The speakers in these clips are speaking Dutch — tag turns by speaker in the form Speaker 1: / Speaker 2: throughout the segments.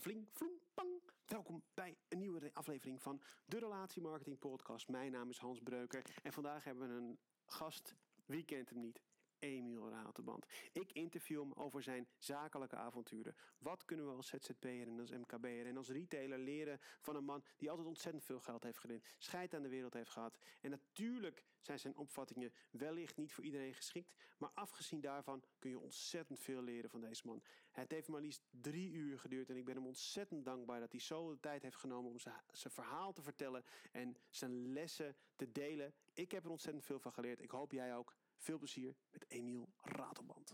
Speaker 1: fling, floem, pang. Welkom bij een nieuwe aflevering van de Relatiemarketing Podcast. Mijn naam is Hans Breuker en vandaag hebben we een gast. Wie kent hem niet? Emiel Ratelband. Ik interview hem over zijn zakelijke avonturen. Wat kunnen we als ZZP'er en als MKB'er en als retailer leren van een man die altijd ontzettend veel geld heeft verdiend, scheid aan de wereld heeft gehad. En natuurlijk zijn zijn opvattingen wellicht niet voor iedereen geschikt, maar afgezien daarvan kun je ontzettend veel leren van deze man. Het heeft maar liefst drie uur geduurd en ik ben hem ontzettend dankbaar dat hij zo de tijd heeft genomen om zijn, zijn verhaal te vertellen en zijn lessen te delen. Ik heb er ontzettend veel van geleerd. Ik hoop jij ook. Veel plezier met Emiel Ratelband.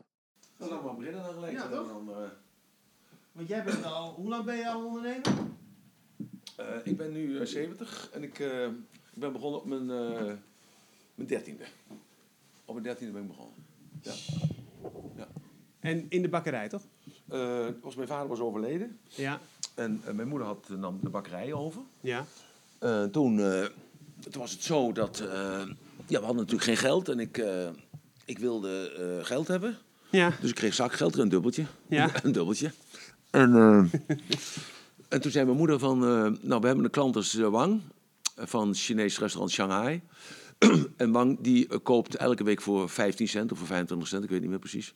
Speaker 2: Nou, dan maar beginnen dan gelijk.
Speaker 1: Ja,
Speaker 2: En
Speaker 1: toch?
Speaker 2: dan, eh,
Speaker 1: Want jij bent al, hoe lang ben je al ondernemer?
Speaker 2: eh, ik ben nu eh, 70 en ik, eh, ik ben begonnen op mijn, eh mijn dertiende. Op mijn dertiende ben ik begonnen. Ja.
Speaker 1: En in de bakkerij, toch?
Speaker 2: Eh, was, mijn vader was overleden
Speaker 1: Ja.
Speaker 2: en eh, mijn moeder had, nam de bakkerij over.
Speaker 1: Ja.
Speaker 2: Eh, toen, eh, toen was het zo dat... eh, ja, we hadden natuurlijk geen geld en ik, eh, ik wilde eh, geld hebben.
Speaker 1: Ja.
Speaker 2: Dus ik kreeg zakgeld, een dubbeltje.
Speaker 1: Ja.
Speaker 2: een dubbeltje. En, eh, en toen zei mijn moeder van... eh, nou, we hebben een klant als Wang van het Chinees restaurant Shanghai. en Wang die koopt elke week voor 15 cent of voor 25 cent, ik weet niet meer precies.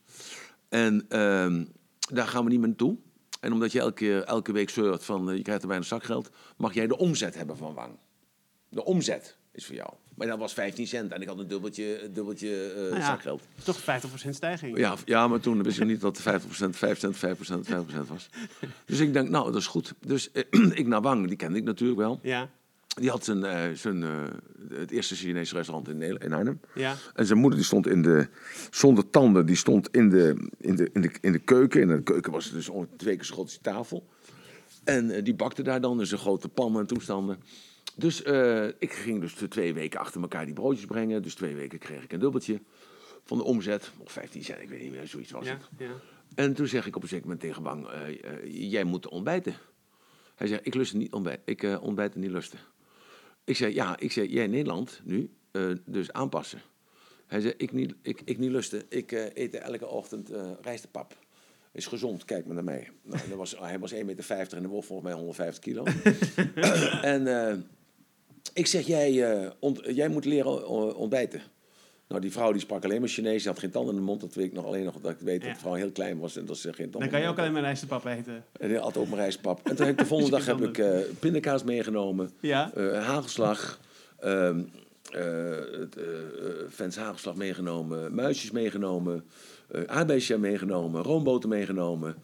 Speaker 2: En ehm, daar gaan we niet meer naartoe. En omdat je elke, elke week zeurt van je krijgt er bijna zakgeld... mag jij de omzet hebben van Wang. De omzet is voor jou. Maar dat was 15 cent en ik had een dubbeltje, dubbeltje eh,
Speaker 1: Nou ja.
Speaker 2: zakgeld.
Speaker 1: Toch 50% stijging.
Speaker 2: Ja, ja, maar toen wist ik niet dat 50%, 5 cent, 5 cent, 5% was. Dus ik denk, nou, dat is goed. Dus eh, ik naar Wang, die kende ik natuurlijk wel.
Speaker 1: Ja.
Speaker 2: Die had zijn, eh, zijn, het eerste Chinese restaurant in, Nederland- in Arnhem.
Speaker 1: Ja.
Speaker 2: En zijn moeder die stond in de, zonder tanden, die stond in de, in de, in de, in de keuken. En in de keuken was dus ongeveer twee keer die tafel. En die bakte daar dan, dus een grote pannen en toestanden. Dus eh, ik ging dus de twee weken achter elkaar die broodjes brengen. Dus twee weken kreeg ik een dubbeltje van de omzet. Of 15 cent, ik weet niet meer, zoiets was
Speaker 1: Ja.
Speaker 2: het.
Speaker 1: Ja.
Speaker 2: En toen zeg ik op een zeker moment tegen Bang, eh, eh, jij moet ontbijten. Hij zegt, ik lust niet ontbijt, ik uh, ontbijten niet lusten. Ik zei, ja, ik zei, jij Nederland nu, dus aanpassen. Hij zei, ik niet, ik, ik niet lusten, ik eet elke ochtend rijstepap. Is gezond, kijk maar naar mij. Nou, dat was, hij was 1,50 meter en de woog volgens mij 150 kilo. en ik zeg, jij, ont- jij moet leren ontbijten. Nou, die vrouw die sprak alleen maar Chinees, die had geen tanden in de mond. Dat weet ik nog alleen nog, dat ik weet dat
Speaker 1: Ja.
Speaker 2: de vrouw heel klein was en dat ze geen tanden
Speaker 1: Dan kan je ook alleen maar rijstepap eten.
Speaker 2: en had ook mijn rijstpap. En toen heb ik de volgende dag heb ik eh, pindakaas meegenomen.
Speaker 1: Ja.
Speaker 2: eh, hagelslag. ehm eh het, eh, eh, Vens hagelslag meegenomen. Muisjes meegenomen. eh aardbeisjam meegenomen. Roomboter meegenomen.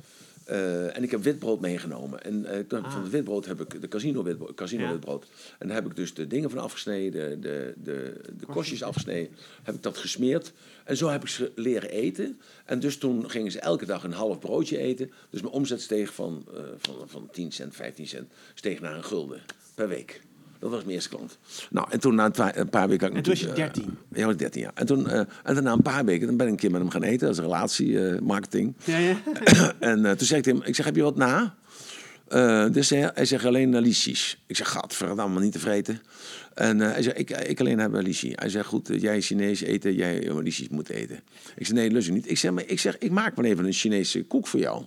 Speaker 2: Eh, en ik heb witbrood meegenomen. En eh, ik van het witbrood heb ik de casino witbrood. Casino
Speaker 1: Ja.
Speaker 2: witbrood. En daar heb ik dus de dingen van afgesneden. De, de, de kostjes afgesneden. Heb ik dat gesmeerd. En zo heb ik ze leren eten. En dus toen gingen ze elke dag een half broodje eten. Dus mijn omzet steeg van, eh, van, van 10 cent, 15 cent. Steeg naar een gulden per week. Dat was mijn eerste klant. Nou, en toen na een, paar weken...
Speaker 1: En toen was je
Speaker 2: natuurlijk,
Speaker 1: 13?
Speaker 2: eh, ja, was 13, ja. En toen, eh, en toen na een paar weken dan ben ik een keer met hem gaan eten. Dat is relatiemarketing. marketing.
Speaker 1: Ja, ja.
Speaker 2: en toen zei ik tegen hem, ik zeg, heb je wat na? Dus hij, hij zegt alleen uh, lichies. Ik zeg, gadverdamme, niet te vreten. En hij zegt, ik, ik alleen heb een lichie. Hij zegt, goed, jij Chinees eten, jij uh, lichies moet eten. Ik zeg, nee, lust ik niet. Ik zeg, maar ik, zeg, ik maak maar even een Chinese koek voor jou.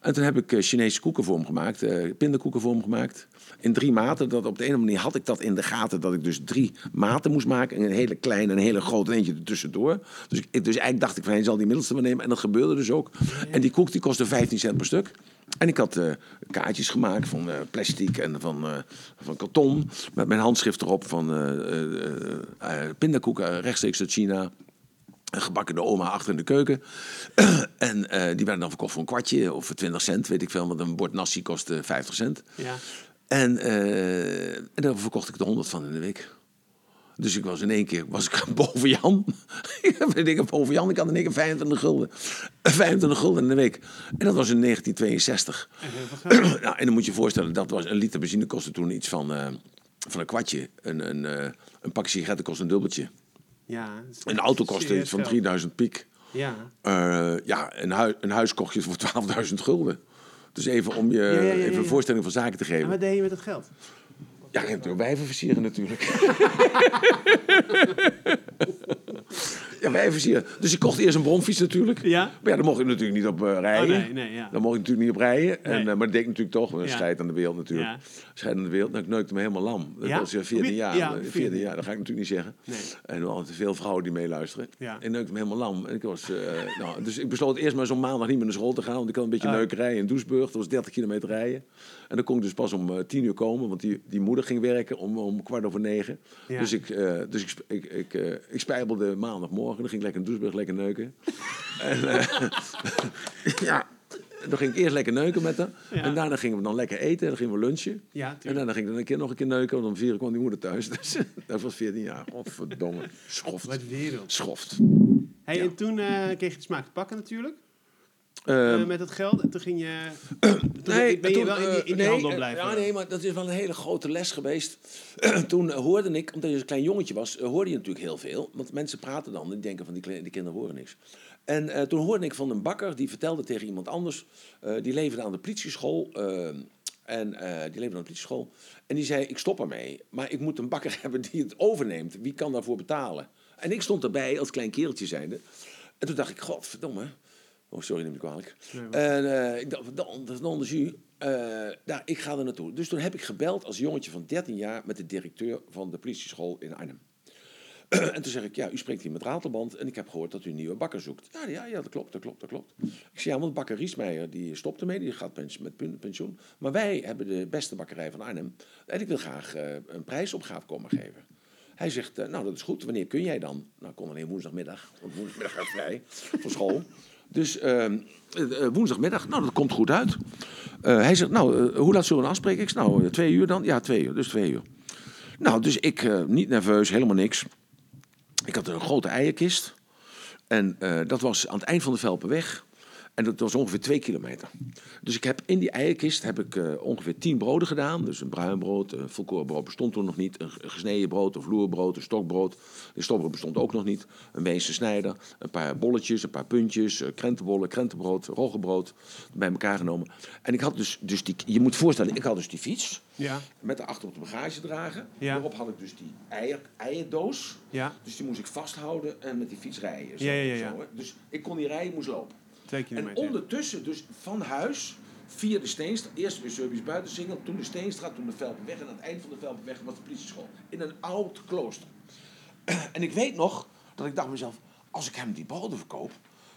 Speaker 2: En toen heb ik Chinese koeken voor hem gemaakt, pindakoeken voor hem gemaakt. In drie maten. Dat op de ene manier had ik dat in de gaten dat ik dus drie maten moest maken. Een hele kleine en een hele grote en eentje ertussendoor. Dus, ik, dus eigenlijk dacht ik van hij zal die middelste maar nemen. En dat gebeurde dus ook. En die koek die kostte 15 cent per stuk. En ik had eh, kaartjes gemaakt van eh, plastic en van, eh, van karton. Met mijn handschrift erop van pindakoeken rechtstreeks uit China. Een gebakken de oma achter in de keuken. en die werden dan verkocht voor een kwartje of voor 20 cent, weet ik veel. Want een bord nasi kostte 50 cent.
Speaker 1: Ja.
Speaker 2: En, eh, en daar verkocht ik er 100 van in de week. Dus ik was in één keer was ik boven Jan. ik heb boven Jan. Ik had in één keer 25 gulden. 25 gulden in de week. En dat was in 1962.
Speaker 1: En heel veel geld.
Speaker 2: nou, en dan moet je je voorstellen, dat was een liter benzine kostte toen iets van, eh, van een kwartje. Een, een, eh, een pak sigaretten kostte een dubbeltje.
Speaker 1: Ja.
Speaker 2: Een auto kostte iets van
Speaker 1: geld.
Speaker 2: 3000 piek.
Speaker 1: Ja.
Speaker 2: Ja, een, hui- een huis kocht je voor 12.000 gulden. Dus even om je
Speaker 1: ja, ja,
Speaker 2: even een voorstelling van zaken te
Speaker 1: En
Speaker 2: geven.
Speaker 1: wat deed je met het geld?
Speaker 2: Ja, je door wijven versieren natuurlijk. Ja, wij versieren. Dus ik kocht eerst een bromfiets natuurlijk.
Speaker 1: Ja?
Speaker 2: Maar ja, daar mocht ik natuurlijk niet op eh, rijden.
Speaker 1: Oh, nee, nee, ja.
Speaker 2: Daar mocht ik natuurlijk niet op rijden. En,
Speaker 1: Nee.
Speaker 2: eh, maar dat deed ik natuurlijk toch. want
Speaker 1: Ja.
Speaker 2: Scheid aan de wereld natuurlijk.
Speaker 1: Ja.
Speaker 2: Scheid aan de wereld. Nou, ik neukte me helemaal lam. Dat
Speaker 1: Ja?
Speaker 2: was eh, 14 jaar.
Speaker 1: Ja, 14
Speaker 2: 14 jaar, dat ga ik natuurlijk niet zeggen.
Speaker 1: Nee.
Speaker 2: En er waren veel vrouwen die meeluisteren.
Speaker 1: Ja.
Speaker 2: Ik neukte me helemaal lam. En ik was, nou, dus ik besloot eerst maar zo'n maandag niet meer naar school te gaan. Want ik had een beetje
Speaker 1: Ah.
Speaker 2: neukerij in Doesburg. Dat was 30 kilometer rijden. En dan kon ik dus pas om eh, 10 uur komen. Want die, die moeder ging werken om, om kwart over negen.
Speaker 1: Ja.
Speaker 2: Dus, ik, eh, dus ik, ik, ik, eh, ik spijbelde maandagmorgen. Dan ging ik lekker in Doesburg lekker neuken. en ja, dan ging ik eerst lekker neuken met haar.
Speaker 1: Ja.
Speaker 2: En daarna gingen we dan lekker eten. Dan gingen we lunchen.
Speaker 1: Ja,
Speaker 2: En daarna ging ik dan een keer nog een keer neuken. Want om vier uur kwam die moeder thuis. Dus dat was 14 jaar. Godverdomme. Schoft.
Speaker 1: Wat wereld.
Speaker 2: Schoft.
Speaker 1: Hey,
Speaker 2: Ja.
Speaker 1: En toen kreeg je de smaak te pakken natuurlijk.
Speaker 2: Ehm,
Speaker 1: eh, met het geld. En toen ging je... toen ben je
Speaker 2: toen,
Speaker 1: wel in die, in die
Speaker 2: eh,
Speaker 1: handel
Speaker 2: nee,
Speaker 1: blijven.
Speaker 2: Ja, nee, maar dat is wel een hele grote les geweest. toen eh, hoorde ik, omdat je een klein jongetje was, eh, hoorde je natuurlijk heel veel. Want mensen praten dan en die denken van die, die kinderen horen niks. En eh, toen hoorde ik van een bakker, die vertelde tegen iemand anders, eh, die leefde aan de politieschool. eh, en eh, die leefde aan de politieschool. En die zei, ik stop ermee. Maar ik moet een bakker hebben die het overneemt. Wie kan daarvoor betalen? En ik stond erbij als klein kereltje zijnde. En toen dacht ik, godverdomme. Oh, sorry, neem me kwalijk.
Speaker 1: Nee.
Speaker 2: En eh, ik dacht, dan, dat is non de jus. Eh, nou, ik ga er naartoe. Dus toen heb ik gebeld als jongetje van 13 jaar met de directeur van de politieschool in Arnhem. en toen zeg ik, ja, u spreekt hier met Ratelband en ik heb gehoord dat u een nieuwe bakker zoekt. Ja, ja, ja, dat klopt, dat klopt, dat klopt. Ik zei, ja, want bakker Riesmeijer, die stopt ermee, die gaat pens- met pen- pensioen. Maar wij hebben de beste bakkerij van Arnhem en ik wil graag eh, een prijsopgave komen geven. Hij zegt, nou, dat is goed, wanneer kun jij dan? Nou, ik kon alleen woensdagmiddag, want woensdagmiddag gaat vrij voor school. Dus ehm, eh, eh, woensdagmiddag, nou, dat komt goed uit. Eh, hij zegt, nou, hoe laat zullen we afspreken? Ik zeg, nou, twee uur dan? Ja, twee uur, dus twee uur. Nou, dus ik, niet nerveus, helemaal niks. Ik had een grote eierkist. En dat was aan het eind van de Velpenweg. En dat was ongeveer twee kilometer. Dus ik heb in die eierkist heb ik eh, ongeveer tien broden gedaan. Dus een bruin brood, een volkorenbrood bestond toen nog niet. Een een gesneden brood, een vloerbrood, een stokbrood. De stokbrood bestond ook nog niet. Een Weense snijder, een paar bolletjes, een paar puntjes, eh, krentenbollen, krentenbrood, roggebrood. Bij elkaar genomen. En ik had dus, dus die, je moet voorstellen, ik had dus die fiets.
Speaker 1: Ja,
Speaker 2: Met daarachter op de bagagedrager.
Speaker 1: Ja.
Speaker 2: Daarop had ik dus die eier, eierdoos.
Speaker 1: ja.
Speaker 2: Dus die moest ik vasthouden en met die fiets rijden. Zo,
Speaker 1: Ja, ja, ja, ja.
Speaker 2: zo, dus ik kon niet rijden, moest lopen. En ondertussen, dus van huis, via de Steenstraat, eerst weer Surbisch Buitensingel, toen de Steenstraat, toen de Velpenweg. En aan het eind van de Velpenweg was de politieschool. In een oud klooster. En ik weet nog dat ik dacht mezelf, als ik hem die broden verkoop,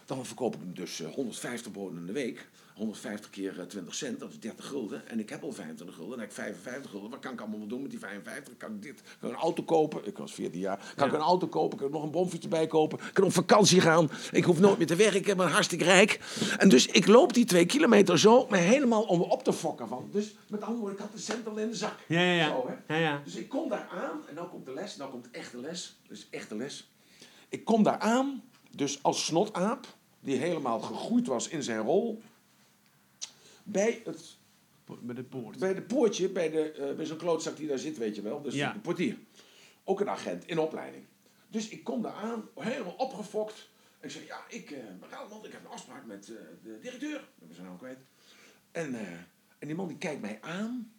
Speaker 2: dan verkoop ik hem dus eh, 150 broden in de week. 150 keer eh, 20 cent, dat is 30 gulden. En ik heb al 25 gulden, dan heb ik 55 gulden. Wat kan ik allemaal wel doen met die 55? Kan ik dit? Kan ik een auto kopen? Ik was 14 jaar. Kan ik een auto kopen? Kan ik nog een bomfietje bij kopen? Kan ik op vakantie gaan? Ik hoef nooit meer te werken, ik ben hartstikke rijk. En dus ik loop die twee kilometer zo, maar helemaal om me op te fokken van. Dus met andere woorden, ik had de cent al in de zak.
Speaker 1: Ja, ja.
Speaker 2: Zo, hè? Dus ik kom daar aan, en nou komt de les, nou komt echte les. Dus echte les. Ik kom daar aan, dus als snotaap, die helemaal gegroeid was in zijn rol, bij, het,
Speaker 1: Bij de poort.
Speaker 2: bij de poortje, bij, de, eh, bij zo'n klootzak die daar zit, weet je wel. Dus
Speaker 1: Ja.
Speaker 2: de portier. Ook een agent in opleiding. Dus ik kom daar aan, helemaal opgefokt. En ik zeg, ja, ik, eh Ratelband, ik heb een afspraak met eh, de directeur. Ben zijn naam kwijt. En, en die man die kijkt mij aan.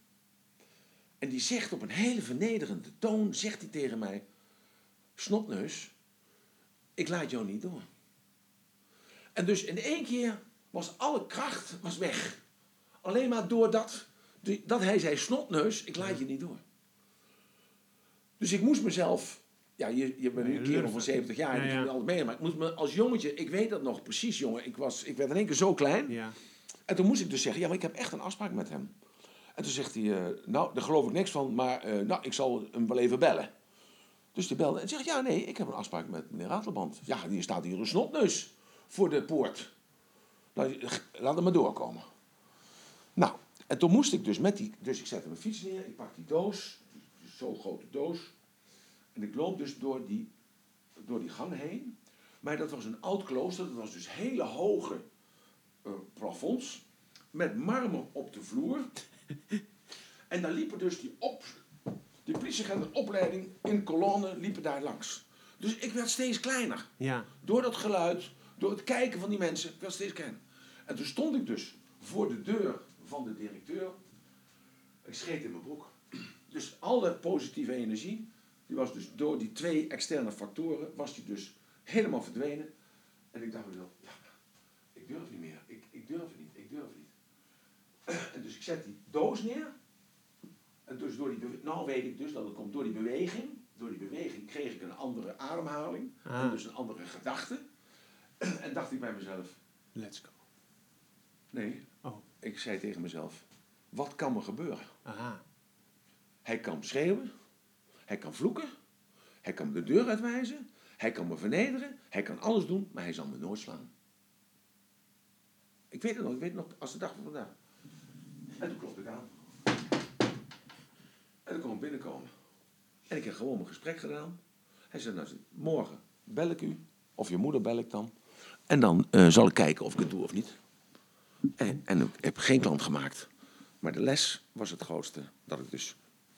Speaker 2: En die zegt op een hele vernederende toon, zegt hij tegen mij... Snotneus, ik laat jou niet door. En dus in één keer was alle kracht was weg. Alleen maar doordat die- dat hij zei, snotneus, ik laat je niet door. Dus ik moest mezelf... Ja, je, je bent nu een kerel van
Speaker 1: lurven.
Speaker 2: 70 jaar,
Speaker 1: Ja,
Speaker 2: je
Speaker 1: ja.
Speaker 2: doet alles mee. Maar ik moest me als jongetje, ik weet dat nog precies, jongen. Ik, was, ik werd in één keer zo klein.
Speaker 1: Ja.
Speaker 2: En toen moest ik dus zeggen, ja, maar ik heb echt een afspraak met hem. En toen zegt hij, eh, nou, daar geloof ik niks van, maar eh, nou, ik zal hem wel even bellen. Dus die belde en zegt, ja, nee, ik heb een afspraak met meneer Ratelband. Ja, die staat hier een snotneus voor de poort. Nou, laat hem maar doorkomen. Nou, en toen moest ik dus met die, dus ik zette mijn fiets neer, ik pak die doos, zo'n grote doos. En ik loop dus door die, door die gang heen. Maar dat was een oud klooster, dat was dus hele hoge eh, plafonds met marmer op de vloer. en daar liepen dus die, op, die politieagenten opleiding in kolonne liepen daar langs. Dus ik werd steeds kleiner.
Speaker 1: Ja.
Speaker 2: Door dat geluid, door het kijken van die mensen, ik werd steeds kleiner. En toen stond ik dus voor de deur van de directeur. Ik scheet in mijn broek. Dus alle positieve energie, die was dus door die twee externe factoren, was die dus Helemaal verdwenen. En ik dacht mezelf, ja, ik durf niet meer. Ik, ik durf het niet, ik durf het niet. En dus ik zet die doos neer. En dus door die nou weet ik dus dat het komt door die beweging. Door die beweging kreeg ik een andere ademhaling.
Speaker 1: Ah.
Speaker 2: En dus een andere gedachte. En dacht ik bij mezelf,
Speaker 1: Let's go.
Speaker 2: nee. Ik zei tegen mezelf, wat kan me gebeuren?
Speaker 1: Aha.
Speaker 2: Hij kan schreeuwen. Hij kan vloeken. Hij kan me de deur uitwijzen. Hij kan me vernederen. Hij kan alles doen, maar hij zal me nooit slaan. Ik weet het nog, ik weet het nog als de dag van vandaag. En toen klopte ik aan. En toen kon ik binnenkomen. En ik heb gewoon mijn gesprek gedaan. Hij zei, nou, morgen bel ik u. Of je moeder bel ik dan. En dan eh, zal ik kijken of ik het doe of niet. En, en ik heb geen klant gemaakt. Maar de les was het grootste. Dat ik dus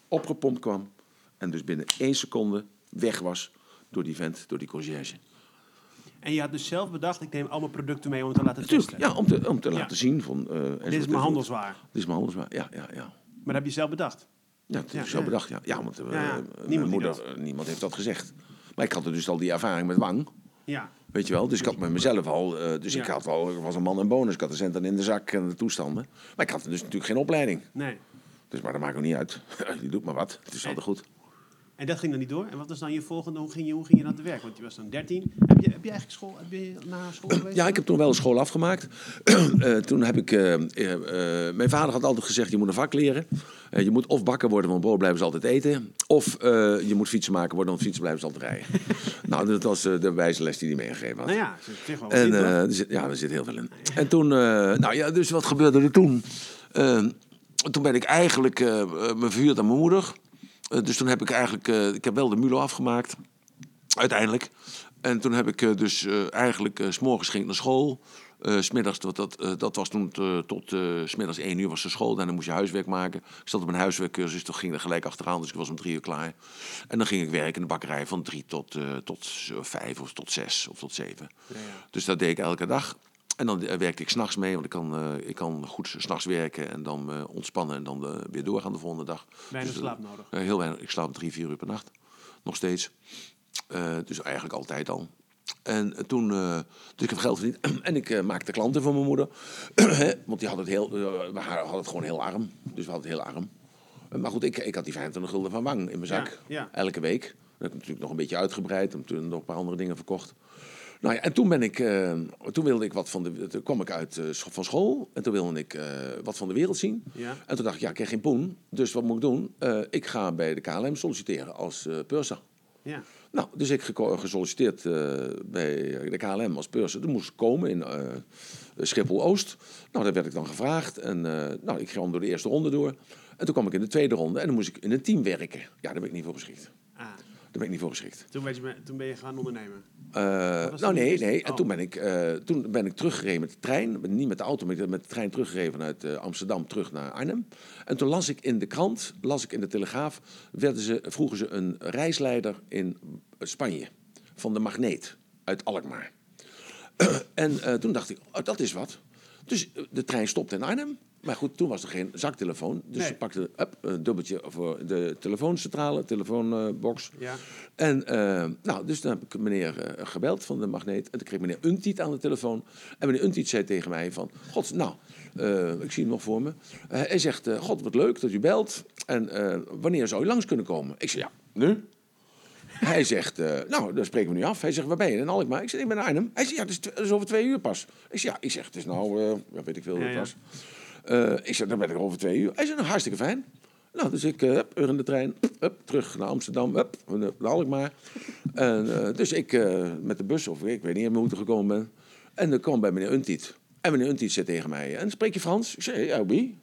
Speaker 2: opgepompt kwam. En dus binnen één seconde weg was door die vent, door die conciërge.
Speaker 1: En je had dus zelf bedacht, ik neem allemaal producten mee om te laten
Speaker 2: Natuurlijk,
Speaker 1: testen.
Speaker 2: ja, om te, om te
Speaker 1: Ja.
Speaker 2: laten zien van... eh,
Speaker 1: Dit is mijn handelswaar.
Speaker 2: Dit is mijn handelswaar, ja, ja, ja.
Speaker 1: Maar dat heb je zelf bedacht.
Speaker 2: Ja, dat heb ik
Speaker 1: ja.
Speaker 2: bedacht, ja. Ja, want eh, mijn
Speaker 1: Niemand
Speaker 2: moeder, eh, niemand heeft dat gezegd. Maar ik had er dus al die ervaring met wang,
Speaker 1: Ja.
Speaker 2: weet je wel. Dus ik had met mezelf al, eh, dus ik had al, ik was een man en bonus. Ik had de centen in de zak en de toestanden. Maar ik had dus natuurlijk geen opleiding.
Speaker 1: Nee.
Speaker 2: Dus maar dat maakt ook niet uit. Je doet maar wat, het is altijd goed.
Speaker 1: En dat ging dan niet door. En wat was dan je volgende? Hoe ging je, hoe ging je dan te werk? Want je was dan 13. Heb je, heb je eigenlijk school, heb je naar school geweest?
Speaker 2: Ja, ik heb toen wel een school afgemaakt. Eh, toen heb ik... eh, eh, mijn vader had altijd gezegd, je moet een vak leren. Je moet of bakker worden, want brood blijven ze altijd eten. Of je moet fietsenmaker worden, want fietsen blijven ze altijd rijden. nou, dat was de wijze les die hij meegegeven had.
Speaker 1: Nou ja, ze zegt wel
Speaker 2: En er zit, ja, er zit heel veel in. En toen, nou ja, dus wat gebeurde er toen? Toen ben ik eigenlijk me verhuurd aan mijn moeder. Eh, dus toen heb ik eigenlijk, eh, ik heb wel de MULO afgemaakt, uiteindelijk. En toen heb ik eh, dus eigenlijk, s s'morgens ging ik naar school. 's smiddags, dat, dat, dat was toen eh, tot s smiddags één uur was de school. Daarna moest je huiswerk maken. Ik zat op een huiswerkcursus, toen ging er gelijk achteraan. Dus ik was om drie uur klaar. En dan ging ik werken in de bakkerij van drie tot, tot vijf of tot zes of tot zeven.
Speaker 1: Ja, ja.
Speaker 2: Dus dat deed ik elke dag. En dan eh, werkte ik s'nachts mee, want ik kan, eh, ik kan goed s'nachts werken en dan eh, ontspannen en dan weer doorgaan de volgende dag.
Speaker 1: Weinig
Speaker 2: Dus,
Speaker 1: slaap nodig.
Speaker 2: heel weinig. Ik slaap drie, vier uur per nacht. Nog steeds. Dus eigenlijk altijd al. En toen, eh, dus ik heb geld verdiend en ik maakte klanten voor mijn moeder. Want die had het heel, we hadden het gewoon heel arm. Dus we hadden het heel arm. Maar goed, ik, ik had die 25 gulden van wang in mijn zak.
Speaker 1: Ja, ja.
Speaker 2: Elke week. Dat heb ik natuurlijk nog een beetje uitgebreid. En toen nog een paar andere dingen verkocht. Nou ja, en toen ben ik, eh, toen wilde ik wat van de, toen kwam ik uit eh, van school en toen wilde ik eh, wat van de wereld zien.
Speaker 1: Ja.
Speaker 2: En toen dacht ik, ja, ik heb geen poen, dus wat moet ik doen? Ik ga bij de KLM solliciteren als purser.
Speaker 1: Ja.
Speaker 2: Nou, dus ik gesolliciteerd bij de KLM als purser. Toen moest ik komen in Schiphol-Oost. Nou, daar werd ik dan gevraagd. En nou, ik kwam door de eerste ronde door. En toen kwam ik in de tweede ronde en dan moest ik in een team werken. Ja, daar ben ik niet voor geschikt.
Speaker 1: Ah,
Speaker 2: ben ik niet voor geschikt.
Speaker 1: toen, ben je, toen ben je gaan ondernemen.
Speaker 2: Eh, nou nee,
Speaker 1: eerst-
Speaker 2: nee. En
Speaker 1: oh.
Speaker 2: toen ben, ik, eh, toen ben ik teruggereden met de trein. Niet met de auto, maar met de trein teruggereden vanuit eh, Amsterdam terug naar Arnhem. En toen las ik in de krant, las ik in de Telegraaf, werden ze, vroegen ze een reisleider in Spanje. Van de Magneet, uit Alkmaar. en toen dacht ik, oh, dat is wat. Dus de trein stopte in Arnhem. Maar goed, toen was er geen zaktelefoon. Dus
Speaker 1: Nee.
Speaker 2: ze pakte up, een dubbeltje voor de telefooncentrale, telefoonbox.
Speaker 1: Ja.
Speaker 2: En eh, nou, dus dan heb ik meneer eh, gebeld van de magneet. En toen kreeg meneer Untiet aan de telefoon. En meneer Untiet zei tegen mij van... God, nou, eh, ik zie hem nog voor me. Hij zegt, god, wat leuk dat u belt. En wanneer zou u langs kunnen komen? Ik zei, ja, nu? Hij zegt, nou, dan spreken we nu af. Hij zegt, waar ben je? In Alkmaar. Ik zeg, ik ben in Arnhem. Hij zegt, ja, het is, tw- het is over twee uur pas. Ik zeg, ja, ik zeg, het is nou, ja, weet ik veel hoe
Speaker 1: Ja,
Speaker 2: het
Speaker 1: ja.
Speaker 2: was. Eh, ik zeg, dan ben ik er over twee uur. Hij zegt, nou, hartstikke fijn. Nou, dus ik, hup, weer in de trein, hup, terug naar Amsterdam, hup, naar Alkmaar. En, eh, dus ik eh, met de bus, of ik weet niet hoe ik er gekomen ben. En dan kwam bij meneer Untiet. En meneer Untiet zei tegen mij, en spreek je Frans? Ik zei, ja, wie?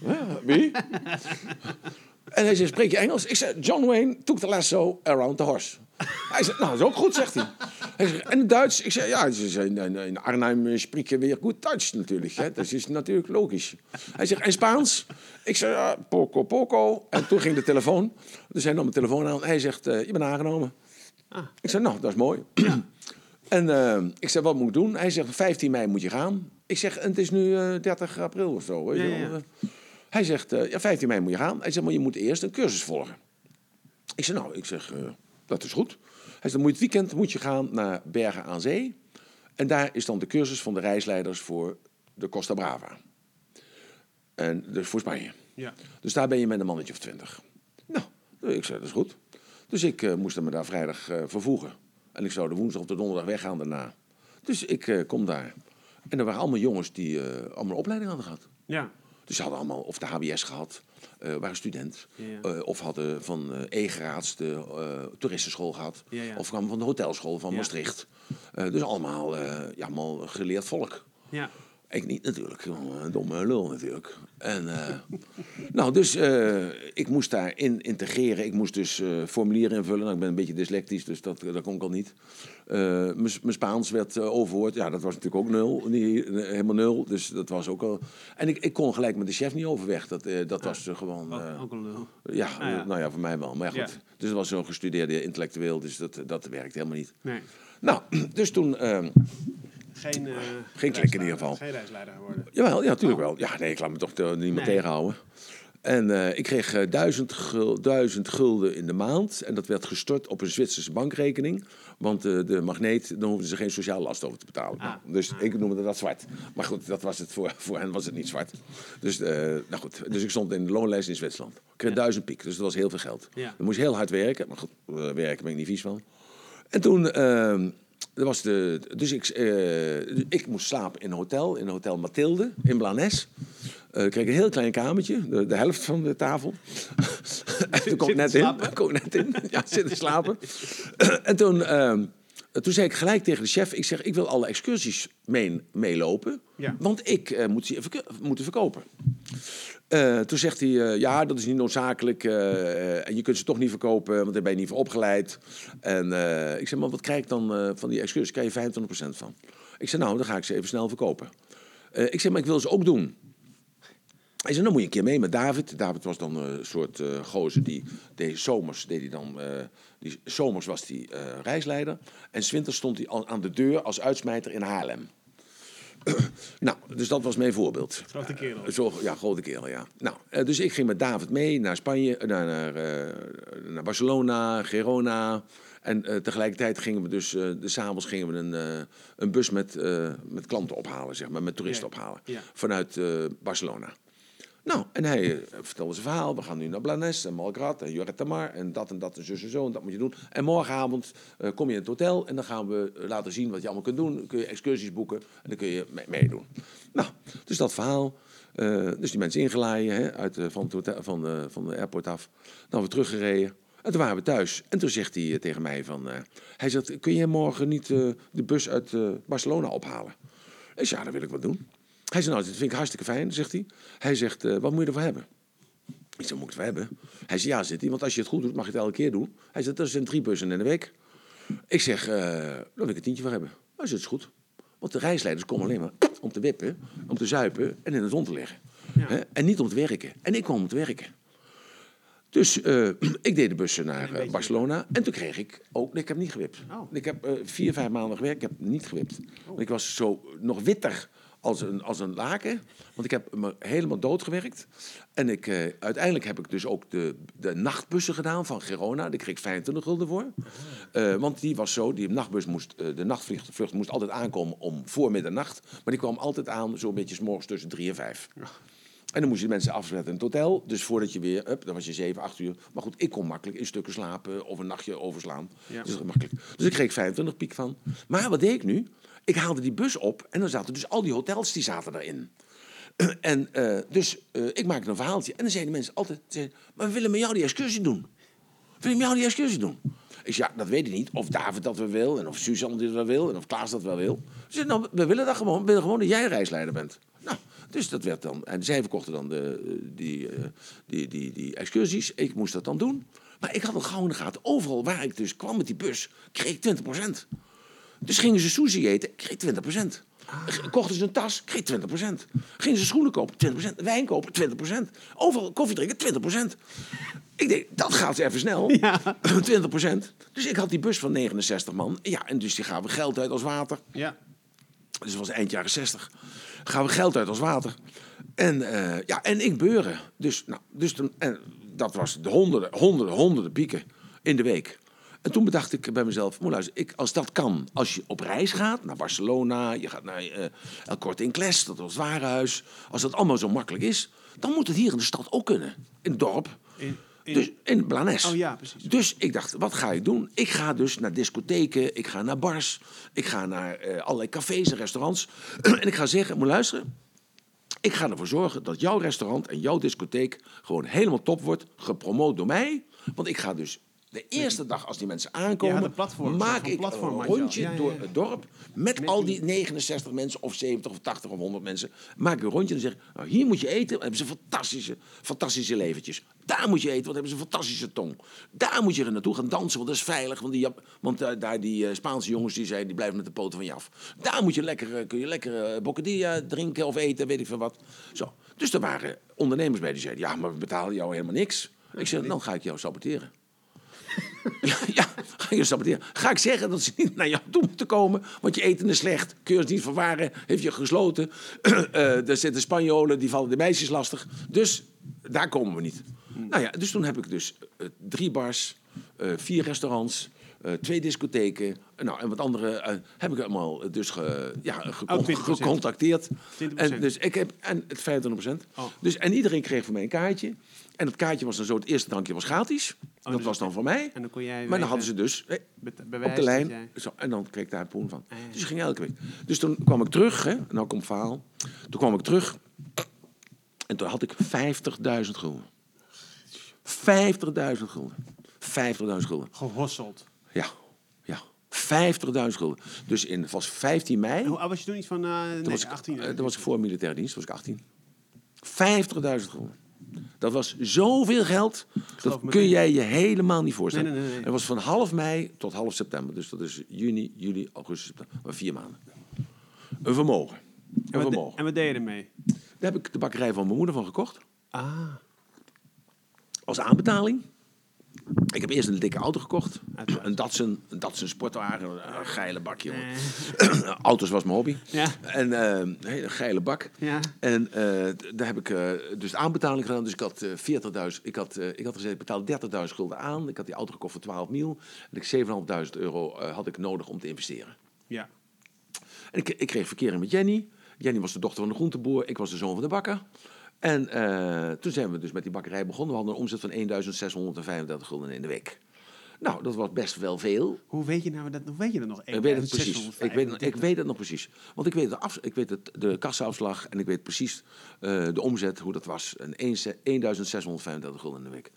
Speaker 2: Wie? En hij zei, spreek je Engels? Ik zei, John Wayne took the lasso around the horse. Hij zei, nou, dat is ook goed, zegt hij. Hij en Duits? Ik zei, ja, ze zei, in, Arnhem spreek je weer goed Duits natuurlijk. Hè? Dat is natuurlijk logisch. Hij zegt, en Spaans? Ik zei, ja, poco, poco. En toen ging de telefoon. Dus hij nam mijn telefoon aan. Hij zegt, eh, je bent aangenomen.
Speaker 1: Ah.
Speaker 2: Ik zei, nou, dat is mooi. en eh, ik zei, wat moet ik doen? Hij zegt, 15 mei moet je gaan. Ik zeg, en het is nu eh, 30 april of zo. Weet je
Speaker 1: ja.
Speaker 2: Hij zegt, eh, ja, 15 mei moet je gaan. Hij zegt, maar je moet eerst een cursus volgen. Ik zeg, nou, ik zeg, eh, dat is goed. Hij zei, dan moet je het weekend moet je gaan naar Bergen aan Zee. En daar is dan de cursus van de reisleiders voor de Costa Brava. En dus voor Spanje.
Speaker 1: Ja.
Speaker 2: Dus daar ben je met een mannetje of twintig. Nou, ik zei, dat is goed. Dus ik eh, moest me daar vrijdag vervoegen. En ik zou de woensdag of de donderdag weggaan daarna. Dus ik kom daar. En er waren allemaal jongens die allemaal opleiding hadden gehad.
Speaker 1: Ja.
Speaker 2: Dus ze hadden allemaal of de HBS gehad, eh, waren student.
Speaker 1: Ja.
Speaker 2: eh, of hadden van eh E-graads de toeristenschool gehad.
Speaker 1: Ja, ja.
Speaker 2: Of kwamen van de hotelschool van. Maastricht. Dus allemaal, ja, allemaal geleerd volk.
Speaker 1: Ja.
Speaker 2: Ik niet natuurlijk, een domme lul natuurlijk. En, eh, nou, dus eh, ik moest daarin integreren. Ik moest dus eh, formulieren invullen. Nou, ik ben een beetje dyslectisch, dus dat, dat kon ik al niet. Mijn mijn Spaans werd overhoord. Ja, dat was natuurlijk ook nul. Niet, helemaal nul. Dus dat was ook al... En ik, ik kon gelijk met de chef niet overweg. Dat, dat was gewoon...
Speaker 1: Ook, ook een lul.
Speaker 2: ja,
Speaker 1: Ah, ja.
Speaker 2: nou ja, voor mij wel. Maar ja, goed. Dus dat was zo'n gestudeerde intellectueel. Dus dat, dat werkt helemaal niet.
Speaker 1: Nee.
Speaker 2: Nou, dus toen...
Speaker 1: Geen, eh,
Speaker 2: klik in ieder geval.
Speaker 1: Geen reisleider geworden.
Speaker 2: Jawel, ja, natuurlijk wel. Ja, nee, ik laat me toch niet meer
Speaker 1: Nee.
Speaker 2: tegenhouden. En eh, ik kreeg duizend, gul- duizend gulden in de maand. En dat werd gestort op een Zwitserse bankrekening. Want de magneet, dan hoefden ze geen sociale last over te betalen.
Speaker 1: Ah.
Speaker 2: Nou, dus ik noemde dat zwart. Maar goed, dat was het voor, voor hen was het niet zwart. Dus, nou goed, dus ik stond in de loonlijst in Zwitserland. Ik kreeg duizend piek, dus dat was heel veel geld.
Speaker 1: Ja.
Speaker 2: Dan moest je heel hard werken. Maar goed, werken ben ik niet vies van. En toen, er was de, dus ik, eh, ik moest slapen in een hotel, in hotel Mathilde in Blanes. Eh, ik kreeg een heel klein kamertje, de, de helft van de tafel. en toen kon ik net in. Kon net in. Ja, zitten slapen. en toen, eh, toen zei ik gelijk tegen de chef, ik zeg, ik wil alle excursies mee, meelopen.
Speaker 1: Ja.
Speaker 2: Want ik eh, moet ze verko- moeten verkopen. Eh, toen zegt hij, eh, ja, dat is niet noodzakelijk. eh, en je kunt ze toch niet verkopen, want daar ben je niet voor opgeleid. En ik zeg, maar wat krijg ik dan van die excursies? Krijg je 25% van. Ik zeg, nou, dan ga ik ze even snel verkopen. Ik zeg, maar ik wil ze ook doen. Hij zei, dan moet je een keer mee met David. David was dan een soort gozer die deed zomers, deed hij dan, die, zomers was hij reisleider. En winters stond hij aan de deur als uitsmijter in Haarlem. nou, dus dat was mijn voorbeeld.
Speaker 1: Grote kerel.
Speaker 2: Eh, Zo, ja, grote kerel, ja. Nou, eh, dus ik ging met David mee naar Spanje, eh, naar, naar, naar Barcelona, Girona. En tegelijkertijd gingen we dus, de s'avonds gingen we een, een bus met, met klanten ophalen, zeg maar, met toeristen
Speaker 1: Ja,
Speaker 2: ophalen.
Speaker 1: ja.
Speaker 2: Vanuit Barcelona. Nou, en hij eh, vertelde zijn verhaal. We gaan nu naar Blanes en Malgrat en Lloret de Mar en dat en dat en zus en zo en dat moet je doen. En morgenavond eh, kom je in het hotel en dan gaan we eh, laten zien wat je allemaal kunt doen. Dan kun je excursies boeken en dan kun je mee- meedoen. Nou, dus dat verhaal. Dus die mensen ingeladen hè, uit, van, het hotel, van, van de airport af. Dan we teruggereden. En toen waren we thuis. En toen zegt hij tegen mij van... hij zegt, kun je morgen niet de bus uit Barcelona ophalen? Ik zei, ja, dat wil ik wel doen. Hij zei, nou, dat vind ik hartstikke fijn, zegt hij. Hij zegt, eh, wat moet je ervoor hebben? Ik zei, moet ik het hebben? Hij zei, ja, zit hij, want als je het goed doet, mag je het elke keer doen. Hij zegt, dat zijn drie bussen in de week. Ik zeg, eh daar wil ik een tientje voor hebben. Hij zegt, is goed. Want de reisleiders komen alleen maar om te wippen, om te zuipen en in de zon te liggen.
Speaker 1: Ja.
Speaker 2: En niet om te werken. En ik kwam om te werken. Dus eh, ik deed de bussen naar Barcelona. En toen kreeg ik ook... Nee, ik heb niet gewipt.
Speaker 1: Oh.
Speaker 2: Ik heb eh, vier, vijf maanden gewerkt. Ik heb niet gewipt. Want ik was zo nog witter als een, als een laken. Want ik heb me helemaal doodgewerkt. En ik, eh, uiteindelijk heb ik dus ook de, de nachtbussen gedaan van Girona. Daar kreeg ik 25 gulden voor. Eh, want die was zo, die nachtbus moest, eh, de nachtvlucht vlucht moest altijd aankomen om voor middernacht. Maar die kwam altijd aan zo'n beetje 's morgens tussen drie en vijf. En dan moest je de mensen afzetten in het hotel. Dus voordat je weer, up, dan was je 7, 8 uur. Maar goed, ik kon makkelijk in stukken slapen of een nachtje overslaan.
Speaker 1: Ja.
Speaker 2: Dus makkelijk. Dus ik kreeg 25 piek van. Maar wat deed ik nu? Ik haalde die bus op en dan zaten dus al die hotels die zaten daarin. En eh, dus eh, ik maakte een verhaaltje. En dan zeiden de mensen altijd, zeiden, maar we willen met jou die excursie doen. We willen met jou die excursie doen. Ik zei, ja, dat weet ik niet. Of David dat wel wil. En of Suzanne dit wel wil. En of Klaas dat wel wil. Ze zei, nou, we willen dat gewoon. We willen gewoon dat jij reisleider bent. Nou, dus dat werd dan... En zij verkochten dan de, die, eh, die, die, die excursies. Ik moest dat dan doen. Maar ik had al gauw in de. Overal waar ik dus kwam met die bus, kreeg ik 20%. Dus gingen ze sushi eten, kreeg ik 20%. Kochten ze een tas, kreeg ik 20%. Gingen ze schoenen kopen, 20%. Wijn kopen, 20%. Overal koffie drinken, 20%. Ik denk, dat gaat even snel.
Speaker 1: Ja.
Speaker 2: 20%. Dus ik had die bus van 69 man. Ja, en dus die gaven geld uit als water.
Speaker 1: Ja.
Speaker 2: Dus dat was eind jaren 60. Gaan we geld uit als water. En, eh, ja, en ik beuren. Dus, nou, dus toen, en dat was de honderden, honderden, honderden pieken in de week. En toen bedacht ik bij mezelf, moet luisteren, ik, als dat kan, als je op reis gaat naar Barcelona, je gaat naar eh El Corte Inglés, dat was het warenhuis, als dat allemaal zo makkelijk is, dan moet het hier in de stad ook kunnen, in het dorp.
Speaker 1: In, in-
Speaker 2: Dus in Blanes.
Speaker 1: Oh ja, precies.
Speaker 2: Dus ik dacht, wat ga ik doen? Ik ga dus naar discotheken, ik ga naar bars, ik ga naar eh, allerlei cafés en restaurants. en ik ga zeggen, moet luisteren. Ik ga ervoor zorgen dat jouw restaurant en jouw discotheek gewoon helemaal top wordt, gepromoot door mij. Want ik ga dus de eerste dag als die mensen aankomen,
Speaker 1: Ja, platform,
Speaker 2: maak ik een rondje
Speaker 1: Ja, ja,
Speaker 2: door het dorp met, al die 69 mensen of 70 of 80 of 100 mensen. Maak ik een rondje en zeg nou, hier moet je eten, dan hebben ze fantastische, fantastische leventjes. Daar moet je eten, want hebben ze een fantastische tong. Daar moet je er naartoe gaan dansen, want dat is veilig. Want, die, want eh, daar die eh, Spaanse jongens die zijn, die blijven met de poten van je af. Daar moet je lekker, eh, kun je lekker bocadilla drinken of eten, weet ik veel wat. Zo. Dus er waren ondernemers bij die zeiden, ja, maar we betalen jou helemaal niks. Ik zeg, dan ga ik jou saboteren. Ja, ga ik je saboteren. Ga ik zeggen dat ze niet naar jou toe moeten komen, want je eten is slecht. Kun je het niet verwaren, heeft je gesloten. Eh, er zitten Spanjolen, die vallen de meisjes lastig. Dus daar komen we niet. Nou ja, dus toen heb ik dus eh, drie bars, eh, vier restaurants, twee discotheken. nou, en wat andere heb ik allemaal dus ge, ja, gecon-
Speaker 1: Oh, 20%.
Speaker 2: gecontacteerd.
Speaker 1: 20%.
Speaker 2: En, dus ik heb, en het 25%.
Speaker 1: Oh.
Speaker 2: Dus, en iedereen kreeg van mij een kaartje. En dat kaartje was dan zo, het eerste drankje was gratis. dat
Speaker 1: dus-
Speaker 2: was dan voor mij.
Speaker 1: En dan kon jij
Speaker 2: Maar dan hadden ze dus eh,
Speaker 1: be-
Speaker 2: op de lijn.
Speaker 1: jij-
Speaker 2: Zo, en dan kreeg ik daar een poen van.
Speaker 1: Ah, ja.
Speaker 2: Dus ik ging elke week. Dus toen kwam ik terug. Hè, nou komt verhaal. Toen kwam ik terug. En toen had ik 50.000 gulden. 50.000 gulden. 50.000 gulden.
Speaker 1: Gehosseld.
Speaker 2: Ja, ja. 50.000 gulden. Dus in, was 15 mei.
Speaker 1: En hoe oud was je toen? Iets van eh nee,
Speaker 2: was, ik,
Speaker 1: 18?
Speaker 2: eh, toen was ik voor militaire dienst, was ik 18. 50.000 gulden. Dat was zoveel geld, dat kun jij je helemaal niet voorstellen.
Speaker 1: Nee, nee, nee, nee.
Speaker 2: Het was van half mei tot half september. Dus dat is juni, juli, augustus, september. Maar vier maanden. Een vermogen. Een
Speaker 1: en, wat,
Speaker 2: vermogen.
Speaker 1: en wat deed je ermee?
Speaker 2: Daar heb ik de bakkerij van mijn moeder van gekocht.
Speaker 1: Ah,
Speaker 2: Als aanbetaling. Ik heb eerst een dikke auto gekocht. Een Datsun, een Datsun sportwagen. Een geile bak, jongen. Auto's was mijn hobby.
Speaker 1: Ja.
Speaker 2: En eh, een hele geile bak.
Speaker 1: Ja.
Speaker 2: En eh, daar heb ik eh, dus de aanbetaling gedaan. Dus ik had eh 40.000. Ik had, ik had gezegd, ik betaalde 30.000 gulden aan. Ik had die auto gekocht voor 12 mil. En ik 7.500 euro had ik nodig om te investeren.
Speaker 1: ja.
Speaker 2: En ik, ik kreeg verkering met Jenny. Jenny was de dochter van de groenteboer. Ik was de zoon van de bakker. En eh, toen zijn we dus met die bakkerij begonnen. We hadden een omzet van 1.635 gulden in de week. Nou, dat was best wel veel.
Speaker 1: Hoe weet je nou dat? Hoe weet je dat nog?
Speaker 2: Ik weet het precies. Ik weet,
Speaker 1: 1635.
Speaker 2: ik weet het nog precies. Want ik weet de, af, ik weet het, de kassaafslag en ik weet precies eh, de omzet, hoe dat was. Een 1635 gulden in de week.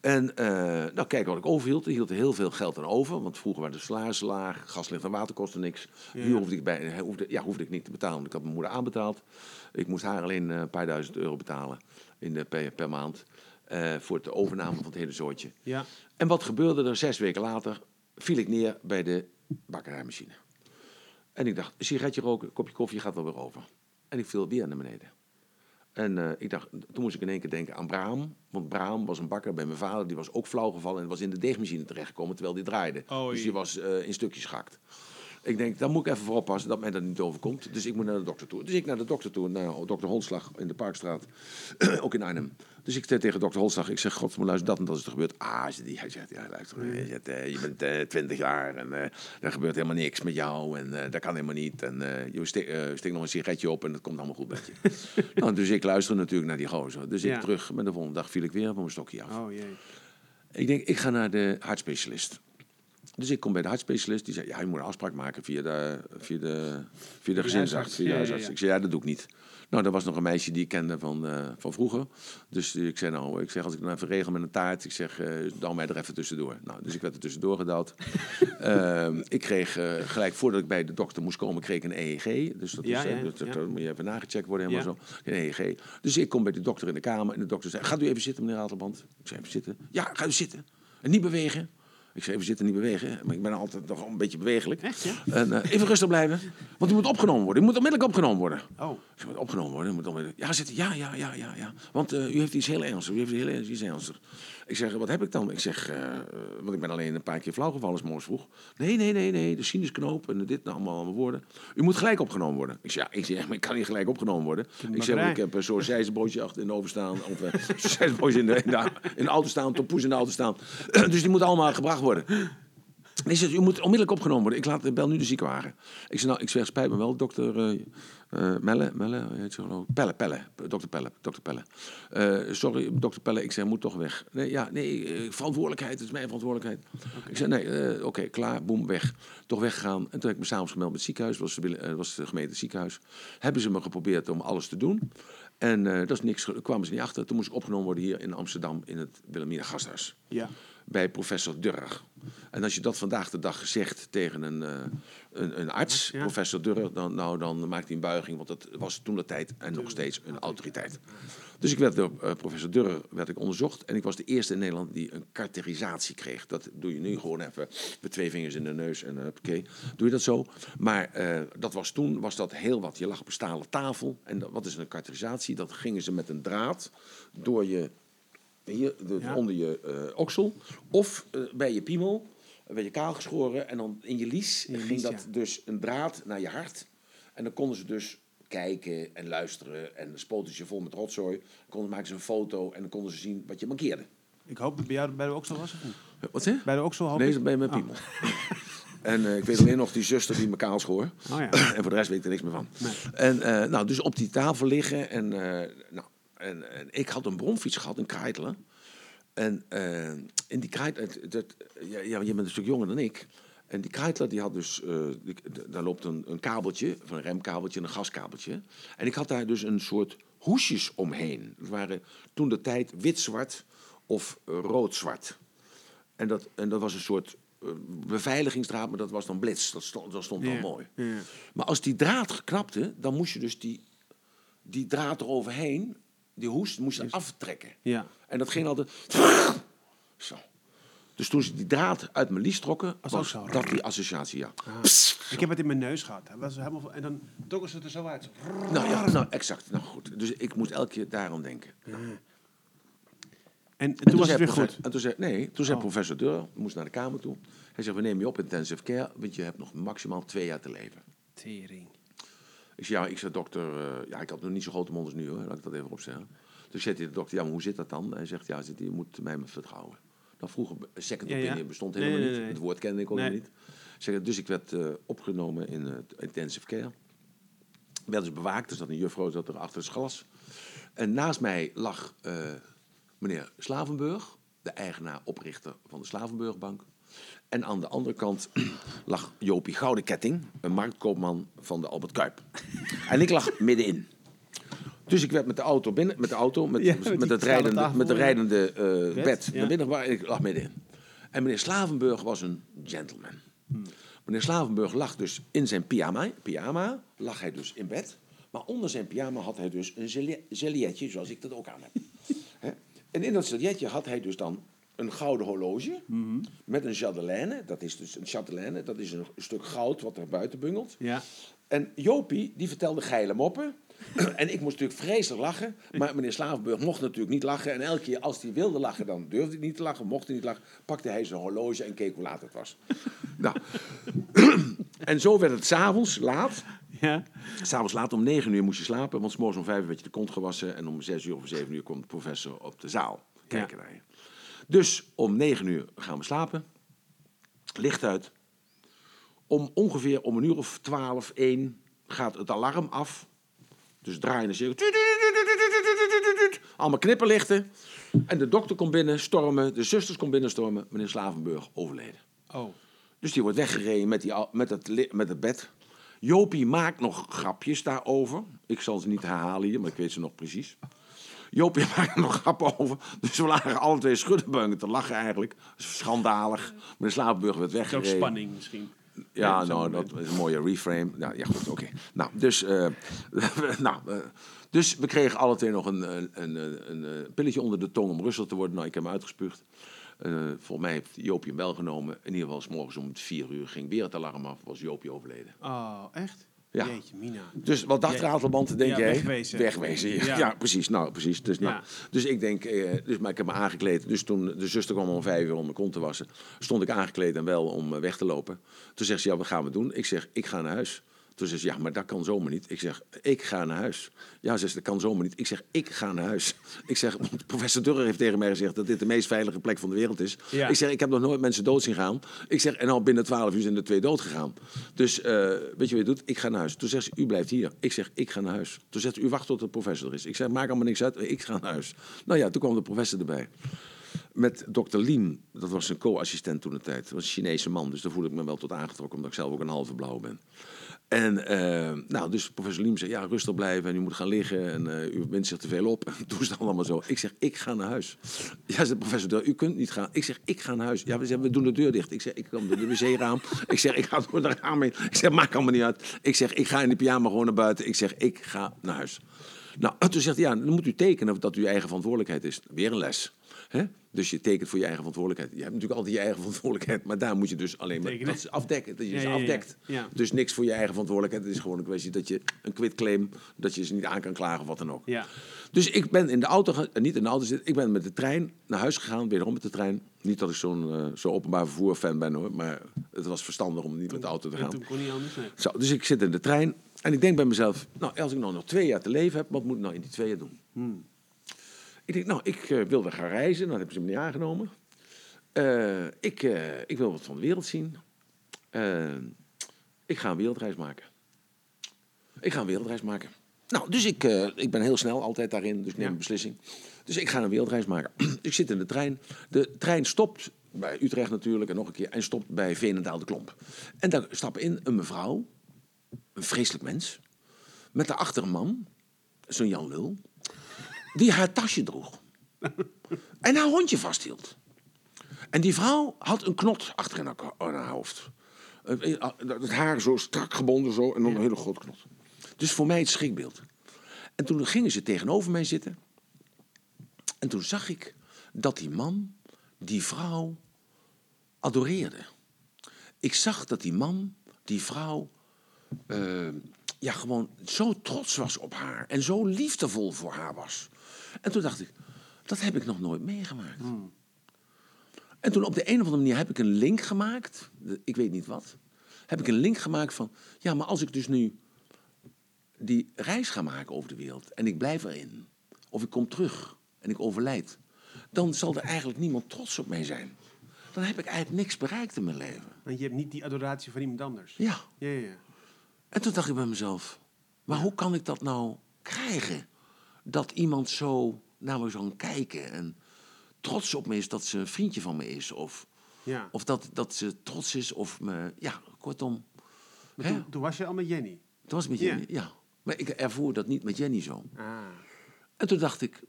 Speaker 2: En eh, nou, kijk wat ik overhield. Ik hield er heel veel geld aan over. Want vroeger waren de salarissen laag. Gaslicht en water kostte niks.
Speaker 1: Ja.
Speaker 2: Huur hoefde ik, bij, hoefde, ja, hoefde ik niet te betalen. Want ik had mijn moeder aanbetaald. Ik moest haar alleen eh, een paar duizend euro betalen in de, per, per maand. eh, voor de overname van het hele zootje.
Speaker 1: Ja.
Speaker 2: En wat gebeurde er zes weken later? Viel ik neer bij de bakkerijmachine. En ik dacht, een sigaretje roken, een kopje koffie gaat wel weer over. En ik viel weer naar beneden. En eh, ik dacht, toen moest ik in één keer denken aan Braam. Want Braam was een bakker bij mijn vader, die was ook flauw gevallen en was in de deegmachine terechtgekomen terwijl die draaide.
Speaker 1: Oei.
Speaker 2: Dus die was eh, in stukjes gehakt. Ik denk, daar moet ik even voor oppassen dat mij dat niet overkomt. Dus ik moet naar de dokter toe. Dus ik naar de dokter toe, naar dokter Holslag in de Parkstraat, ook in Arnhem. Dus ik zei tegen dokter Holslag, ik zeg, god, maar luister, dat en dat is er gebeurd. Ah, die, hij zegt, ja, luister, je, eh, je bent eh 20 jaar en eh, er gebeurt helemaal niks met jou en eh, dat kan helemaal niet. En je steekt steek nog een sigaretje op en het komt allemaal goed met je. nou, dus ik luister natuurlijk naar die gozer. Dus ik terug, maar de volgende dag viel ik weer van mijn stokje af.
Speaker 1: Oh jee.
Speaker 2: Ik denk, ik ga naar de hartspecialist. Dus ik kom bij de hartspecialist. Die zei, ja, je moet een afspraak maken via de, via de, via de gezinsarts. Via de
Speaker 1: ja,
Speaker 2: huisarts.
Speaker 1: ja.
Speaker 2: Ik zei, ja, dat doe ik niet. Nou, er was nog een meisje die ik kende van, eh, van vroeger. Dus ik zei, nou, ik zeg, als ik nou even regel met een taart, ik zeg, eh douw mij er even tussendoor. Nou, dus ik werd er tussendoor gedouwd. Ehm, ik kreeg eh, gelijk, voordat ik bij de dokter moest komen, kreeg ik een EEG. Dus dat,
Speaker 1: Ja,
Speaker 2: is,
Speaker 1: ja,
Speaker 2: dat, dat moet je even nagecheckt worden, helemaal zo. Een EEG. Dus ik kom bij de dokter in de kamer en de dokter zei, gaat u even zitten, meneer Ratelband? Ik zei, even zitten. Ja, ga u zitten. En niet bewegen. Ik zei, even zitten, niet bewegen. Maar ik ben altijd nog een beetje bewegelijk.
Speaker 1: Echt, ja?
Speaker 2: En eh, even rustig blijven. Want u moet opgenomen worden. U moet onmiddellijk opgenomen worden.
Speaker 1: Oh.
Speaker 2: Zei, moet opgenomen worden. Moet onmiddellijk... Ja, zitten. Ja, ja, ja, ja, ja. Want eh, u heeft iets heel ernstigs. U heeft heel ernstig, iets ernstigs. Ik zeg, wat heb ik dan? Ik zeg, eh, eh, want ik ben alleen een paar keer flauwgevallen, is morgens vroeg. Nee, nee, nee, nee. De sinusknoop en dit, nou, allemaal, allemaal woorden. U moet gelijk opgenomen worden. Ik zeg, ja, ik, zeg, maar ik kan niet gelijk opgenomen worden. Ik zeg, ik heb een soort zijzenbroodje achter in de oven staan. Of uh, zijzenbroodje in de, in, de, in de auto staan, tompoes in de auto staan. dus die moeten allemaal gebracht worden. ze zegt, u moet onmiddellijk opgenomen worden. Ik laat, bel nu de ziekenwagen. Ik zeg, nou, ik zeg, spijt me wel, dokter eh, eh, Melle, Melle, hoe heet ze geloof ik? Pelle, Pelle, dokter Pelle, dokter Pelle. Eh, sorry, dokter Pelle, ik zeg, moet toch weg. Nee, ja, nee, eh, verantwoordelijkheid, het is mijn verantwoordelijkheid. Ik zeg, nee, oké, klaar, boem, weg. Toch weggegaan. En toen heb ik me s'avonds gemeld met het ziekenhuis, was, de, was de gemeente ziekenhuis. Hebben ze me geprobeerd om alles te doen. En dat is niks, kwamen ze niet achter. Toen moest ik opgenomen worden hier in Amsterdam, in het Wilhelmina Gasthuis
Speaker 1: Ja.
Speaker 2: Bij professor Durrer. En als je dat vandaag de dag zegt tegen een, eh, een, een arts,
Speaker 1: Ja.
Speaker 2: professor Durrer, dan, nou, dan maakt hij een buiging, want dat was toen de tijd en nog steeds een autoriteit. Dus ik werd door eh, professor Durrer werd ik onderzocht en ik was de eerste in Nederland die een karakterisatie kreeg. Dat doe je nu gewoon even met twee vingers in de neus en oké, doe je dat zo. Maar eh, dat was toen was dat heel wat. Je lag op een stalen tafel en dat- wat is een karakterisatie? Dat gingen ze met een draad door je hier,
Speaker 1: Ja.
Speaker 2: onder je eh, oksel. Of eh, bij je piemel, eh, werd je kaal geschoren. En dan in je lies
Speaker 1: In je
Speaker 2: ging
Speaker 1: lies,
Speaker 2: dat
Speaker 1: ja.
Speaker 2: dus een draad naar je hart. En dan konden ze dus kijken en luisteren. En dan spoten ze je vol met rotzooi. Konden maken ze een foto en dan konden ze zien wat je mankeerde.
Speaker 1: Ik hoop dat bij jou bij de Oksel was of niet?
Speaker 2: Wat zeg?
Speaker 1: Bij de Oksel hoop
Speaker 2: Nee, dat ben je met
Speaker 1: Oh.
Speaker 2: piemel. En eh, ik weet alleen nog die zuster die me kaal schoor.
Speaker 1: Oh ja.
Speaker 2: En voor de rest weet ik er niks meer van.
Speaker 1: Nee.
Speaker 2: En eh, nou, dus op die tafel liggen. En, eh, nou, en, en ik had een bromfiets gehad, een Kreitler. En eh, in die Kreitler, dat, ja, ja, je bent een stuk jonger dan ik. En die Kreitler, die had dus, eh, die- d- daar loopt een, een kabeltje, van een remkabeltje en een gaskabeltje. En ik had daar dus een soort hoesjes omheen. Dat waren toen de tijd wit-zwart of eh, rood-zwart. En dat, en dat was een soort eh, beveiligingsdraad, maar dat was dan blitz. Dat stond, dat stond
Speaker 1: Ja,
Speaker 2: wel mooi.
Speaker 1: ja.
Speaker 2: Maar als die draad geknapte, dan moest je dus die, die draad eroverheen, die hoest, moest je aftrekken.
Speaker 1: Ja.
Speaker 2: En dat ging altijd... Zo. Dus toen ze die draad uit mijn lies trokken,
Speaker 1: Was ook zo.
Speaker 2: dat die associatie, ja.
Speaker 1: Ik heb het in mijn neus gehad. Dat was helemaal, en dan trokken ze het er zo uit.
Speaker 2: Nou ja, nou, exact. Nou goed. Dus ik moet elke keer daaraan denken.
Speaker 1: En,
Speaker 2: En
Speaker 1: toen was het
Speaker 2: zei
Speaker 1: weer goed.
Speaker 2: En toen zei, nee, toen zei
Speaker 1: Oh.
Speaker 2: professor Deur, moest naar de kamer toe. Hij zegt, we nemen je op in intensive care, want je hebt nog maximaal twee jaar te leven.
Speaker 1: Tering.
Speaker 2: Ik zei, ja, ik zei, dokter, eh, ja, ik had nog niet zo grote mond als nu hoor, laat ik dat even opzeggen. Dus zegt hij de dokter, ja, maar hoe zit dat dan? Hij zegt, ja, hij, je moet mij maar vertrouwen. Dan vroeger, second
Speaker 1: Ja, ja.
Speaker 2: opinion bestond helemaal
Speaker 1: nee,
Speaker 2: niet. Het woord kende ik ook
Speaker 1: Nee.
Speaker 2: niet. Zeg, dus ik werd eh, opgenomen in het intensive care. Werd dus bewaakt, er zat een juffrouw zat er achter het glas. En naast mij lag eh, meneer Slavenburg, de eigenaar, oprichter van de Slavenburgbank. En aan de andere kant lag Jopie Goudeketting, een marktkoopman van de Albert Kuip. en ik lag middenin. Dus ik werd met de auto binnen, met de auto, met,
Speaker 1: Ja,
Speaker 2: met, het rijdende,
Speaker 1: tafel,
Speaker 2: met de rijdende eh,
Speaker 1: Bed,
Speaker 2: bed,
Speaker 1: ja.
Speaker 2: naar binnen en ik lag middenin. En meneer Slavenburg was een gentleman. Meneer Slavenburg lag dus in zijn pyjama, pyjama, lag hij dus in bed. Maar onder zijn pyjama had hij dus een gelietje, zoals ik dat ook aan heb. En in dat gelietje had hij dus dan een gouden horloge met een chatelaine. Dat is dus een chatelaine, dat is een stuk goud wat er buiten bungelt.
Speaker 1: Ja.
Speaker 2: En Jopie, die vertelde geile moppen. en ik moest natuurlijk vreselijk lachen. Maar meneer Slavenburg mocht natuurlijk niet lachen. En elke keer als hij wilde lachen, dan durfde hij niet te lachen. Mocht hij niet lachen, pakte hij zijn horloge en keek hoe laat het was. nou. en zo werd het s'avonds laat.
Speaker 1: Ja.
Speaker 2: S'avonds laat om negen uur moest je slapen. Want 's morgens om vijf uur werd je de kont gewassen. En om zes uur of zeven uur kwam de professor op de zaal kijken
Speaker 1: Ja.
Speaker 2: naar je. Dus om negen uur gaan we slapen. Licht uit. Om ongeveer om een uur of twaalf, één gaat het alarm af. Dus draaien de cirkel. Allemaal knipperlichten. En de dokter komt binnen, stormen. De zusters komt binnen, stormen. Meneer Slavenburg overleden.
Speaker 1: Oh.
Speaker 2: Dus die wordt weggereden met, die, met, het, met het bed. Jopie maakt nog grapjes daarover. Ik zal ze niet herhalen hier, maar ik weet ze nog precies. Jopie maakt er nog grappen over. Dus we lagen alle twee schuddenbuingen te lachen eigenlijk. Schandalig. Meneer Slavenburg werd
Speaker 1: Is ook
Speaker 2: weggereden.
Speaker 1: spanning misschien.
Speaker 2: Ja, nou, dat is een mooie reframe. Nou, ja, goed, oké. Nou, dus, eh, nou, eh, dus we kregen alle twee nog een, een, een, een, eh, pilletje onder de tong om rustig te worden. Nou, ik heb hem uitgespuugd. Eh, volgens mij heeft Joopje hem wel genomen. In ieder geval, 's morgens om vier uur ging weer het alarm af. Was Joopje overleden.
Speaker 1: Oh, echt?
Speaker 2: Ja.
Speaker 1: Jeetje, Mina.
Speaker 2: Dus wat dacht. Ratelband, denk
Speaker 1: Ja, wegwezen.
Speaker 2: Wegwezen, ja. Precies. Nou, precies. Dus, nou, dus ik denk, eh, dus, maar ik heb me aangekleed. Dus toen de zuster kwam om vijf uur om mijn kont te wassen, stond ik aangekleed en wel om eh, weg te lopen. Toen zegt ze, ja, wat gaan we doen? Ik zeg, ik ga naar huis. Toen zei ze, ja, maar dat kan zomaar niet. Ik zeg, ik ga naar huis. Ja, ze dat kan zomaar niet. Ik zeg, ik ga naar huis. Ik zeg, want professor Durrer heeft tegen mij gezegd dat dit de meest veilige plek van de wereld is.
Speaker 1: Ja.
Speaker 2: Ik zeg, ik heb nog nooit mensen dood zien gaan. Ik zeg, en al binnen twaalf uur zijn er twee dood gegaan. Dus, eh, weet je wat je doet? Ik ga naar huis. Toen zegt ze, u blijft hier. Ik zeg, ik ga naar huis. Toen zegt ze, u wacht tot de professor er is. Ik zeg, maak allemaal niks uit. Ik ga naar huis. Nou ja, toen kwam de professor erbij met dokter Liem. Dat was een co-assistent toen de tijd. Dat was een Chinese man, dus daar voel ik me wel tot aangetrokken... omdat ik zelf ook een halve blauw ben. En eh, nou, dus professor Liem zei, ja, rustig blijven en u moet gaan liggen... en eh, u wint zich te veel op. En toen is het allemaal zo. Ik zeg, ik ga naar huis. Ja, zei professor, u kunt niet gaan. Ik zeg, ik ga naar huis. Ja, we, zeggen, we doen de deur dicht. Ik zeg, ik kom door de wc-raam. Ik zeg, ik ga door de raam heen. Ik zeg, maakt allemaal niet uit. Ik zeg, ik ga in de pyjama gewoon naar buiten. Ik zeg, ik ga naar huis. Nou, toen zegt hij, ja, dan moet u tekenen dat uw eigen verantwoordelijkheid is. Weer een les. Hè? Dus je tekent voor je eigen verantwoordelijkheid. Je hebt natuurlijk altijd je eigen verantwoordelijkheid, maar daar moet je dus alleen maar dat is afdekken. Dat je
Speaker 1: Ja,
Speaker 2: ze afdekt.
Speaker 1: ja.
Speaker 2: Dus niks voor je eigen verantwoordelijkheid. Het is gewoon een kwestie dat je een quitclaim, dat je ze niet aan kan klagen of wat dan ook.
Speaker 1: Ja.
Speaker 2: Dus ik ben in de auto, eh, niet in de auto zitten, ik ben met de trein naar huis gegaan, wederom met de trein. Niet dat ik zo'n eh, zo openbaar vervoer fan ben hoor, maar het was verstandig om niet met de auto te gaan.
Speaker 1: toen kon niet anders. Nee.
Speaker 2: Zo, dus ik zit in de trein en ik denk bij mezelf, nou, als ik nou nog twee jaar te leven heb, wat moet ik nou in die twee jaar doen? Ik denk, nou, ik eh, wilde gaan reizen, dan hebben ze me niet aangenomen. Eh, ik, eh, ik wil wat van de wereld zien. Ik ga een wereldreis maken. Ik ga een wereldreis maken. Nou, dus ik, ik ben heel snel altijd daarin, dus ik neem
Speaker 1: Ja.
Speaker 2: een beslissing. Dus ik ga een wereldreis maken. ik zit in de trein. De trein stopt bij Utrecht natuurlijk en nog een keer. En stopt bij Veenendaal de Klomp. En daar stapt in een mevrouw, een vreselijk mens, met daarachter een man, zo'n Jan Lul, die haar tasje droeg. en haar hondje vasthield. En die vrouw had een knot achter in haar, ko- in haar hoofd. Eh, eh, Het haar zo strak gebonden zo en dan een hele grote knot. Dus voor mij het schrikbeeld. En toen gingen ze tegenover mij zitten. En toen zag ik dat die man die vrouw adoreerde. Ik zag dat die man die vrouw eh, ja, gewoon zo trots was op haar. En zo liefdevol voor haar was. En toen dacht ik, dat heb ik nog nooit meegemaakt. En toen op de een of andere manier heb ik een link gemaakt. Ik weet niet wat. Heb ik een link gemaakt van, ja, maar als ik dus nu die reis ga maken over de wereld en ik blijf erin, of ik kom terug en ik overlijd, dan zal er eigenlijk niemand trots op mij zijn. Dan heb ik eigenlijk niks bereikt in mijn leven.
Speaker 1: Want je hebt niet die adoratie van iemand anders.
Speaker 2: Ja.
Speaker 1: Ja, ja, ja.
Speaker 2: En toen dacht ik bij mezelf, maar hoe kan ik dat nou krijgen? Dat iemand zo naar me zou kijken en trots op me is dat ze een vriendje van me is. Of,
Speaker 1: ja.
Speaker 2: of dat, dat ze trots is of me, ja, kortom.
Speaker 1: Maar toen, toen was je al met Jenny.
Speaker 2: Dat was met
Speaker 1: Ja.
Speaker 2: Jenny, ja. Maar ik ervoer dat niet met Jenny zo.
Speaker 1: Ah.
Speaker 2: En toen dacht ik,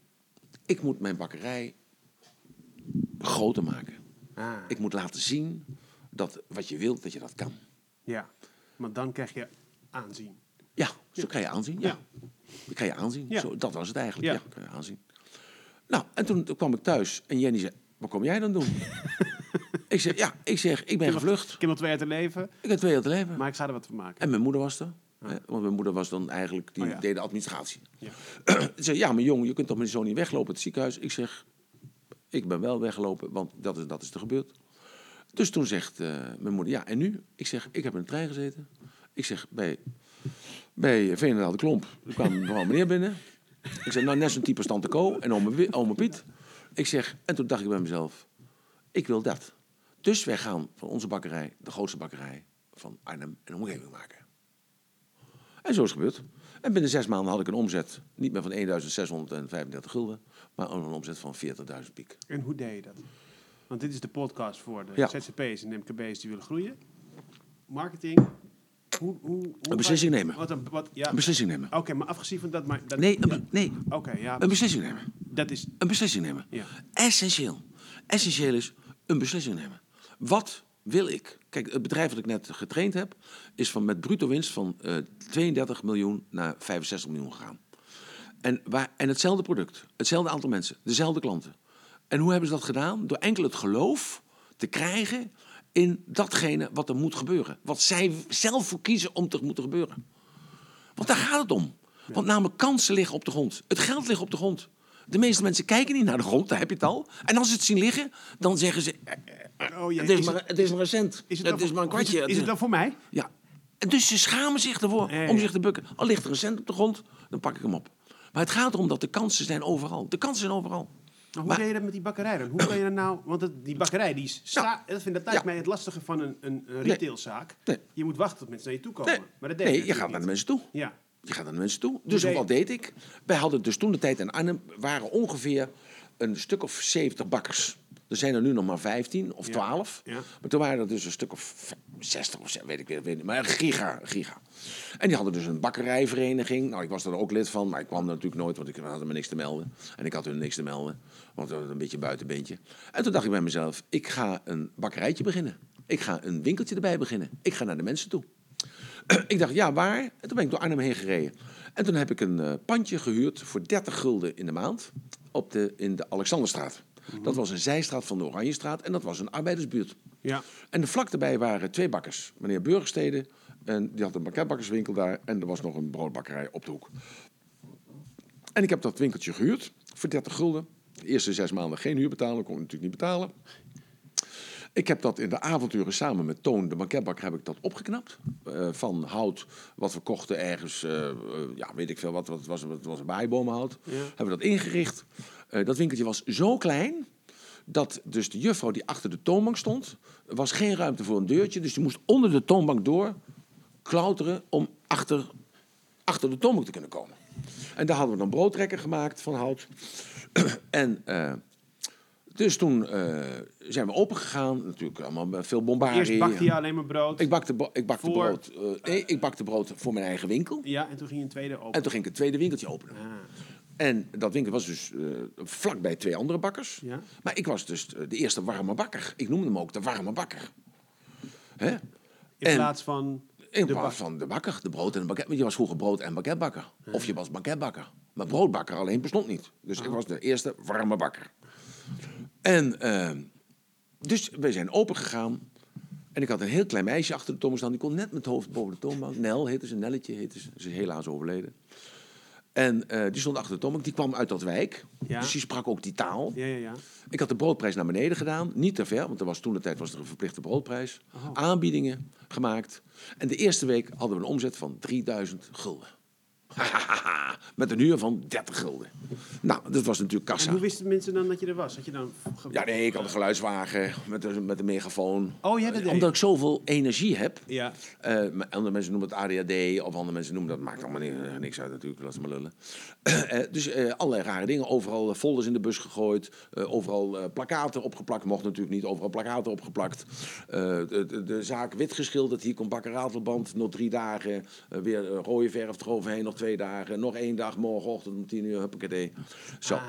Speaker 2: ik moet mijn bakkerij groter maken.
Speaker 1: ah.
Speaker 2: Ik moet laten zien dat wat je wilt, dat je dat kan.
Speaker 1: Ja. Maar dan krijg je aanzien.
Speaker 2: Zo krijg je aanzien. Ja. Ik krijg je aanzien.
Speaker 1: Ja.
Speaker 2: Zo, dat was het eigenlijk.
Speaker 1: Ja.
Speaker 2: Krijg je aanzien. Nou, en toen kwam ik thuis en Jenny zei, wat kom jij dan doen? ik zeg, ja, ik zeg, ik ben gevlucht.
Speaker 1: Ik heb nog twee jaar te leven,
Speaker 2: Ik heb twee jaar te leven.
Speaker 1: maar ik ga er wat van maken.
Speaker 2: En mijn moeder was er. Want mijn moeder was dan eigenlijk, die
Speaker 1: Oh ja.
Speaker 2: deed de administratie.
Speaker 1: Ja.
Speaker 2: Ze zei, ja, maar jong, je kunt toch met zo niet weglopen het ziekenhuis? Ik zeg, ik ben wel weggelopen, want dat is, dat is er gebeurd. Dus toen zegt eh, mijn moeder, ja, en nu? Ik zeg, ik heb in de trein gezeten. Ik zeg, bij, bij Veenendaal de Klomp, er kwam een mevrouw meneer binnen. Ik zeg, nou, net zo'n type als Tante Co en ome, Piet. Ik zeg, en toen dacht ik bij mezelf, ik wil dat. Dus wij gaan van onze bakkerij, de grootste bakkerij van Arnhem, een omgeving maken. En zo is het gebeurd. En binnen zes maanden had ik een omzet, niet meer van 1635 gulden, maar een omzet van 40.000 piek.
Speaker 1: En hoe deed je dat? Want dit is de podcast voor de
Speaker 2: Ja.
Speaker 1: ZZP's en MKB's die willen groeien. Marketing. Hoe, hoe, hoe
Speaker 2: Een beslissing nemen.
Speaker 1: Wat, een- wat, ja.
Speaker 2: Een beslissing nemen.
Speaker 1: Oké, maar afgezien van dat... Maar, dat
Speaker 2: Nee, een,
Speaker 1: ja.
Speaker 2: nee,
Speaker 1: Oké, ja.
Speaker 2: een beslissing nemen.
Speaker 1: Dat is...
Speaker 2: Een beslissing nemen.
Speaker 1: Ja.
Speaker 2: Essentieel. Essentieel is een beslissing nemen. Wat wil ik? Kijk, het bedrijf dat ik net getraind heb, is van met bruto winst van eh 32 miljoen naar 65 miljoen gegaan. En, waar, en hetzelfde product, hetzelfde aantal mensen, dezelfde klanten. En hoe hebben ze dat gedaan? Door enkel het geloof te krijgen in datgene wat er moet gebeuren. Wat zij zelf voor kiezen om te moeten gebeuren. Want daar gaat het om. Want namelijk kansen liggen op de grond. Het geld ligt op de grond. De meeste mensen kijken niet naar de grond, daar heb je het al. En als ze het zien liggen, dan zeggen ze... eh,
Speaker 1: Oh, jee,
Speaker 2: het, is
Speaker 1: is
Speaker 2: maar,
Speaker 1: het-
Speaker 2: het is maar een cent.
Speaker 1: Is het,
Speaker 2: is maar een
Speaker 1: is
Speaker 2: kwartje.
Speaker 1: het- Is het dan voor mij?
Speaker 2: Ja, En dus ze schamen zich ervoor
Speaker 1: Ja, ja,
Speaker 2: om
Speaker 1: ja.
Speaker 2: zich te bukken. Al ligt er een cent op de grond, dan pak ik hem op. Maar het gaat erom dat de kansen zijn overal. De kansen zijn overal.
Speaker 1: Maar hoe
Speaker 2: Maar-
Speaker 1: deed je dat met die bakkerij dan? Hoe kan je dat nou... Want het- die bakkerij, die is sta- dat, vind, dat lijkt
Speaker 2: Ja.
Speaker 1: mij het lastige van een, een, een retailzaak.
Speaker 2: Nee.
Speaker 1: Je moet wachten tot mensen naar je toe komen.
Speaker 2: Nee,
Speaker 1: Maar dat deed
Speaker 2: nee
Speaker 1: je
Speaker 2: gaat naar de mensen toe.
Speaker 1: Ja.
Speaker 2: Je gaat naar de mensen toe. Dus wat deed ik? Wij hadden dus toen de tijd in Arnhem waren ongeveer een stuk of 70 bakkers. Er zijn er nu nog maar 15 of
Speaker 1: Ja.
Speaker 2: 12.
Speaker 1: Ja.
Speaker 2: Maar toen waren er dus een stuk of 60 of weet ik weer, weet niet. Maar giga, giga. En die hadden dus een bakkerijvereniging. Nou, ik was er ook lid van, maar ik kwam er natuurlijk nooit, want ik had me niks te melden. En ik had hun niks te melden, want dat was een beetje een buitenbeentje. En toen dacht ik bij mezelf, ik ga een bakkerijtje beginnen. Ik ga een winkeltje erbij beginnen. Ik ga naar de mensen toe. ik dacht, ja, waar? En toen ben ik door Arnhem heen gereden. En toen heb ik een eh, pandje gehuurd voor 30 gulden in de maand op de, in de Alexanderstraat. Dat was een zijstraat van de Oranjestraat en dat was een arbeidersbuurt.
Speaker 1: Ja.
Speaker 2: En de vlak erbij waren twee bakkers. Meneer Burgstede, en die had een banketbakkerswinkel daar. En er was nog een broodbakkerij op de hoek. En ik heb dat winkeltje gehuurd voor 30 gulden. De eerste zes maanden geen huur betalen, kon ik natuurlijk niet betalen. Ik heb dat in de avonturen samen met Toon, de banketbakker, heb ik dat opgeknapt. Eh, van hout wat we kochten ergens, eh, eh, ja, weet ik veel, wat, wat was, het was.
Speaker 1: Ja.
Speaker 2: Hebben we dat ingericht. Eh, dat winkeltje was zo klein dat dus de juffrouw die achter de toonbank stond, was geen ruimte voor een deurtje. Dus die moest onder de toonbank door klauteren om achter, achter de toonbank te kunnen komen. En daar hadden we dan broodtrekker gemaakt van hout. en eh, dus toen eh, zijn we open gegaan. Natuurlijk allemaal met veel bombarie.
Speaker 1: Eerst bakte je alleen maar brood.
Speaker 2: Ik bakte, ik bakte
Speaker 1: Voor-
Speaker 2: brood. ik bakte brood voor mijn eigen winkel.
Speaker 1: Ja, en toen ging je een tweede open.
Speaker 2: En toen ging ik het tweede winkeltje openen.
Speaker 1: Ah,
Speaker 2: En dat winkel was dus eh vlakbij twee andere bakkers.
Speaker 1: Ja.
Speaker 2: Maar ik was dus de eerste warme bakker. Ik noemde hem ook de warme bakker. Hè?
Speaker 1: in
Speaker 2: En-
Speaker 1: plaats van...
Speaker 2: In
Speaker 1: de
Speaker 2: plaats van de bakker, de brood en de. Want je was vroeger brood- en banketbakker. Of je was banketbakker. Maar broodbakker alleen bestond niet. Dus
Speaker 1: Oh.
Speaker 2: ik was de eerste warme bakker. En eh, dus we zijn open gegaan. En ik had een heel klein meisje achter de toonbank staan. Die kon net met het hoofd boven de toonbank. Nel heette ze, Nelletje heette ze. Ze is helaas overleden. En eh, die stond achter de toonbank. Die kwam uit dat wijk.
Speaker 1: Ja.
Speaker 2: Dus die sprak ook die taal.
Speaker 1: Ja, ja, ja.
Speaker 2: Ik had de broodprijs naar beneden gedaan. Niet te ver, want er was toen de tijd was er een verplichte broodprijs. Aanbiedingen gemaakt. En de eerste week hadden we een omzet van 3000 gulden. Met een huur van 30 gulden. Nou, dat was natuurlijk
Speaker 1: En
Speaker 2: kassa.
Speaker 1: hoe wisten mensen dan dat je er was? Had je dan...
Speaker 2: Ja, nee, ik had een geluidswagen met een, met een megafoon.
Speaker 1: Oh, ja, dat
Speaker 2: Omdat ik zoveel energie heb.
Speaker 1: Ja.
Speaker 2: Eh, andere mensen noemen het ADHD, of andere mensen noemen dat, maakt allemaal ni- niks uit natuurlijk, laat ze maar lullen. Eh, dus eh, allerlei rare dingen, overal folders in de bus gegooid, overal plakaten opgeplakt, mocht natuurlijk niet, overal plakaten opgeplakt. De, de, de zaak wit geschilderd, hier komt bakker Ratelband, nog drie dagen, weer rode verf eroverheen, nog twee dagen, nog één dag, morgenochtend om tien uur, huppakee. Zo.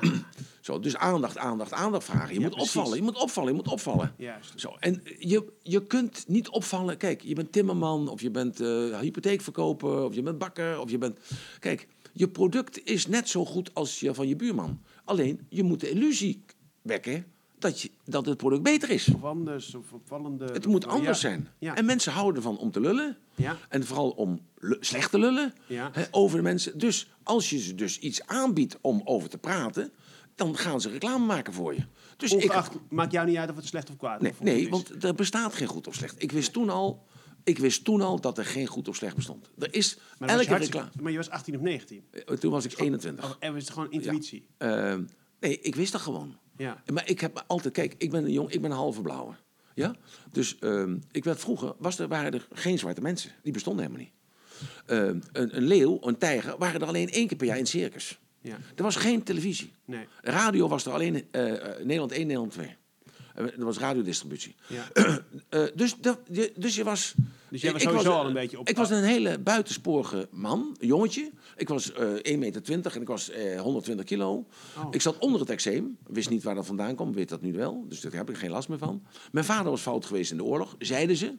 Speaker 2: Zo, dus aandacht, aandacht, aandacht vragen. Je
Speaker 1: Ja,
Speaker 2: moet
Speaker 1: precies.
Speaker 2: opvallen, je moet opvallen, je moet opvallen.
Speaker 1: Juist.
Speaker 2: Zo, en je, je kunt niet opvallen. Kijk, je bent timmerman, of je bent eh hypotheekverkoper, of je bent bakker, of je bent. Kijk, je product is net zo goed als je van je buurman. Alleen, je moet de illusie wekken dat, je, dat het product beter is.
Speaker 1: Of anders, of opvallende...
Speaker 2: Het moet
Speaker 1: Ja.
Speaker 2: anders zijn.
Speaker 1: Ja.
Speaker 2: En mensen houden ervan om te lullen.
Speaker 1: Ja.
Speaker 2: En vooral om slecht te lullen
Speaker 1: Ja.
Speaker 2: hè, over de mensen. Dus als je ze dus iets aanbiedt om over te praten, dan gaan ze reclame maken voor je. Dus ik,
Speaker 1: maakt jou niet uit of het slecht of kwaad
Speaker 2: Nee,
Speaker 1: of
Speaker 2: nee
Speaker 1: is.
Speaker 2: want er bestaat geen goed of slecht. Ik wist toen al, ik wist toen al dat er geen goed of slecht bestond. Er is
Speaker 1: Maar,
Speaker 2: elke reclame.
Speaker 1: maar je was 18 of 19.
Speaker 2: Eh, Toen was ik 21.
Speaker 1: Of, en was het gewoon intuïtie.
Speaker 2: Eh, nee, ik wist dat gewoon.
Speaker 1: Ja.
Speaker 2: Maar ik heb altijd, kijk, ik ben een jong, ik ben een halve blauwe. Ja? Dus ehm, ik werd vroeger, was er, waren er geen zwarte mensen. Die bestonden helemaal niet. Ehm, een, een leeuw, een tijger, waren er alleen één keer per jaar in het circus.
Speaker 1: Ja.
Speaker 2: Er was geen televisie.
Speaker 1: Nee.
Speaker 2: Radio was er alleen eh, eh, Nederland 1, Nederland 2. Eh, Er was radiodistributie.
Speaker 1: Ja.
Speaker 2: Eh, dus, dat, je, dus je was...
Speaker 1: Dus jij was
Speaker 2: ik
Speaker 1: sowieso al een beetje op-
Speaker 2: Ik was een hele buitensporige man, een jongetje. Ik was eh 1,20 meter en ik was eh 120 kilo.
Speaker 1: Oh.
Speaker 2: Ik zat onder het eczeem. Wist niet waar dat vandaan kwam, weet dat nu wel. Dus daar heb ik geen last meer van. Mijn vader was fout geweest in de oorlog, zeiden ze.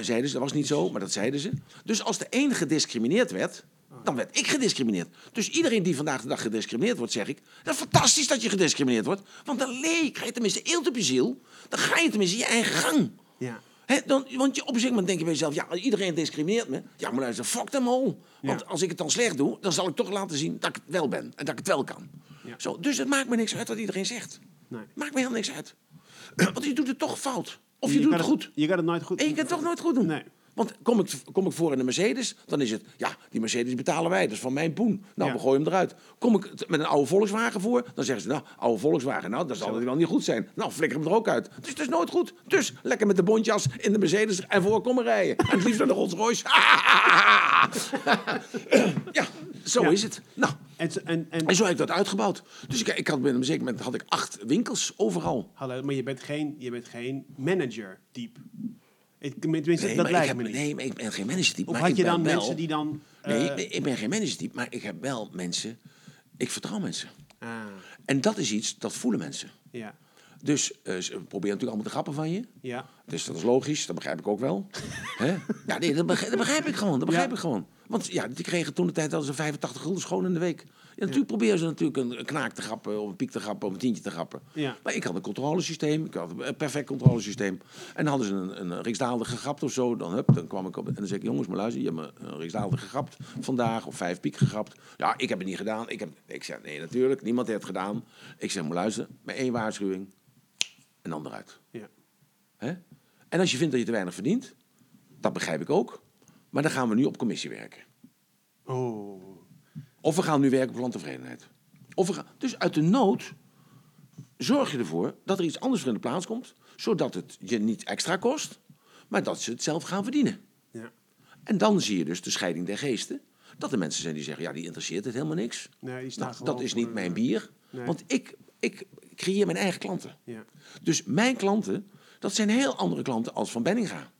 Speaker 2: Zeiden ze, dat was niet zo, maar dat zeiden ze. Dus als de een gediscrimineerd werd, dan werd ik gediscrimineerd. Dus iedereen die vandaag de dag gediscrimineerd wordt, zeg ik... dat is fantastisch dat je gediscrimineerd wordt. Want dan leek, ga je tenminste eelt op je ziel. Dan ga je tenminste je eigen gang.
Speaker 1: Ja.
Speaker 2: Hè, dan, want je, op een gegeven moment denk je bij jezelf... ja, iedereen discrimineert me. Ja, maar luister, fuck them all. Want
Speaker 1: Ja.
Speaker 2: als ik het dan slecht doe... dan zal ik toch laten zien dat ik het wel ben. En dat ik het wel kan.
Speaker 1: Ja.
Speaker 2: Zo, dus het maakt me niks uit wat iedereen zegt.
Speaker 1: Nee.
Speaker 2: Maakt me helemaal niks uit. Want je doet het toch fout. Of je,
Speaker 1: Je
Speaker 2: doet het goed.
Speaker 1: Je kan het nooit goed
Speaker 2: En je kan het toch nooit goed doen.
Speaker 1: Nee.
Speaker 2: Want kom ik, kom ik voor in een Mercedes, dan is het, ja, die Mercedes betalen wij, dat is van mijn poen. Nou,
Speaker 1: Ja.
Speaker 2: we gooien hem eruit. Kom ik met een oude Volkswagen voor, dan zeggen ze, nou, oude Volkswagen, nou, dat zal het wel niet goed zijn. Nou, flikker hem er ook uit. Dus het is nooit goed. Dus lekker met de bontjas in de Mercedes en voor komen rijden. En het liefst naar de Rolls Royce. ja, zo
Speaker 1: Ja.
Speaker 2: is het. Nou,
Speaker 1: En, zo- en, en,
Speaker 2: en zo heb ik dat uitgebouwd. Dus ik, ik had binnen een zeker moment had ik acht winkels overal.
Speaker 1: hallo, maar je bent geen, je bent geen manager type. Ik, tenminste,
Speaker 2: Nee,
Speaker 1: dat lijkt
Speaker 2: heb,
Speaker 1: me niet.
Speaker 2: nee, maar ik ben geen managertype.
Speaker 1: of
Speaker 2: maar
Speaker 1: had je dan
Speaker 2: wel-
Speaker 1: mensen die dan...
Speaker 2: Nee,
Speaker 1: eh,
Speaker 2: ik- ben geen managertype, maar ik heb wel mensen... Ik vertrouw mensen.
Speaker 1: ah,
Speaker 2: En dat is iets, dat voelen mensen.
Speaker 1: ja,
Speaker 2: Dus eh, ze proberen natuurlijk allemaal te grappen van je.
Speaker 1: ja.
Speaker 2: Dus dat is logisch, dat begrijp ik ook wel. Ja, nee, dat begrijp, dat begrijp ik gewoon. Dat begrijp
Speaker 1: Ja.
Speaker 2: ik gewoon. Want ja, die kregen toen de tijd al ze 85 gulden schoon in de week. Natuurlijk proberen ze natuurlijk een, knaak te grappen, of een piek te grappen, of een tientje te grappen. Maar ik had een controlesysteem, ik had een perfect controlesysteem. En dan hadden ze een, een riksdaalder gegrapt of zo. Dan, hup, dan kwam ik op en dan zei ik, jongens, maar luister, je hebt me een riksdaalder gegrapt vandaag, of vijf piek gegrapt. Ja, ik heb het niet gedaan. Ik, heb, ik zei, nee, natuurlijk, niemand heeft het gedaan. Ik zeg, maar luister, met één waarschuwing en dan eruit.
Speaker 1: ja.
Speaker 2: Hè? En als je vindt dat je te weinig verdient, dat begrijp ik ook. Maar dan gaan we nu op commissie werken.
Speaker 1: Oh,
Speaker 2: Of we gaan nu werken op klanttevredenheid. Of we gaan, dus uit de nood zorg je ervoor dat er iets anders voor in de plaats komt. Zodat het je niet extra kost, maar dat ze het zelf gaan verdienen.
Speaker 1: ja.
Speaker 2: En dan zie je dus de scheiding der geesten. Dat er mensen zijn die zeggen, ja, die interesseert het helemaal niks.
Speaker 1: Nee,
Speaker 2: Nou, dat is niet mijn bier.
Speaker 1: Nee.
Speaker 2: Want ik, ik creëer mijn eigen klanten.
Speaker 1: Ja.
Speaker 2: Dus mijn klanten, dat zijn heel andere klanten als van Benninga.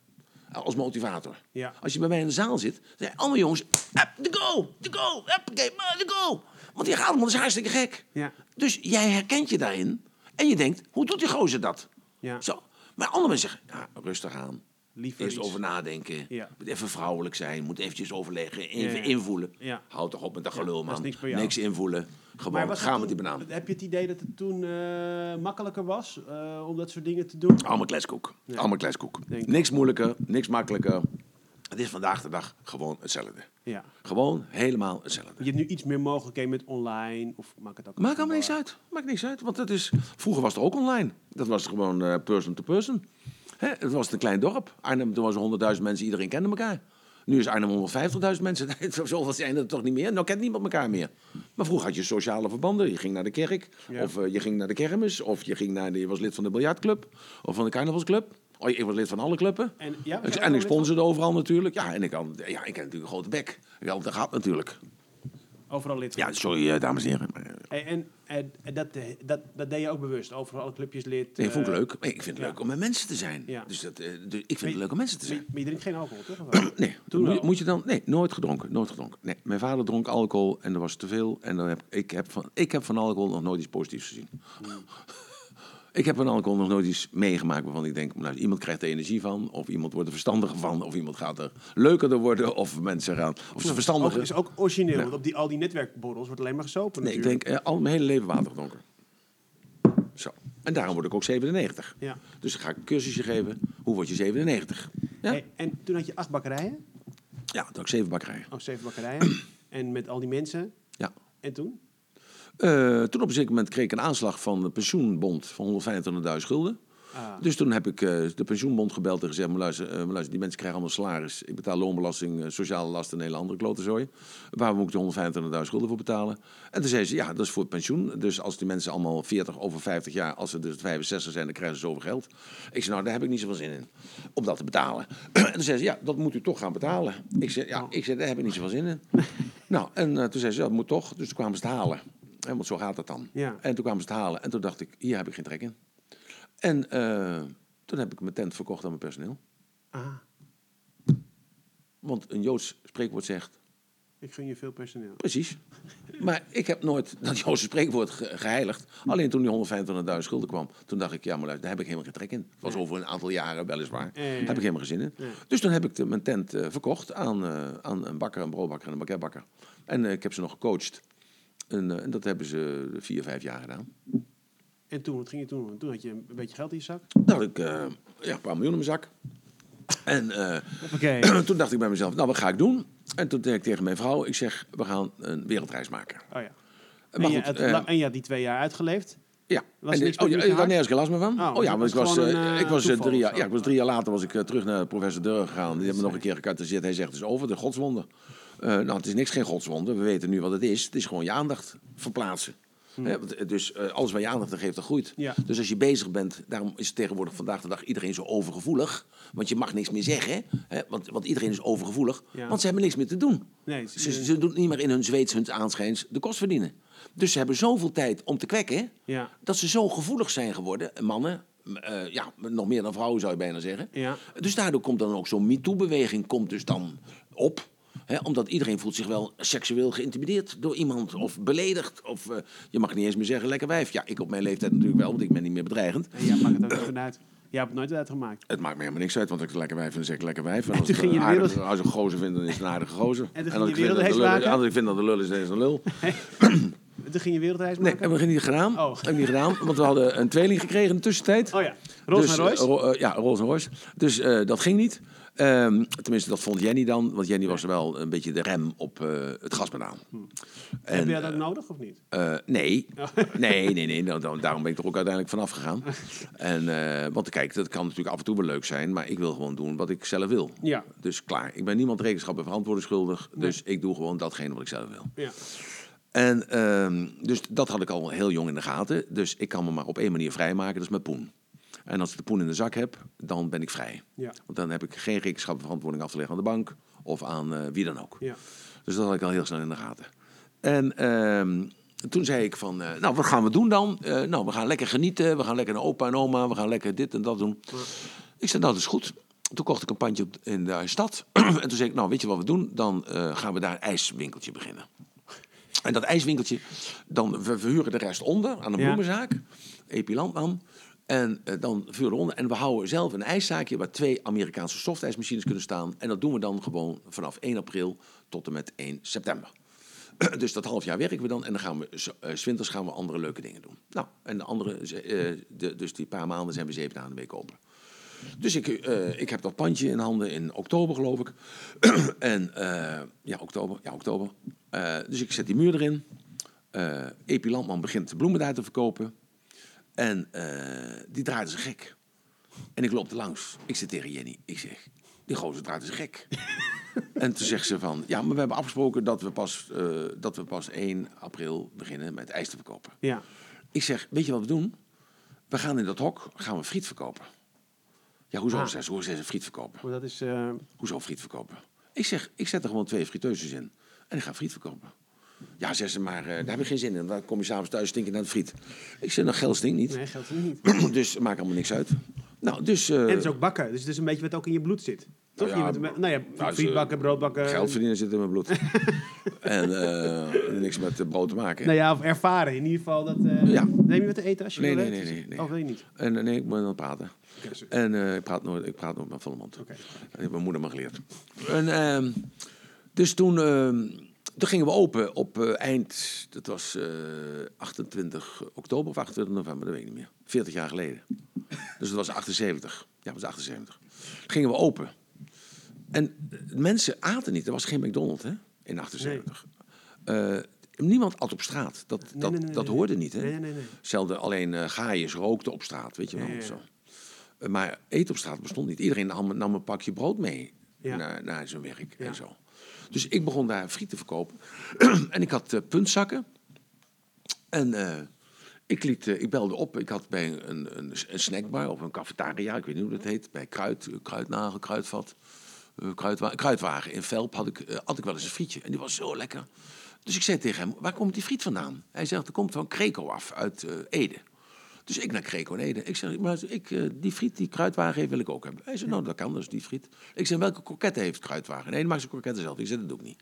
Speaker 2: Als motivator.
Speaker 1: Ja.
Speaker 2: Als je bij mij in de zaal zit, dan zijn andere jongens... "Hup, De go, de go, de go. Want die gaat allemaal, dat is hartstikke gek.
Speaker 1: Ja.
Speaker 2: Dus jij herkent je daarin. En je denkt, hoe doet die gozer dat?
Speaker 1: Ja.
Speaker 2: Zo. Maar andere mensen zeggen, ja, rustig aan.
Speaker 1: Liever
Speaker 2: Eerst
Speaker 1: iets.
Speaker 2: over nadenken.
Speaker 1: Ja.
Speaker 2: Moet even vrouwelijk zijn. Moet eventjes overleggen. Even invoelen. Houd toch op met dat gelul,
Speaker 1: dat
Speaker 2: man.
Speaker 1: niks
Speaker 2: invoelen. Gewoon gaan met die banaan.
Speaker 1: Heb je het idee dat het toen eh, makkelijker was eh, om dat soort dingen te doen?
Speaker 2: Allemaal kleskoek. Allemaal kleskoek. Niks moeilijker, niks makkelijker. Het is vandaag de dag gewoon hetzelfde.
Speaker 1: Ja.
Speaker 2: Gewoon helemaal hetzelfde.
Speaker 1: Je hebt nu iets meer mogelijkheden met online of maak het ook.
Speaker 2: Maakt allemaal niks uit. Maakt niks uit. Want dat is, vroeger was het ook online. Dat was gewoon eh, person to person. Hè, het was een klein dorp. Arnhem, toen was er 100.000 mensen, iedereen kende elkaar. Nu is Arnhem 150.000 mensen. Zoveel zijn er toch niet meer. Nou kent niemand elkaar meer. Maar vroeger had je sociale verbanden. Je ging naar de kerk.
Speaker 1: Ja.
Speaker 2: Of eh, je ging naar de kermis. Of je, ging naar de, je was lid van de biljartclub. Of van de carnavalsclub. Oh, ik was lid van alle clubben.
Speaker 1: En, ja,
Speaker 2: Ik- en sponsorde overal natuurlijk. Ja, en ik had, ja, ik heb natuurlijk een grote bek. Ik had het gehad natuurlijk.
Speaker 1: Overal lid. van.
Speaker 2: Ja, sorry eh, dames en heren. Eh,
Speaker 1: Hey, en en, en dat, eh, dat, dat deed je ook bewust. Overal alle clubjes lid.
Speaker 2: Nee, vond ik
Speaker 1: eh,
Speaker 2: leuk. Nee, ik vind het leuk om met mensen te zijn.
Speaker 1: Ja.
Speaker 2: Dus dat, eh, dus ik vind het leuk om mensen te zijn.
Speaker 1: maar je drinkt geen alcohol, toch?
Speaker 2: Nee,
Speaker 1: Toen
Speaker 2: moet, je-
Speaker 1: wel.
Speaker 2: moet je dan... Nee, nooit gedronken. Nooit gedronken. Nee, mijn vader dronk alcohol en er was te veel. En dan heb, ik, heb van, ik heb van alcohol nog nooit iets positiefs gezien.
Speaker 1: Hmm.
Speaker 2: ik heb van alcohol nog nooit iets meegemaakt waarvan ik denk... Nou, iemand krijgt er energie van, of iemand wordt er verstandiger van... of iemand gaat er leuker door worden, of mensen gaan... Of ze
Speaker 1: Ook,
Speaker 2: verstandiger...
Speaker 1: is ook origineel, want op die, al die netwerkborrels wordt alleen maar gesopen
Speaker 2: Nee, ik denk eh, al mijn hele leven water gedronken. Zo. En daarom word ik ook 97.
Speaker 1: Ja.
Speaker 2: Dus dan ga ik een cursusje geven. Hoe word je 97? Ja,
Speaker 1: Hey, en toen had je acht bakkerijen.
Speaker 2: ja toen had ik zeven bakkerijen.
Speaker 1: Oh, zeven bakkerijen. en met al die mensen.
Speaker 2: Ja.
Speaker 1: En toen?
Speaker 2: Eh, toen op een zeker moment kreeg ik een aanslag van de pensioenbond van 125.000 gulden.
Speaker 1: Ah,
Speaker 2: Dus toen heb ik eh, de pensioenbond gebeld en gezegd... Maar luister, eh, maar luister, die mensen krijgen allemaal salaris. Ik betaal loonbelasting, sociale lasten en een hele andere klotenzooi. Waar moet ik de 125.000 gulden voor betalen? En toen zei ze, ja, dat is voor het pensioen. Dus als die mensen allemaal 40, over 50 jaar... als ze dus 65 zijn, dan krijgen ze zoveel geld. Ik zei, nou, daar heb ik niet zoveel zin in. Om dat te betalen. en toen zei ze, ja, dat moet u toch gaan betalen. Ik zei, ja, ik zei, daar heb ik niet zoveel zin in. nou, en toen zei ze, ja, dat moet toch. Dus toen kwamen ze het halen. En want zo gaat dat dan.
Speaker 1: Ja.
Speaker 2: En toen kwamen ze het halen. En toen dacht ik, hier heb ik geen trek in. En eh, toen heb ik mijn tent verkocht aan mijn personeel.
Speaker 1: ah,
Speaker 2: Want een Joods spreekwoord zegt,
Speaker 1: ik gun je veel personeel.
Speaker 2: precies. Maar ik heb nooit dat Joodse spreekwoord ge- geheiligd. Alleen toen die 125.000 schulden kwam, toen dacht ik, ja, maar luister, daar heb ik helemaal geen trek in. Het was over een aantal jaren weliswaar. Heb ik helemaal geen zin in. Dus toen heb ik de, mijn tent eh, verkocht aan, eh, aan een bakker, een broodbakker en een baguettebakker. En ik heb ze nog gecoacht. En, eh, en dat hebben ze vier, vijf jaar gedaan.
Speaker 1: En toen, wat ging je toen? Toen had je een beetje geld in je zak.
Speaker 2: Had ik eh, ja, een paar miljoen in mijn zak. En eh, toen dacht ik bij mezelf, nou, wat ga ik doen? En toen zei ik tegen mijn vrouw, ik zeg, we gaan een wereldreis maken.
Speaker 1: Oh ja.
Speaker 2: Maar
Speaker 1: En je,
Speaker 2: goed,
Speaker 1: het, la- en je had die twee jaar uitgeleefd. Was
Speaker 2: Ja,
Speaker 1: er
Speaker 2: en oh, ja, ik
Speaker 1: je
Speaker 2: had nergens geen last meer van.
Speaker 1: Oh,
Speaker 2: Oh,
Speaker 1: dus
Speaker 2: ja,
Speaker 1: het
Speaker 2: want ik
Speaker 1: was
Speaker 2: was,
Speaker 1: een,
Speaker 2: ik was
Speaker 1: toeval
Speaker 2: drie jaar, ja, ik was drie jaar later was ik terug naar professor Durr gegaan. Die hebben me nog een keer gecatalyseerd. Hij zegt, het is over, de godswonde. Eh, nou, het is niks geen godswonde. We weten nu wat het is. Het is gewoon je aandacht verplaatsen. Want, eh, dus eh, alles waar je aandacht aan geeft, dat groeit.
Speaker 1: Hm. Ja.
Speaker 2: Dus als je bezig bent, daarom is tegenwoordig vandaag de dag iedereen zo overgevoelig. Want je mag niks meer zeggen, hè? Want, want iedereen is overgevoelig.
Speaker 1: Ja.
Speaker 2: Want ze hebben niks meer te doen.
Speaker 1: Nee, ze-
Speaker 2: ze, ze doen niet meer in hun zweets, hun aanschijns de kost verdienen. Dus ze hebben zoveel tijd om te kwekken,
Speaker 1: Ja.
Speaker 2: dat ze zo gevoelig zijn geworden, mannen, ja, nog meer dan vrouwen zou je bijna zeggen. Dus daardoor komt dan ook zo'n MeToo-beweging komt dus dan op. Omdat iedereen voelt zich wel seksueel geïntimideerd door iemand of beledigd. Of eh, je mag niet eens meer zeggen lekker wijf. Ja, ik op mijn leeftijd natuurlijk wel, want ik ben niet meer bedreigend.
Speaker 1: En jij maakt het ook niet vanuit. Jij hebt het nooit uitgemaakt.
Speaker 2: Het maakt me helemaal niks uit, want als ik lekker wijf dan zeg ik lekker wijf. En als, ik
Speaker 1: ging je
Speaker 2: aardige-
Speaker 1: wereld-
Speaker 2: als ik een gozer vind, dan is het een aardige gozer.
Speaker 1: En ging
Speaker 2: als ik vind dat de
Speaker 1: wereldreis
Speaker 2: lul als ik vind dat de lul is, dan is een lul.
Speaker 1: Toen ging je wereldreis
Speaker 2: Nee,
Speaker 1: maken?
Speaker 2: hebben we niet gedaan.
Speaker 1: Oh.
Speaker 2: Hebben we niet gedaan, want we hadden een tweeling gekregen in de tussentijd.
Speaker 1: Oh ja, Rolls
Speaker 2: Dus,
Speaker 1: en Royce?
Speaker 2: eh, Ro- eh, ja, Rolls Royce. Dus eh, dat ging niet. Ehm, tenminste, dat vond Jenny dan. Want Jenny was wel een beetje de rem op eh, het gaspedaal. En,
Speaker 1: Heb jij dat nodig of niet?
Speaker 2: eh, nee. nee, nee, nee. Nou, dan- daarom ben ik er ook uiteindelijk vanaf gegaan. En, eh, want kijk, dat kan natuurlijk af en toe wel leuk zijn. Maar ik wil gewoon doen wat ik zelf wil.
Speaker 1: Ja.
Speaker 2: Dus klaar. Ik ben niemand rekenschap en verantwoording schuldig. Dus ik doe gewoon datgene wat ik zelf wil.
Speaker 1: Ja.
Speaker 2: En ehm, dus dat had ik al heel jong in de gaten. Dus ik kan me maar op één manier vrijmaken, dat is met poen. En als ik de poen in de zak heb, dan ben ik vrij.
Speaker 1: Ja.
Speaker 2: Want dan heb ik geen rekenschap en verantwoording af te leggen aan de bank of aan eh, wie dan ook.
Speaker 1: Ja.
Speaker 2: Dus dat had ik al heel snel in de gaten. En ehm, toen zei ik van, eh, nou, wat gaan we doen dan? Eh, nou, we gaan lekker genieten, we gaan lekker naar opa en oma, we gaan lekker dit en dat doen. Ik zei, nou, dat is goed. Toen kocht ik een pandje op- in de stad. en toen zei ik, nou, weet je wat we doen? Dan gaan we daar een ijswinkeltje beginnen. En dat ijswinkeltje, dan we verhuren de rest onder aan een
Speaker 1: Ja.
Speaker 2: bloemenzaak, Epilandman. En eh, dan verhuren we onder. En we houden zelf een ijszaakje waar twee Amerikaanse softijsmachines kunnen staan. En dat doen we dan gewoon vanaf 1 april tot en met 1 september. Dus dat half jaar werken we dan en dan gaan we, winters gaan we andere leuke dingen doen. Nou, en de andere, eh, de, dus die paar maanden zijn we zeven dagen de week open. Dus ik, ik heb dat pandje in handen in oktober, geloof ik. en ja, oktober. Ja, oktober. Dus ik zet die muur erin. Eh Epi Landman begint de bloemen daar te verkopen. En eh, die draait zich gek. En ik loop er langs. Ik zit tegen Jenny. Ik zeg, die gozer draait zich gek. en toen zegt ze van, ja, maar we hebben afgesproken dat we pas, eh, dat we pas 1 april beginnen met ijs te verkopen.
Speaker 1: Ja.
Speaker 2: Ik zeg, weet je wat we doen? We gaan in dat hok, gaan we friet verkopen. Ja, hoezo?
Speaker 1: Ah.
Speaker 2: Zei ze, hoe zei ze friet verkopen?
Speaker 1: Dat is... eh,
Speaker 2: Hoezo friet verkopen? Ik zeg, ik zet er gewoon twee friteuses in. En ik ga friet verkopen. Ja, zegt ze, maar eh, daar heb ik geen zin in. Dan kom je s'avonds thuis stinken naar de friet. Ik zeg, nou, geld stinkt niet.
Speaker 1: nee, geldt het niet.
Speaker 2: dus maakt allemaal niks uit. Nou, dus... eh,
Speaker 1: En het is ook bakken. Dus het is een beetje wat ook in je bloed zit. Toch?
Speaker 2: Nou ja,
Speaker 1: je bent, nou ja,
Speaker 2: nou,
Speaker 1: friet
Speaker 2: ze-
Speaker 1: bakken, brood bakken.
Speaker 2: Geld verdienen zit in mijn bloed. en eh, niks met brood te maken.
Speaker 1: Nou ja, of ervaren. In ieder geval dat...
Speaker 2: Ja.
Speaker 1: Neem je wat te eten als je
Speaker 2: Nee,
Speaker 1: wil
Speaker 2: nee, nee, nee, nee.
Speaker 1: Oh, wil je niet?
Speaker 2: En nee, ik ben aan het praten. En ik, praat nooit, ik praat nooit met volle mond.
Speaker 1: Oké.
Speaker 2: Dat heeft mijn moeder me geleerd. En, ehm, dus toen, ehm, toen gingen we open op eh, eind, dat was eh, 28 oktober of 28 november, dat weet ik niet meer. 40 jaar geleden. Dus dat was 78. Ja, dat was 78. Gingen we open. En eh, mensen aten niet. Er was geen McDonald's hè, in 78. Eh, niemand at op straat. Dat,
Speaker 1: Nee,
Speaker 2: dat,
Speaker 1: nee,
Speaker 2: hoorde niet. Hè?
Speaker 1: Nee, nee, nee.
Speaker 2: Zelden alleen eh gaaiers rookten op straat, weet je wel. Zo. Eh, Maar eten op straat bestond niet. Iedereen nam, nam een pakje brood mee
Speaker 1: Ja.
Speaker 2: naar, naar zijn werk
Speaker 1: Ja.
Speaker 2: en zo. Dus ik begon daar friet te verkopen. en ik had eh, puntzakken. En eh, ik, liet, eh, ik belde op. Ik had bij een, een, een snackbar of een cafetaria, ik weet niet hoe dat heet. Bij Kruid, Kruidnagel, Kruidvat. Kruidwa Kruidwagen in Velp had ik, had ik wel eens een frietje. En die was zo lekker. Dus ik zei tegen hem, waar komt die friet vandaan? Hij zegt, dat komt van Kreco af, uit eh, Ede. Dus ik naar Ede. Ik zeg, maar ik, eh, die friet die Kruidwagen heeft, wil ik ook hebben. Hij zei, nou, dat kan dus, die friet. Ik zeg, welke kroketten heeft Kruidwagen? Nee, maakt zijn kroketten zelf. Ik zeg, dat doe ik niet.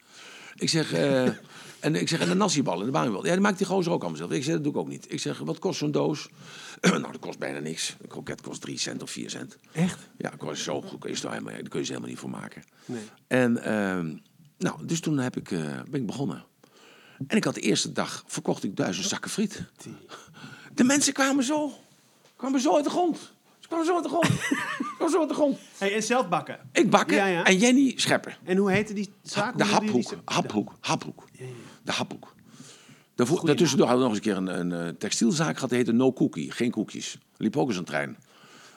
Speaker 2: Ik zeg, eh, en ik zeg, en de nasiebal en de bamiebal. Ja, die maakt die gozer ook allemaal zelf. Ik zeg, dat doe ik ook niet. Ik zeg, wat kost zo'n doos? nou, dat kost bijna niks. Een kroket kost 3 cent of 4 cent.
Speaker 1: Echt?
Speaker 2: Ja, ik was zo goed. Kun je, zo helemaal, daar kun je ze helemaal niet voor maken.
Speaker 1: Nee.
Speaker 2: En ehm, nou, dus toen heb ik, eh, ben ik begonnen. En ik had de eerste dag verkocht ik duizend zakken friet. De mensen kwamen zo. Kwamen zo uit de grond. Ze kwamen zo uit de grond. Ze kwamen zo uit de grond.
Speaker 1: Hey, en zelf bakken.
Speaker 2: Ik bakken
Speaker 1: Ja, ja.
Speaker 2: en Jenny scheppen.
Speaker 1: En hoe heette die zaak?
Speaker 2: De
Speaker 1: Hoe noemde die-
Speaker 2: haphoek.
Speaker 1: die-
Speaker 2: Haphoek. Haphoek. De haphoek. Daarvoor,
Speaker 1: Goeie
Speaker 2: daartussendoor hadden we nog eens een keer een, een, eh, textielzaak gehad, die heette No Cookie, geen koekjes. Liep ook eens een trein.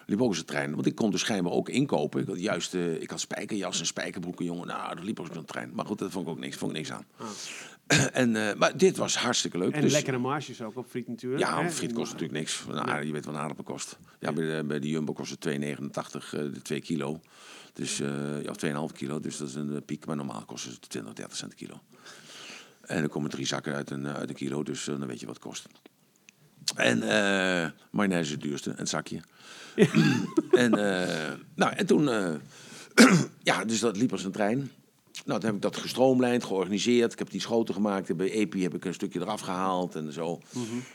Speaker 2: Liep ook eens een trein, want ik kon dus schijnbaar ook inkopen. Ik had juist, eh, ik had spijkerjas en spijkerbroeken, jongen. Nou, dat liep ook zo'n trein. Maar goed, dat vond ik ook niks, vond ik niks aan. en, eh, maar dit was hartstikke leuk.
Speaker 1: En
Speaker 2: dus,
Speaker 1: lekkere marges ook op friet natuurlijk.
Speaker 2: Ja,
Speaker 1: hè?
Speaker 2: friet kost natuurlijk niks. Nou, Je weet wat een aardappel kost. Ja, bij de, bij de Jumbo kost het 2,89 eh, de 2 kilo. Dus, eh ja, of 2,5 kilo. Dus dat is een eh, piek. Maar normaal kost het 20, 30 cent kilo. En er komen drie zakken uit een, eh, uit een kilo. Dus eh, dan weet je wat het kost. En eh mayonaise is het duurste. Een zakje. en, eh, nou, en toen... eh, ja, dus dat liep als een trein. Nou, toen heb ik dat gestroomlijnd, georganiseerd. Ik heb die schoten gemaakt. Bij EPI heb ik een stukje eraf gehaald en zo.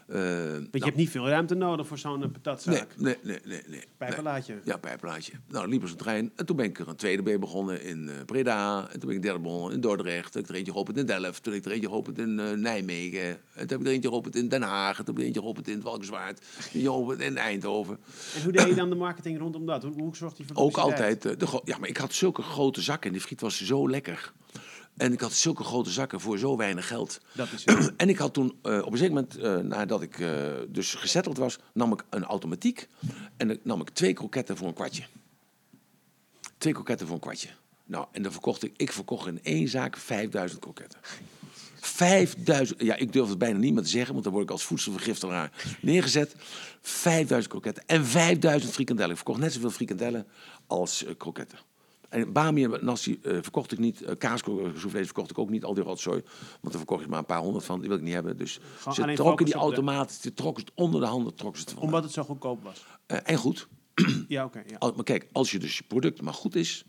Speaker 1: Want je hebt niet veel ruimte nodig voor zo'n eh,
Speaker 2: Nee,
Speaker 1: patatzaak.
Speaker 2: nee, nee, nee. nee.
Speaker 1: Pijpenlaadje.
Speaker 2: Nee. Ja, pijpenlaadje. Nou, liep als een trein. En toen ben ik er een tweede bij begonnen in eh, Breda. En toen ben ik een derde begonnen in Dordrecht. Toen heb ik er eentje geopend in Delft. Toen heb ik er eentje geopend in Nijmegen. En toen heb ik er eentje geopend in Den Haag. En toen heb ik er eentje geopend in geopend in Eindhoven.
Speaker 1: En hoe deed je dan de marketing rondom dat? Hoe, hoe zorgt die voor
Speaker 2: Ook
Speaker 1: publiciteit?
Speaker 2: altijd. de ja, maar ik had zulke grote zakken. En die friet was zo lekker. En ik had zulke grote zakken voor zo weinig geld.
Speaker 1: Dat is het.
Speaker 2: En ik had toen eh, op een zeker moment, eh, nadat ik eh, dus gezetteld was, nam ik een automatiek. En dan nam ik twee kroketten voor een kwartje. Twee kroketten voor een kwartje. Nou, en dan verkocht ik, ik verkocht in één zaak 5000 kroketten. 5000, ja, ik durf het bijna niet meer te zeggen, want dan word ik als voedselvergiftigeraar neergezet. 5000 kroketten en 5000 frikandellen. Ik verkocht net zoveel frikandellen als kroketten. En bami en nasi eh, verkocht ik niet. Uh, Kaasvlees verkocht ik ook niet. Al die rotzooi. Want daar verkocht ik maar een paar honderd van. Die wil ik niet hebben. Dus ze trokken die automaten. Ze trokken het onder de handen. Trokken ze het vandaan.
Speaker 1: Omdat het zo goedkoop was.
Speaker 2: Eh, en goed.
Speaker 1: Ja, oké. ja.
Speaker 2: Maar kijk, als je dus je product maar goed is.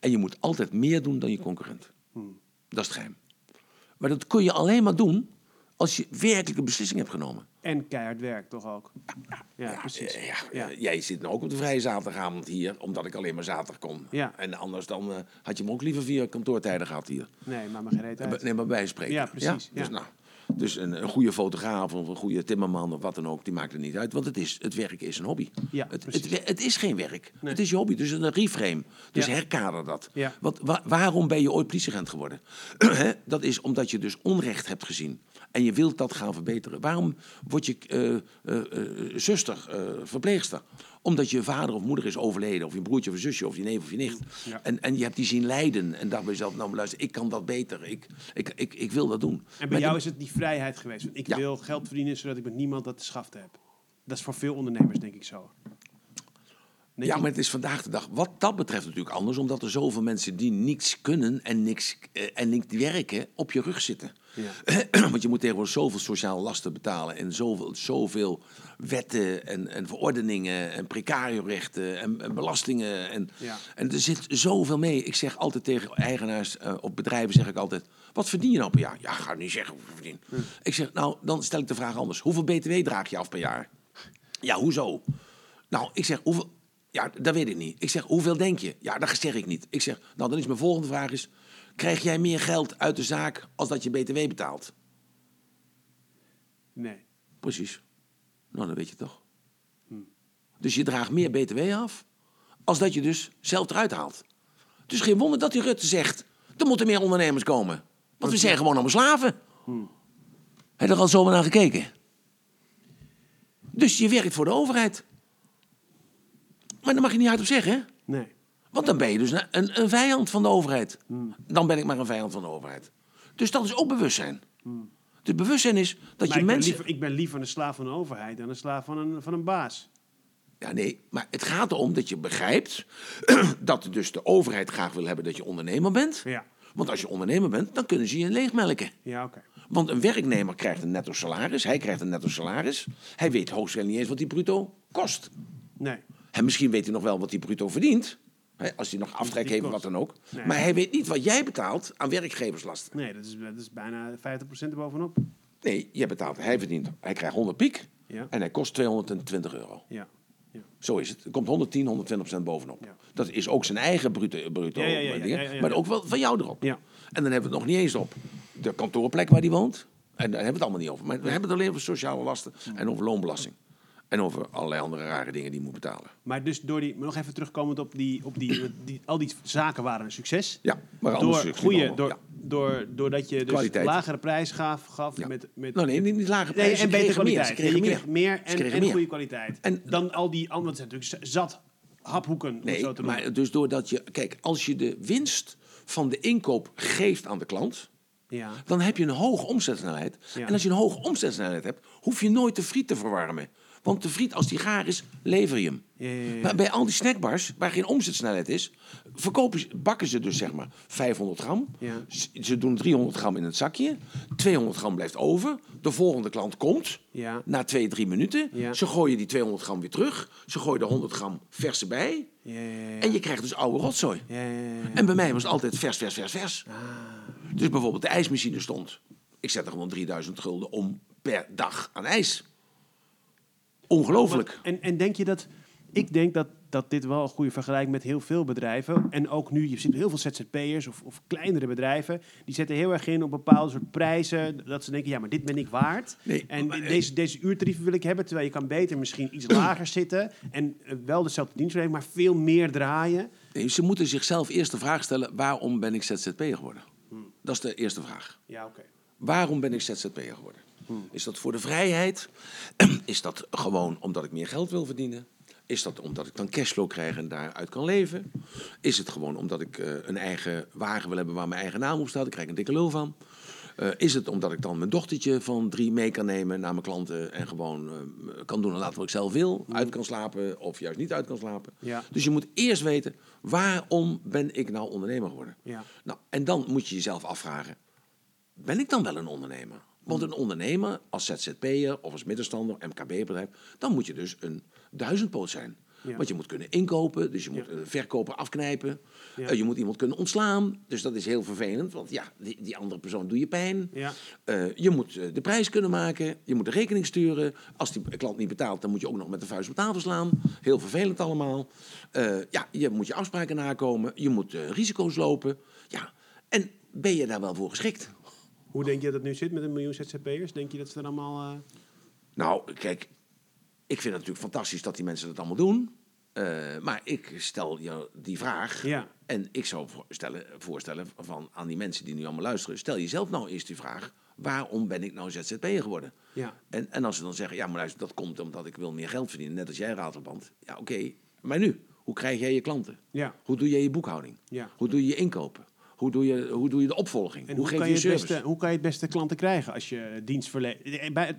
Speaker 2: En je moet altijd meer doen dan je concurrent.
Speaker 1: Hmm.
Speaker 2: Dat is het geheim. Maar dat kun je alleen maar doen. Als je werkelijk een beslissing hebt genomen.
Speaker 1: En keihard werk toch ook? Ja, precies.
Speaker 2: Ja,
Speaker 1: Ja.
Speaker 2: eh, jij zit nou ook op de vrije zaterdagavond hier, omdat ik alleen maar zaterdag kom.
Speaker 1: Ja.
Speaker 2: En anders dan eh, had je hem ook liever via kantoortijden gehad hier.
Speaker 1: Nee, maar maar geen uit.
Speaker 2: Nee, maar bij spreken.
Speaker 1: Ja, precies,
Speaker 2: Dus,
Speaker 1: ja.
Speaker 2: nou, dus een, een goede fotograaf of een goede timmerman of wat dan ook, die maakt er niet uit. Want het, is, het werk is een hobby.
Speaker 1: Ja,
Speaker 2: het, het, het is geen werk.
Speaker 1: Nee.
Speaker 2: Het is je hobby. Dus een reframe. Dus
Speaker 1: Ja.
Speaker 2: herkader dat.
Speaker 1: Ja.
Speaker 2: Want wa- waarom ben je ooit politieagent geworden? Dat is omdat je dus onrecht hebt gezien. En je wilt dat gaan verbeteren. Waarom word je eh, zuster, verpleegster? Omdat je vader of moeder is overleden. Of je broertje of je zusje of je neef of je nicht.
Speaker 1: Ja.
Speaker 2: En, en je hebt die zien lijden. En dacht bij jezelf, nou maar luister, ik kan dat beter. Ik, ik, ik, ik wil dat doen.
Speaker 1: En bij
Speaker 2: Maar
Speaker 1: jou is het die vrijheid geweest. Want ik
Speaker 2: Ja.
Speaker 1: wil geld verdienen zodat ik met niemand dat te schaften heb. Dat is voor veel ondernemers denk ik zo. Denk
Speaker 2: Ja, maar het is vandaag de dag wat dat betreft natuurlijk anders. Omdat er zoveel mensen die niks kunnen en niks, eh, en niks werken op je rug zitten. Want je moet tegenwoordig zoveel sociale lasten betalen. En zoveel, zoveel wetten en, en verordeningen en precariorechten en, en belastingen. En,
Speaker 1: Ja.
Speaker 2: en er zit zoveel mee. Ik zeg altijd tegen eigenaars eh, op bedrijven, zeg ik altijd... Wat verdien je nou per jaar? Ja, ga niet zeggen hoeveel ik verdien. Ik zeg, nou, dan stel ik de vraag anders. Hoeveel btw draag je af per jaar? Ja, hoezo? Nou, ik zeg, hoeveel... Ja, dat weet ik niet. Ik zeg, hoeveel denk je? Ja, dat zeg ik niet. Ik zeg, nou, dan is mijn volgende vraag is... Krijg jij meer geld uit de zaak als dat je btw betaalt?
Speaker 1: Nee.
Speaker 2: Precies. Nou, dan weet je toch. Dus je draagt meer btw af als dat je dus zelf eruit haalt. Dus geen wonder dat die Rutte zegt... er moeten meer ondernemers komen. Want we zijn gewoon allemaal slaven. Heb je er al zo naar gekeken? Dus je werkt voor de overheid. Maar daar mag je niet uit op zeggen, hè?
Speaker 1: Nee.
Speaker 2: Want dan ben je dus een, een, vijand van de overheid. Dan ben ik maar een vijand van de overheid. Dus dat is ook bewustzijn. Dus bewustzijn is dat
Speaker 1: Maar
Speaker 2: je
Speaker 1: ik,
Speaker 2: mensen...
Speaker 1: ben liever, ik ben liever een slaaf van de overheid dan een slaaf van een, van een baas.
Speaker 2: Ja, nee, maar het gaat erom dat je begrijpt dat dus de overheid graag wil hebben dat je ondernemer bent.
Speaker 1: Ja.
Speaker 2: Want als je ondernemer bent, dan kunnen ze je leegmelken.
Speaker 1: Ja, oké.
Speaker 2: Want een werknemer krijgt een netto salaris, hij krijgt een netto salaris. Hij weet hoogstwaarschijnlijk niet eens wat die bruto kost.
Speaker 1: Nee.
Speaker 2: En misschien weet hij nog wel wat die bruto verdient. Als hij nog aftrek heeft wat dan ook.
Speaker 1: Nee.
Speaker 2: Maar hij weet niet wat jij betaalt aan werkgeverslasten.
Speaker 1: Nee, dat is, dat is bijna 50% erbovenop.
Speaker 2: Nee, je betaalt, hij verdient, hij krijgt 100 piek.
Speaker 1: Ja.
Speaker 2: En hij kost 220 euro.
Speaker 1: Ja. ja.
Speaker 2: Zo is het. Er komt 110, 120 procent bovenop.
Speaker 1: Ja.
Speaker 2: Dat is ook zijn eigen bruto, bruto dingen, maar ook wel van jou erop.
Speaker 1: Ja.
Speaker 2: En dan hebben we het nog niet eens op de kantoorplek waar hij woont. En daar hebben we het allemaal niet over. Maar we hebben het alleen over sociale lasten en over loonbelasting. En over allerlei andere rare dingen die je moet betalen.
Speaker 1: Maar dus door die, maar nog even terugkomend op die, op die, die al die zaken waren een succes.
Speaker 2: Ja, maar
Speaker 1: door goede,
Speaker 2: allemaal.
Speaker 1: door,
Speaker 2: Ja.
Speaker 1: door, doordat je dus
Speaker 2: Kwaliteit.
Speaker 1: lagere prijs gaf, gaf
Speaker 2: Ja.
Speaker 1: met, met
Speaker 2: Nou, nee, niet, niet lage
Speaker 1: Nee,
Speaker 2: prijzen.
Speaker 1: en betere
Speaker 2: meer,
Speaker 1: kwaliteit.
Speaker 2: Ze kregen
Speaker 1: je
Speaker 2: meer.
Speaker 1: kreeg meer en,
Speaker 2: meer.
Speaker 1: goede kwaliteit.
Speaker 2: En-
Speaker 1: dan al die andere, zijn natuurlijk zat haphoeken,
Speaker 2: Nee,
Speaker 1: zo te noemen.
Speaker 2: maar dus doordat je... Kijk, als je de winst van de inkoop geeft aan de klant...
Speaker 1: ja.
Speaker 2: dan heb je een hoge omzetsnelheid.
Speaker 1: Ja.
Speaker 2: En als je een hoge omzetsnelheid hebt, hoef je nooit de friet te verwarmen. Want de friet, als die gaar is, lever je hem.
Speaker 1: Ja, ja, ja.
Speaker 2: Maar bij al die snackbars, waar geen omzetsnelheid is, verkopen, ze- bakken ze dus zeg maar 500 gram. Ze doen 300 gram in het zakje. 200 gram blijft over. De volgende klant komt.
Speaker 1: Ja.
Speaker 2: Na twee, drie minuten.
Speaker 1: Ja.
Speaker 2: Ze gooien die 200 gram weer terug. Ze gooien er 100 gram verse bij.
Speaker 1: Ja, ja, ja.
Speaker 2: En je krijgt dus oude rotzooi.
Speaker 1: Ja, ja, ja, ja.
Speaker 2: En bij mij was het altijd vers, vers, vers, vers.
Speaker 1: Ah.
Speaker 2: Dus bijvoorbeeld de ijsmachine stond. Ik zette gewoon 3000 gulden om per dag aan ijs. Ongelooflijk.
Speaker 1: En, en denk je dat... Ik denk dat, dat dit wel een goede vergelijking met heel veel bedrijven. En ook nu, je ziet heel veel ZZP'ers of, of kleinere bedrijven. Die zetten heel erg in op bepaalde soort prijzen. Dat ze denken, ja, maar dit ben ik waard.
Speaker 2: Nee,
Speaker 1: en
Speaker 2: maar-
Speaker 1: deze, deze uurtarieven wil ik hebben. Terwijl je kan beter misschien iets lager zitten. En eh, wel dezelfde dienstverlening, maar veel meer draaien.
Speaker 2: Nee, ze moeten zichzelf eerst de vraag stellen: waarom ben ik ZZP'er geworden? Dat is de eerste vraag.
Speaker 1: Ja, oké.
Speaker 2: Waarom ben ik ZZP'er geworden? Is dat voor de vrijheid? Is dat gewoon omdat ik meer geld wil verdienen? Is dat omdat ik dan cashflow krijg en daaruit kan leven? Is het gewoon omdat ik eh, een eigen wagen wil hebben waar mijn eigen naam op staat? Ik krijg een dikke lul van. Eh, is het omdat ik dan mijn dochtertje van drie mee kan nemen naar mijn klanten en gewoon eh, kan doen en laten wat ik zelf wil? Uit kan slapen of juist niet uit kan slapen?
Speaker 1: Ja.
Speaker 2: Dus je moet eerst weten, waarom ben ik nou ondernemer geworden?
Speaker 1: Ja.
Speaker 2: Nou, en dan moet je jezelf afvragen, ben ik dan wel een ondernemer? Want een ondernemer als ZZP'er of als middenstander, MKB-bedrijf, dan moet je dus een duizendpoot zijn.
Speaker 1: Ja.
Speaker 2: Want je moet kunnen inkopen, dus je moet
Speaker 1: Ja.
Speaker 2: een verkoper afknijpen.
Speaker 1: Ja.
Speaker 2: Eh, je moet iemand kunnen ontslaan, dus dat is heel vervelend. Want ja, die, die andere persoon doe je pijn.
Speaker 1: Ja.
Speaker 2: Eh, je moet eh, de prijs kunnen maken, je moet de rekening sturen. Als die klant niet betaalt, dan moet je ook nog met de vuist op tafel slaan. Heel vervelend allemaal. Ja, je moet je afspraken nakomen, je moet risico's lopen. Ja, en ben je daar wel voor geschikt?
Speaker 1: Hoe denk je dat het nu zit met een miljoen ZZP'ers? Denk je dat ze er allemaal... eh,
Speaker 2: Nou, kijk, ik vind het natuurlijk fantastisch dat die mensen dat allemaal doen. Eh, maar ik stel je die vraag.
Speaker 1: Ja.
Speaker 2: En ik zou voorstellen, voorstellen van aan die mensen die nu allemaal luisteren. Stel jezelf nou eerst die vraag. Waarom ben ik nou ZZP'er geworden?
Speaker 1: Ja.
Speaker 2: En, en als ze dan zeggen, ja maar luister, dat komt omdat ik wil meer geld verdienen. Net als jij ratelband. Ja oké, maar nu? Hoe krijg jij je klanten?
Speaker 1: Ja.
Speaker 2: Hoe doe jij je boekhouding?
Speaker 1: Ja.
Speaker 2: Hoe doe je je inkopen? Hoe doe je, hoe doe je de opvolging?
Speaker 1: En
Speaker 2: hoe
Speaker 1: hoe, kan
Speaker 2: je
Speaker 1: je
Speaker 2: service?
Speaker 1: beste, hoe kan je het beste klanten krijgen als je dienstverlening... Bij 80%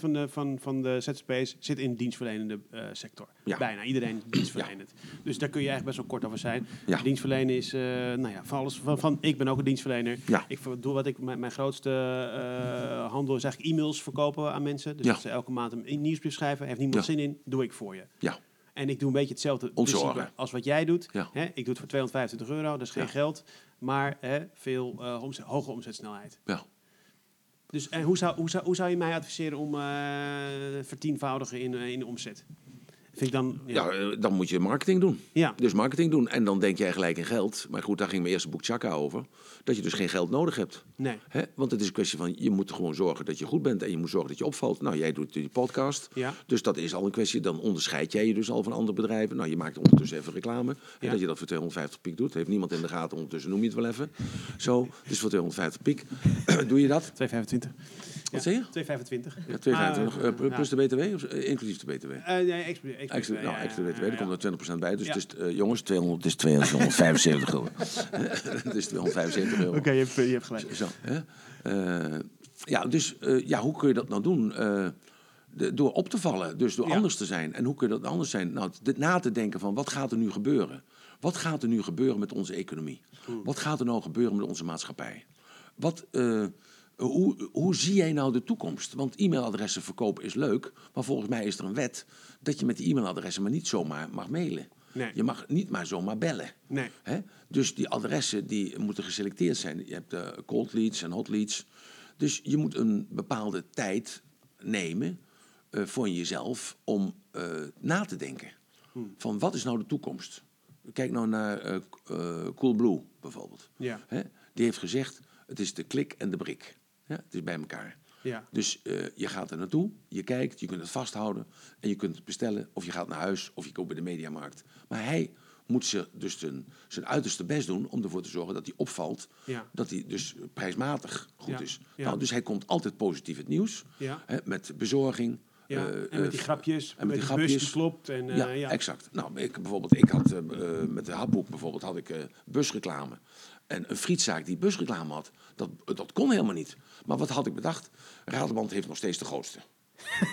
Speaker 1: van de, van, van de ZZP's zit in de dienstverlenende eh, sector.
Speaker 2: Ja.
Speaker 1: Bijna iedereen dienstverlenend. Dus daar kun je eigenlijk best wel kort over zijn.
Speaker 2: Ja.
Speaker 1: Dienstverlenen is, eh, nou ja, van alles van, van... Ik ben ook een dienstverlener. Ik doe wat ik... Mijn, mijn grootste eh, handel is eigenlijk e-mails verkopen aan mensen. Dus dat ze elke maand een nieuwsbrief schrijven. Heeft niemand zin in, doe ik voor je.
Speaker 2: Ja,
Speaker 1: En ik doe een beetje hetzelfde als wat jij doet.
Speaker 2: Ja.
Speaker 1: Hè? Ik doe het voor 225 euro, dat is geen
Speaker 2: Ja.
Speaker 1: geld. Maar hè, veel eh, omzet- hoge omzetsnelheid.
Speaker 2: ja.
Speaker 1: Dus en hoe, zou, hoe, zou, hoe zou je mij adviseren om eh vertienvoudigen in, eh, in de omzet? Vind ik dan...
Speaker 2: Ja, eh, dan moet je marketing doen.
Speaker 1: Ja.
Speaker 2: Dus marketing doen. En dan denk jij gelijk in geld. Maar goed, daar ging mijn eerste boek Chaka over. Dat je dus geen geld nodig hebt.
Speaker 1: Nee.
Speaker 2: Hè? Want het is een kwestie van, je moet gewoon zorgen dat je goed bent. En je moet zorgen dat je opvalt. Nou, jij doet die podcast.
Speaker 1: Ja.
Speaker 2: Dus dat is al een kwestie. Dan onderscheid jij je dus al van andere bedrijven. Nou, je maakt ondertussen even reclame. En
Speaker 1: Ja.
Speaker 2: dat je dat voor 250 piek doet. Heeft niemand in de gaten. Ondertussen noem je het wel even. Zo, dus voor 250 piek. doe je dat?
Speaker 1: 225.
Speaker 2: Wat zeg je?
Speaker 1: 225.
Speaker 2: Ja, 225
Speaker 1: Ah,
Speaker 2: eh, plus- de BTW? Of eh, inclusief de BTW?
Speaker 1: Eh, nee, extra, extra,
Speaker 2: Extra, nou, extra
Speaker 1: ja,
Speaker 2: BTW,
Speaker 1: ja,
Speaker 2: er komt er 20% bij. Dus
Speaker 1: Ja.
Speaker 2: het is, jongens, 200, het is 275 gulden. Het is 275 euro.
Speaker 1: Oké, je, hebt, je hebt gelijk.
Speaker 2: Zo, hè? Eh, ja, dus eh, ja, hoe kun je dat nou doen? Eh, de- door op te vallen, dus door
Speaker 1: Ja.
Speaker 2: anders te zijn. En hoe kun je dat anders zijn? Nou, dit na te denken van wat gaat er nu gebeuren? Wat gaat er nu gebeuren met onze economie? Wat gaat er nou gebeuren met onze maatschappij? Wat, eh, hoe, hoe zie jij nou de toekomst? Want e-mailadressen verkopen is leuk, maar volgens mij is er een wet dat je met die e-mailadressen maar niet zomaar mag mailen.
Speaker 1: Nee.
Speaker 2: Je mag niet maar zomaar bellen.
Speaker 1: Nee.
Speaker 2: Hè? Dus die adressen die moeten geselecteerd zijn. Je hebt eh, cold leads en hot leads. Dus je moet een bepaalde tijd nemen eh, voor jezelf om eh, na te denken. Van wat is nou de toekomst? Kijk nou naar Coolblue bijvoorbeeld.
Speaker 1: Ja.
Speaker 2: Hè? Die heeft gezegd, het is de klik en de brik. Ja, het is bij elkaar.
Speaker 1: Ja.
Speaker 2: Dus eh, je gaat er naartoe, je kijkt, je kunt het vasthouden en je kunt het bestellen. Of je gaat naar huis of je koopt bij de mediamarkt. Maar hij moet ze dus zijn, zijn uiterste best doen om ervoor te zorgen dat hij opvalt.
Speaker 1: Ja.
Speaker 2: Dat hij dus prijsmatig goed
Speaker 1: Ja,
Speaker 2: is. Nou, dus hij komt altijd positief het nieuws.
Speaker 1: Ja.
Speaker 2: Hè, met bezorging.
Speaker 1: Ja,
Speaker 2: eh,
Speaker 1: en met die
Speaker 2: eh,
Speaker 1: grapjes,
Speaker 2: en
Speaker 1: met,
Speaker 2: met
Speaker 1: die
Speaker 2: die
Speaker 1: bus die
Speaker 2: grapjes.
Speaker 1: klopt. En, eh,
Speaker 2: ja,
Speaker 1: ja,
Speaker 2: exact. Nou, ik bijvoorbeeld, ik had met de hapboek bijvoorbeeld had ik busreclame. En een frietzaak die busreclame had, dat, dat kon helemaal niet. Maar wat had ik bedacht? Radelband heeft nog steeds de grootste.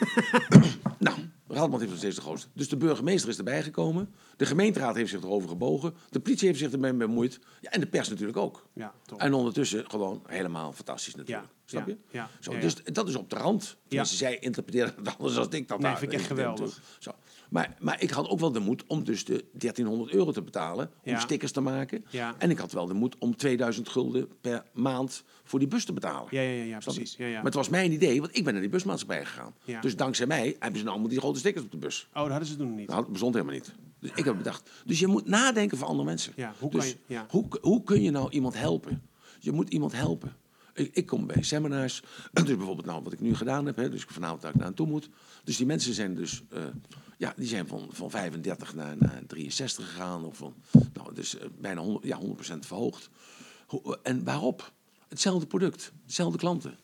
Speaker 2: nou, Radelband heeft nog steeds de grootste. Dus de burgemeester is erbij gekomen. De gemeenteraad heeft zich erover gebogen. De politie heeft zich ermee bemoeid. Ja, en de pers natuurlijk ook.
Speaker 1: Ja, toch.
Speaker 2: En ondertussen gewoon helemaal fantastisch natuurlijk.
Speaker 1: Ja,
Speaker 2: Snap je?
Speaker 1: ja,
Speaker 2: Zo. Dus dat is op de rand. Tenminste, zij interpreteren het anders dan ik dat
Speaker 1: Nee, vind ik echt geweldig.
Speaker 2: Zo. Maar, maar ik had ook wel de moed om dus de 1300 euro te betalen om
Speaker 1: Ja.
Speaker 2: stickers te maken.
Speaker 1: Ja.
Speaker 2: En ik had wel de moed om 2000 gulden per maand voor die bus te betalen.
Speaker 1: Ja, ja, ja, precies. Ja, ja.
Speaker 2: Maar het was mijn idee, want ik ben naar die busmaatschappij gegaan. Dus dankzij mij hebben ze nou allemaal die grote stickers op de bus.
Speaker 1: Oh, dat hadden ze toen nog niet.
Speaker 2: Dat bestond helemaal niet. Dus ik heb bedacht. Dus je moet nadenken voor andere mensen.
Speaker 1: Ja, hoe
Speaker 2: dus
Speaker 1: kan je- ja.
Speaker 2: hoe, hoe kun je nou iemand helpen? Je moet iemand helpen. Ik, ik kom bij seminars. Dus bijvoorbeeld nou, wat ik nu gedaan heb. Hè, dus vanavond daar ik naar toe moet. Dus die mensen zijn dus... eh, ja, die zijn van, van 35 naar, naar 63 gegaan. Of van, nou, dus eh, bijna 100, ja, 100% verhoogd. Hoe- en waarop? Hetzelfde product. Dezelfde klanten.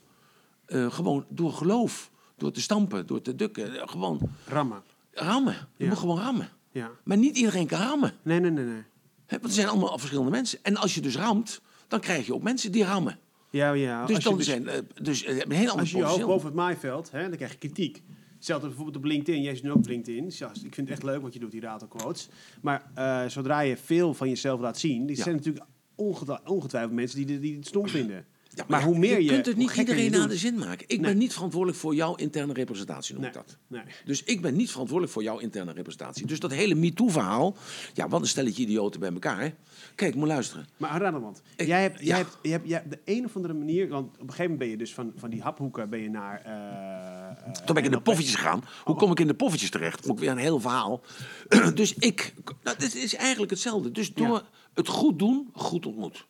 Speaker 2: Eh, gewoon door geloof. Door te stampen. Door te dukken. eh, Gewoon
Speaker 1: Rammen.
Speaker 2: rammen. Je
Speaker 1: Ja.
Speaker 2: moet gewoon rammen.
Speaker 1: Ja.
Speaker 2: Maar niet iedereen kan rammen.
Speaker 1: Nee, nee, nee, nee.
Speaker 2: Want er zijn allemaal verschillende mensen. En als je dus ramt, dan krijg je ook mensen die rammen.
Speaker 1: Ja, ja.
Speaker 2: dus
Speaker 1: als
Speaker 2: dan
Speaker 1: dus-
Speaker 2: zijn eh, dus eh, een heel ander
Speaker 1: Als je je boven het maaiveld, hè, dan krijg je kritiek. Hetzelfde bijvoorbeeld op LinkedIn. Jij zit nu ook op LinkedIn. Ja, ik vind het echt leuk wat je doet, die quotes. Maar eh, zodra je veel van jezelf laat zien... die
Speaker 2: Ja.
Speaker 1: zijn natuurlijk ongetwijfeld mensen die, die het stom vinden.
Speaker 2: Ja,
Speaker 1: maar hoe meer je...
Speaker 2: je kunt het niet iedereen
Speaker 1: doet.
Speaker 2: de zin maken. Ik
Speaker 1: Nee.
Speaker 2: ben niet verantwoordelijk voor jouw interne representatie, noem
Speaker 1: Nee,
Speaker 2: ik dat.
Speaker 1: nee.
Speaker 2: Dus ik ben niet verantwoordelijk voor jouw interne representatie. Dus dat hele MeToo-verhaal, ja, wat een stelletje idioten bij elkaar. Kijk, moet luisteren.
Speaker 1: Maar
Speaker 2: Ik-
Speaker 1: jij hebt,
Speaker 2: ja.
Speaker 1: jij hebt, je hebt, jij hebt de een of andere manier... Want op een gegeven moment ben je dus van, van die haphoeken ben je naar... eh,
Speaker 2: Toen ben ik in de poffertjes gegaan. Hoe kom ik in de poffertjes terecht? Ook weer een heel verhaal. dus ik, nou, dit is eigenlijk hetzelfde. Dus door
Speaker 1: Ja.
Speaker 2: het goed doen, goed ontmoet.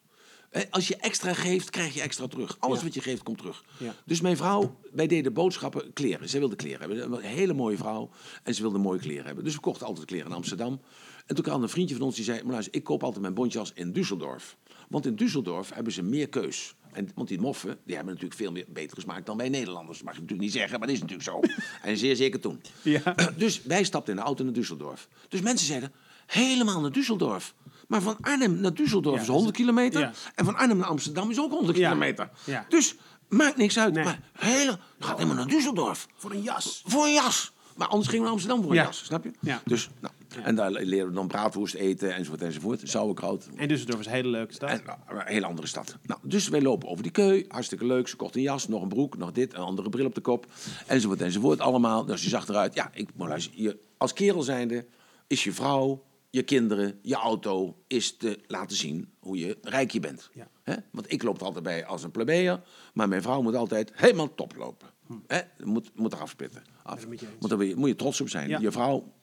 Speaker 2: Als je extra geeft, krijg je extra terug. Alles
Speaker 1: Ja.
Speaker 2: wat je geeft, komt terug.
Speaker 1: Ja.
Speaker 2: Dus mijn vrouw, wij deden boodschappen, kleren. Zij wilde kleren hebben. Een hele mooie vrouw. En ze wilde mooie kleren hebben. Dus we kochten altijd kleren in Amsterdam. En toen kwam een vriendje van ons die zei... Maar luister, ik koop altijd mijn bontjas in Düsseldorf. Want in Düsseldorf hebben ze meer keus. En, want die moffen, die hebben natuurlijk veel meer betere smaak dan wij Nederlanders. mag je natuurlijk niet zeggen, maar dat is natuurlijk zo. en zeer zeker toen.
Speaker 1: Ja.
Speaker 2: Dus wij stapten in de auto naar Düsseldorf. Dus mensen zeiden, helemaal naar Düsseldorf. Maar van Arnhem naar Düsseldorf
Speaker 1: Ja,
Speaker 2: is 100 kilometer.
Speaker 1: ja.
Speaker 2: En van Arnhem naar Amsterdam is ook 100
Speaker 1: Ja.
Speaker 2: kilometer. Dus maakt niks uit.
Speaker 1: Nee.
Speaker 2: Maar hele, gaat helemaal naar Düsseldorf.
Speaker 1: Voor een jas.
Speaker 2: Voor een jas. Maar anders gingen we naar Amsterdam voor een
Speaker 1: Ja.
Speaker 2: jas, snap je?
Speaker 1: Ja.
Speaker 2: Dus, nou, En daar leren we dan braadwoest eten enzovoort enzovoort. Sauerkraut.
Speaker 1: En Düsseldorf is een hele leuke stad.
Speaker 2: En, nou, een hele andere stad. Nou, dus wij lopen over die keu. Hartstikke leuk. Ze kocht een jas, nog een broek, nog dit, een andere bril op de kop. Enzovoort enzovoort. Allemaal. Dus je zag eruit. Ja, ik, maar luister, je, als kerel zijnde is je vrouw, je kinderen, je auto... is te laten zien hoe je rijk je bent.
Speaker 1: Ja.
Speaker 2: Hè? Want ik loop er altijd bij als een plebeer. Maar mijn vrouw moet altijd helemaal top lopen. Hè? Moet, moet eraf spitten. Af.
Speaker 1: je.
Speaker 2: Want daar je- moet je trots op zijn. Je vrouw,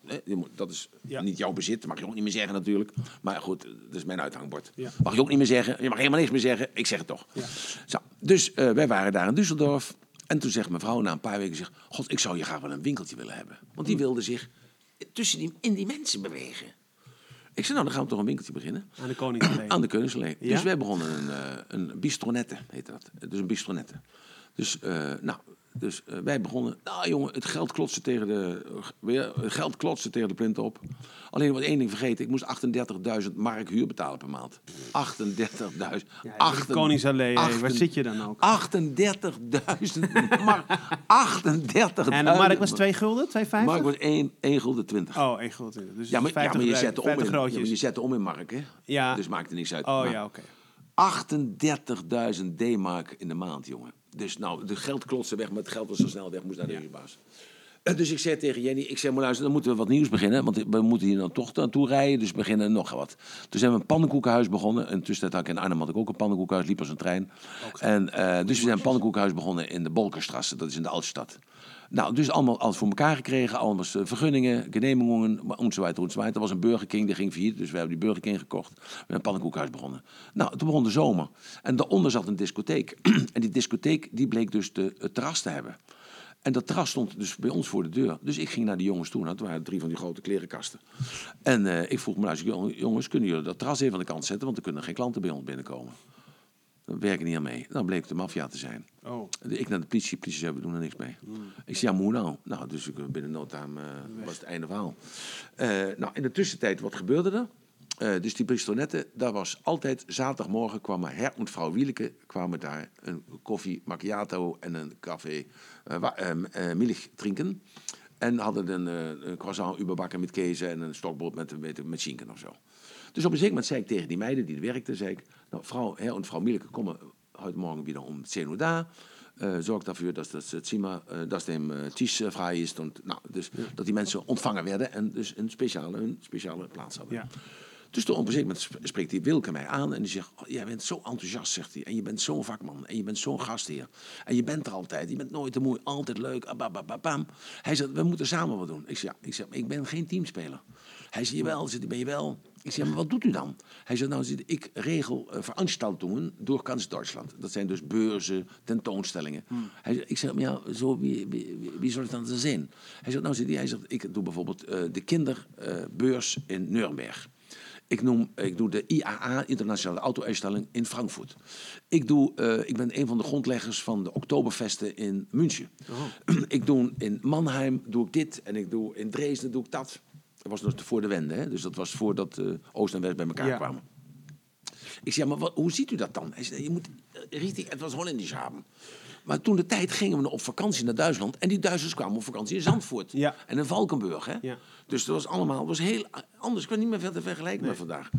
Speaker 2: dat is niet jouw bezit. Dat mag je ook niet meer zeggen natuurlijk. Maar goed, dat is mijn uithangbord. Mag je ook niet meer zeggen. Je mag helemaal niks meer zeggen. Ik zeg het toch.
Speaker 1: Ja.
Speaker 2: Zo, dus eh, wij waren daar in Düsseldorf. En toen zegt mijn vrouw na een paar weken... Zegt, God, ik zou hier graag wel een winkeltje willen hebben. Want die wilde zich tussen die, in die mensen bewegen. Ik zei, nou, dan gaan we toch een winkeltje beginnen.
Speaker 1: Aan de Koningsallee.
Speaker 2: Aan de Koningsallee.
Speaker 1: Ja?
Speaker 2: Dus wij begonnen een, eh, een bistronette, heet dat. Dus een bistronette. Dus, eh, nou, dus eh, wij begonnen... Nou, jongen, het geld klotste tegen de... Weer, het geld klotste tegen de plint op. Alleen, was één ding vergeten. Ik moest 38.000 mark huur betalen per maand. 38.000.
Speaker 1: Ja, Koningsallee, hey, waar zit je dan ook?
Speaker 2: 38.000 mark. 38.000.
Speaker 1: En de markt was 2 gulden, 2,50?
Speaker 2: Mark was 1, 1 gulden 20.
Speaker 1: Oh, 1 gulden. Dus
Speaker 2: ja, maar, ja,
Speaker 1: 50,
Speaker 2: maar je zette om
Speaker 1: 50
Speaker 2: in, ja, je zette om in mark, hè?
Speaker 1: Ja.
Speaker 2: Dus maakte niks uit.
Speaker 1: Oh
Speaker 2: Maar
Speaker 1: ja, oké.
Speaker 2: 38.000 D-mark in de maand, jongen. Dus nou, de geld klotste weg, maar het geld was zo snel weg, moest naar de huurbaas. Eh, Dus ik zei tegen Jenny, ik zei, maar luister, dan moeten we wat nieuws beginnen. Want we moeten hier dan toch naartoe rijden, dus we beginnen nog wat. Toen zijn we een pannenkoekenhuis begonnen. En tussen had ik in Arnhem had ik ook een pannenkoekenhuis, liep als een trein. En, eh, dus we zijn een pannenkoekenhuis begonnen in de Bolkerstrasse, dat is in de Altstad. Nou, dus allemaal alles voor elkaar gekregen. Allemaal eh, vergunningen, genehmigingen, enzovoort, enzovoort. Er was een Burger King, die ging failliet. Dus we hebben die Burger King gekocht. We hebben een pannenkoekhuis begonnen. Nou, toen begon de zomer. En daaronder zat een discotheek. en die discotheek, die bleek dus de, het terras te hebben. En dat terras stond dus bij ons voor de deur. Dus ik ging naar die jongens toe. Nou, het waren drie van die grote klerenkasten. En eh, ik vroeg me, nou, jongens, kunnen jullie dat terras even aan de kant zetten? Want er kunnen geen klanten bij ons binnenkomen. Daar werken niet aan mee. Dan bleek het de maffia te zijn.
Speaker 1: Oh.
Speaker 2: Ik naar de politie, politie zei, we doen er niks mee. Ik zei, ja, hoe nou? Nou, dus ik, binnen no time eh, was het einde verhaal. Eh, nou, in de tussentijd, wat gebeurde er? Eh, dus die Bristonetten, daar was altijd zaterdagmorgen kwamen her en vrouw Wieleke kwamen daar een koffie macchiato en een café uh, milch drinken. En hadden een, een croissant überbakken met kees en een stokbrood met, met, met schinken of zo. Dus op een zeker moment zei ik tegen die meiden die er werkten, zei ik, nou, vrouw, her en vrouw Mielke, kom heute morgen wieder om 10 uur daar. Uh, zorg ervoor dat het Zimmer, uh, dat dem uh, Tisch vrij is. Und, nou, dus dat die mensen ontvangen werden en dus een speciale, een speciale plaats hadden.
Speaker 1: Ja.
Speaker 2: Dus toen op een gegeven moment spreekt die Wilke mij aan en die zegt: oh, Jij bent zo enthousiast, zegt hij. En je bent zo'n vakman en je bent zo'n gastheer. En je bent er altijd. Je bent nooit te moe, altijd leuk. Abababam. Hij zegt: We moeten samen wat doen. Ik zeg: Ja, ik, zeg, ik ben geen teamspeler. Hij zei: Jawel, zegt, ben je wel. Ik zeg, maar wat doet u dan? Hij zei, nou, ik regel uh, veranstaltingen door kans Duitsland. Dat zijn dus beurzen, tentoonstellingen. Hmm. Hij zei, ik zeg, maar ja, zo, wie, wie, wie zal het dan zijn? Hij zegt, nou, hij zegt, ik doe bijvoorbeeld uh, de kinderbeurs uh, in Nuremberg. Ik, noem, ik doe de IAA, Internationale Auto-uitstelling, in Frankfurt. Ik, doe, uh, ik ben een van de grondleggers van de Oktoberfesten in München. Oh. ik doe in Mannheim doe ik dit en ik doe in Dresden doe ik dat. Dat was nog voor de wende, hè? dus dat was voordat uh, Oost en West bij elkaar kwamen. Ik zei, maar wat, hoe ziet u dat dan? Hij zei, je moet eh, richting het was Holländisch hebben. Maar toen de tijd gingen we op vakantie naar Duitsland. En die Duitsers kwamen op vakantie in Zandvoort.
Speaker 1: Ja.
Speaker 2: En in Valkenburg. Hè?
Speaker 1: Ja.
Speaker 2: Dus dat was allemaal was heel anders. Ik kan niet meer verder vergelijken nee. met vandaag.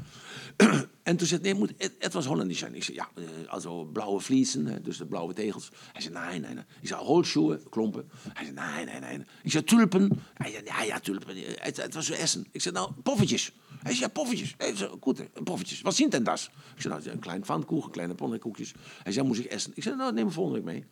Speaker 2: en toen zei hij, nee, moet, het, het was Holländisch zijn. Ik zei, ja, also blauwe vliezen, dus de blauwe tegels. Hij zei, nee, nee, nee. Ik zei, holschoenen, klompen. Hij zei, nee, nee, nee. Ik zei, tulpen. Hij zei, ja, ja, tulpen. Het, het was zo essen. Ik zei, nou, poffertjes. Hij zei, ja, poffertjes. Hij zei, goed, poffertjes. Wat zien denn das? Ik zei, nou, een klein pfannkuchen, kleine ponnenkoekjes. Hij zei, moest ik essen? Ik zei, nou, neem me volgende week mee.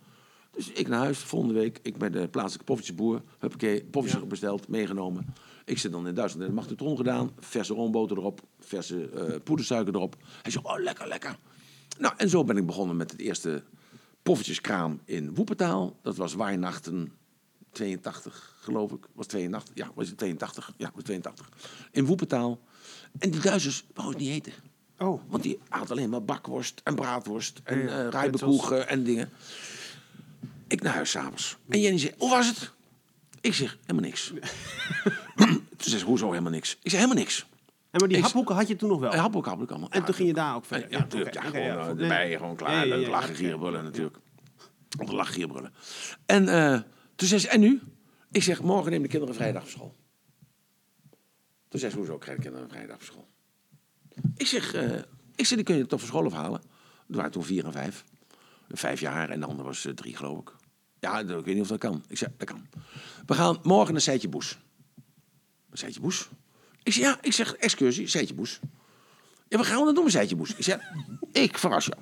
Speaker 2: Dus ik naar huis, volgende week. Ik ben de plaatselijke poffertjesboer. Huppakee, poffertjes ja. besteld, meegenomen. Ik zit dan in Duitsland in de magnetron gedaan. Verse roomboter erop, verse uh, poedersuiker erop. Hij zegt, oh, lekker, lekker. Nou, en zo ben ik begonnen met het eerste poffertjeskraam in Woepetaal. Dat was Weihnachten 82, geloof ik. Was 82? Ja, was het 82? Ja, was 82. In Woepetaal. En die Duitsers wouden het niet eten.
Speaker 1: Oh.
Speaker 2: Want die had alleen maar bakworst en braadworst en ja, uh, rijbekoegen en dingen. Ik naar huis s'avonds. En Jenny zei, hoe was het? Ik zeg, helemaal niks. toen zei ze, hoezo helemaal niks? Ik zeg, helemaal niks.
Speaker 1: En maar die
Speaker 2: Ik-
Speaker 1: haphoeken had je toen nog wel?
Speaker 2: Ja, hapboek, hapboek allemaal.
Speaker 1: En
Speaker 2: Ja,
Speaker 1: toen ging je daar ook verder?
Speaker 2: Ja, natuurlijk. Ja, gewoon
Speaker 1: ja,
Speaker 2: eh,
Speaker 1: voor-
Speaker 2: erbij,
Speaker 1: nee.
Speaker 2: gewoon klaar.
Speaker 1: Ja,
Speaker 2: lachen, gieren,
Speaker 1: ja.
Speaker 2: natuurlijk. Te lachen, gieren, En eh, toen zei ze, en nu? Ik zeg, morgen nemen de kinderen vrijdag op school. Toen zei ze, hoezo krijgen de kinderen vrijdag op school? Ik zeg, eh, ik zeg, die kun je toch van school afhalen? Er waren toen vier en vijf. Vijf jaar en de ander was eh, drie, geloof ik. Ja, ik weet niet of dat kan. Ik zeg, dat kan. We gaan morgen naar Seitje Boes. Seitje Boes? Ik zeg, ja, ik zeg, excursie, Seitje Boes. Ja, wat gaan we dan doen Seitje Boes? Ik zeg, ik verras jou.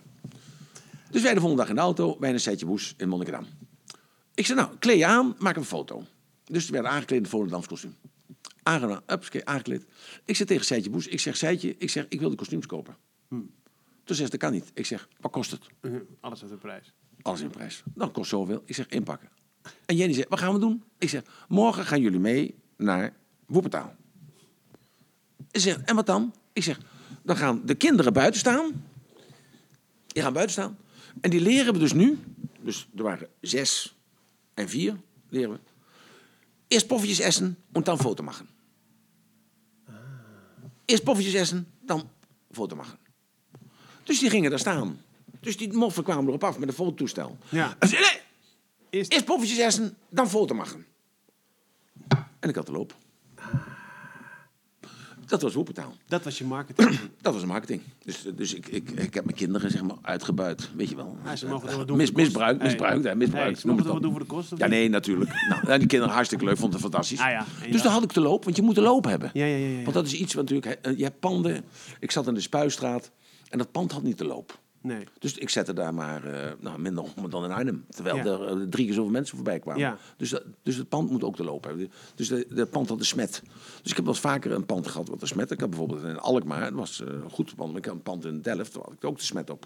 Speaker 2: Dus wij de volgende dag in de auto, wij naar Seitje Boes in Monnikendam. Ik zeg, nou, kleed je aan, maak een foto. Dus we werden aangekleed in het Volendams kostuum. Aangedaan, upskee, aangekleed. Ik zeg tegen Seitje Boes, ik zeg, Seitje, ik zeg, ik wil de kostuums kopen. Toen zegt ze, dat kan niet. Ik zeg, wat kost het?
Speaker 1: Mhm, Alles uit de prijs.
Speaker 2: Alles in prijs. Dat kost zoveel. Ik zeg, inpakken. En Jenny zegt, wat gaan we doen? Ik zeg, morgen gaan jullie mee naar Woepetaal. Ze zegt, en wat dan? Ik zeg, dan gaan de kinderen buiten staan. Die gaan buiten staan. En die leren we dus nu. Dus er waren zes en vier, leren we. Eerst poffertjes essen en dan foto maken. Eerst poffertjes essen, dan foto maken. Dus die gingen daar staan. Dus die moffen kwamen erop af met een fototoestel.
Speaker 1: Ja.
Speaker 2: Nee,
Speaker 1: Eerst,
Speaker 2: Eerst poffertjes essen, dan foto maken. En ik had de loop. Dat was Woepetaal.
Speaker 1: dat was je marketing.
Speaker 2: Dat was marketing. Dus, dus ik, ik, ik heb mijn kinderen zeg maar uitgebuit. Weet je wel.
Speaker 1: Ja, ze mogen het wel doen
Speaker 2: Mis,
Speaker 1: voor de kost.
Speaker 2: misbruik,
Speaker 1: Hey.
Speaker 2: misbruik, hè, misbruik.
Speaker 1: Hey, ze
Speaker 2: noem
Speaker 1: mogen
Speaker 2: het op.
Speaker 1: doen voor de kosten?
Speaker 2: Ja, nee, natuurlijk. Nou, die kinderen hartstikke leuk, vonden het fantastisch.
Speaker 1: Ah, ja.
Speaker 2: Dus
Speaker 1: ja.
Speaker 2: dan had ik de loop, want je moet de loop hebben.
Speaker 1: Ja, ja, ja, ja.
Speaker 2: Want dat is iets wat natuurlijk... hè, Je hebt panden. Ik zat in de Spuistraat en dat pand had niet de loop.
Speaker 1: Nee.
Speaker 2: Dus ik zette daar maar eh, nou, minder op dan in Arnhem. Terwijl
Speaker 1: Ja.
Speaker 2: er eh, drie keer zoveel mensen voorbij kwamen.
Speaker 1: Ja.
Speaker 2: Dus, dat, dus het pand moet ook te lopen hebben. Dus de, de pand had een smet. Dus ik heb wel eens vaker een pand gehad wat een smet. Ik had bijvoorbeeld in Alkmaar, dat was eh, een goed pand. Maar ik had een pand in Delft, daar had ik ook de smet op.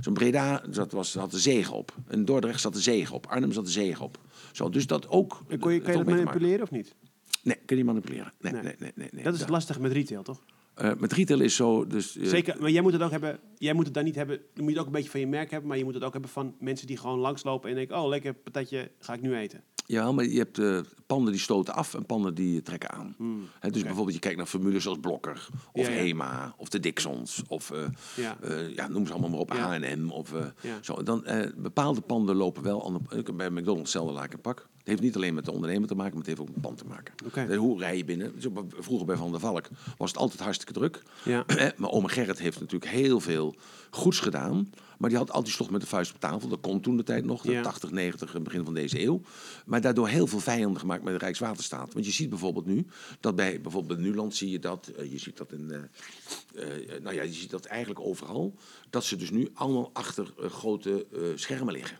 Speaker 2: Zo'n Breda, dat was, had de zegen op. In Dordrecht zat de zegen op. Arnhem zat de zegen op. Zo, dus dat ook...
Speaker 1: En kon je, kan je dat manipuleren of niet?
Speaker 2: Nee, kun je niet manipuleren. Nee,
Speaker 1: Nee.
Speaker 2: nee, nee. nee, nee.
Speaker 1: Dat is het lastige met retail, toch?
Speaker 2: Eh, met retail is zo... Dus, eh,
Speaker 1: Zeker, maar jij moet het ook hebben. Jij moet het dan niet hebben. Dan moet je het ook een beetje van je merk hebben, maar je moet het ook hebben van mensen die gewoon langslopen en denken: oh, lekker patatje, ga ik nu eten.
Speaker 2: Ja, maar je hebt eh, panden die stoten af en panden die trekken aan. Hè, dus bijvoorbeeld je kijkt naar formules zoals Blokker of
Speaker 1: Hmm, Ja, ja.
Speaker 2: HEMA of de Dixons of
Speaker 1: Ja.
Speaker 2: ja, noem ze allemaal maar op. H&M of zo. Dan, bepaalde panden lopen wel bij McDonald's hetzelfde laak en pak. Het heeft niet alleen met de ondernemer te maken, maar het heeft ook met het pand te maken. Eh, Hoe rij je binnen? Vroeger bij Van der Valk was het altijd hartstikke druk.
Speaker 1: Ja.
Speaker 2: Eh, Maar oma Gerrit heeft natuurlijk heel veel goeds gedaan. Maar die had altijd slocht met de vuist op tafel. Dat kon toen de tijd nog, de
Speaker 1: Ja.
Speaker 2: 80, 90, begin van deze eeuw. Maar daardoor heel veel vijanden gemaakt met de Rijkswaterstaat. Want je ziet bijvoorbeeld nu, dat bij bijvoorbeeld bij Nuland zie je dat. eh, je ziet dat in, eh, eh, nou ja, je ziet dat eigenlijk overal. Dat ze dus nu allemaal achter eh, grote eh, schermen liggen.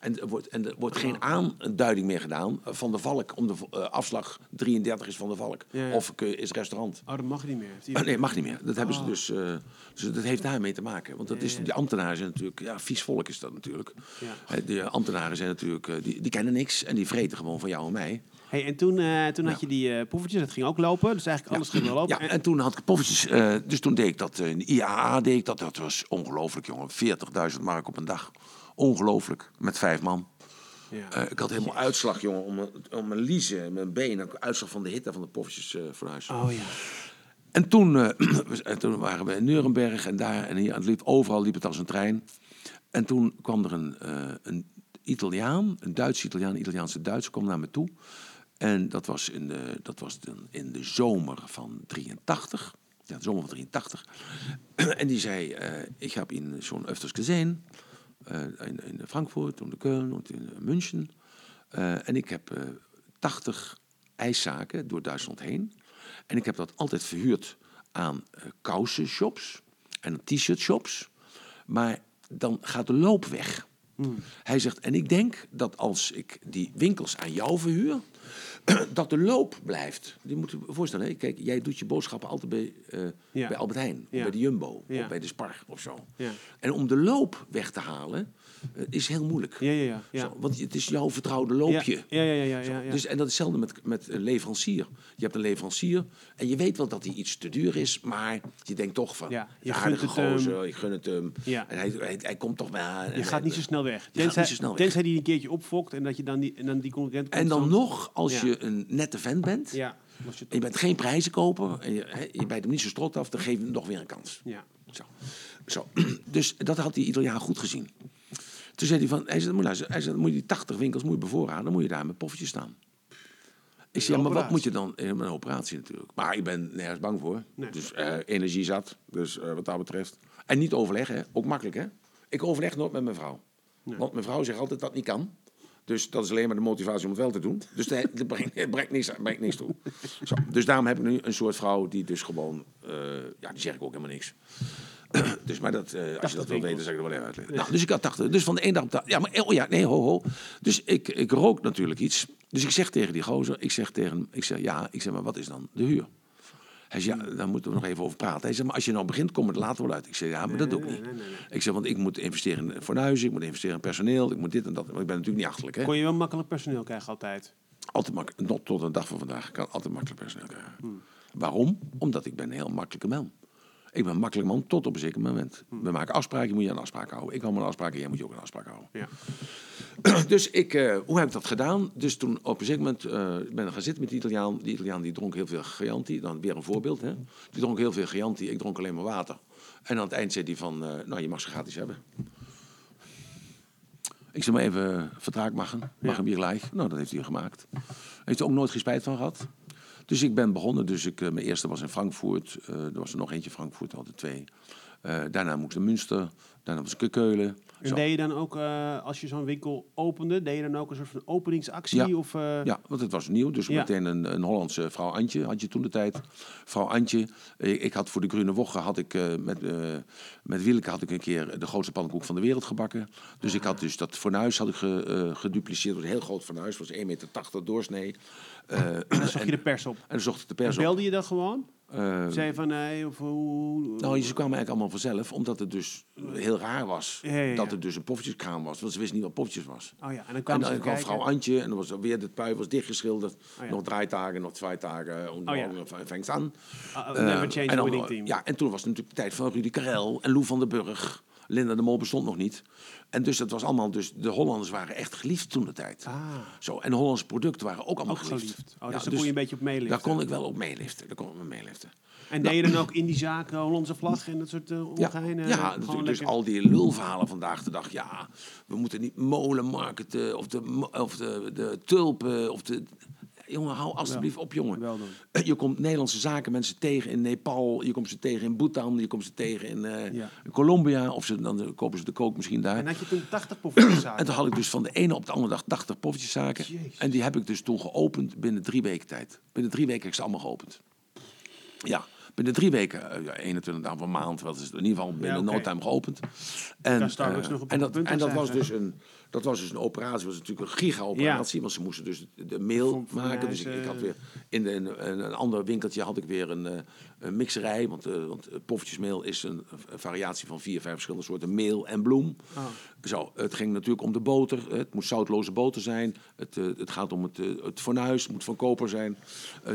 Speaker 2: En er wordt, en er wordt geen aanduiding meer gedaan van de valk. Om de eh, afslag 33 is van de valk.
Speaker 1: Ja, ja.
Speaker 2: Of eh, is restaurant.
Speaker 1: Oh, dat mag niet meer. Heeft hij-
Speaker 2: Ah, nee, mag niet meer. Dat hebben ze
Speaker 1: Oh.
Speaker 2: dus. eh, dus dat heeft daarmee te maken. Want dat is, die ambtenaren zijn natuurlijk. Ja, vies volk is dat natuurlijk.
Speaker 1: Ja.
Speaker 2: De ambtenaren zijn natuurlijk. Die, die kennen niks en die vreten gewoon van jou en mij.
Speaker 1: Hey, en toen, toen had je die eh poevertjes, dat ging ook lopen. Dus eigenlijk alles ging wel lopen.
Speaker 2: Ja, en toen had ik poffertjes. dus toen deed ik dat. in de IAA deed ik dat. Dat was ongelooflijk, jongen. 40.000 mark op een dag. Ongelooflijk. Met vijf man.
Speaker 1: Ja.
Speaker 2: Eh, ik had helemaal uitslag, jongen. Om mijn, om mijn liezen, mijn benen. Uitslag van de hitte van de poffertjes eh voor huis.
Speaker 1: Oh ja.
Speaker 2: En toen, eh, en toen waren we in Nuremberg en daar en hier. En het liep, overal liep het als een trein. En toen kwam er een, een Italiaan, een Duitse Italiaan, een Italiaanse Duitser, kwam naar me toe. En dat was in de, dat was dan in de zomer van 83. Ja, de zomer van 83. en die zei, ik heb in zo'n öfters gezien. Eh, in, in Frankfurt, in Köln en in München. Eh, en ik heb eh 80 ijszaken door Duitsland heen. En ik heb dat altijd verhuurd aan eh kousenshops en t-shirt shops. Maar dan gaat de loop weg. Hij zegt, en ik denk dat als ik die winkels aan jou verhuur, dat de loop blijft. Je moet je voorstellen, hè? kijk, jij doet je boodschappen altijd bij, eh,
Speaker 1: Ja.
Speaker 2: bij Albert Heijn,
Speaker 1: Ja.
Speaker 2: of bij de Jumbo,
Speaker 1: Ja.
Speaker 2: of bij de Spar of zo.
Speaker 1: Ja.
Speaker 2: En om de loop weg te halen, is heel moeilijk.
Speaker 1: Ja, ja, ja.
Speaker 2: Zo, want het is jouw vertrouwde loopje.
Speaker 1: Ja, ja, ja. ja, ja.
Speaker 2: Dus, en dat is hetzelfde met, met een leverancier. Je hebt een leverancier en je weet wel dat hij iets te duur is, maar je denkt toch van,
Speaker 1: Ja, je gunt
Speaker 2: aardige
Speaker 1: het hem.
Speaker 2: gozer, je gun het hem.
Speaker 1: Ja.
Speaker 2: En hij, hij, hij komt toch wel.
Speaker 1: je
Speaker 2: hij-
Speaker 1: gaat niet zo snel weg. Tenzij,
Speaker 2: niet zo snel weg.
Speaker 1: tenzij die een keertje opfokt en dat je dan die, en dan die concurrent
Speaker 2: En dan nog, als je een nette vent bent,
Speaker 1: Ja. Als je
Speaker 2: je bent geen prijzenkoper, en je, je bijt hem niet zo strot af, dan geef je hem nog weer een kans.
Speaker 1: ja.
Speaker 2: Zo. Zo. Dus dat had die Italiaan goed gezien. Toen zei hij van, hij zei, moet, luisteren, hij zei, moet je die 80 winkels moet je bevoorraden, dan moet je daar met poffertjes staan. Ik zei, ja, maar wat moet je dan? Eh, Een operatie natuurlijk. Maar ik ben nergens bang voor.
Speaker 1: Nee.
Speaker 2: Dus eh, energie zat. Dus eh, wat dat betreft. En niet overleggen, ook makkelijk hè. Ik overleg nooit met mijn vrouw. Want mijn vrouw zegt altijd dat niet kan. Dus dat is alleen maar de motivatie om het wel te doen. Dus dat brengt, het brengt, niks, brengt niks toe. Zo. Dus daarom heb ik nu een soort vrouw die dus gewoon... ja, die zeg ik ook helemaal niks. Dus, maar dat, eh, als je dat wil weten, zeg ik er wel even uitleggen. Nou, dus ik had 80. Dus van de ene dag op de Ja, maar oh ja, nee, ho, ho. Dus ik, ik rook natuurlijk iets. Dus ik zeg tegen die gozer, ik zeg tegen hem, ik zeg ja, ik zeg maar wat is dan de huur? Hij zegt, ja, daar moeten we nog even over praten. Hij zegt, maar als je nou begint, kom het later wel uit. Ik zeg, ja, maar dat doe ik niet. Ik zeg, want ik moet investeren in fornuizen, ik moet investeren in personeel, ik moet dit en dat. Want ik ben natuurlijk niet achterlijk, hè.
Speaker 1: Kon je wel makkelijk personeel krijgen altijd.
Speaker 2: Altijd makkelijk, tot de dag van vandaag, ik kan altijd makkelijk personeel krijgen. Waarom? Omdat ik ben een heel makkelijke man. Ik ben een makkelijk man tot op een zeker moment. We maken afspraken, moet je aan afspraken houden. Ik hou aan afspraken, jij moet je ook aan afspraken houden.
Speaker 1: Ja.
Speaker 2: Dus ik, eh, hoe heb ik dat gedaan? Dus toen op een zeker moment eh, ben ik gaan zitten met die Italiaan. Die Italiaan die dronk heel veel Chianti. Dan weer een voorbeeld. Hè? Die dronk heel veel Chianti. Ik dronk alleen maar water. En aan het eind zei hij van, eh, nou je mag ze gratis hebben. Ik zei maar even, vertraag mag hem. Mag hem hier gelijk. Nou, dat heeft hij gemaakt. Heeft er ook nooit geen spijt van gehad. Dus ik ben begonnen. Dus ik, eh, mijn eerste was in Frankfurt. eh, er was er nog eentje in Frankfurt, altijd twee. Eh, daarna moest ik naar Münster. Daarna was ik Keulen.
Speaker 1: En
Speaker 2: Zo.
Speaker 1: deed je dan ook, eh, als je zo'n winkel opende, deed je dan ook een soort van openingsactie?
Speaker 2: Ja.
Speaker 1: Of, eh,
Speaker 2: Ja, want het was nieuw. Dus
Speaker 1: Ja.
Speaker 2: meteen een, een Hollandse vrouw Antje had je toen de tijd. Vrouw Antje. Ik had voor de Grune Woche had ik, eh, met, met Wielke had ik een keer de grootste pannenkoek van de wereld gebakken. Dus ik had dus dat fornuis had ik ge, gedupliceerd. Het was een heel groot fornuis. Was 1,80 meter doorsnee.
Speaker 1: En dan zag
Speaker 2: en,
Speaker 1: je de pers op.
Speaker 2: en dan zocht ik de
Speaker 1: En
Speaker 2: pers op.
Speaker 1: belde je dan gewoon?
Speaker 2: Eh,
Speaker 1: Zei je van, nee, of hoe...
Speaker 2: nou, ze kwamen eigenlijk allemaal vanzelf, omdat het dus heel raar was.
Speaker 1: Ja, ja, ja.
Speaker 2: Dat het dus een poffertjeskraam was. Want ze wisten niet wat poffertjes was.
Speaker 1: Oh ja, en dan
Speaker 2: En
Speaker 1: kwam
Speaker 2: dan kwam
Speaker 1: kijken.
Speaker 2: vrouw Antje en dan was er weer de pui was dichtgeschilderd.
Speaker 1: Oh.
Speaker 2: Nog draaitagen, nog twee tagen. En
Speaker 1: Oh ja.
Speaker 2: dan fängt aan.
Speaker 1: Uh,
Speaker 2: Eh,
Speaker 1: never change
Speaker 2: en dan,
Speaker 1: winning team.
Speaker 2: Ja, en toen was het natuurlijk de tijd van Rudy Karel en Lou van den Burg. Linda de Mol bestond nog niet. En dus dat was allemaal, dus de Hollanders waren echt geliefd toen de tijd.
Speaker 1: Ah,
Speaker 2: Zo, en de Hollandse producten waren ook allemaal
Speaker 1: ook
Speaker 2: geliefd.
Speaker 1: geliefd. Oh,
Speaker 2: Ja,
Speaker 1: dus daar kon je een beetje op meeliften.
Speaker 2: Daar kon ik wel op meeliften. Daar kon ik me meeliften.
Speaker 1: En deed je dan ook in die zaken Hollandse vlag en dat soort uh,
Speaker 2: Ja,
Speaker 1: ongeheine...
Speaker 2: ja
Speaker 1: gewoon
Speaker 2: natuurlijk. Dus
Speaker 1: lekker-
Speaker 2: al die lulverhalen vandaag de dag. Ja, we moeten niet molen marketen of de, of de, de tulpen of de... Jongen, hou alsjeblieft op, jongen.
Speaker 1: Doen.
Speaker 2: Je komt Nederlandse zakenmensen tegen in Nepal, je komt ze tegen in Bhutan, je komt ze tegen in, eh,
Speaker 1: Ja.
Speaker 2: in Colombia. Of ze, dan kopen ze de kook misschien daar.
Speaker 1: En had je toen 80 poffertjeszaken?
Speaker 2: En toen had ik dus van de ene op de andere dag 80 poffertjeszaken. En die heb ik dus toen geopend binnen drie weken tijd. Binnen drie weken heb ik ze allemaal geopend. Ja, binnen drie weken, eh, ja, 21 dagen van maand, wat is het in ieder geval binnen no time geopend. En, eh,
Speaker 1: nog op
Speaker 2: en dat, en dat was dus een, dat was dus een operatie, was natuurlijk een giga-operatie, want ze moesten dus de mail maken. Dus ik, had weer in, de, in een, een ander winkeltje had ik weer een, eh, een mixerij, want, eh want eh, poffertjesmeel is een, een variatie van vier, vijf verschillende soorten meel en bloem.
Speaker 1: Oh.
Speaker 2: Zo, het ging natuurlijk om de boter. Het moet zoutloze boter zijn. Het, het gaat om het, het fornuis. Het moet van koper zijn.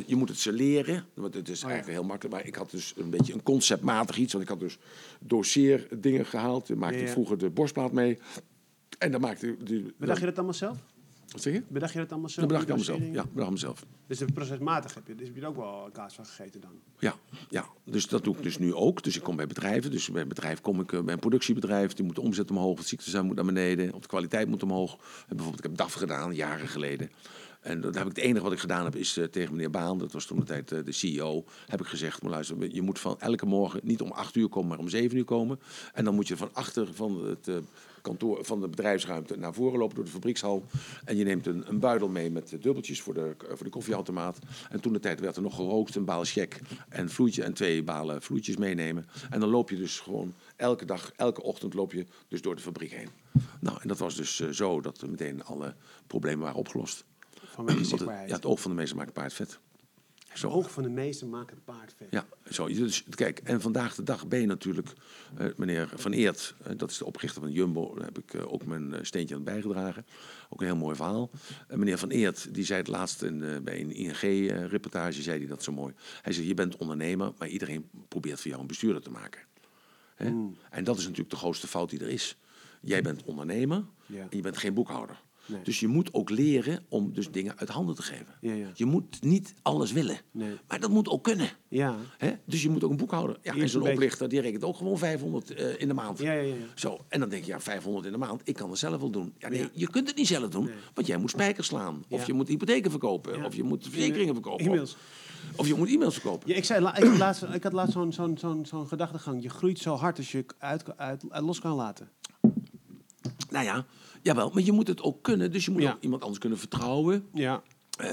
Speaker 2: Je moet het serleren. Want het is
Speaker 1: ja.
Speaker 2: eigenlijk heel makkelijk. Maar ik had dus een beetje een conceptmatig iets. Want ik had dus doseerdingen gehaald. Daar maakte
Speaker 1: Ja,
Speaker 2: ik
Speaker 1: ja.
Speaker 2: vroeger de borstplaat mee. En dan maakte. De,
Speaker 1: Bedacht je dat allemaal zelf?
Speaker 2: Wat zeg je?
Speaker 1: Bedacht je dat allemaal zelf?
Speaker 2: Dat bedacht ik
Speaker 1: die
Speaker 2: allemaal zelf. Ja, bedacht mezelf.
Speaker 1: Dus procesmatig heb je, dus heb je er ook wel kaas van gegeten dan?
Speaker 2: Ja, ja, dus dat doe ik dus nu ook. Dus ik kom bij bedrijven. Dus bij een bedrijf kom ik eh, bij een productiebedrijf. Die moet de omzet omhoog, het ziektezaam moet naar beneden. Of de kwaliteit moet omhoog. En bijvoorbeeld, ik heb DAF gedaan, jaren geleden. En dat heb ik, het enige wat ik gedaan heb, is eh, tegen meneer Baan, dat was toen de tijd eh, de CEO, heb ik gezegd, maar luister, je moet van elke morgen niet om acht uur komen, maar om zeven uur komen. En dan moet je van achter van het eh, kantoor, van de bedrijfsruimte naar voren lopen door de fabriekshal. En je neemt een, een buidel mee met dubbeltjes voor de, voor de koffieautomaat. En toen de tijd werd er nog gerookt, een baal check en vloeitje en twee balen vloeitjes meenemen. En dan loop je dus gewoon elke dag, elke ochtend loop je dus door de fabriek heen. Nou, en dat was dus zo dat meteen alle problemen waren opgelost. Want het, ja, het oog van de meester maakt paard vet.
Speaker 1: Het oog van de meesten maakt het paard vet.
Speaker 2: Ja, zo. Dus, kijk, en vandaag de dag ben je natuurlijk, eh, meneer Van Eert, eh, dat is de oprichter van Jumbo, daar heb ik eh, ook mijn steentje aan bijgedragen. Ook een heel mooi verhaal. Meneer Van Eert, die zei het laatst in, bij een ING-reportage, zei hij dat zo mooi. Hij zei, je bent ondernemer, maar iedereen probeert voor jou een bestuurder te maken. Hè?
Speaker 1: Mm.
Speaker 2: En dat is natuurlijk de grootste fout die er is. Jij bent ondernemer
Speaker 1: Ja.
Speaker 2: en je bent geen boekhouder.
Speaker 1: Nee.
Speaker 2: Dus je moet ook leren om dus dingen uit handen te geven.
Speaker 1: Ja, ja.
Speaker 2: Je moet niet alles willen.
Speaker 1: Nee.
Speaker 2: Maar dat moet ook kunnen.
Speaker 1: Ja.
Speaker 2: Hè? Dus je moet ook een boekhouder. Ja, en zo'n oplichter die rekent ook gewoon 500 eh, in de maand.
Speaker 1: Ja, ja, ja.
Speaker 2: Zo, en dan denk je, ja, 500 in de maand, ik kan het zelf wel doen. Ja, nee,
Speaker 1: Ja.
Speaker 2: je kunt het niet zelf doen,
Speaker 1: Nee.
Speaker 2: want jij moet spijkers slaan. Of je moet hypotheken verkopen, of je moet verzekeringen verkopen.
Speaker 1: E-mails.
Speaker 2: Of je moet e-mails verkopen.
Speaker 1: Ja, ik, zei, la- ik, had laatst, ik had laatst zo'n zo'n zo'n zo'n gedachtegang. Je groeit zo hard als je uit, uit, uit los kan laten.
Speaker 2: Nou ja, jawel, maar je moet het ook kunnen. Dus je moet
Speaker 1: Ja.
Speaker 2: ook iemand anders kunnen vertrouwen.
Speaker 1: Ja.
Speaker 2: Eh,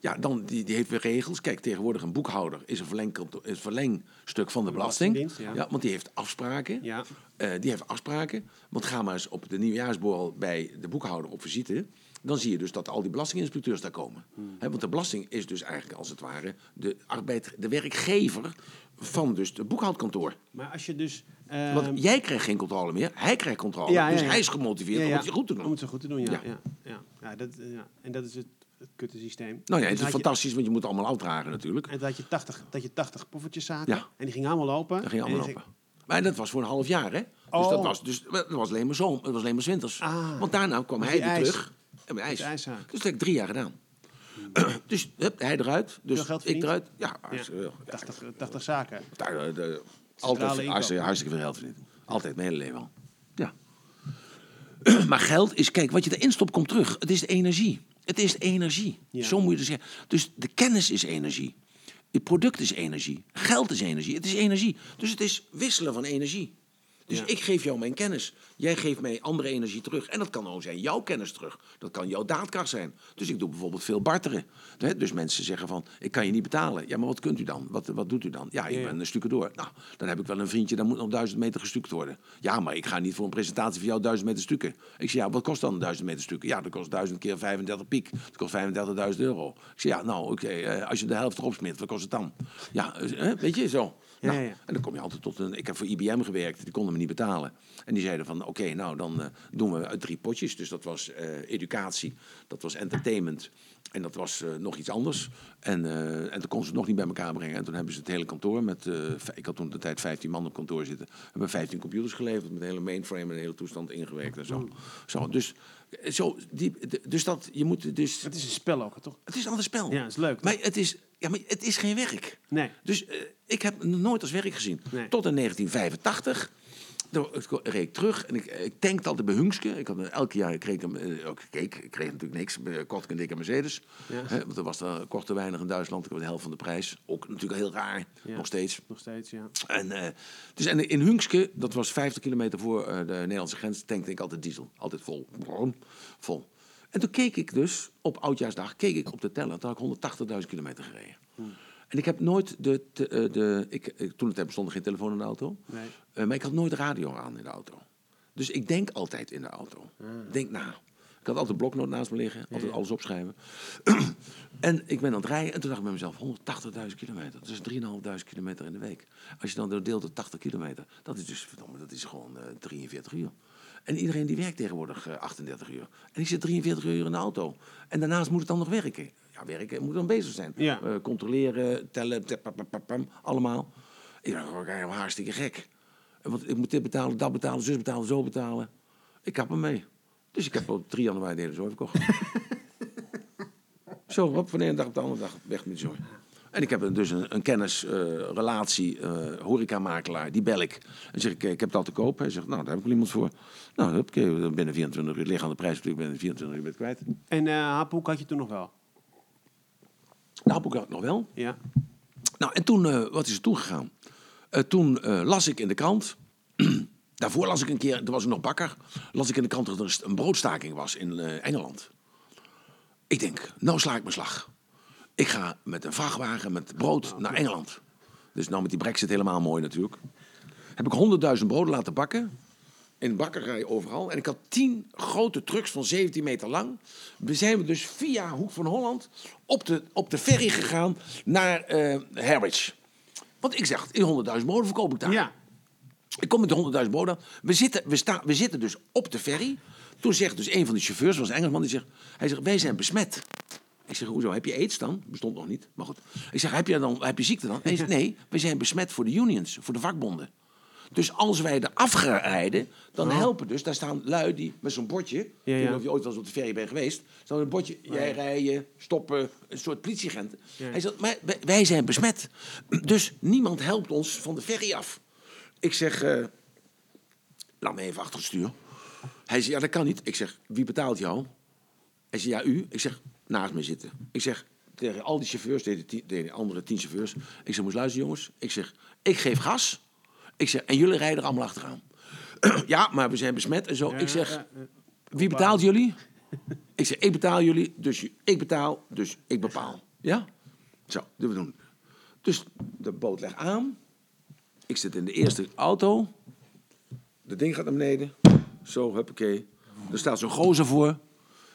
Speaker 2: ja, dan, die, die heeft weer regels. Kijk, tegenwoordig een boekhouder is een, is een verlengstuk van de belasting.
Speaker 1: Belastingdienst, ja.
Speaker 2: want die heeft afspraken.
Speaker 1: Ja.
Speaker 2: Eh, die heeft afspraken. Want ga maar eens op de nieuwjaarsborrel bij de boekhouder op visite. Dan zie je dus dat al die belastinginspecteurs daar komen.
Speaker 1: Hmm.
Speaker 2: Want de belasting is dus eigenlijk als het ware de, arbeid, de werkgever van dus de boekhoudkantoor.
Speaker 1: Maar als je dus... eh,
Speaker 2: Want jij krijgt geen controle meer, hij krijgt controle.
Speaker 1: Ja, ja,
Speaker 2: dus hij is gemotiveerd om het goed te
Speaker 1: Om
Speaker 2: doen.
Speaker 1: het zo goed te doen, ja.
Speaker 2: Ja.
Speaker 1: ja. dat, eh, ja. En dat is het, het kutte systeem.
Speaker 2: Nou ja,
Speaker 1: Dus
Speaker 2: het is
Speaker 1: je-
Speaker 2: fantastisch, want je moet het allemaal afdragen natuurlijk.
Speaker 1: En dat je 80, dat je 80 poffertjeszaken.
Speaker 2: Ja.
Speaker 1: En die gingen allemaal lopen.
Speaker 2: Dat ging allemaal lopen. Maar dat was voor een half jaar, hè? Dus
Speaker 1: Oh.
Speaker 2: dat was, dus, dat was alleen maar zomer, dat was alleen maar winters.
Speaker 1: Ah.
Speaker 2: Want daarna kwam
Speaker 1: Dus
Speaker 2: hij weer
Speaker 1: ijs.
Speaker 2: terug. En met ijs.
Speaker 1: Ijszaak.
Speaker 2: Dus dat heb ik drie jaar gedaan. dus hup, hij eruit. Dus ik eruit. Ja, hartstikke veel. Ja,
Speaker 1: 80, 80 zaken.
Speaker 2: daar, eh, de, altijd hartstikke, hartstikke veel geld verdiend. Altijd, mijn hele leven al. Ja. maar geld is, kijk, wat je erin stopt komt terug. Het is de energie. Het is de energie.
Speaker 1: Ja.
Speaker 2: Zo moet je het zeggen. Dus de kennis is energie. Je product is energie. Geld is energie. Het is energie. Dus het is wisselen van energie. Dus
Speaker 1: Ja.
Speaker 2: ik geef jou mijn kennis. Jij geeft mij andere energie terug. En dat kan ook zijn jouw kennis terug. Dat kan jouw daadkracht zijn. Dus ik doe bijvoorbeeld veel barteren. Hè, Dus mensen zeggen van, ik kan je niet betalen. Ja, maar wat kunt u dan? Wat, wat doet u dan? Ja, ik
Speaker 1: Ja, ja.
Speaker 2: ben een stucadoor. Nou, dan heb ik wel een vriendje, dan moet nog duizend meter gestuukt worden. Ja, maar ik ga niet voor een presentatie van jou duizend meter stukken. Ik zeg, ja, wat kost dan duizend meter stukken? Ja, dat kost duizend keer 35 piek. Dat kost 35.000 euro. Ik zeg, ja, nou, oké, eh, als je de helft erop smeert, wat kost het dan? Ja, eh, weet je, zo.
Speaker 1: Ja,
Speaker 2: Nou,
Speaker 1: ja, ja.
Speaker 2: En dan kom je altijd tot een. Ik heb voor IBM gewerkt, die konden me niet betalen. En die zeiden van: oké, nou dan eh, doen we uit drie potjes. Dus dat was eh, educatie, dat was entertainment en dat was eh, nog iets anders. En, eh, en toen konden ze het nog niet bij elkaar brengen. En toen hebben ze het hele kantoor met. eh, ik had toen de tijd 15 man op kantoor zitten. Hebben 15 computers geleverd met een hele mainframe en een hele toestand ingewerkt en zo. zo dus, zo die, dus dat je moet dus.
Speaker 1: Het is een spel ook, toch?
Speaker 2: Het is een ander spel.
Speaker 1: Ja, is leuk.
Speaker 2: Maar het is, ja, maar het is geen werk.
Speaker 1: Nee.
Speaker 2: Dus ik heb het nooit als werk gezien.
Speaker 1: Nee.
Speaker 2: Tot in 1985. Toen reed ik terug en ik, ik tankte altijd bij Hunske. Ik had, elk jaar kreeg ik, eh, ook ik kreeg natuurlijk niks. eh, Kocht ik een dikke Mercedes.
Speaker 1: Ja.
Speaker 2: Hè, want er was er kocht te weinig in Duitsland. Ik had de helft van de prijs. Ook natuurlijk heel raar,
Speaker 1: Ja.
Speaker 2: nog steeds.
Speaker 1: Nog steeds, ja.
Speaker 2: En, eh, dus, en in Hunske, dat was 50 kilometer voor de Nederlandse grens, tankte ik altijd diesel. Altijd vol. Brom, Vol. En toen keek ik dus, op Oudjaarsdag, keek ik op de teller. Toen had ik 180.000 kilometer gereden. En ik heb nooit de... de, eh, de ik, ik- toen het bestond geen telefoon in de auto.
Speaker 1: Nee.
Speaker 2: Eh, maar ik had nooit radio aan in de auto. Dus ik denk altijd in de auto. Denk na. Ik had altijd een bloknoot naast me liggen. Altijd alles opschrijven. en ik ben aan het rijden. En toen dacht ik bij mezelf, 180.000 kilometer. Dat is 3.500 kilometer in de week. Als je dan deelt door 80 kilometer. Dat is dus, verdomme, dat is gewoon eh, 43 uur. En iedereen die werkt tegenwoordig eh, 38 uur. En ik zit 43 uur in de auto. En daarnaast moet het dan nog werken. Ja, werken moet dan bezig zijn.
Speaker 1: Ja.
Speaker 2: Eh, controleren, tellen, tap, allemaal. Ik dacht, oh, ik ben hartstikke gek. Want ik moet dit betalen, dat betalen, zus betalen, zo betalen. Ik kap hem mee. Dus ik heb op 3 januari de hele zooi verkocht. zo, van de ene dag op de andere dag weg met zooi. En ik heb dus een, een kennis, eh, relatie, eh horecamakelaar, die bel ik. En zeg ik, eh, ik heb dat te koop. Hij zegt, nou, daar heb ik wel iemand voor. Nou, hup, oké, binnen 24 uur liggen aan de prijs natuurlijk, binnen 24 uur ben ik kwijt.
Speaker 1: En eh Haphoek had je toen nog wel?
Speaker 2: Nou, heb ik dat nog wel.
Speaker 1: Ja.
Speaker 2: Nou, en toen, eh, wat is er toen gegaan? Toen las ik in de krant. Daarvoor las ik een keer, toen was ik nog bakker. Las ik in de krant dat er een broodstaking was in Engeland. Ik denk, nou sla ik mijn slag. Ik ga met een vrachtwagen met brood naar Engeland. Dus nou met die brexit helemaal mooi natuurlijk. Heb ik honderdduizend broden laten bakken. In bakkerij overal. En ik had tien grote trucks van 17 meter lang. We zijn we dus via Hoek van Holland op de, op de ferry gegaan naar eh Harwich. Want ik zeg, die 100.000 broden verkoop ik daar.
Speaker 1: Ja.
Speaker 2: Ik kom met de 100.000 broden. We zitten, we, staan, we zitten dus op de ferry. Toen zegt dus een van de chauffeurs, was een Engelsman, die zegt... Hij zegt, wij zijn besmet. Ik zeg, hoezo, heb je aids dan? Bestond nog niet, maar goed. Ik zeg, heb je, dan, heb je ziekte dan? Hij zegt, nee, wij zijn besmet voor de unions, voor de vakbonden. Dus als wij er af gaan rijden, dan helpen dus... Daar staan lui die met zo'n bordje... Ik weet niet of je ooit wel eens op de ferry bent geweest. Staan een bordje, jij rijden, stoppen, een soort politieagenten.
Speaker 1: Ja.
Speaker 2: Hij zegt, maar wij- wij zijn besmet. Dus niemand helpt ons van de ferry af. Ik zeg, eh, laat me even achter het stuur. Hij zegt, ja, dat kan niet. Ik zeg, wie betaalt jou? Hij zegt, ja, u. Ik zeg, naast me zitten. Ik zeg, tegen al die chauffeurs, tegen die andere tien chauffeurs. Ik zeg, moet je luisteren, jongens. Ik zeg, ik geef gas. Ik zeg, en jullie rijden er allemaal achteraan. ja, maar we zijn besmet en zo. ik zeg,
Speaker 1: ja, ja.
Speaker 2: wie betaalt jullie? ik zeg, ik betaal jullie, dus ik betaal, dus ik bepaal. Ja? Zo, dat we doen. Dus de boot legt aan. Ik zit in de eerste auto. De ding gaat naar beneden. Zo, huppakee. Er staat zo'n gozer voor.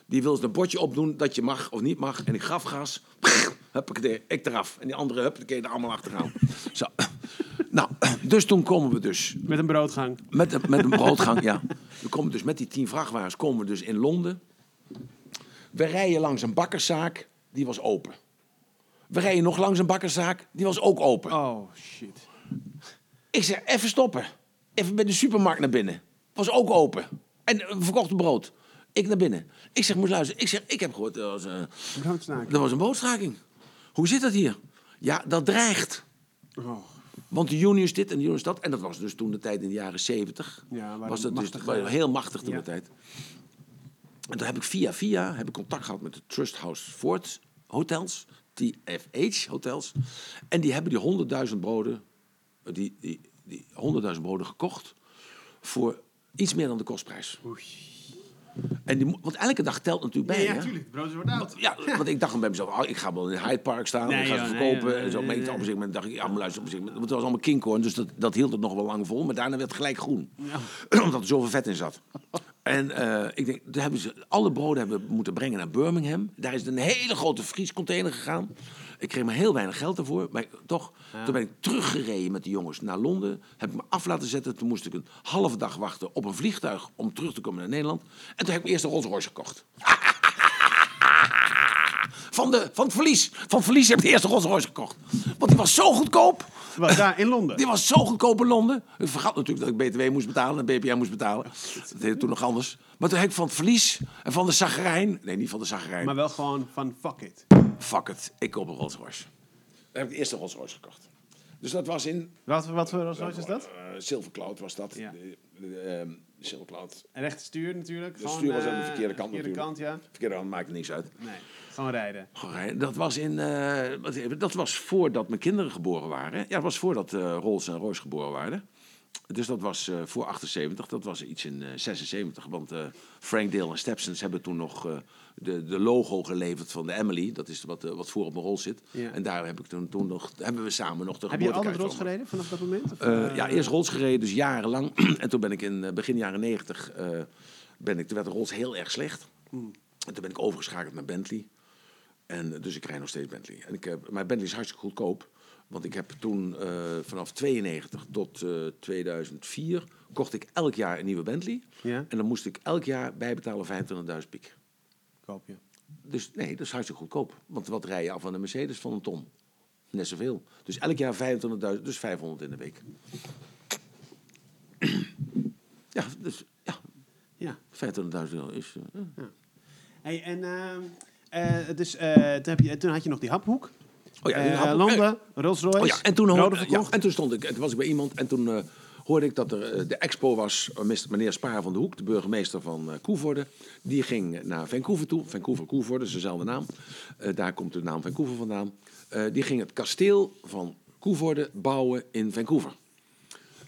Speaker 2: Die wil een bordje opdoen dat je mag of niet mag. En ik gaf gas. Huppakee, ik eraf. En die andere huppakee er allemaal achteraan. Zo. Nou, dus toen komen we dus
Speaker 1: Met een broodgang.
Speaker 2: met, een- met een broodgang, ja. We komen dus met die tien vrachtwagens komen we dus in Londen. We rijden langs een bakkerszaak, die was open. We rijden nog langs een bakkerszaak, die was ook open.
Speaker 1: Oh, shit.
Speaker 2: Ik zeg, even stoppen. Even bij de supermarkt naar binnen. Was ook open. En eh, we verkochten brood. Ik naar binnen. Ik zeg, moet luisteren. Ik zeg, ik heb gehoord, er was, eh,
Speaker 1: Broodstaking.
Speaker 2: er was een bootstaking. Hoe zit dat hier? Ja, dat dreigt.
Speaker 1: Oh.
Speaker 2: Want de unions dit en de unions dat. En dat was dus toen de tijd in de jaren zeventig.
Speaker 1: Ja,
Speaker 2: was dat dus heel machtig toen
Speaker 1: Ja.
Speaker 2: de tijd. En toen heb ik via via heb ik contact gehad met de Trust House Ford hotels. TFH hotels. En die hebben die 100.000 broden, die, die, die 100.000 broden gekocht voor iets meer dan de kostprijs. En die, want elke dag telt natuurlijk bij.
Speaker 1: Ja, natuurlijk. Brood wordt oud.
Speaker 2: Ja, want ik dacht bij mezelf, oh, ik ga wel in Hyde Park staan,
Speaker 1: Nee,
Speaker 2: ik ga ze
Speaker 1: joh,
Speaker 2: verkopen. en zo. Maar
Speaker 1: nee,
Speaker 2: op een moment dacht ik, ja, maar luister, op een gegeven moment, want het was allemaal kinkhorn, dus dat, dat hield het nog wel lang vol. Maar daarna werd het gelijk groen, omdat er zoveel vet in zat. En eh, ik denk, daar hebben ze alle broden hebben we moeten brengen naar Birmingham. Daar is een hele grote vriescontainer gegaan. Ik kreeg maar heel weinig geld ervoor, maar ik- toch. Toen ben ik teruggereden met de jongens naar Londen. Heb ik me af laten zetten. Toen moest ik een halve dag wachten op een vliegtuig om terug te komen naar Nederland. En toen heb ik eerst een Rolls Royce gekocht. Van, de, van het verlies. Van het verlies heb ik de eerste Rolls Royce gekocht. Want die was zo goedkoop.
Speaker 1: Was daar in Londen.
Speaker 2: Die was zo goedkoop in Londen. Ik vergat natuurlijk dat ik BTW moest betalen en BPM moest betalen. Dat heette toen nog anders. Maar toen heb ik van het verlies en van de zagrijn... Nee, niet van de zagrijn.
Speaker 1: Maar wel gewoon van fuck it.
Speaker 2: Fuck it, ik koop een Rolls Royce. Daar heb ik de eerste Rolls Royce gekocht. Dus dat was in...
Speaker 1: Wat, wat voor Rolls Royce is dat?
Speaker 2: eh, Silver Cloud was dat.
Speaker 1: Ja.
Speaker 2: Ehm, Silver Cloud.
Speaker 1: En recht stuur natuurlijk.
Speaker 2: De stuur was aan de
Speaker 1: eh,
Speaker 2: verkeerde kant
Speaker 1: verkeerde
Speaker 2: natuurlijk.
Speaker 1: kant, ja.
Speaker 2: Verkeerde hand maakt niks uit.
Speaker 1: Nee, gewoon rijden.
Speaker 2: Gewoon rijden. Dat was, in, eh, dat was voordat mijn kinderen geboren waren. Ja, dat was voordat Rolls en Royce geboren waren. Dus dat was voor 78, dat was iets in eh 76. Want eh, Frank Dale en Stepsons hebben toen nog de, de logo geleverd van de Emily. Dat is wat, eh, wat voor op mijn rol zit.
Speaker 1: Ja.
Speaker 2: En daar heb ik toen, toen nog, hebben we samen nog de
Speaker 1: Heb je altijd
Speaker 2: van-
Speaker 1: gereden vanaf dat moment? Of,
Speaker 2: eh,
Speaker 1: eh,
Speaker 2: ja, eerst Rolls gereden, dus jarenlang. en toen ben ik in begin jaren 90, eh, ben ik, toen werd de Rolls heel erg slecht.
Speaker 1: Hmm.
Speaker 2: En toen ben ik overgeschakeld naar Bentley. En, dus ik rijd nog steeds Bentley. En ik, heb maar Bentley is hartstikke goedkoop. Want ik heb toen vanaf 92 tot eh, 2004 kocht ik elk jaar een nieuwe Bentley.
Speaker 1: Ja,
Speaker 2: En dan moest ik elk jaar bijbetalen 25.000 piek.
Speaker 1: Koop je.
Speaker 2: Dus nee, dat is hartstikke goedkoop. Want wat rij je af aan een Mercedes van een ton? Net zoveel. Dus elk jaar 25.000, dus 500 in de week. Ja, dus ja,
Speaker 1: Ja.
Speaker 2: 25.000 euro is... eh,
Speaker 1: Hey, en ehm, eh, dus, eh, toen, heb je, toen had je nog die haphoek.
Speaker 2: Oh ja, die haphoek.
Speaker 1: Londen, Rolls Royce.
Speaker 2: Oh ja, en toen, hoorde, ja, en toen stond ik, en toen was ik bij iemand en toen eh, hoorde ik dat er eh, de expo was. eh, meneer Spaar van de Hoek, de burgemeester van eh Koevoorde. Die ging naar Vancouver toe. Vancouver, Koevoorde, is dezelfde naam. Daar komt de naam Vancouver vandaan. Die ging het kasteel van Koevoorde bouwen in Vancouver.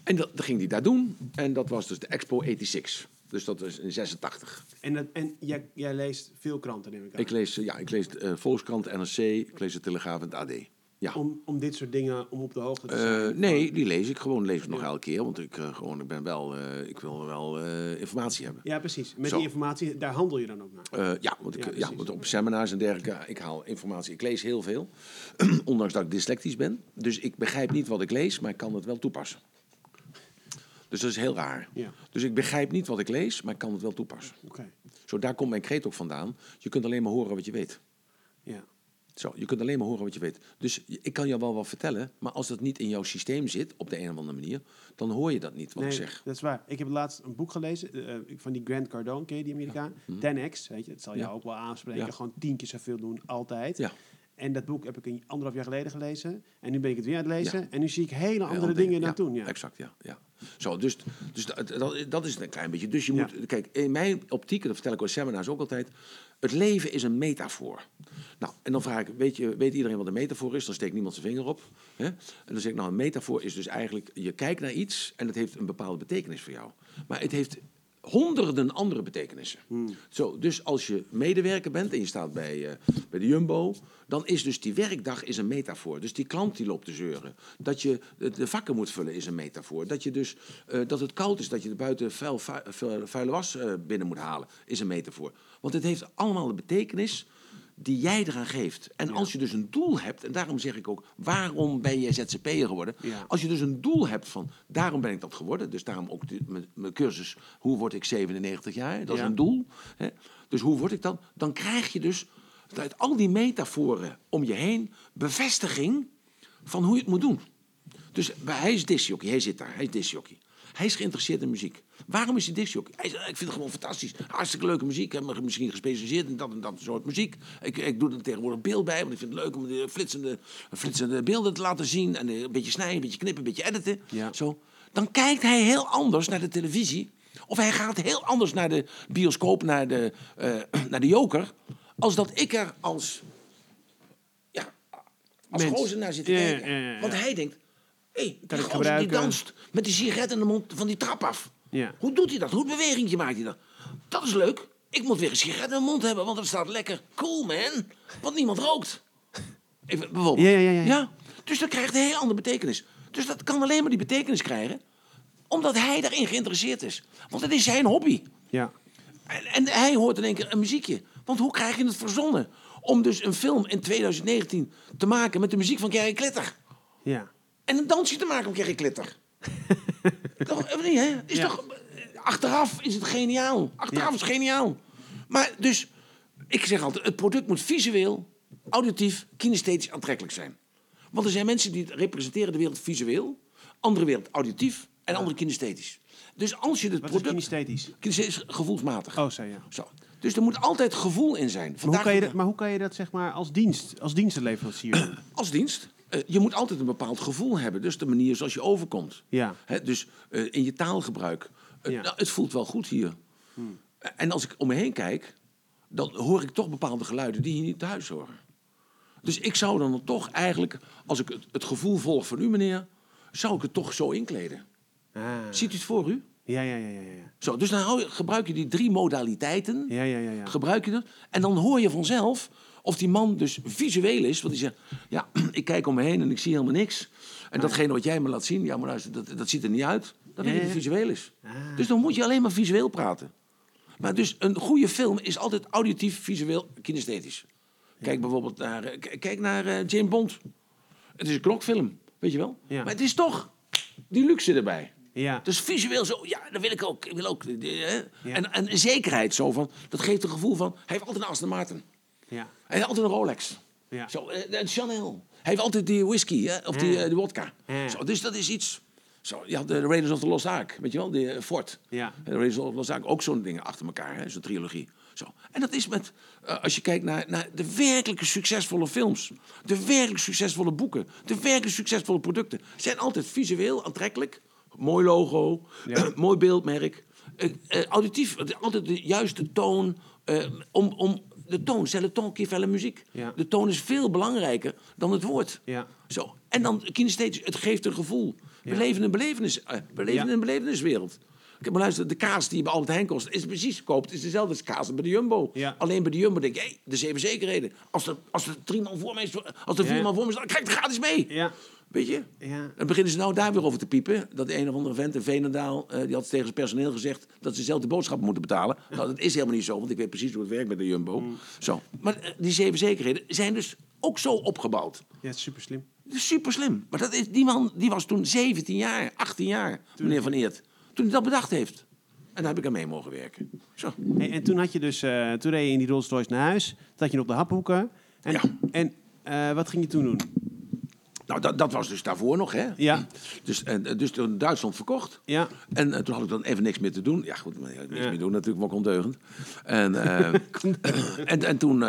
Speaker 2: En dat, dat ging hij daar doen. En dat was dus de Expo 86. Dus dat is in 86.
Speaker 1: En, dat, en jij, jij leest veel kranten, neem ik aan.
Speaker 2: Ik lees, ja, ik lees eh, Volkskrant, NRC, ik lees de Telegraaf en het AD. Ja.
Speaker 1: Om, om dit soort dingen, om op de hoogte te
Speaker 2: Eh,
Speaker 1: zijn.
Speaker 2: nee, die lees ik gewoon. Lees ik nog elke keer, want ik, eh, gewoon, ik ben wel, eh, ik wil wel informatie hebben.
Speaker 1: Ja, precies. Met
Speaker 2: Zo.
Speaker 1: die informatie, daar handel je dan ook naar.
Speaker 2: Ja, want ik,
Speaker 1: Ja,
Speaker 2: want op seminars en dergelijke, ik haal informatie. Ik lees heel veel, ondanks dat ik dyslectisch ben. Dus ik begrijp niet wat ik lees, maar ik kan het wel toepassen. Dus dat is heel raar.
Speaker 1: Ja.
Speaker 2: Dus ik begrijp niet wat ik lees, maar ik kan het wel toepassen.
Speaker 1: Oké.
Speaker 2: Zo, daar komt mijn kreet ook vandaan. Je kunt alleen maar horen wat je weet.
Speaker 1: Ja.
Speaker 2: Zo, je kunt alleen maar horen wat je weet. Dus ik kan je wel wat vertellen, maar als dat niet in jouw systeem zit, op de een of andere manier, dan hoor je dat niet wat
Speaker 1: nee,
Speaker 2: ik zeg.
Speaker 1: dat is waar. Ik heb laatst een boek gelezen eh, van die Grant Cardone, ken je die Amerikaan? 10x, weet je, het zal jou
Speaker 2: Ja.
Speaker 1: ook wel aanspreken.
Speaker 2: Ja.
Speaker 1: Gewoon tien keer zoveel doen, altijd. En dat boek heb ik een anderhalf jaar geleden gelezen. En nu ben ik het weer aan het lezen.
Speaker 2: Ja.
Speaker 1: En nu zie ik hele andere
Speaker 2: Heel
Speaker 1: dingen dan
Speaker 2: ja,
Speaker 1: toen. Ja.
Speaker 2: Exact, ja. ja. Zo, dus dus dat, dat, dat is het een klein beetje. Dus je
Speaker 1: Ja.
Speaker 2: moet, kijk, in mijn optiek, en dat vertel ik op seminars ook altijd, het leven is een metafoor. Nou, en dan vraag ik, weet, je, weet iedereen wat een metafoor is? Dan steekt niemand zijn vinger op. Hè? En dan zeg ik, nou, een metafoor is dus eigenlijk, je kijkt naar iets en het heeft een bepaalde betekenis voor jou. Maar het heeft honderden andere betekenissen. Zo, dus als je medewerker bent en je staat bij, eh, bij de Jumbo, dan is dus die werkdag is een metafoor. Dus die klant die loopt te zeuren. Dat je de- vakken moet vullen is een metafoor. Dat, je dus, eh, dat het koud is, dat je er buiten vuil, vu- vuil- vuile was eh, binnen moet halen, is een metafoor. Want het heeft allemaal de betekenis die jij eraan geeft. En als je dus een doel hebt, en daarom zeg ik ook, waarom ben je ZZP'er geworden?
Speaker 1: Ja.
Speaker 2: Als je dus een doel hebt van, daarom ben ik dat geworden, dus daarom ook die- mijn- mijn cursus, hoe word ik 97 jaar? Dat
Speaker 1: Ja.
Speaker 2: is een doel. Hè? Dus hoe word ik dan? Dan krijg je dus uit al die metaforen om je heen bevestiging van hoe je het moet doen. Dus hij is disjockey, hij zit daar, hij is disjockey. Hij is geïnteresseerd in muziek. Waarom is hij disjockey? Hij zegt, ik vind het gewoon fantastisch. Hartstikke leuke muziek. Ik heb me misschien gespecialiseerd in dat en dat soort muziek. Ik, ik doe er tegenwoordig beeld bij, want ik vind het leuk om de flitsende, flitsende beelden te laten zien. En een beetje snijden, een beetje knippen, een beetje editen.
Speaker 1: Ja.
Speaker 2: Zo. Dan kijkt hij heel anders naar de televisie. Of hij gaat heel anders naar de bioscoop, naar de, eh, naar de joker. Als dat ik er als ja, Als
Speaker 1: Mens.
Speaker 2: gozer naar zit te kijken.
Speaker 1: ja.
Speaker 2: Want hij denkt, hé, hey, die gozer die danst met die sigaret in de mond van die trap af.
Speaker 1: Ja.
Speaker 2: Hoe doet hij dat? Hoe bewegingje maakt hij dat? Dat is leuk. Ik moet weer een sigaret in de mond hebben, want dat staat lekker cool, man. Want niemand rookt. Even, bijvoorbeeld.
Speaker 1: Ja, ja, ja, ja.
Speaker 2: Dus dat krijgt een heel andere betekenis. Dus dat kan alleen maar die betekenis krijgen, omdat hij daarin geïnteresseerd is. Want het is zijn hobby.
Speaker 1: Ja.
Speaker 2: En, en hij hoort in één keer een muziekje. Want hoe krijg je het verzonnen? Om dus een film in 2019 te maken met de muziek van Gary Glitter.
Speaker 1: Ja.
Speaker 2: En een dansje te maken met Gary Glitter. toch, niet, hè? Is
Speaker 1: Ja.
Speaker 2: toch, achteraf is het geniaal. Achteraf
Speaker 1: Ja.
Speaker 2: is het geniaal. Maar dus, ik zeg altijd, het product moet visueel, auditief, kinesthetisch aantrekkelijk zijn. Want er zijn mensen die representeren de wereld visueel, andere wereld auditief en andere kinesthetisch. Dus als je het
Speaker 1: Wat is
Speaker 2: product...
Speaker 1: kinesthetisch?
Speaker 2: Kinesthetisch gevoelsmatig.
Speaker 1: Oh, zei je.
Speaker 2: Zo. Dus er moet altijd gevoel in zijn.
Speaker 1: Maar hoe, kan je dat, maar hoe kan je dat zeg maar als dienst, als dienstenleverancier doen?
Speaker 2: Als dienst. Eh, je moet altijd een bepaald gevoel hebben. Dus de manier zoals je overkomt.
Speaker 1: Ja.
Speaker 2: Hè, dus eh, in je taalgebruik. Eh,
Speaker 1: Ja.
Speaker 2: nou, het voelt wel goed hier. En als ik om me heen kijk, dan hoor ik toch bepaalde geluiden die hier niet thuis horen. Dus ik zou dan toch eigenlijk, als ik het, het gevoel volg van u, meneer, zou ik het toch zo inkleden.
Speaker 1: Ah.
Speaker 2: Ziet u het voor u?
Speaker 1: Ja, ja, ja, ja, ja.
Speaker 2: Zo, dus dan hou je- gebruik je die drie modaliteiten.
Speaker 1: Ja, ja, ja, ja.
Speaker 2: Gebruik je dat? En dan hoor je vanzelf of die man dus visueel is. Want die zegt, ja, ik kijk om me heen en ik zie helemaal niks. En datgene wat jij me laat zien, ja, maar luister, dat, dat ziet er niet uit. Dat
Speaker 1: ja.
Speaker 2: het visueel is.
Speaker 1: Ah.
Speaker 2: Dus dan moet je alleen maar visueel praten. Maar dus een goede film is altijd auditief, visueel, kinesthetisch. Kijk bijvoorbeeld naar, eh, kijk naar eh, James Bond. Het is een klokfilm, weet je wel?
Speaker 1: Ja.
Speaker 2: Maar het is toch die luxe erbij.
Speaker 1: Ja.
Speaker 2: Dus visueel zo, ja, dat wil ik ook. Ik wil ook eh, hè?
Speaker 1: Ja.
Speaker 2: En, en zekerheid zo van, dat geeft een gevoel van, hij heeft altijd een Aston Martin.
Speaker 1: Ja.
Speaker 2: Hij heeft altijd een Rolex.
Speaker 1: Ja.
Speaker 2: Zo, eh, een Chanel. Hij heeft altijd die whisky, hè? of die,
Speaker 1: Ja.
Speaker 2: eh, die wodka.
Speaker 1: Ja.
Speaker 2: Zo, dus dat is iets. Zo, je had de Raiders of the Lost Ark, weet je wel, die eh, Fort.
Speaker 1: Ja.
Speaker 2: De Raiders of the Lost Ark, ook zo'n ding achter elkaar, hè? zo'n trilogie. Zo. En dat is met, eh, als je kijkt naar, naar de werkelijke succesvolle films, de werkelijk succesvolle boeken, de werkelijk succesvolle producten, zijn altijd visueel aantrekkelijk. Mooi logo,
Speaker 1: Ja.
Speaker 2: mooi beeldmerk. eh, eh, auditief, eh, altijd de juiste toon. eh, om, om de toon, c'est le ton qui fait la muziek.
Speaker 1: Ja.
Speaker 2: De toon is veel belangrijker dan het woord.
Speaker 1: Ja.
Speaker 2: Zo. En dan kinesthetisch, het geeft een gevoel. We
Speaker 1: Ja.
Speaker 2: leven in een, belevenis, eh, we leven
Speaker 1: Ja.
Speaker 2: in een beleveniswereld. Kijk, maar luister, de kaas die je bij Albert Heijn kost, is precies koopt, is dezelfde als kaas als bij de Jumbo.
Speaker 1: Ja.
Speaker 2: Alleen bij de Jumbo denk je, hé, de zeven zekerheden. Als er, als er drie man voor mij is, als er
Speaker 1: Ja.
Speaker 2: vier man voor me staat, dan krijg ik het gratis mee. Weet je?
Speaker 1: Ja.
Speaker 2: Dan beginnen ze nou daar weer over te piepen. Dat de een of andere vent in Veenendaal, eh, die had tegen zijn personeel gezegd dat ze zelf de boodschappen moeten betalen. Nou, dat is helemaal niet zo, want ik weet precies hoe het werkt met de Jumbo.
Speaker 1: Mm.
Speaker 2: Zo. Maar eh, die zeven zekerheden zijn dus ook zo opgebouwd.
Speaker 1: Ja, super slim.
Speaker 2: Super slim. Maar dat is, die man die was toen 17 jaar, 18 jaar, meneer Van Eert. Toen hij dat bedacht heeft. En daar heb ik aan mee mogen werken. Zo.
Speaker 1: Hey, en toen had je dus, eh, toen reed je in die Rolls Royce naar huis. Toen had je nog de haphoeken. En,
Speaker 2: Ja.
Speaker 1: en wat ging je toen doen?
Speaker 2: Nou, dat, dat was dus daarvoor nog, hè?
Speaker 1: Ja.
Speaker 2: Dus, en, eh, dus toen Duitsland verkocht.
Speaker 1: Ja.
Speaker 2: En eh, toen had ik dan even niks meer te doen. Ja, goed, maar, niks
Speaker 1: Ja.
Speaker 2: meer doen natuurlijk, wel ondeugend. En, eh, en, en toen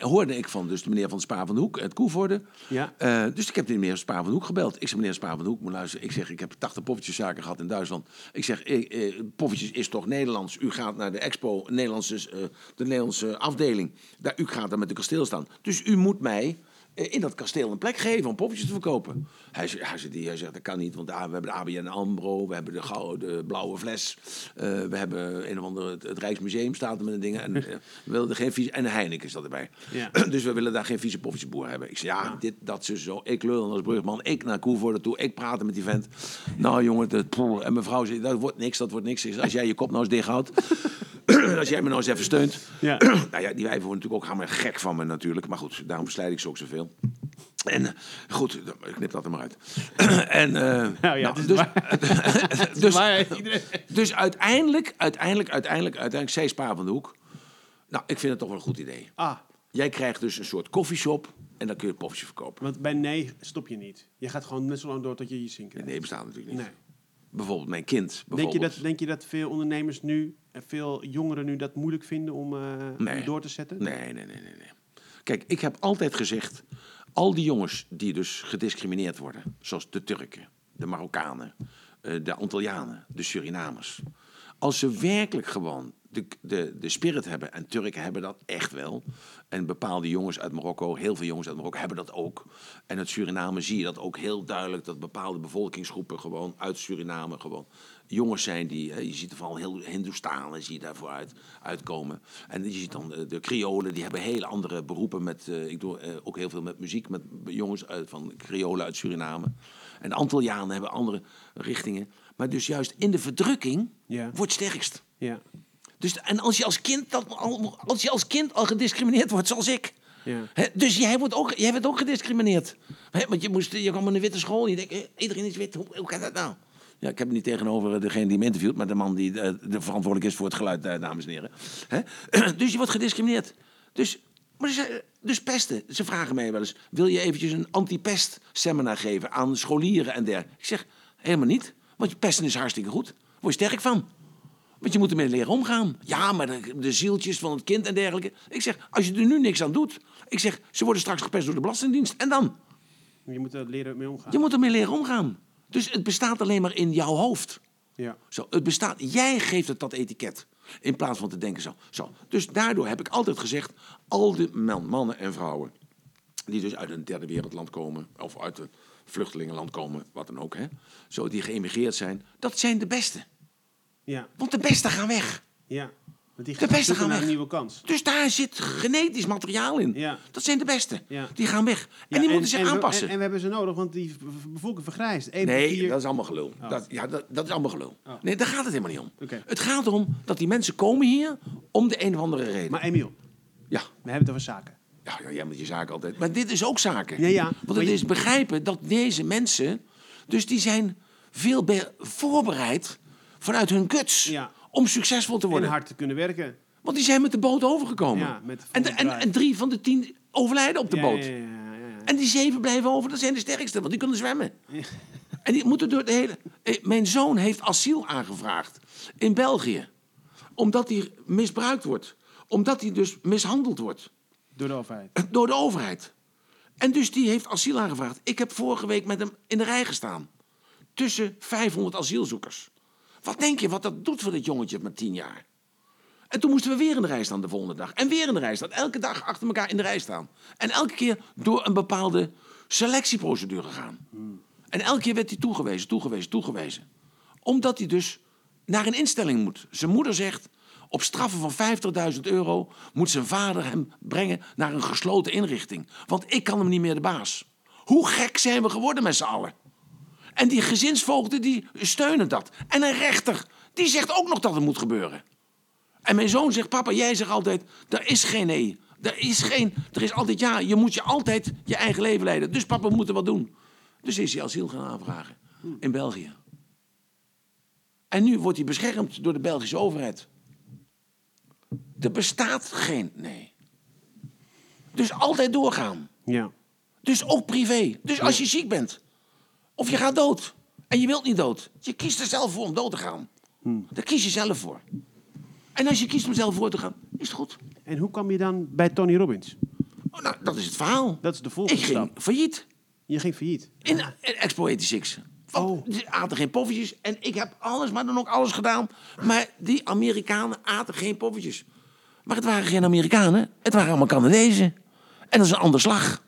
Speaker 2: hoorde ik van dus de meneer van Spa van de Hoek, het Koevoorde.
Speaker 1: Ja.
Speaker 2: Dus ik heb de meneer Spa van de Hoek gebeld. Ik zeg, meneer Spa van de Hoek, moet luisteren. Ik zeg, ik heb 80 poffertjeszaken gehad in Duitsland. Ik zeg, eh, poffertjes is toch Nederlands? U gaat naar de expo, Nederlandse, de Nederlandse afdeling. Daar, u gaat daar met de kasteel staan. Dus u moet mij in dat kasteel een plek geven om poffertjes te verkopen. Hij, zegt- hij, zegt, hij zegt, dat kan niet, want we hebben de ABN AMRO, we hebben de, gouden, de blauwe fles, eh, we hebben een of andere, het, het Rijksmuseum staat er met de dingen. En, eh, we wilden geen vieze, en Heineken is dat erbij.
Speaker 1: Ja.
Speaker 2: Dus we willen daar geen vieze poffertjesboer hebben. Ik zeg, ja, dit, dat, zo, zo. Ik lul als brugman, ik naar Koevoorde toe, ik praten met die vent. Nou jongen, dat, en mevrouw zegt, dat wordt niks, dat wordt niks. Zeg, Als jij je kop nou eens dicht houdt, als jij me nou eens even steunt.
Speaker 1: Ja.
Speaker 2: nou ja, die wijven worden natuurlijk ook helemaal gek van me natuurlijk. Maar goed, daarom verslijd ik ze ook zoveel. En eh, goed, ik knip dat er maar uit. en, eh,
Speaker 1: Nou ja,
Speaker 2: nou, dus, dus,
Speaker 1: iedereen-
Speaker 2: dus uiteindelijk, uiteindelijk, uiteindelijk, uiteindelijk, zei Spa van de Hoek. Nou, ik vind het toch wel een goed idee.
Speaker 1: Ah,
Speaker 2: Jij krijgt dus een soort koffieshop en dan kun je het poffertje verkopen.
Speaker 1: want bij nee stop je niet. Je gaat gewoon net zo lang door tot je je zin krijgt.
Speaker 2: Nee, bestaat natuurlijk niet.
Speaker 1: Nee.
Speaker 2: Bijvoorbeeld mijn kind.
Speaker 1: Denk je,
Speaker 2: Bijvoorbeeld.
Speaker 1: dat, denk je dat veel ondernemers nu, veel jongeren nu dat moeilijk vinden om, eh, om door te zetten?
Speaker 2: Nee, nee, nee, nee, nee. Kijk, ik heb altijd gezegd, al die jongens die dus gediscrimineerd worden, zoals de Turken, de Marokkanen, eh, de Antillianen, de Surinamers, als ze werkelijk gewoon de, de, de spirit hebben. En Turken hebben dat echt wel. En bepaalde jongens uit Marokko, heel veel jongens uit Marokko, hebben dat ook. En uit Suriname zie je dat ook heel duidelijk. Dat bepaalde bevolkingsgroepen gewoon uit Suriname gewoon jongens zijn die, je ziet er vooral heel Hindoestanen zie je daarvoor uit, uitkomen. En je ziet dan de, Creolen, die hebben hele andere beroepen. Met, eh, ik doe eh, ook heel veel met muziek, met jongens uit, van Creolen uit Suriname. En de Antillianen hebben andere richtingen. Maar dus juist in de verdrukking
Speaker 1: Ja.
Speaker 2: wordt sterkst.
Speaker 1: Ja.
Speaker 2: Dus, en als je als kind, dat, al- als je als kind al gediscrimineerd wordt, zoals ik.
Speaker 1: Ja.
Speaker 2: Dus jij wordt, ook, jij wordt ook gediscrimineerd. Want je, moest, je kwam in een witte school en je denkt, eh, iedereen is wit, hoe, hoe kan dat nou? Ja, ik heb het niet tegenover degene die me interviewt, maar de man die eh, de verantwoordelijk is voor het geluid, eh, dames en heren. Dus je wordt gediscrimineerd. Dus, maar ze, dus pesten. Ze vragen mij wel eens, wil je eventjes een anti-pest seminar geven aan scholieren en dergelijke? Ik zeg, helemaal niet, want pesten is hartstikke goed. Daar word je sterk van. Want je moet ermee leren omgaan. Ja, maar de, de zieltjes van het kind en dergelijke. Ik zeg, als je er nu niks aan doet. Ik zeg, ze worden straks gepest door de Belastingdienst. En dan?
Speaker 1: Je moet er leren mee omgaan.
Speaker 2: Je moet ermee leren omgaan. Dus het bestaat alleen maar in jouw hoofd.
Speaker 1: Ja.
Speaker 2: Zo, het bestaat, jij geeft het dat etiket. In plaats van te denken zo. zo. Dus daardoor heb ik altijd gezegd, al de man- mannen en vrouwen... die dus uit een derde wereldland komen... of uit een vluchtelingenland komen, wat dan ook... Hè, zo, die geëmigreerd zijn, dat zijn de beste.
Speaker 1: Ja.
Speaker 2: Want de beste gaan weg.
Speaker 1: Ja. Want die
Speaker 2: De beste gaan
Speaker 1: naar een
Speaker 2: weg.
Speaker 1: nieuwe kans.
Speaker 2: Dus daar zit genetisch materiaal in.
Speaker 1: Ja.
Speaker 2: Dat zijn de beste.
Speaker 1: Ja.
Speaker 2: Die gaan weg. En die moeten zich
Speaker 1: en
Speaker 2: aanpassen.
Speaker 1: En, en we hebben ze nodig, want die bevolking vergrijst. Eén
Speaker 2: nee,
Speaker 1: vier-
Speaker 2: dat is allemaal gelul. Dat, ja, dat, dat is allemaal gelul.
Speaker 1: Oh.
Speaker 2: Nee, daar gaat het helemaal niet om.
Speaker 1: Oké.
Speaker 2: Het gaat erom dat die mensen komen hier om de een of andere reden.
Speaker 1: Maar Emiel,
Speaker 2: ja.
Speaker 1: we hebben het over zaken.
Speaker 2: Ja, ja, jij moet je zaken altijd. Maar dit is ook zaken.
Speaker 1: Ja, ja.
Speaker 2: Want het
Speaker 1: je-
Speaker 2: is begrijpen dat deze mensen... Dus die zijn veel be- voorbereid vanuit hun guts...
Speaker 1: Ja.
Speaker 2: om succesvol te
Speaker 1: En
Speaker 2: worden.
Speaker 1: hard te kunnen werken.
Speaker 2: Want die zijn met de boot overgekomen.
Speaker 1: Ja, met
Speaker 2: en, de- en, en drie van de tien overlijden op de
Speaker 1: Ja,
Speaker 2: boot.
Speaker 1: Ja, ja, ja, ja.
Speaker 2: En die zeven blijven over, dat zijn de sterkste, want die kunnen zwemmen. En die moeten door de hele... Eh, Mijn zoon heeft asiel aangevraagd in België. Omdat hij misbruikt wordt. Omdat hij dus mishandeld wordt
Speaker 1: Door de overheid.
Speaker 2: door de overheid. En dus die heeft asiel aangevraagd. Ik heb vorige week met hem in de rij gestaan. Tussen 500 asielzoekers. Wat denk je wat dat doet voor dit jongetje met 10 jaar? En toen moesten we weer in de rij staan de volgende dag. En weer in de rij staan. Elke dag achter elkaar in de rij staan. En elke keer door een bepaalde selectieprocedure gaan. En elke keer werd hij toegewezen, toegewezen, toegewezen. Omdat hij dus naar een instelling moet. Zijn moeder zegt, op straffen van 50.000 euro moet zijn vader hem brengen naar een gesloten inrichting. Want ik kan hem niet meer de baas. Hoe gek zijn we geworden met z'n allen? En die gezinsvoogden die steunen dat. En een rechter, die zegt ook nog dat het moet gebeuren. En mijn zoon zegt, papa, jij zegt altijd, er is geen nee. Er is geen, er is altijd ja. Je moet je altijd je eigen leven leiden. Dus papa, we moeten wat doen. Dus is hij asiel gaan aanvragen in België. En nu wordt hij beschermd door de Belgische overheid. Er bestaat geen nee. Dus altijd doorgaan.
Speaker 1: Ja.
Speaker 2: Dus ook privé. Dus als je ziek bent. Of je gaat dood. En je wilt niet dood. Je kiest er zelf voor om dood te gaan. Daar kies je zelf voor. En als je kiest om zelf voor te gaan, is het goed.
Speaker 1: En hoe kwam je dan bij Tony Robbins?
Speaker 2: Oh, nou, dat is het verhaal.
Speaker 1: Dat is de
Speaker 2: Ik
Speaker 1: volgende
Speaker 2: ging
Speaker 1: stap.
Speaker 2: failliet.
Speaker 1: Je ging failliet.
Speaker 2: In in Expo 86. Want
Speaker 1: Oh.
Speaker 2: Ze aten geen poffertjes. En ik heb alles, maar dan ook alles gedaan. Maar die Amerikanen aten geen poffertjes. Maar het waren geen Amerikanen. Het waren allemaal Canadezen. En dat is een ander slag.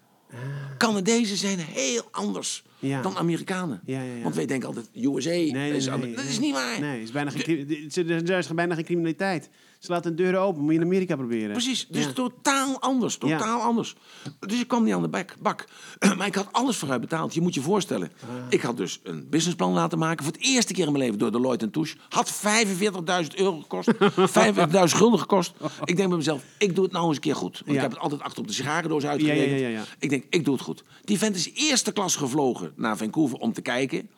Speaker 2: Canadezen zijn heel anders
Speaker 1: Ja.
Speaker 2: dan Amerikanen.
Speaker 1: Ja, ja, ja.
Speaker 2: Want wij denken altijd USA.
Speaker 1: Nee, nee,
Speaker 2: dat is niet waar.
Speaker 1: Nee, is bijna geen, er er is bijna geen criminaliteit. Ze laten deuren open. Moet je in Amerika proberen.
Speaker 2: Precies, dus
Speaker 1: Ja.
Speaker 2: totaal anders, totaal anders. Dus ik kwam niet aan de bak, bak. Maar ik had alles vooruit betaald. Je moet je voorstellen.
Speaker 1: Ah.
Speaker 2: Ik had dus een businessplan laten maken. Voor het eerste keer in mijn leven door Deloitte Touche. Had 45.000 euro gekost. 45.000 gulden gekost. Ik denk bij mezelf, ik doe het nou eens een keer goed. Want
Speaker 1: Ja.
Speaker 2: ik heb het altijd achter op de sigarendoos uitgerekend.
Speaker 1: Ja.
Speaker 2: Ik denk, ik doe het goed. Die vent is eerste klas gevlogen naar Vancouver om te kijken.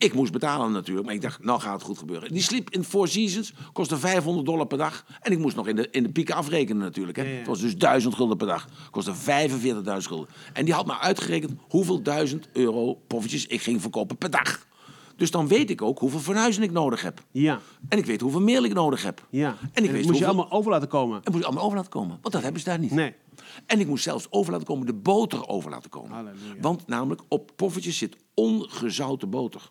Speaker 2: Ik moest betalen natuurlijk, maar ik dacht, nou gaat het goed gebeuren. Die sliep in Four Seasons, kostte 500 dollar per dag. En ik moest nog in de, in de pieken afrekenen natuurlijk. Hè.
Speaker 1: Ja, ja.
Speaker 2: Het was dus 1000 gulden per dag. Kostte 45.000 gulden. En die had maar uitgerekend hoeveel duizend euro poffertjes ik ging verkopen per dag. Dus dan weet ik ook hoeveel verhuizen ik nodig heb.
Speaker 1: Ja.
Speaker 2: En ik weet hoeveel meel ik nodig heb.
Speaker 1: Ja.
Speaker 2: En ik weet
Speaker 1: moest je allemaal over laten komen.
Speaker 2: En moest allemaal over laten komen. Want dat hebben ze daar niet.
Speaker 1: Nee.
Speaker 2: En ik moest zelfs over laten komen, de boter over laten komen.
Speaker 1: Halleluja.
Speaker 2: Want namelijk op poffertjes zit ongezouten boter.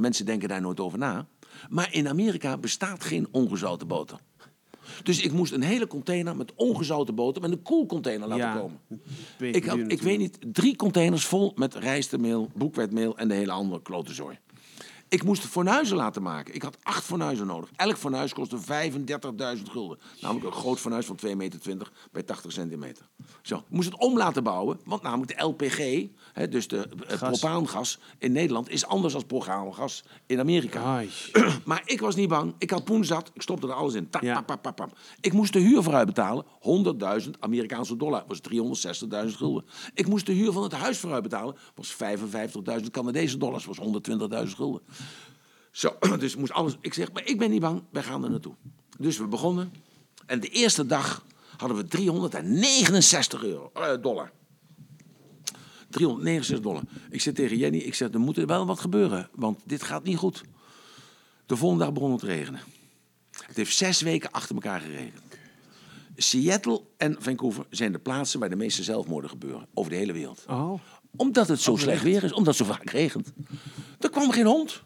Speaker 2: Mensen denken daar nooit over na. Maar in Amerika bestaat geen ongezouten boter. Dus ik moest een hele container met ongezouten boter met een koelcontainer laten
Speaker 1: Ja,
Speaker 2: komen. Ik, had, ik weet niet, drie containers vol met rijstmeel, boekwijdmeel en de hele andere klote zooi. Ik moest fornuizen laten maken. Ik had acht fornuizen nodig. Elk fornuis kostte 35.000 gulden. Namelijk een groot fornuis van 2,20 meter bij 80 centimeter. Zo, ik moest het om laten bouwen, want namelijk de LPG, dus de eh,
Speaker 1: Gas.
Speaker 2: propaangas in Nederland, is anders dan propaangas in Amerika. Maar ik was niet bang. Ik had poen zat. Ik stopte er alles in.
Speaker 1: Ja.
Speaker 2: Ik moest de huur vooruit betalen. 100.000 Amerikaanse dollar. was 360.000 gulden. Ik moest de huur van het huis vooruit betalen. was 55.000 Canadese dollars. was 120.000 gulden. Zo, dus ik moest alles... Ik zeg, maar ik ben niet bang. Wij gaan er naartoe. Dus we begonnen. En de eerste dag hadden we 369 euro, eh, dollar. 369 dollar. Ik zeg tegen Jenny, ik zeg, er moet er wel wat gebeuren. Want dit gaat niet goed. De volgende dag begon het te regenen. Het heeft zes weken achter elkaar geregend. Seattle en Vancouver zijn de plaatsen waar de meeste zelfmoorden gebeuren. Over de hele wereld.
Speaker 1: Oh.
Speaker 2: Omdat het zo slecht weer is. Omdat het zo vaak regent. Er kwam geen hond.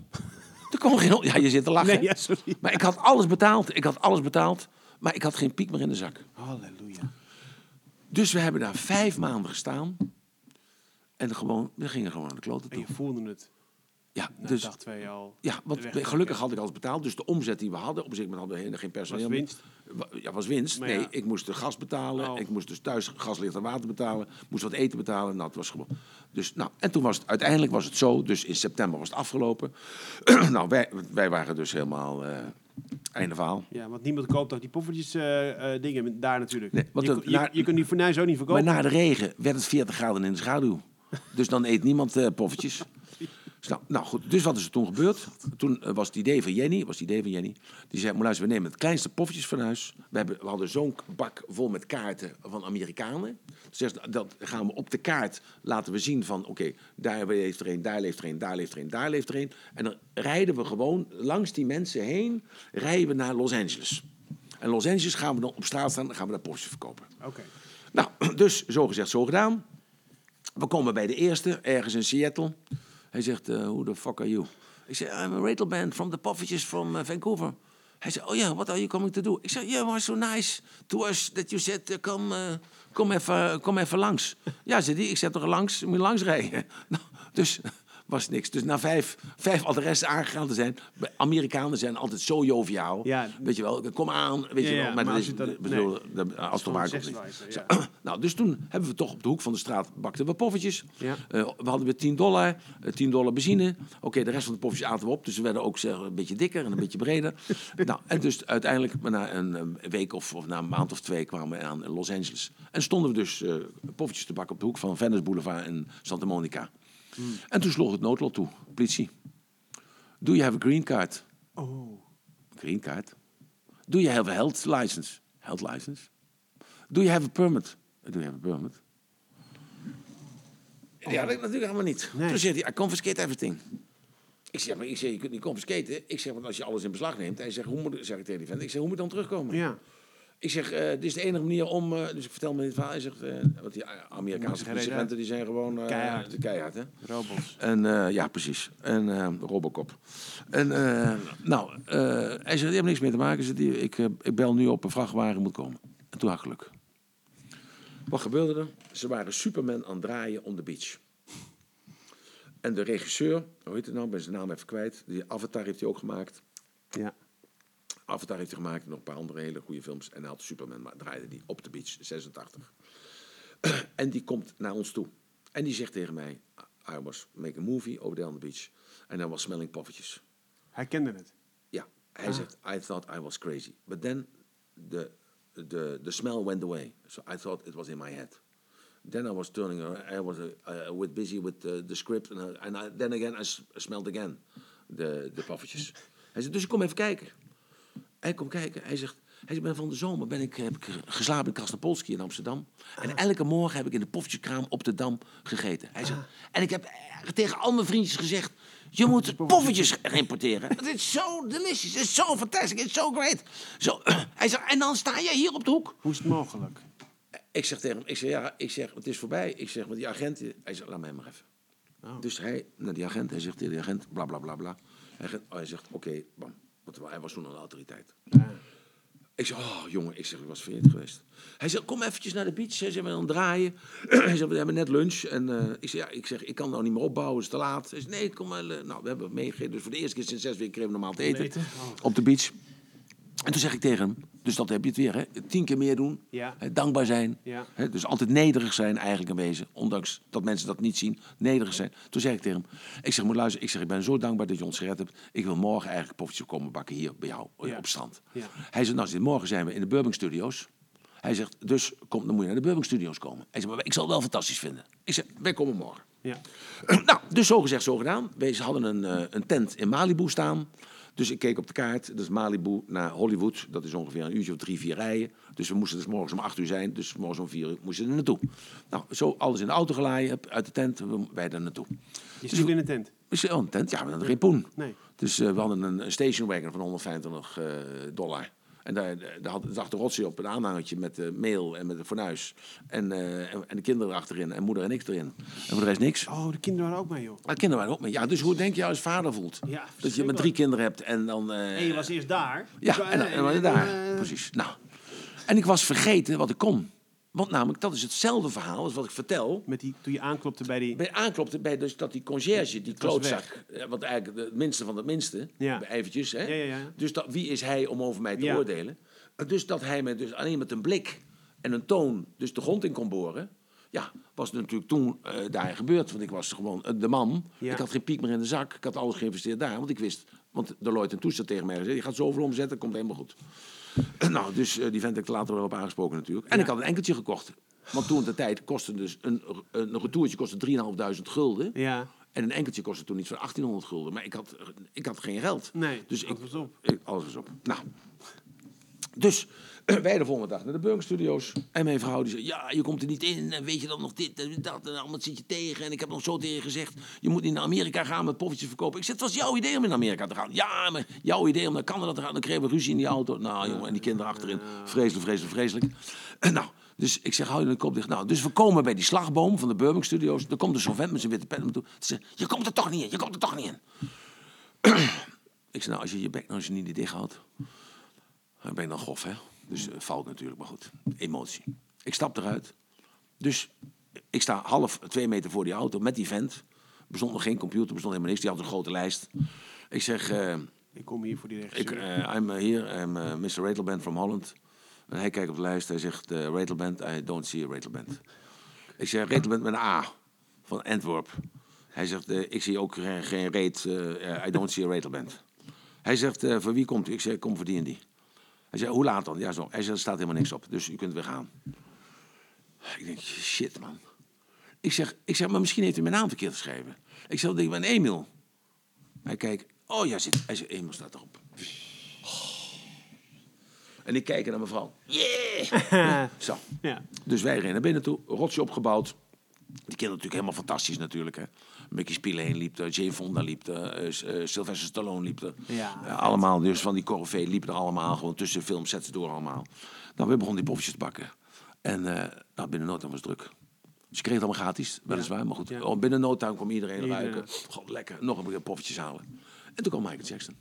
Speaker 2: Er kwam geen hond. Ja, je zit te lachen.
Speaker 1: Nee, ja, sorry.
Speaker 2: Maar ik had alles betaald. Ik had alles betaald. Maar ik had geen piek meer in de zak.
Speaker 1: Halleluja.
Speaker 2: Dus we hebben daar vijf maanden gestaan. En gewoon, we gingen gewoon naar de kloten
Speaker 1: En
Speaker 2: toe.
Speaker 1: je voelde het
Speaker 2: Ja,
Speaker 1: na
Speaker 2: dus,
Speaker 1: dag twee al.
Speaker 2: ja, want gelukkig had ik alles betaald. Dus de omzet die we hadden, op moment hadden we helemaal geen personeel.
Speaker 1: Was winst?
Speaker 2: Ja, was winst.
Speaker 1: Maar
Speaker 2: nee,
Speaker 1: ja.
Speaker 2: ik moest de gas betalen.
Speaker 1: Oh.
Speaker 2: Ik moest dus thuis gas, licht en water betalen. Moest wat eten betalen. Nou, het was gewoon. Dus, nou, en toen was het, uiteindelijk was het zo. Dus in september was het afgelopen. nou, wij, wij waren dus helemaal eh einde verhaal.
Speaker 1: Ja, want niemand koopt toch die poffertjes eh, eh, dingen daar natuurlijk.
Speaker 2: Nee, want
Speaker 1: je, je,
Speaker 2: na-
Speaker 1: je kunt die fornuis ook niet
Speaker 2: Maar
Speaker 1: verkopen.
Speaker 2: na de regen werd het 40 graden in de schaduw. Dus dan eet niemand eh, poffertjes. Dus nou, nou goed, dus wat is er toen gebeurd? Toen eh, was het idee van Jenny, was het idee van Jenny. Die zei, maar luister, we nemen het kleinste poffertjes van huis. We, hebben, we hadden zo'n bak vol met kaarten van Amerikanen. Dus dat gaan we op de kaart laten we zien van, oké, daar leeft er een, daar leeft er een, daar leeft er een, daar leeft er een. En dan rijden we gewoon langs die mensen heen, rijden we naar Los Angeles. En Los Angeles gaan we dan op straat staan, dan gaan we daar poffertjes verkopen.
Speaker 1: Oké.
Speaker 2: Nou, dus zo gezegd, zo gedaan. We komen bij de eerste, ergens in Seattle. Hij zegt, eh, who the fuck are you? Ik zeg, I'm a radio band from the Poffertjes from eh, Vancouver. Hij zegt, oh ja, what are you coming to do? Ik zeg, you were so nice to us that you said, eh, kom, eh, kom, even, kom even langs. ja, zei die, ik zet er langs, moet je langs rijden. nou, dus was niks. Dus na vijf, vijf adressen aangegaan te zijn. Amerikanen zijn altijd zo joviaal.
Speaker 1: Ja.
Speaker 2: Weet je wel, kom aan, weet je wel.
Speaker 1: maar
Speaker 2: Maar
Speaker 1: als
Speaker 2: is,
Speaker 1: dat-
Speaker 2: bedoel,
Speaker 1: nee.
Speaker 2: dat- als het waar komt niet. nou, dus toen hebben we toch op de hoek van de straat bakten we poffertjes. Eh, we hadden weer 10 dollar, eh, 10 dollar benzine. Oké, de rest van de poffertjes aten we op. Dus we werden ook zeg, een beetje dikker en een beetje breder. nou, en dus uiteindelijk, na een, eh, week of, of na een maand of twee, kwamen we aan in Los Angeles. En stonden we dus eh poffertjes te bakken op de hoek van Venice Boulevard en Santa Monica. En toen sloeg het noodlot toe, politie. Do you have a green card?
Speaker 1: Oh.
Speaker 2: Green card. Do you have a health license? Health license. Do you have a permit? Do you have a permit? Die had ik natuurlijk helemaal niet.
Speaker 1: Nee.
Speaker 2: Toen zegt hij, I confiscate everything. Ik zeg, maar ik zeg, je kunt niet confiscaten. Ik zeg, want als je alles in beslag neemt. Hij zegt, hoe moet, zeg ik tegen die vent. Ik zeg, hoe moet dan terugkomen?
Speaker 1: Ja.
Speaker 2: Ik zeg, eh, dit is de enige manier om... eh, dus ik vertel me dit verhaal. Hij zegt, eh, want die Amerikaanse politieagenten die zijn gewoon... eh,
Speaker 1: Keihard.
Speaker 2: de keihard, hè?
Speaker 1: Robots.
Speaker 2: En eh, ja, precies. En eh, Robocop. En eh, nou, eh, hij zegt, je hebt niks mee te maken. Zegt ik, eh, ik bel nu op een vrachtwagen, moet komen. En toen had ik geluk. Wat gebeurde er? Ze waren Superman aan het draaien on the beach. En de regisseur, hoe heet het nou, ik ben zijn naam even kwijt. Die Avatar heeft hij ook gemaakt.
Speaker 1: Ja.
Speaker 2: Avatar heeft hij gemaakt en nog een paar andere hele goede films. En hij had Superman, maar draaide die op de beach, 86. en die komt naar ons toe. En die zegt tegen mij, I was make a movie over there on the beach. En hij was smelling poffertjes.
Speaker 1: Hij kende het.
Speaker 2: Ja, hij zegt, I thought I was crazy. But then the, the, the smell went away. So I thought it was in my head. Then I was turning around, I was uh, uh, with busy with uh, the script. And, I- and I, then again, I smelled again de, de poffertjes. Hij zegt, dus ik kom even kijken. Hij komt kijken. Hij zegt, hij zegt, ben van de zomer ben ik, heb ik geslapen in Krasnopolski in Amsterdam. En elke morgen heb ik in de poffertjeskraam op de Dam gegeten. Hij zegt, en ik heb tegen al mijn vriendjes gezegd, je moet poffertjes importeren. Het is zo delicious, het is zo fantastisch, het is zo great. Zo, hij zegt, en dan sta jij hier op de hoek.
Speaker 1: Hoe is het mogelijk?
Speaker 2: Ik zeg tegen hem, ik zeg, ja, ik zeg, het is voorbij. Ik zeg, want die agent, hij zegt, laat mij maar even.
Speaker 1: Oh.
Speaker 2: Dus hij, naar die agent, hij zegt tegen die agent, bla bla bla bla. Hij, zegt- hij zegt, oké, bam. Want hij was toen een autoriteit.
Speaker 1: Ja.
Speaker 2: Ik zeg, oh jongen, ik zeg, ik was verkeerd geweest. Hij zegt, kom eventjes naar de beach. Hij zegt, we dan draaien. Hij zegt, we hebben net lunch. En eh, ik zeg, ja, ik zeg, ik kan nou niet meer opbouwen, het is te laat. Hij zegt, nee, kom maar. eh, Nou, we hebben meegegeven. Dus voor de eerste keer sinds zes weken kregen we normaal te eten.
Speaker 1: Eten? Oh.
Speaker 2: Op de beach. En toen zeg ik tegen hem, dus dat heb je het weer, hè? Tien keer meer doen.
Speaker 1: Ja.
Speaker 2: Hè, dankbaar zijn.
Speaker 1: Ja.
Speaker 2: Hè, dus altijd nederig zijn eigenlijk in wezen. Ondanks dat mensen dat niet zien. Nederig zijn. Toen zei ik tegen hem. Ik zeg, moet luisteren. Ik zeg, ik ben zo dankbaar dat je ons gered hebt. Ik wil morgen eigenlijk poffertjes komen bakken hier bij jou eh,
Speaker 1: Ja.
Speaker 2: op het strand. Hij zegt, nou zit- morgen zijn we in de Burbank Studios. Hij zegt, dus kom, dan moet je naar de Burbank Studios komen. Hij zegt, maar ik zal het wel fantastisch vinden. Ik zeg, wij komen morgen.
Speaker 1: Ja.
Speaker 2: Nou, dus zo gezegd, zo gedaan. Wij hadden een, eh, een tent in Malibu staan. Dus ik keek op de kaart. Dat is Malibu naar Hollywood. Dat is ongeveer een uurtje of drie, vier rijden. Dus we moesten dus morgens om acht uur zijn. Dus morgens om vier uur moesten we er naartoe. Nou, zo alles in de auto gelaaien, uit de tent. Wij er naartoe.
Speaker 1: Je sliep in een tent.
Speaker 2: We een tent? Ja, we hadden geen poen.
Speaker 1: Nee.
Speaker 2: Dus eh, we hadden een, een station wagon van 125 eh, dollar. En daar, daar had, zag de rotzooi op een aanhangertje met de mail en met de fornuis. En, eh, en, en de kinderen erachterin. En moeder en ik erin. En voor de rest niks.
Speaker 1: Oh, de kinderen waren ook mee, joh.
Speaker 2: De kinderen waren ook mee. Ja, dus hoe denk je als vader voelt?
Speaker 1: Ja,
Speaker 2: dat je met drie kinderen hebt en dan... eh,
Speaker 1: En je was eerst daar.
Speaker 2: ja, en, was je daar.
Speaker 1: eh,
Speaker 2: Precies. Nou. En ik was vergeten wat ik kon. Want namelijk, dat is hetzelfde verhaal als wat ik vertel.
Speaker 1: Met die, toen je aanklopte bij die...
Speaker 2: Bij aanklopte bij dus dat die conciërge, die klootzak, eh, wat eigenlijk het minste van het minste,
Speaker 1: Ja.
Speaker 2: eventjes, hè?
Speaker 1: Ja, ja, ja.
Speaker 2: Dus dat, wie is hij om over mij te oordelen? Dus dat hij me dus alleen met een blik en een toon dus de grond in kon boren. Ja, was natuurlijk toen eh, daar gebeurd. Want ik was gewoon eh, de man. Ik had geen piek meer in de zak. Ik had alles geïnvesteerd daar. Want ik wist, want Deloitte en Toes had tegen mij gezegd... je gaat zoveel omzetten, komt helemaal goed. nou, dus eh, die vent heb ik later wel op aangesproken natuurlijk. En
Speaker 1: Ja.
Speaker 2: ik had een enkeltje gekocht. Want toen de tijd kostte dus een, een retourtje kostte 3.500 gulden.
Speaker 1: Ja.
Speaker 2: En een enkeltje kostte toen iets van 1800 gulden. Maar ik had, ik had geen geld.
Speaker 1: Nee,
Speaker 2: dus ik,
Speaker 1: alles was op.
Speaker 2: ik- alles was op. Nou, dus wij de volgende dag naar de Burg Studios. En mijn vrouw die zei, ja, je komt er niet in. En weet je dan nog dit en dat. En allemaal zit je tegen. En ik heb nog zo tegen gezegd, je moet niet naar Amerika gaan met poffertjes verkopen. Ik zei, het was jouw idee om naar Amerika te gaan. Ja, maar jouw idee om naar Canada te gaan. Dan kregen we ruzie in die auto. Nou, jongen, en die kinderen achterin. Vreselijk, vreselijk, vreselijk. Nou, dus ik zeg, hou je de kop dicht. Nou, dus we komen bij die slagboom van de Burbank Studios. Er komt dus zo'n vent met zijn witte pen toe. Ze je komt er toch niet in, je komt er toch niet in. ik zeg, nou, als je je bek nou je niet dicht houdt, dan ben je dan grof, hè? Dus eh, fout natuurlijk, maar goed. Emotie. Ik stap eruit. Dus ik sta half twee meter voor die auto met die vent. Er bestond nog geen computer, bestond helemaal niks. Die had een grote lijst. Ik zeg, eh,
Speaker 1: Ik kom hier voor die
Speaker 2: ik,
Speaker 1: regisseur.
Speaker 2: eh, I'm here, I'm uh, Mr. Ratelband from Holland. En hij kijkt op de lijst, hij zegt, uh, Ratelband, I don't see a Ratelband. Ik zeg, Ratelband met een A, van Antwerp. Hij zegt, eh, ik zie ook geen, geen reet, eh, I don't see a Ratelband. Hij zegt, eh, voor wie komt u? Ik zeg, ik kom voor die en die. Hij zegt, hoe laat dan? Ja, zo. Hij zegt, er staat helemaal niks op, dus u kunt weer gaan. Ik denk, shit man. Ik zeg, ik zeg, maar misschien heeft u mijn naam verkeerd geschreven. Ik zeg, ik ben Emiel. Hij kijkt, oh ja, zit. Hij zegt, Emiel staat erop. En ik kijk naar mevrouw. Yeah! Zo.
Speaker 1: ja.
Speaker 2: Dus wij rennen naar binnen toe, rotsje opgebouwd. Die kinderen natuurlijk helemaal fantastisch natuurlijk. Hè. Mickey Spillane liep er, Jane Fonda liep er, eh, eh, Sylvester Stallone liep er.
Speaker 1: Ja,
Speaker 2: Eh, allemaal, dus van die corvée liepen er allemaal. Gewoon tussen de filmsets door allemaal. Nou, we begonnen die poffertjes te bakken. En nou, binnen no time was het druk. Dus je kreeg het allemaal gratis, weliswaar. Maar goed,
Speaker 1: Ja.
Speaker 2: oh, binnen no time kwam
Speaker 1: iedereen
Speaker 2: ruiken. God, lekker. Nog een keer poffertjes halen. En toen kwam Michael Jackson.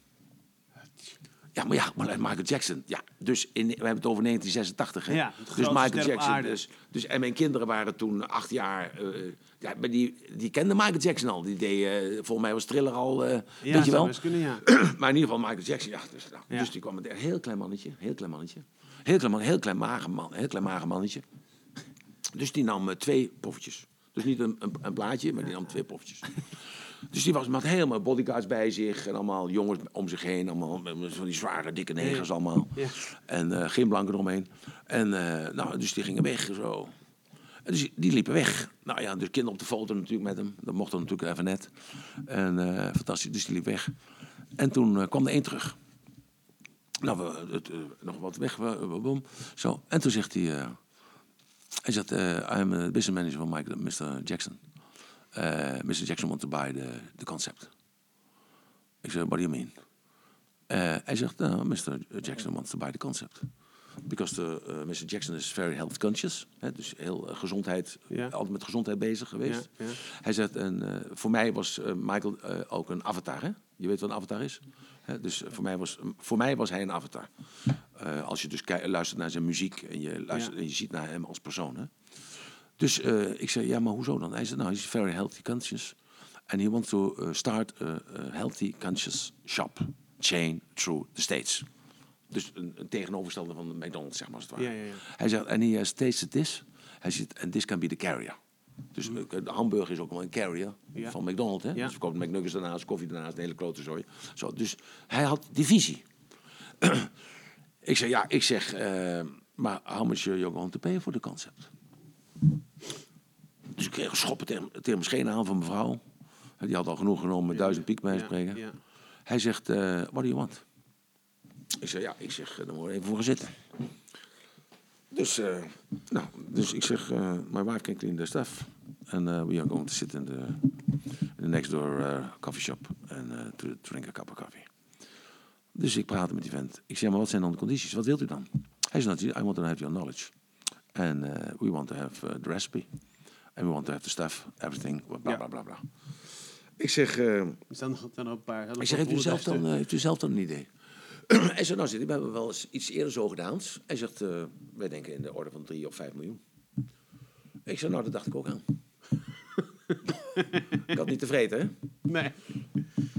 Speaker 2: Ja, maar ja, maar Michael Jackson. Ja, dus in, we hebben het over 1986. Hè?
Speaker 1: Ja,
Speaker 2: dus Michael Jackson. Dus, dus, en mijn kinderen waren toen acht jaar. Ja, maar die, die kenden Michael Jackson al. Die deed, eh, volgens mij was Thriller al.
Speaker 1: Ja,
Speaker 2: weet je wel?
Speaker 1: kunnen, ja.
Speaker 2: maar in ieder geval Michael Jackson. Ja, dus, nou,
Speaker 1: Ja.
Speaker 2: dus die kwam met een heel klein mannetje. Heel klein mannetje. Heel klein, man, heel klein mager man. Heel klein mager mannetje. Dus die nam eh, twee poffertjes. Dus niet een, een, een blaadje, maar die nam twee poffertjes. Dus die was met helemaal bodyguards bij zich en allemaal jongens om zich heen. Allemaal van die zware, dikke negers allemaal.
Speaker 1: Ja.
Speaker 2: En geen blanken eromheen. En nou, dus die gingen weg zo. Dus die- liepen weg. Nou ja, dus kinderen op de foto natuurlijk met hem. Dat mocht dan natuurlijk even net. En eh, fantastisch, dus die liep weg. En toen eh, kwam er één terug. Nou, we, het, eh, nog wat weg. we- we- boom. Zo. En toen zegt hij... hij zegt, I'm a business manager van Michael, Mr. Jackson. Mr. Jackson want to buy the, the concept. Ik zeg, what do you mean? Hij zegt, Mr. Jackson wants to buy the concept. Because the, uh, Mr. Jackson is very health conscious. Hè, dus heel eh, gezondheid,
Speaker 1: Ja.
Speaker 2: altijd met gezondheid bezig geweest.
Speaker 1: Ja, ja.
Speaker 2: Hij zegt, en, eh, voor mij was eh, Michael eh, ook een avatar. Hè? Je weet wat een avatar is? Hè, dus eh, voor, mij was, voor mij was hij een avatar. Eh, Eh, als je dus luistert naar zijn muziek en je, luistert, en je ziet naar hem als persoon. Hè? Dus eh, ik zei, ja, maar hoezo dan? Hij zei, nou, he's very healthy conscious. And he wants to start a, a healthy conscious shop chain through the States. Dus een, een tegenovergestelde van de McDonald's, zeg maar, als het ware.
Speaker 1: Ja, ja, ja.
Speaker 2: Hij zegt, and he has tasted this. Hij zegt, and this can be the carrier. Dus eh, de hamburger is ook wel een carrier
Speaker 1: Mm.
Speaker 2: Van McDonald's. Hè? Dus je koopt McNuggets daarnaast, koffie daarnaast, een hele klote zooi. Zo, dus hij had die visie. ik zeg, ja, ik zeg, eh, maar how much you going to pay for the concept? Dus ik kreeg een schoppen tegen, tegen mijn schenen aan van mevrouw. Die had al genoeg genomen met duizend piek bij spreken. Hij zegt, eh what do you want? Ik zeg, ja, ik zeg, eh, dan moet je even voor gaan zitten. Dus, eh, nou, dus ik zeg, eh my wife can clean the stuff. And uh, we are going to sit in the, in the next door uh, coffee shop and uh, to drink a cup of coffee. Dus ik praatte met die vent. Ik zeg, maar wat zijn dan de condities? Wat wilt u dan? Hij zei, "Nou, I want to have your knowledge. And uh, we want to have uh, the recipe. And we want to have the stuff, everything, bla bla bla bla. Ik zeg,
Speaker 1: staan nog, staan nog een paar.
Speaker 2: ik zeg, heeft u, zelf dan, heeft u zelf dan een idee? Hij zegt, nou zit, we hebben wel eens iets eerder zo gedaan. Hij zegt, eh, wij denken in de orde van 3 of 5 miljoen. Ik zeg, nou dat dacht ik ook aan. ik had niet tevreden, hè?
Speaker 1: Nee.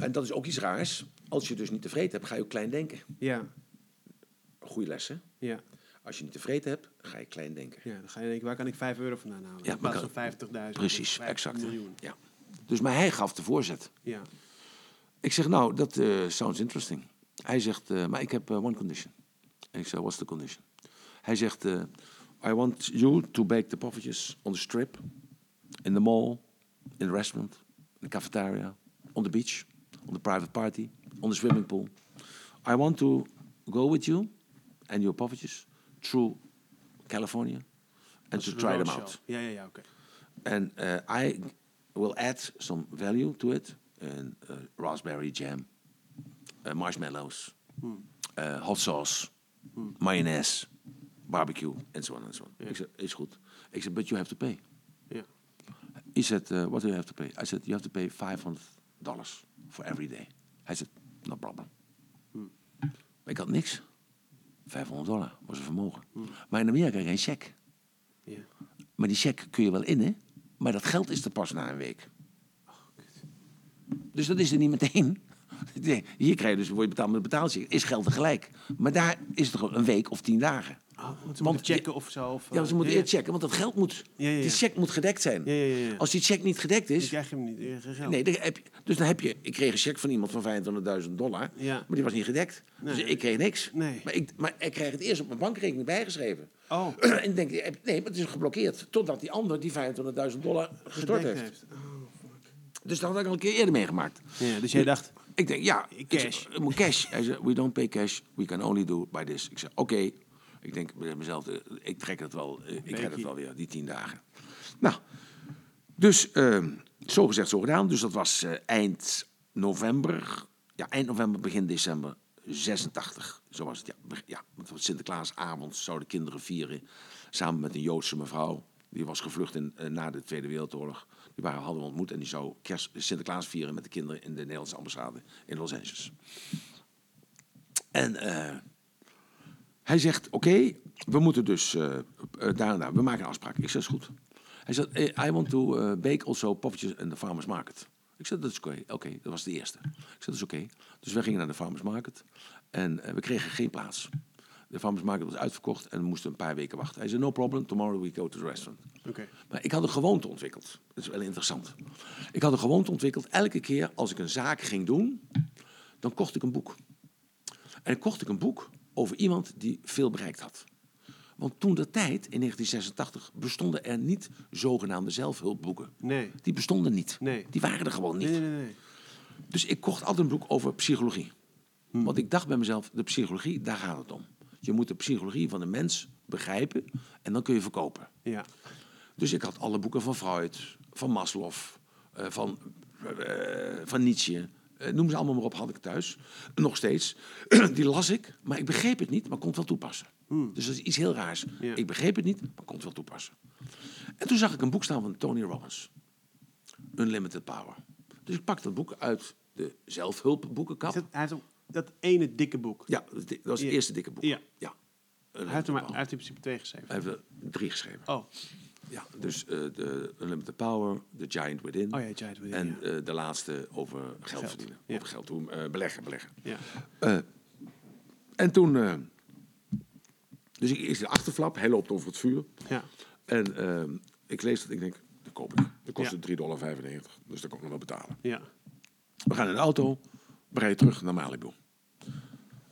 Speaker 2: En dat is ook iets raars. Als je dus niet tevreden hebt, ga je ook klein denken.
Speaker 1: Ja,
Speaker 2: Goeie les, hè?
Speaker 1: ja.
Speaker 2: Als je niet tevreden hebt, ga je klein denken.
Speaker 1: Ja, dan ga je denken, waar kan ik 5 euro vandaan halen?
Speaker 2: Ja,
Speaker 1: in
Speaker 2: maar
Speaker 1: plaats van 50.000.
Speaker 2: Precies,
Speaker 1: of 50
Speaker 2: exact.
Speaker 1: miljoen.
Speaker 2: Ja. Dus, maar hij gaf de voorzet.
Speaker 1: Ja.
Speaker 2: Ik zeg, nou, dat eh, sounds interesting. Hij zegt, eh, maar ik heb eh, one condition. En ik zeg, what's the condition? Hij zegt, eh, I want you to bake the poffertjes on the strip, in the mall, in the restaurant, in the cafeteria, on the beach, on the private party, on the swimming pool. I want to go with you and your poffertjes through California and to try them out.
Speaker 1: Ja, ja, ja, oké.
Speaker 2: And uh, I will add some value to it. And uh, raspberry jam, uh, marshmallows, uh, hot sauce, mayonaise, barbecue, and so on. Ik zei, is goed. Ik zei, but you have to pay.
Speaker 1: Ja.
Speaker 2: He said, uh, what do you have to pay? I said, you have to pay 500 dollars for every day. Hij said, no problem. Maar ik had niks. 500 dollar was een vermogen. Maar in Amerika geen cheque. Maar die cheque kun je wel innen, maar dat geld is er pas na een week. Dus dat is er niet meteen. Nee, Hier krijg je dus, word je betaald met een betaalcheck. Is geld tegelijk. Maar daar is het gewoon een week of tien dagen.
Speaker 1: Oh, want ze
Speaker 2: Want
Speaker 1: moeten checken of zo. Of,
Speaker 2: Ja,
Speaker 1: eh,
Speaker 2: ze moeten
Speaker 1: ja,
Speaker 2: eerst checken, want dat geld moet.
Speaker 1: Ja, ja, ja.
Speaker 2: Die check moet gedekt zijn.
Speaker 1: Ja, ja, ja, ja.
Speaker 2: Als die check niet gedekt
Speaker 1: Dan
Speaker 2: is.
Speaker 1: krijg je hem niet. eh, geen geld.
Speaker 2: Nee, dan heb je, dus dan heb je. Ik kreeg een check van iemand van 25.000 dollar. Maar die was niet gedekt. Dus ik kreeg niks.
Speaker 1: Nee.
Speaker 2: Maar, ik, maar ik kreeg het eerst op mijn bankrekening bijgeschreven.
Speaker 1: Oh.
Speaker 2: en ik denk, nee, maar het is geblokkeerd. Totdat die ander die 25.000 dollar gestort
Speaker 1: Gedekt
Speaker 2: heeft.
Speaker 1: Oh,
Speaker 2: Dus dat had ik al een keer eerder meegemaakt.
Speaker 1: Ja, dus jij dacht,
Speaker 2: Ik denk, ja,
Speaker 1: Cash.
Speaker 2: ik cash. Hij zei, we don't pay cash, we can only do by this. Ik zeg, oké. Ik denk bij mezelf, eh, ik trek het wel, eh, ik red het wel weer, die tien dagen. Nou, dus eh, zo gezegd, zo gedaan. Dus dat was eh, eind november, ja, eind november, begin december 86. Zo was het, ja. Ja want Sinterklaasavond zouden kinderen vieren. Samen met een Joodse mevrouw. Die was gevlucht in, na de Tweede Wereldoorlog. Die waren, hadden we ontmoet en die zou kerst, Sinterklaas vieren met de kinderen in de Nederlandse ambassade in Los Angeles. En eh, hij zegt, oké, we moeten dus eh eh, daarna, we maken een afspraak. Ik zeg, is goed. Hij zegt, I want to eh, bake also poffertjes in the farmer's market. Ik zeg, dat is oké. Oké, dat was de eerste. Ik zeg, dat is oké. Dus we gingen naar de farmer's market en we kregen geen plaats. De farmer's market was uitverkocht en we moesten een paar weken wachten. Hij zei, no problem, tomorrow we go to the restaurant.
Speaker 1: oké.
Speaker 2: Maar ik had een gewoonte ontwikkeld. Dat is wel interessant. Ik had een gewoonte ontwikkeld. Elke keer als ik een zaak ging doen, dan kocht ik een boek. En dan kocht ik een boek over iemand die veel bereikt had. Want toen de tijd, in 1986, bestonden er niet zogenaamde zelfhulpboeken.
Speaker 1: Nee.
Speaker 2: Die bestonden niet.
Speaker 1: Nee.
Speaker 2: Die waren er gewoon niet.
Speaker 1: Nee, nee, nee.
Speaker 2: Dus ik kocht altijd een boek over psychologie.
Speaker 1: Hmm.
Speaker 2: Want ik dacht bij mezelf, de psychologie, daar gaat het om. Je moet de psychologie van de mens begrijpen en dan kun je verkopen.
Speaker 1: Ja.
Speaker 2: Dus ik had alle boeken van Freud, van Maslow, eh, van, eh, van Nietzsche. eh, noem ze allemaal maar op, had ik thuis. Nog steeds. Die las ik, maar ik begreep het niet, maar kon het wel toepassen. Dus dat is iets heel raars.
Speaker 1: Ja.
Speaker 2: Ik begreep het niet, maar kon het wel toepassen. En toen zag ik een boek staan van Tony Robbins. Unlimited Power. Dus ik pakte het boek uit de zelfhulpboekenkap.
Speaker 1: Is dat, hij heeft ook dat ene dikke boek.
Speaker 2: Ja, dat was het eerste dikke boek.
Speaker 1: Ja.
Speaker 2: ja.
Speaker 1: Hij heeft maar hij heeft in principe twee geschreven.
Speaker 2: Hij heeft er drie geschreven.
Speaker 1: Oh,
Speaker 2: Ja, dus eh, de Unlimited Power, The Giant Within.
Speaker 1: oh ja, Giant Within,
Speaker 2: En
Speaker 1: ja.
Speaker 2: eh, de laatste over geld,
Speaker 1: Geld,
Speaker 2: verdienen.
Speaker 1: ja.
Speaker 2: Over geld doen, eh, beleggen, beleggen.
Speaker 1: ja.
Speaker 2: En toen... dus ik is de achterflap, hij loopt over het vuur.
Speaker 1: ja.
Speaker 2: En ik lees dat, ik denk, dat koop ik. Dat kostte
Speaker 1: Ja.
Speaker 2: 3,95 dollar, dus dat kon ik nog wel betalen.
Speaker 1: Ja.
Speaker 2: We gaan in de auto, rijden terug naar Malibu.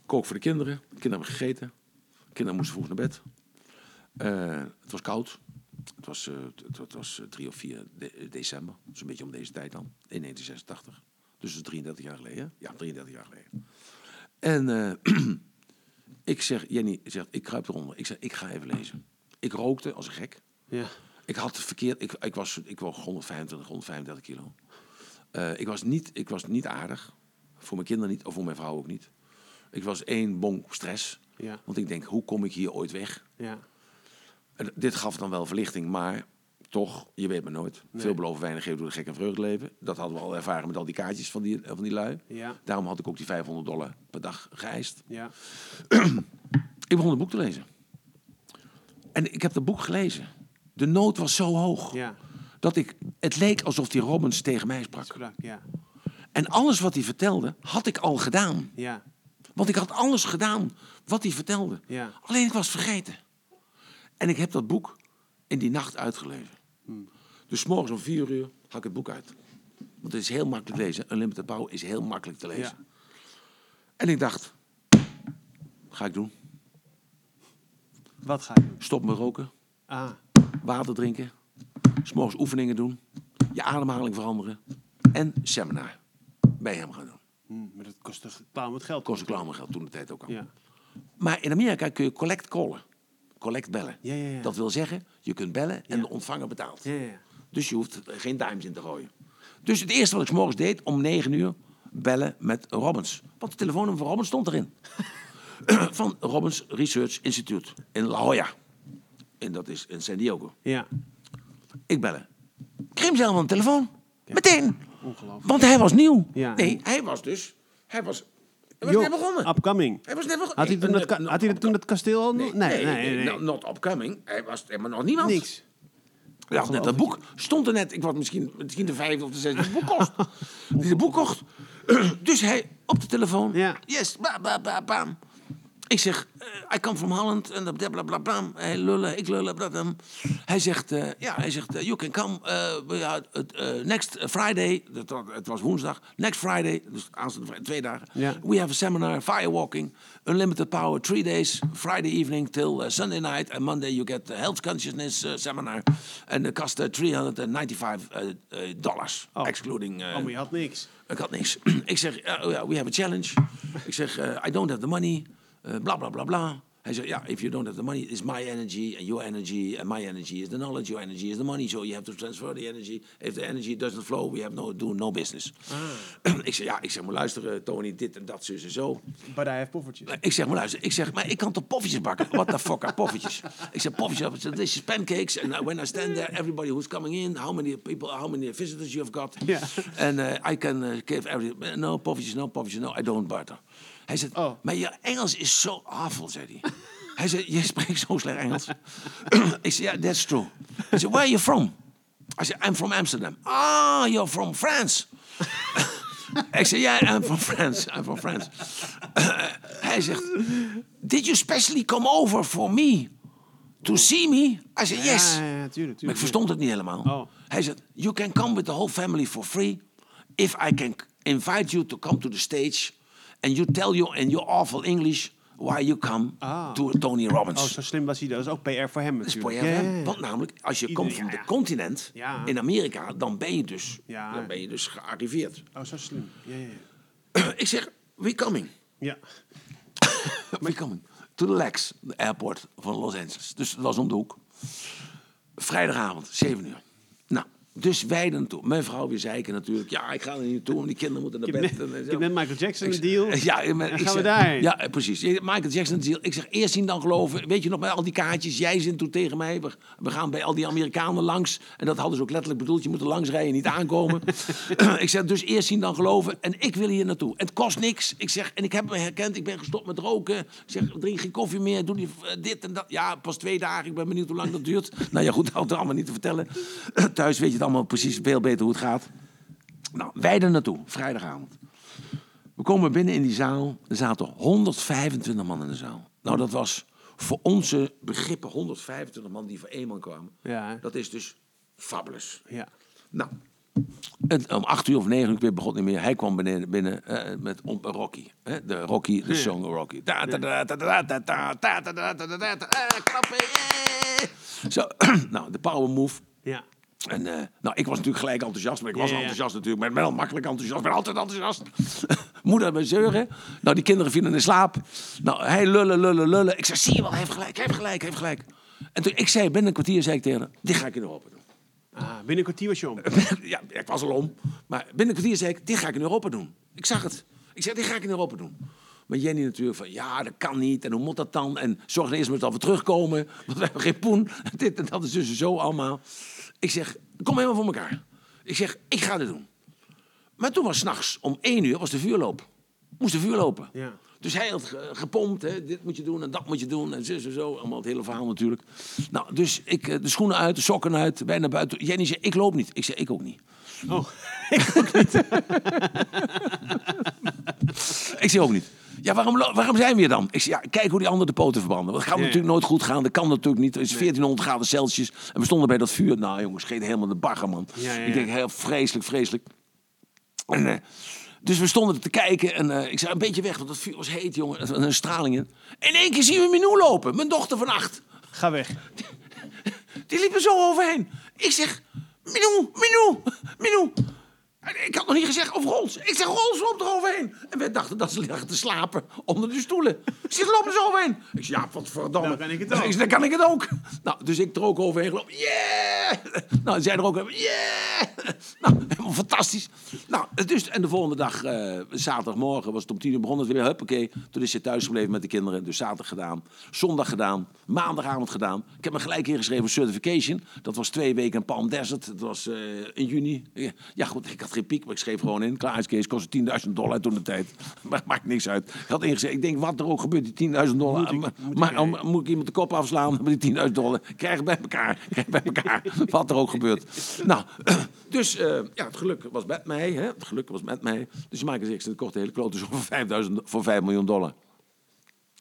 Speaker 2: Kook voor de kinderen, de kinderen hebben gegeten. De kinderen moesten vroeg naar bed. Eh, het was koud. Het was, eh, het, het was eh, 3 of 4 de- december. Een beetje om deze tijd dan, in 1986. Dus dat is 33 jaar geleden. Ja, 33 jaar geleden. En eh, ik zeg, Jenny zegt, ik kruip eronder. Ik zeg, ik ga even lezen. Ik rookte als een gek.
Speaker 1: Ja.
Speaker 2: Ik had het verkeerd. Ik, ik, was, ik woog 125, 135 kilo. Eh, ik, was niet, ik was niet aardig. Voor mijn kinderen niet, of voor mijn vrouw ook niet. Ik was één bonk stress.
Speaker 1: Ja.
Speaker 2: Want ik denk, hoe kom ik hier ooit weg?
Speaker 1: Ja.
Speaker 2: En dit gaf dan wel verlichting, maar toch, je weet maar nooit. Veel beloven weinig geven door de gek en vreugde leven. Dat hadden we al ervaren met al die kaartjes van die, van die lui.
Speaker 1: Ja.
Speaker 2: Daarom had ik ook die 500 dollar per dag geëist.
Speaker 1: Ja.
Speaker 2: Ik begon het boek te lezen. En ik heb het boek gelezen. De nood was zo hoog.
Speaker 1: Ja.
Speaker 2: Dat ik, het leek alsof die Robbins tegen mij sprak.
Speaker 1: Sprak, ja.
Speaker 2: En alles wat hij vertelde, had ik al gedaan.
Speaker 1: Ja.
Speaker 2: Want ik had alles gedaan wat hij vertelde.
Speaker 1: Ja.
Speaker 2: Alleen ik was vergeten. En ik heb dat boek in die nacht uitgelezen.
Speaker 1: Hmm.
Speaker 2: Dus morgens om vier uur had ik het boek uit. Want het is heel makkelijk lezen. Unlimited Power is heel makkelijk te lezen.
Speaker 1: Ja.
Speaker 2: En ik dacht, ga ik doen.
Speaker 1: Wat ga je doen?
Speaker 2: Stop met roken,
Speaker 1: Ah.
Speaker 2: water drinken, 's morgens oefeningen doen, je ademhaling veranderen en seminar bij hem gaan doen.
Speaker 1: Hm, maar dat kost toch klauw met geld?
Speaker 2: Kost ik klauw mijn geld toen de tijd ook al.
Speaker 1: Ja.
Speaker 2: Maar in Amerika kun je collect callen. Collect bellen.
Speaker 1: Ja, ja, ja.
Speaker 2: Dat wil zeggen, je kunt bellen en de ontvanger betaalt.
Speaker 1: Ja, ja, ja.
Speaker 2: Dus je hoeft geen dimes in te gooien. Dus het eerste wat ik 's morgens deed, om 9 uur, bellen met Robbins. Want de telefoonnummer van Robbins stond erin. van Robbins Research Institute in La Jolla. En dat is in San Diego.
Speaker 1: Ja.
Speaker 2: Ik bellen. Hem zelf aan de telefoon. Meteen.
Speaker 1: Ongelooflijk.
Speaker 2: Want hij was nieuw.
Speaker 1: Ja.
Speaker 2: Nee, hij was dus... Hij was, hij was net begonnen.
Speaker 1: Upcoming.
Speaker 2: Hij was net begonnen.
Speaker 1: Had hij toen dat, had hij toen dat kasteel al?
Speaker 2: Nee,
Speaker 1: nee, nee. nee.
Speaker 2: no- not upcoming. Hij was helemaal nog niemand.
Speaker 1: Niks.
Speaker 2: Ja, net dat boek stond er net. Ik was misschien, misschien de vijfde of de zesde boek kost. die het boek kocht. dus hij op de telefoon.
Speaker 1: Ja.
Speaker 2: Yes, ba, ba, ba, bam. Ik zeg, eh, I come from Holland. En bla, bla, bla, bla. Hij lullen, ik lullen. Hij zegt, eh, ja, hij zegt, eh, you can come we eh, next Friday. Dat, het was woensdag. Next Friday, dus aanstaande twee dagen. We have a seminar, firewalking, unlimited power, three days, Friday evening till uh, Sunday night. And Monday you get the health consciousness uh, seminar. And it cost uh, 395 uh, uh, dollars,
Speaker 1: Oh.
Speaker 2: excluding... uh,
Speaker 1: Oh, maar je had niks.
Speaker 2: ik had niks. ik zeg, uh, oh we have a challenge. ik zeg, uh, I don't have the money. Uh, bla bla bla bla. Hij zegt, ja, if you don't have the money, it's my energy and your energy. And my energy is the knowledge, your energy is the money. So you have to transfer the energy. If the energy doesn't flow, we have no, do no business. ik zeg, ja, ik zeg, maar luister, uh, Tony, dit en dat, zus en zo.
Speaker 1: But I have poffertjes.
Speaker 2: Ik zeg, maar luister, ik zeg, maar ik kan toch poffertjes bakken? What the fuck are poffertjes? ik zeg, poffertjes, this is pancakes. And when I stand there, everybody who's coming in, how many people, how many visitors you have got. And uh, I can uh, give every, no poffertjes, no poffertjes, no, I don't butter. Hij zegt,
Speaker 1: Oh.
Speaker 2: maar je Engels is zo awful, zei hij. hij zei, je spreekt zo slecht Engels. ik zei, ja, that's true. Hij zei, where are you from? I said, I'm from Amsterdam. Ah, you're from France. Ik zei, ja, I'm from France. I'm from France. hij zegt, did you specially come over for me? To see me? I said, yes.
Speaker 1: Ja, ja, ja, tuurlijk, tuurlijk.
Speaker 2: Maar ik verstond het niet helemaal.
Speaker 1: Oh.
Speaker 2: Hij zegt, you can come with the whole family for free. If I can invite you to come to the stage. And you tell you in your awful English why you come
Speaker 1: Ah.
Speaker 2: to Tony Robbins.
Speaker 1: Oh, zo slim was hij. Dat is ook PR voor hem
Speaker 2: Dat is
Speaker 1: natuurlijk.
Speaker 2: voor hem. Want namelijk, als je
Speaker 1: Iedereen-
Speaker 2: komt van
Speaker 1: ja, ja.
Speaker 2: continent
Speaker 1: Ja.
Speaker 2: in Amerika, dan ben je dus,
Speaker 1: Ja.
Speaker 2: dan ben je dus gearriveerd.
Speaker 1: Oh, zo slim. Ja.
Speaker 2: ik zeg, we coming.
Speaker 1: Ja.
Speaker 2: we coming to the Lex, de airport van Los Angeles. Dus dat was om de hoek. Vrijdagavond, 7 uur. Dus wij er naartoe. Mijn vrouw weer zeiken natuurlijk. Ja, ik ga er niet naartoe, want die kinderen moeten naar
Speaker 1: Ik heb,
Speaker 2: bed.
Speaker 1: net,
Speaker 2: en
Speaker 1: ik heb net Michael Jackson een deal.
Speaker 2: Ja, maar
Speaker 1: Dan we daarheen.
Speaker 2: Ja, precies. Michael Jackson deal. Ik zeg eerst zien dan geloven. Weet je nog bij al die kaartjes? Jij zit toen tegen mij. We, we gaan bij al die Amerikanen langs. En dat hadden ze ook letterlijk bedoeld. Je moet er langs rijden, niet aankomen. ik zeg dus eerst zien dan geloven. En ik wil hier naartoe. Het kost niks. Ik zeg, en ik heb me herkend. Ik ben gestopt met roken. Ik zeg, drink geen koffie meer. Doe die, eh, dit en dat. Ja, pas twee dagen. Ik ben benieuwd hoe lang dat duurt. nou ja, goed, dat houdt er allemaal niet te vertellen. Thuis weet je allemaal precies veel beter hoe het gaat. Nou, wij er naartoe, vrijdagavond. We komen binnen in die zaal. Er zaten 125 man in de zaal. Nou, dat was voor onze begrippen 125 man die voor één man kwamen.
Speaker 1: Ja.
Speaker 2: Dat is dus fabulous.
Speaker 1: Ja.
Speaker 2: Nou, het, om acht uur of negen uur, ik begon niet meer. Hij kwam beneden, binnen uh, met om, Rocky. De Rocky, de song Rocky. Zo, nou, de power move.
Speaker 1: Ja.
Speaker 2: En eh, nou, ik was natuurlijk gelijk enthousiast, maar ik was
Speaker 1: Ja, ja.
Speaker 2: enthousiast natuurlijk. Maar ik ben al makkelijk enthousiast, ik ben altijd enthousiast. Moeder bij zeuren. Nou, die kinderen vielen in slaap. Nou, hij lullen, lullen, lullen. Ik zei, zie je wel, hij heeft gelijk, hij heeft gelijk, hij heeft gelijk. En toen ik zei, binnen een kwartier zei ik tegen haar, dit ga ik in Europa doen.
Speaker 1: Ah, binnen een kwartier was je om.
Speaker 2: ja, ik was al om. Maar binnen een kwartier zei ik, dit ga ik in Europa doen. Ik zag het. Ik zei, dit ga ik in Europa doen. Maar Jenny natuurlijk van, ja, dat kan niet. En hoe moet dat dan? En zorg er eerst maar dat we terugkomen. Want we hebben geen poen. Dit en dat is dus zo allemaal. Ik zeg, kom helemaal voor elkaar. Ik zeg, ik ga dit doen. Maar toen was s'nachts om één uur was de vuurloop. Moest de vuur lopen.
Speaker 1: Ja.
Speaker 2: Dus hij had ge- gepompt, hè, dit moet je doen en dat moet je doen en zo en zo. Allemaal het hele verhaal natuurlijk. Nou, dus ik eh, de schoenen uit, de sokken uit, wij naar buiten. Jenny zei, ik loop niet. Ik zei, ik ook niet.
Speaker 1: Oh,
Speaker 2: Ik zei ook niet. Ja, waarom, waarom zijn we hier dan? Ik zei, ja, kijk hoe die anderen de poten verbranden. Dat gaat natuurlijk nooit goed gaan. Dat kan natuurlijk niet. Het is 1400 graden Celsius. En we stonden bij dat vuur. Nou jongens, scheet helemaal de bagger, man.
Speaker 1: Ja, ja,
Speaker 2: Ik denk, heel vreselijk, vreselijk. En, eh, dus we stonden te kijken en eh, ik zei, een beetje weg, want dat vuur was heet, jongen. Was een straling in. In één keer zien we Minou lopen, mijn dochter van acht.
Speaker 1: ga weg.
Speaker 2: Die liep er zo overheen. Ik zeg, Minou, Minou, Minou. Ik had nog niet gezegd over Rols. Ik zeg, Rols loopt er overheen. En wij dachten dat ze lagen te slapen onder de stoelen. Ze er zo overheen. Ik zeg, ja, wat verdomme.
Speaker 1: Dan kan ik het ook.
Speaker 2: Ik zeg, dan kan ik het ook. Nou, dus ik er ook overheen gelopen. Yeah! Nou, zij er ook over. Yeah! Nou, helemaal fantastisch. Nou, dus, en de volgende dag, eh, zaterdagmorgen, was het om tien uur begonnen. Het weer, huppakee. Toen is ze thuis gebleven met de kinderen. Dus zaterdag gedaan. Zondag gedaan. Maandagavond gedaan. Ik heb me gelijk ingeschreven voor certification. Dat was twee weken in Palm Desert. Dat was eh, in juni. Ja, goed, ik had geen piek, maar ik schreef gewoon in. Klaar is Kees, kostte 10.000 dollar toen de tijd. Maar maakt niks uit. Ik had ingeschreven. Ik denk, wat er ook gebeurt, die 10.000 dollar.
Speaker 1: Moet ik-
Speaker 2: maar,
Speaker 1: ik
Speaker 2: maar- moet ik iemand de kop afslaan met die 10.000 dollar? Krijg bij elkaar. Krijg bij elkaar. Wat er ook gebeurt. Nou, dus eh, ja, het geluk was met mij. Hè? Het geluk was met mij. Dus Michael Jackson kocht de hele klote zo voor, 5000, voor 5 miljoen dollar.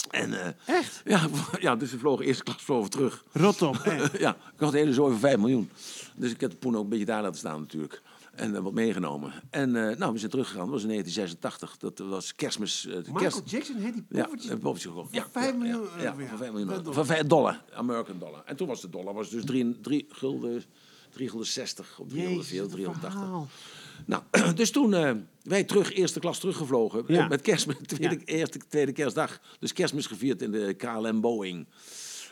Speaker 2: En, eh,
Speaker 1: Echt?
Speaker 2: Ja, ja, dus we vlogen eerste klas vlogen terug.
Speaker 1: Rot op. echt.
Speaker 2: Ja, ik had de hele zooi voor 5 miljoen. Dus ik heb de poen ook een beetje daar laten staan natuurlijk. En eh, wat meegenomen. En eh, nou, we zijn teruggegaan. Dat was in 1986. Dat was kerstmis. eh,
Speaker 1: Michael
Speaker 2: kerst...
Speaker 1: Jackson heeft die
Speaker 2: Ja,
Speaker 1: poffertjes.
Speaker 2: een poffertje gekocht. Ja,
Speaker 1: vijf
Speaker 2: ja,
Speaker 1: miljoen
Speaker 2: Ja, ja,
Speaker 1: ja.
Speaker 2: voor 5 miljoen. Voor 5 dollar, American dollar. En toen was de dollar was dus 3, 3 gulden, 3 gulden 60 op 340,
Speaker 1: Jezus, wat een
Speaker 2: 380.
Speaker 1: verhaal.
Speaker 2: Nou, dus toen eh, wij terug, eerste klas teruggevlogen.
Speaker 1: Ja.
Speaker 2: Met kerstmis, tweede,
Speaker 1: Ja.
Speaker 2: eerste, tweede kerstdag. Dus kerstmis gevierd in de KLM Boeing.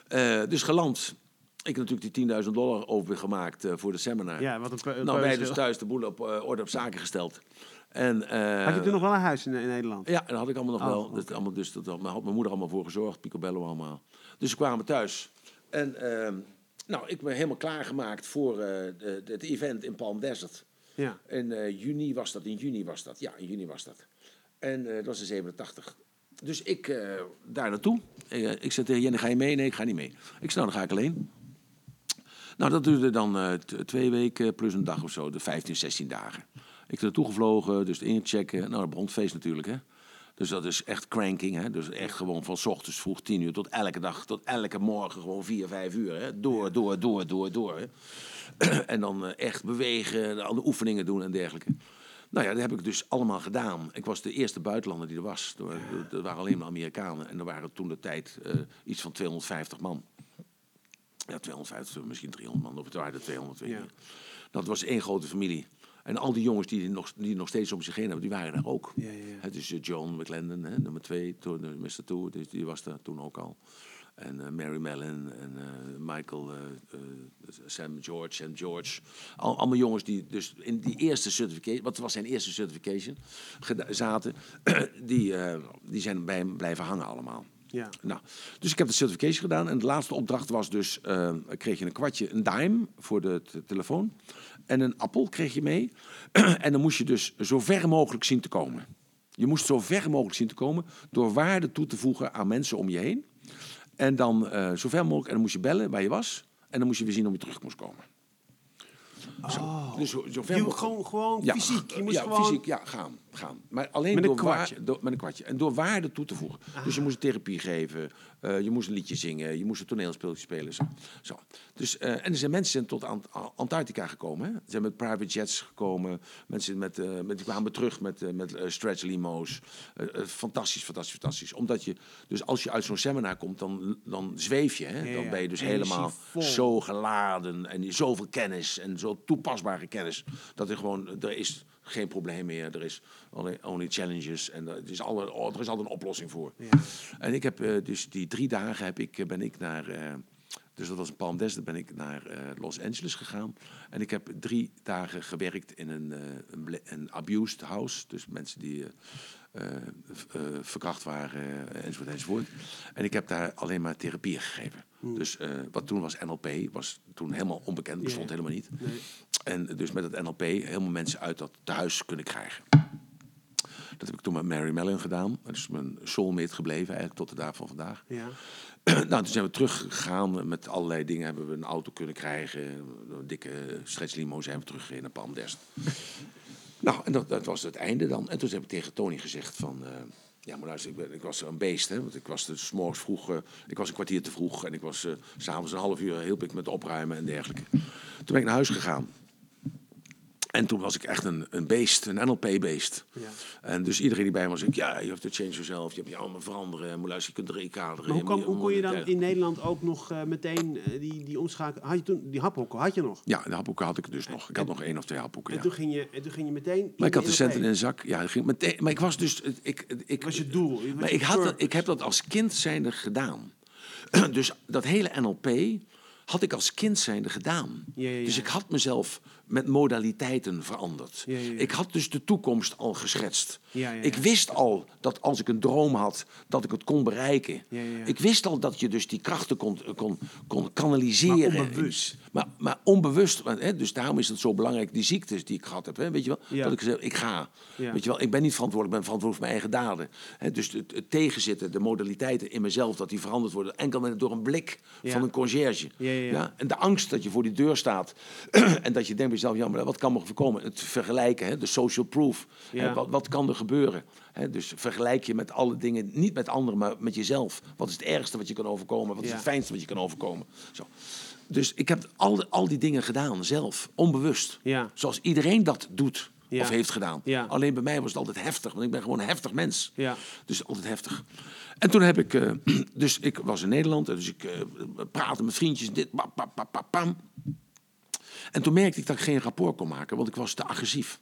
Speaker 2: Eh, dus geland. Ik heb natuurlijk die 10.000 dollar overgemaakt eh voor de seminar.
Speaker 1: Ja, wat een
Speaker 2: nou, wij dus thuis de boel op eh, orde op zaken gesteld. En, eh,
Speaker 1: Had je toen nog wel een huis in, in Nederland?
Speaker 2: ja, dat had ik allemaal nog
Speaker 1: Oh,
Speaker 2: wel.
Speaker 1: oké.
Speaker 2: Dat, allemaal, dus dat had mijn moeder allemaal voor gezorgd, picobello allemaal. Dus we kwamen thuis. En ehm, nou, ik ben helemaal klaargemaakt voor de- het event in Palm Desert.
Speaker 1: Ja.
Speaker 2: In juni was dat, in juni was dat. Ja, in juni was dat. En dat was in 87. Dus ik daar naartoe. Eh, ik zei tegen Jenny, ga je mee? Nee, ik ga niet mee. Ik zei, nou, dan ga ik alleen. Nou, dat duurde dan eh, twee weken plus een dag of zo, de 15, 16 dagen. Ik er naartoe gevlogen, dus inchecken. Nou, dat begon het feest natuurlijk, hè. Dus dat is echt cranking, hè. Dus echt gewoon van 's ochtends vroeg 10 uur tot elke dag, tot elke morgen gewoon 4, 5 uur, hè. Door, door, door, door, door, hè. en dan eh, echt bewegen, al de oefeningen doen en dergelijke. Nou ja, dat heb ik dus allemaal gedaan. Ik was de eerste buitenlander die er was. Er, waren- er waren alleen maar Amerikanen. En er waren toen de tijd eh, iets van 250 man. Ja, 250, misschien 300 man. Of het waren er 200, weet ik
Speaker 1: Ja.
Speaker 2: niet. Dat was één grote familie. En al die jongens die nog, die nog steeds om zich heen hebben, die waren daar ook.
Speaker 1: Ja, ja,
Speaker 2: is eh, John McLendon, hè, nummer twee, toen, eh, Mr. Two, dus die was daar toen ook al. En eh, Mary Mellon en Michael, Sam George, Sam George. Al, allemaal jongens die dus in die eerste certification, wat was zijn eerste certification, zaten. die, die zijn bij hem blijven hangen allemaal.
Speaker 1: Ja.
Speaker 2: Nou, dus ik heb de certification gedaan. En de laatste opdracht was dus, eh, kreeg je een kwartje, een dime voor de telefoon. En een appel kreeg je mee. en dan moest je dus zo ver mogelijk zien te komen. Je moest zo ver mogelijk zien te komen door waarde toe te voegen aan mensen om je heen. En dan eh, zo ver mogelijk, en dan moest je bellen waar je was. En dan moest je weer zien om je terug moest komen. Zo, dus zo, zo ver
Speaker 1: Je, gewoon, gewoon
Speaker 2: Ja,
Speaker 1: fysiek. Je moest
Speaker 2: ja,
Speaker 1: gewoon...
Speaker 2: fysiek, ja, gaan, gaan. Maar alleen
Speaker 1: Met een
Speaker 2: door, waar-
Speaker 1: kwartje.
Speaker 2: door- met een kwartje. En door waarde toe te voegen. Dus je moest een therapie geven, eh, je moest een liedje zingen, je moest een toneelspeeltje spelen. Zo. zo. Dus, eh, en er zijn mensen tot Ant- Antarctica gekomen. Hè? Ze zijn met private jets gekomen. Mensen met, eh, met, die kwamen terug met, met stretch limo's. Fantastisch, fantastisch, fantastisch. Omdat je, dus als je uit zo'n seminar komt, dan, dan zweef je. Hè? Dan ben je dus helemaal zo geladen en zoveel kennis en zo toepasbare kennis. Dat er gewoon, er is geen probleem meer. Er is only, only challenges en er is, alle, oh, er is altijd een oplossing voor.
Speaker 1: Ja.
Speaker 2: En ik heb eh, dus die drie dagen heb ik, eh, ben ik naar, eh, dus dat was in Palm Desert, ben ik naar Los Angeles gegaan. En ik heb drie dagen gewerkt in een, een, een abused house. Dus mensen die verkracht waren eh, enzovoort enzovoort. En ik heb daar alleen maar therapie gegeven. Dus eh, wat toen was NLP, was toen helemaal onbekend, bestond
Speaker 1: Ja.
Speaker 2: helemaal niet.
Speaker 1: Nee.
Speaker 2: En dus met het NLP helemaal mensen uit dat thuis kunnen krijgen. Dat heb ik toen met Mary Mellon gedaan. Dat is mijn soulmate gebleven eigenlijk tot de dag van vandaag.
Speaker 1: Ja.
Speaker 2: nou, toen zijn we teruggegaan. Met allerlei dingen hebben we een auto kunnen krijgen. Een dikke stretchlimo zijn we teruggegaan naar Palm Desert. Nou, en dat, dat was het einde dan. En toen heb ik tegen Tony gezegd van... eh, ja, maar luister, ik, ik was een beest, hè. Want ik was dus morgens vroeg... eh, ik was een kwartier te vroeg. En ik was s s'avonds een half uur hielp ik met opruimen en dergelijke. Toen ben ik naar huis gegaan. En toen was ik echt een, een beest, een NLP-beest.
Speaker 1: Ja.
Speaker 2: En dus iedereen die bij me was, ik, ja, je hebt to change yourself, je hebt je allemaal veranderen, moet luisteren, je kunt.
Speaker 1: Maar hoe, kan, hoe kon je dan in Nederland ook nog eh, meteen eh, die, die omschakeling... Had je toen, die haphokken had je nog?
Speaker 2: Ja, de hapboeken had ik dus nog. Ik had nog één of twee hapboeken,
Speaker 1: En,
Speaker 2: ja.
Speaker 1: toen ging je, en toen ging je meteen...
Speaker 2: Maar ik had de centen in de zak. Ja, ging meteen, maar ik was dus... Ik, ik,
Speaker 1: was je doel, was
Speaker 2: Maar
Speaker 1: je
Speaker 2: ik, had dat, ik heb dat als kind zijnde gedaan. dus dat hele NLP had ik als kind zijnde gedaan.
Speaker 1: Ja, ja, ja.
Speaker 2: Dus ik had mezelf met modaliteiten veranderd.
Speaker 1: Ja, ja, ja.
Speaker 2: Ik had dus de toekomst al geschetst.
Speaker 1: Ja, ja, ja.
Speaker 2: Ik wist al dat als ik een droom had, dat ik het kon bereiken. Ik wist al dat je dus die krachten kon, kon, kon kanaliseren.
Speaker 1: Maar onbewust.
Speaker 2: Maar, maar onbewust. Hè, dus daarom is het zo belangrijk, die ziektes die ik gehad heb. Hè, weet je wel? Dat ik zeg, ik ga. Weet je wel? Ik ben niet verantwoordelijk, ik ben verantwoordelijk voor mijn eigen daden. Hè, dus het, het tegenzitten, de modaliteiten in mezelf, dat die veranderd worden. Enkel met, door een blik van een conciërge.
Speaker 1: Ja.
Speaker 2: En de angst dat je voor die deur staat. en dat je denkt jezelf, ja, maar wat kan me voorkomen? Het vergelijken, hè, de social proof.
Speaker 1: Ja.
Speaker 2: Hè, wat, wat kan er gebeuren? Hè, dus vergelijk je met alle dingen, niet met anderen, maar met jezelf. Wat is het ergste wat je kan overkomen? Wat is het fijnste wat je kan overkomen? Zo. Dus ik heb al, al die dingen gedaan, zelf, onbewust. Zoals iedereen dat doet
Speaker 1: Ja.
Speaker 2: of heeft gedaan.
Speaker 1: Ja.
Speaker 2: Alleen bij mij was het altijd heftig, want ik ben gewoon een heftig mens.
Speaker 1: Ja.
Speaker 2: Dus altijd heftig. En toen heb ik, eh, dus ik was in Nederland, dus ik eh, praatte met vriendjes, dit, pam, pam, pam, pam, pam. En toen merkte ik dat ik geen rapport kon maken, want ik was te agressief.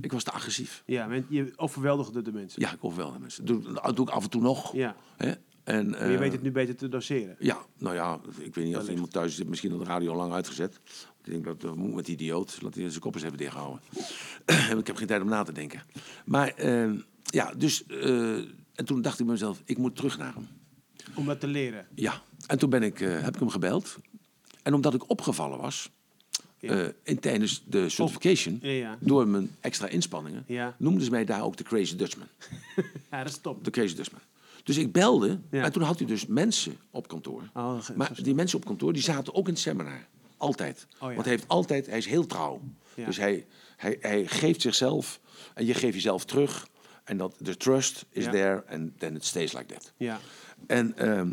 Speaker 2: Ik was te agressief.
Speaker 1: Ja, je overweldigde de mensen.
Speaker 2: Ja, ik wel mensen. Doe, dat doe ik af en toe nog.
Speaker 1: Ja.
Speaker 2: Hè? En,
Speaker 1: Maar je
Speaker 2: eh,
Speaker 1: weet het nu beter te doseren.
Speaker 2: ja, nou ja, ik weet niet of iemand thuis zit, misschien had de radio al lang uitgezet. Ik denk dat dat moet met die idioot, laat hij zijn kop eens even dichthouden. ik heb geen tijd om na te denken. Maar eh, ja, dus, eh, en toen dacht ik bij mezelf, ik moet terug naar hem.
Speaker 1: Om dat te leren.
Speaker 2: Ja, en toen ben ik, eh, heb ik hem gebeld. En omdat ik opgevallen was, Eh, in, tijdens de certification,
Speaker 1: Ja,
Speaker 2: door mijn extra inspanningen,
Speaker 1: Ja.
Speaker 2: noemden ze mij daar ook de Crazy Dutchman.
Speaker 1: Ja, dat is top.
Speaker 2: De Crazy Dutchman. Dus ik belde
Speaker 1: Ja.
Speaker 2: en toen had hij dus mensen op kantoor.
Speaker 1: Oh,
Speaker 2: maar die mensen op kantoor die zaten ook in het seminar. Altijd.
Speaker 1: Oh.
Speaker 2: Want hij heeft altijd, hij is heel trouw. Dus hij, hij, hij geeft zichzelf en je geeft jezelf terug. En dat de trust is there and then it stays like that.
Speaker 1: Ja.
Speaker 2: En ehm,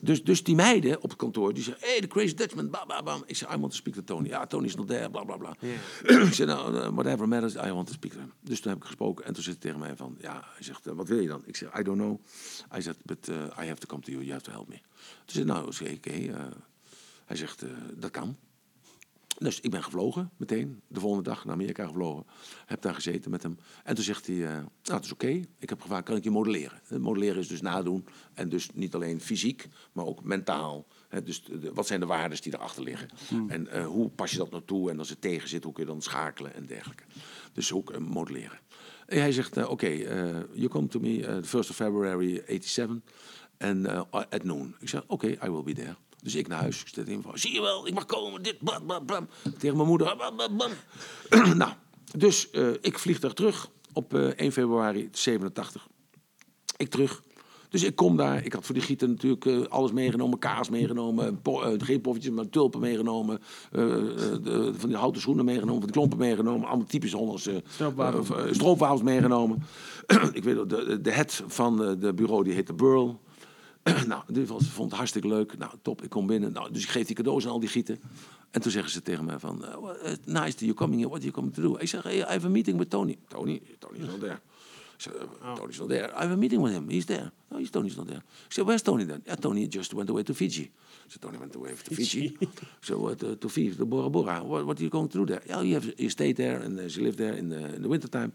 Speaker 2: dus, dus die meiden op het kantoor, die zeggen, hey, the crazy Dutchman, bam, bam, bam. Ik zeg, I want to speak to Tony. Ja, Tony is not there, bla, bla, bla. Ik zeg, nou, uh, whatever matters, I want to speak to him. Dus toen heb ik gesproken en toen zit hij tegen mij van, ja, hij zegt, eh, wat wil je dan? Ik zeg, I don't know. Hij zegt, but uh, I have to come to you, you have to help me. Toen zei nou, oké, oké. eh. hij zegt, eh, dat kan. Dus ik ben gevlogen meteen, de volgende dag naar Amerika gevlogen. Heb daar gezeten met hem. En toen zegt hij, eh, nou het is oké. Ik heb gevraagd, kan ik je modelleren? Eh, modelleren is dus nadoen. En dus niet alleen fysiek, maar ook mentaal. Dus de- wat zijn de waarden die erachter liggen? En eh, hoe pas je dat nou toe? En als het tegen zit, hoe kun je dan schakelen en dergelijke. Dus ook modelleren. En hij zegt, oké, you come to me uh, the 1st of February 87. En at noon. Ik zeg, oké, I will be there. Dus ik naar huis. Ik in van, zie je wel, ik mag komen. Dit, bam, bam, bam. Tegen mijn moeder. Bam, bam, bam. nou, dus eh, ik vlieg daar terug op eh, 1 februari 87. Ik terug. Dus ik kom daar. Ik had voor die gieten natuurlijk eh, alles meegenomen. Kaas meegenomen. po- eh, geen poffertjes, maar tulpen meegenomen. eh, eh, de- van die houten schoenen meegenomen. Van die klompen meegenomen. Allemaal typisch Hollandse
Speaker 1: Stroopwafels.
Speaker 2: eh, eh, meegenomen. ik weet de, de head van eh, de bureau die heette Burl. nou, was, vond het hartstikke leuk. Nou, top, ik kom binnen. Nou, dus ik geef die cadeaus aan al die gieten. En toen zeggen ze tegen mij van... eh, it's nice that you coming here. What are you coming to do? Ik zeg, hey, I have a meeting with Tony. Tony? Tony's not there. Ik zeg, uh, Tony's not there. I have a meeting with him. He's there. No, he's Tony's not there. Ik zeg, where's Tony then? Yeah, Tony just went away to Fiji. Ik zeg, Tony went away to Fiji. so what, uh, to Fiji, to Bora Bora. What, what are you going to do there? Yeah, you, have, you stayed there and uh, she lived there in the, in the wintertime.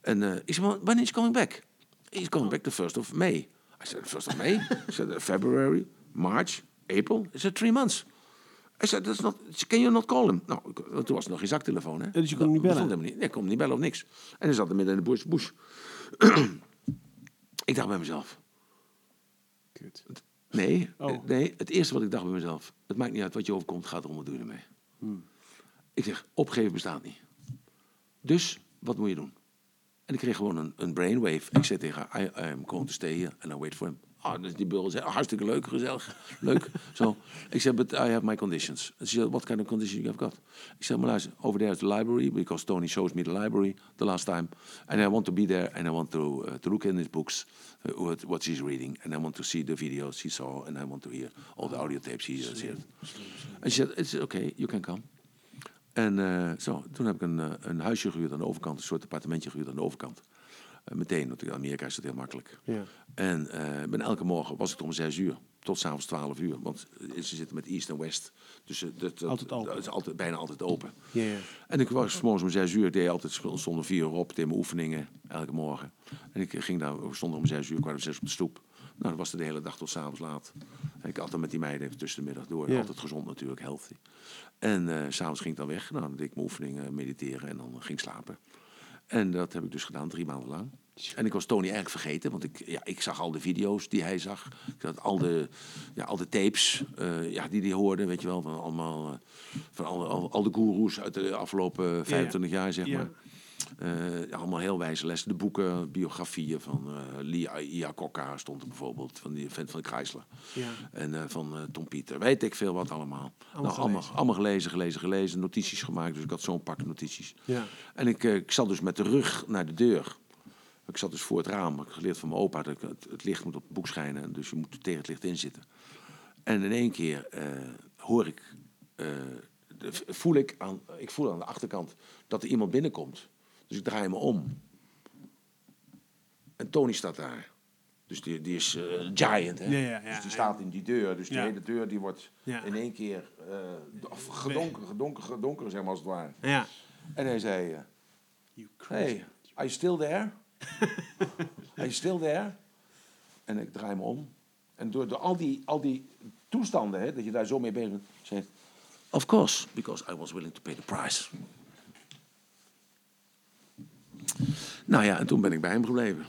Speaker 2: En uh, ik zeg, when is he coming back? He's coming back the 1st of May. I said, the 1st of May? I said, uh, February, March, April? He said, three months. I said, that's not, can you not call him? Nou, toen was het nog geen zaktelefoon, hè?
Speaker 1: dus je kon hem niet
Speaker 2: Dat
Speaker 1: bellen?
Speaker 2: niet. Nee, ik kon hem niet bellen of niks. En hij zat er midden in de bush. bush. ik dacht bij mezelf,
Speaker 1: Kut.
Speaker 2: nee,
Speaker 1: Oh.
Speaker 2: nee, het eerste wat ik dacht bij mezelf, het maakt niet uit wat je overkomt, gaat erom, wat doe je ermee?
Speaker 1: Hmm.
Speaker 2: Ik zeg, opgeven bestaat niet. Dus, wat moet je doen? En ik kreeg gewoon een, een brainwave. Ik zei tegen haar, I, I'm going to stay here and I wait for him. Ah, dus die beul zei, oh, hartstikke leuk, gezellig, leuk. Zo. Ik zei, but I have my conditions. Ze zei, what kind of conditions you have got? Ik zei, maar luister, over there is the library, because Tony shows me the library the last time. And I want to be there and I want to, uh, to look in his books, uh, what, what she's reading. And I want to see the videos she saw and I want to hear all the audio tapes he has heard. And she said, it's okay, you can come. En eh, zo, toen heb ik een, eh, een huisje gehuurd aan de overkant, een soort appartementje gehuurd aan de overkant. Eh, meteen, want in Amerika is het heel makkelijk.
Speaker 1: Ja.
Speaker 2: En eh, ben elke morgen was ik er om zes uur tot s'avonds twaalf uur. Want ze zitten met East en West. Dus dat, dat-
Speaker 1: Altijd
Speaker 2: dat is altijd, bijna altijd open.
Speaker 1: Ja, ja.
Speaker 2: En ik was morgens om zes uur, deed altijd, stond om vier uur op, deed mijn oefeningen elke morgen. En ik ging daar, we stonden om zes uur, kwart over zes op de stoep. Nou, dat was de hele dag tot s'avonds laat. Ik dan met die meiden even tussen de middag door.
Speaker 1: Ja.
Speaker 2: Altijd gezond natuurlijk, healthy. En eh, s s'avonds ging ik dan weg. Nou, dan deed ik mijn oefeningen, mediteren en dan ging ik slapen. En dat heb ik dus gedaan, drie maanden lang. En ik was Tony eigenlijk vergeten, want ik, ja, ik zag al de video's die hij zag. Ik had al de, ja, al de tapes eh, ja, die hij hoorde, weet je wel. Van, allemaal, eh, van al, al de goeroes uit de afgelopen 25 jaar, zeg maar. Eh, ja, allemaal heel wijze lessen. De boeken, biografieën van eh Lee Iacocca stond er bijvoorbeeld, van die vent van de Chrysler.
Speaker 1: Ja.
Speaker 2: En eh, van eh, Tom Pieter, weet ik veel wat allemaal. nou, allemaal,
Speaker 1: gelezen.
Speaker 2: allemaal gelezen, gelezen, gelezen. Notities gemaakt, dus ik had zo'n pak notities.
Speaker 1: Ja.
Speaker 2: En ik, eh, ik zat dus met de rug naar de deur. Ik zat dus voor het raam. Ik had geleerd van mijn opa dat het, het licht moet op het boek schijnen. Dus je moet tegen het licht inzitten. En in één keer eh, hoor ik, eh, de- voel ik, aan, ik voel aan de achterkant dat er iemand binnenkomt. Dus ik draai me om. En Tony staat daar. Dus die, die is eh, giant, hè?
Speaker 1: Ja, ja, ja.
Speaker 2: Dus die staat in die deur. Dus die hele deur die wordt in één keer eh, gedonker, gedonker, gedonker, zeg maar als het ware.
Speaker 1: Ja.
Speaker 2: En hij zei... eh,
Speaker 1: You.
Speaker 2: Hey, are you still there? are you still there? En ik draai me om. En door, door al, die, al die toestanden, hè, dat je daar zo mee bezig bent, zei hij, Of course, because I was willing to pay the price. Nou ja, en toen ben ik bij hem gebleven.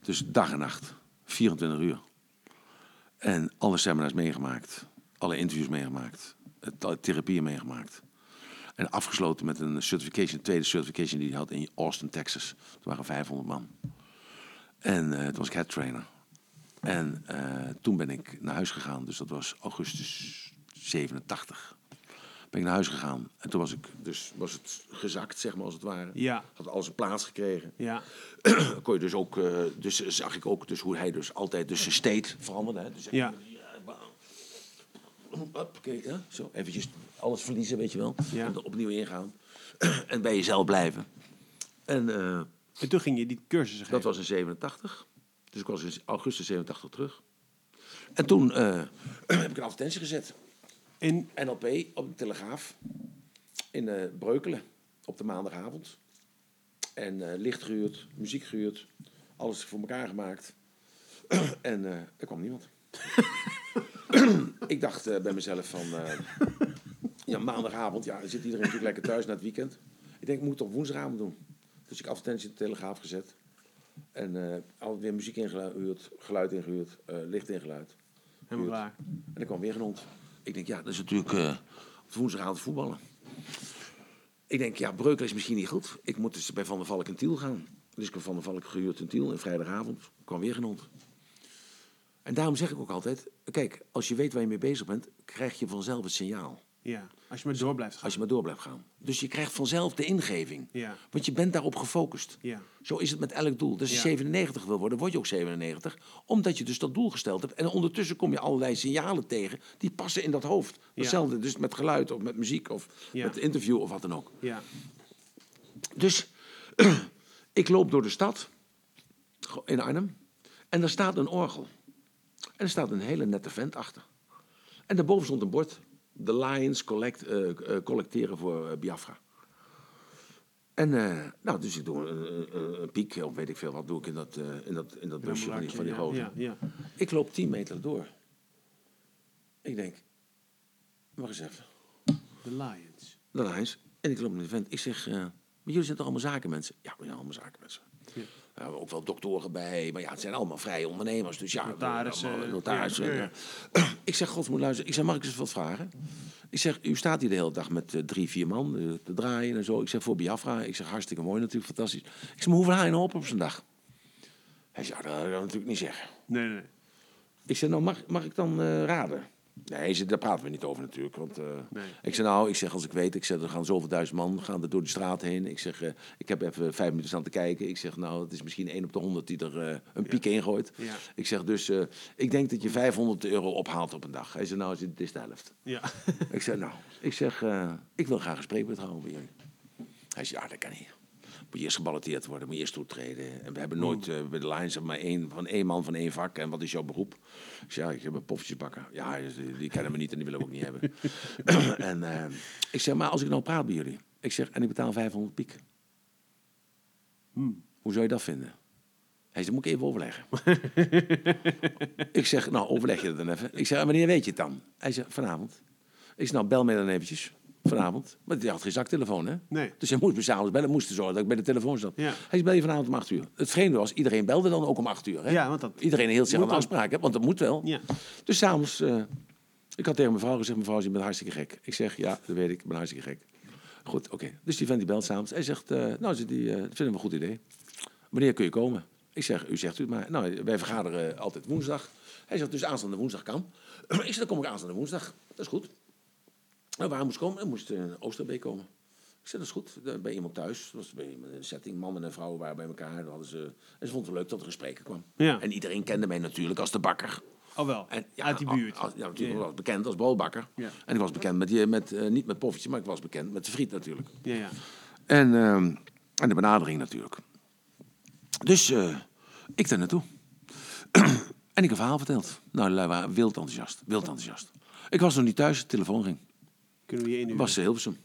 Speaker 2: Dus dag en nacht, 24 uur. En alle seminars meegemaakt, alle interviews meegemaakt, therapieën meegemaakt. En afgesloten met een certification, tweede certification die hij had in Austin, Texas. Er waren 500 man. En eh toen was ik head trainer. En eh, toen ben ik naar huis gegaan, dus dat was augustus 87. Ben ik naar huis gegaan en toen was, ik, dus was het gezakt, zeg maar als het ware.
Speaker 1: Ja.
Speaker 2: Had alles een plaats gekregen.
Speaker 1: Ja.
Speaker 2: kon je dus ook, eh, dus zag ik ook dus hoe hij dus altijd dus zijn state veranderde. Hè? Dus
Speaker 1: Ja.
Speaker 2: Hoppakee, ja, zo eventjes alles verliezen, weet je wel.
Speaker 1: Ja.
Speaker 2: En opnieuw ingaan. en bij jezelf blijven. En eh,
Speaker 1: En toen ging je die geven.
Speaker 2: dat was in 87. Dus ik was in augustus 87 terug. En toen eh, heb ik een advertentie gezet.
Speaker 1: En
Speaker 2: NLP op de Telegraaf. In eh, Breukelen. Op de maandagavond. En eh, licht gehuurd, muziek gehuurd. Alles voor elkaar gemaakt. en eh, er kwam niemand. ik dacht bij mezelf van... ja, maandagavond, ja, dan zit iedereen natuurlijk lekker thuis na het weekend. Ik denk, ik moet het op woensdagavond doen. Dus ik advertentie in de Telegraaf gezet. En eh altijd weer muziek ingehuurd, geluid ingehuurd, eh, licht ingeluid.
Speaker 1: helemaal klaar.
Speaker 2: En er kwam weer een hond. Ik denk, ja, dat is natuurlijk op woensdagavond voetballen. Ik denk, ja, Breukelen is misschien niet goed. Ik moet dus bij Van der Valk en Tiel gaan. Dus ik heb Van der Valk gehuurd in Tiel en vrijdagavond kwam weer hond. En daarom zeg ik ook altijd, kijk, als je weet waar je mee bezig bent, krijg je vanzelf het signaal.
Speaker 1: Ja, als je maar door blijft gaan.
Speaker 2: Als je maar door blijft gaan. Dus je krijgt vanzelf de ingeving.
Speaker 1: Ja.
Speaker 2: Want je bent daarop gefocust.
Speaker 1: Ja.
Speaker 2: Zo is het met elk doel. Dus als je
Speaker 1: Ja.
Speaker 2: 97 wil worden, word je ook 97. Omdat je dus dat doel gesteld hebt. En ondertussen kom je allerlei signalen tegen die passen in dat hoofd. Hetzelfde dus met geluid of met muziek of met interview of wat dan ook.
Speaker 1: Ja.
Speaker 2: Dus ik loop door de stad in Arnhem. En daar staat een orgel. En er staat een hele nette vent achter. En daarboven stond een bord. The Lions collect, eh, eh, collecteren voor eh, Biafra. En nou, dus ik doe een, een, een piek, of weet ik veel wat, doe ik in dat, in dat, in dat busje van die, van die
Speaker 1: ja,
Speaker 2: gozer.
Speaker 1: ja, ja.
Speaker 2: Ik loop 10 meter door. Ik denk, wacht eens even.
Speaker 1: De Lions.
Speaker 2: De Lions. En ik loop naar de vent. Ik zeg, maar jullie zijn toch allemaal zakenmensen? Ja, we zijn allemaal zakenmensen. Hebben ook wel doktoren bij, maar ja, het zijn allemaal vrije ondernemers. Dus ja,
Speaker 1: Notarissen,
Speaker 2: allemaal notarissen.
Speaker 1: ja, ja.
Speaker 2: ja. Ik zeg, God moet luisteren. Ik zeg, mag ik eens wat vragen? Ik zeg, u staat hier de hele dag met eh, drie, vier man eh, te draaien en zo. Ik zeg, voor Biafra. Ik zeg, hartstikke mooi natuurlijk, fantastisch. Ik zeg, maar hoeveel haal je nou op op zo'n dag? Hij zei, dat kan ik natuurlijk niet zeggen.
Speaker 1: Nee, nee.
Speaker 2: Ik zei, nou, mag, mag ik dan eh, raden? Nee, daar praten we niet over natuurlijk. Want, eh,
Speaker 1: Nee.
Speaker 2: Ik zei, nou, ik zeg, als ik weet, ik zeg, er gaan zoveel duizend man gaan er door de straat heen. Ik zeg, eh, ik heb even vijf minuten staan te kijken. Ik zeg, nou, het is misschien één op de honderd die er eh, een piek ingooit.
Speaker 1: Ja.
Speaker 2: Ik zeg, dus ik denk dat je 500 euro ophaalt op een dag. Hij zei, nou, het is de helft.
Speaker 1: Ja.
Speaker 2: ik zeg, nou, ik zeg, ik wil graag een spreekbeurt houden bij jullie. Hij zei, ja, dat kan niet. Moet je eerst geballoteerd worden, moet je eerst toetreden. En we hebben nooit uh, bij de Lions maar één, van één man van één vak. En wat is jouw beroep? Ik zei, ja, ik heb een poffertjesbakker. Ja, die, die kennen me niet en die willen we ook niet hebben. en uh, ik zeg, maar als ik nou praat bij jullie. Ik zeg, en ik betaal 500 piek. Hmm. Hoe zou je dat vinden? Hij zei, moet ik even overleggen. ik zeg, nou, overleg je dat dan even. Ik zeg, wanneer weet je het dan? Hij zegt, vanavond. Ik zeg, nou, bel mij dan eventjes. Vanavond. Maar die had geen zaktelefoon, hè?
Speaker 1: Nee.
Speaker 2: Dus hij moest me s'avonds bellen. Moest zorgen dat ik bij de telefoon zat.
Speaker 1: Ja.
Speaker 2: Hij zei, bel je vanavond om acht uur. Het vreemde was, iedereen belde dan ook om acht uur. Hè?
Speaker 1: Ja, want dat
Speaker 2: Iedereen hield zich aan de afspraak, hè? want dat moet wel.
Speaker 1: Ja.
Speaker 2: Dus s'avonds, uh, ik had tegen mevrouw gezegd, mevrouw, je bent hartstikke gek. Ik zeg, ja, dat weet ik, ik ben hartstikke gek. Goed, oké. Okay. Dus die vent die belt s'avonds. Hij zegt, uh, nou, die, uh, dat vinden we een goed idee. Wanneer kun je komen? Ik zeg, u zegt u het maar. Nou, wij vergaderen altijd woensdag. Hij zegt, dus aanstaande woensdag kan. ik zeg, dan kom ik aanstaande woensdag. Dat is goed. Nou, waar moest komen? Hij moest in Oosterbeek komen. Ik zei, dat is goed. Bij iemand thuis. Dat was bij een setting. Mannen en vrouwen waren bij elkaar. Hadden ze, en ze vonden het leuk dat er een spreker kwam.
Speaker 1: Ja.
Speaker 2: En iedereen kende mij natuurlijk als de bakker.
Speaker 1: Oh wel,
Speaker 2: En, ja,
Speaker 1: uit die buurt.
Speaker 2: Ja, natuurlijk
Speaker 1: Ja.
Speaker 2: was bekend als broodbakker.
Speaker 1: Ja.
Speaker 2: En ik was bekend met, die, met uh, niet met poffertje, maar ik was bekend met de friet natuurlijk.
Speaker 1: Ja, ja.
Speaker 2: En, uh, en de benadering natuurlijk. Dus uh, ik daar naartoe. en ik een verhaal verteld. Nou, de lui waren wild enthousiast. Wild enthousiast. Ik was nog niet thuis, de telefoon ging.
Speaker 1: Kunnen we je inhuren?
Speaker 2: was Hilversum.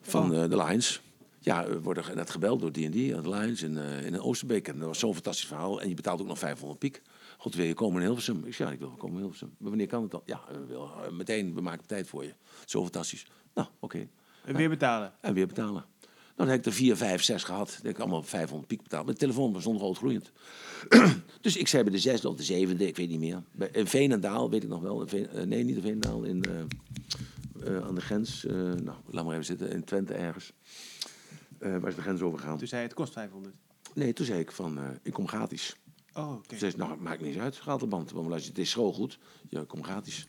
Speaker 2: Van uh, de Lions. Ja, we worden net gebeld door D&D, de Lions in, uh, in Oosterbeek. En dat was zo'n fantastisch verhaal. En je betaalt ook nog 500 piek. God, wil je komen in Hilversum? Ik zei, ja, ik wil komen in Hilversum. Maar wanneer kan het dan? Ja, we wil, meteen, we maken tijd voor je. Zo fantastisch. Nou, oké. Okay.
Speaker 1: En weer betalen?
Speaker 2: En weer betalen. Nou, dan heb ik er 4, 5, 6 gehad. Dan heb ik allemaal 500 piek betaald. Mijn telefoon stond rood gloeiend. dus ik zei bij de zesde of de zevende, ik weet niet meer. Bij, in Veenendaal, weet ik nog wel. In Veen, uh, nee, niet in Veenendaal, in, uh, aan de grens. Uh, nou, laat maar even zitten. In Twente ergens. Uh, waar is de grens overgaan?
Speaker 1: Toen zei je, het kost 500?
Speaker 2: Nee, toen zei ik van, ik kom gratis.
Speaker 1: Oh, oké.
Speaker 2: Okay. Zei, nou, maakt niet uit, gaat de band. Want luister, het is schoolgoed. Ja, kom gratis.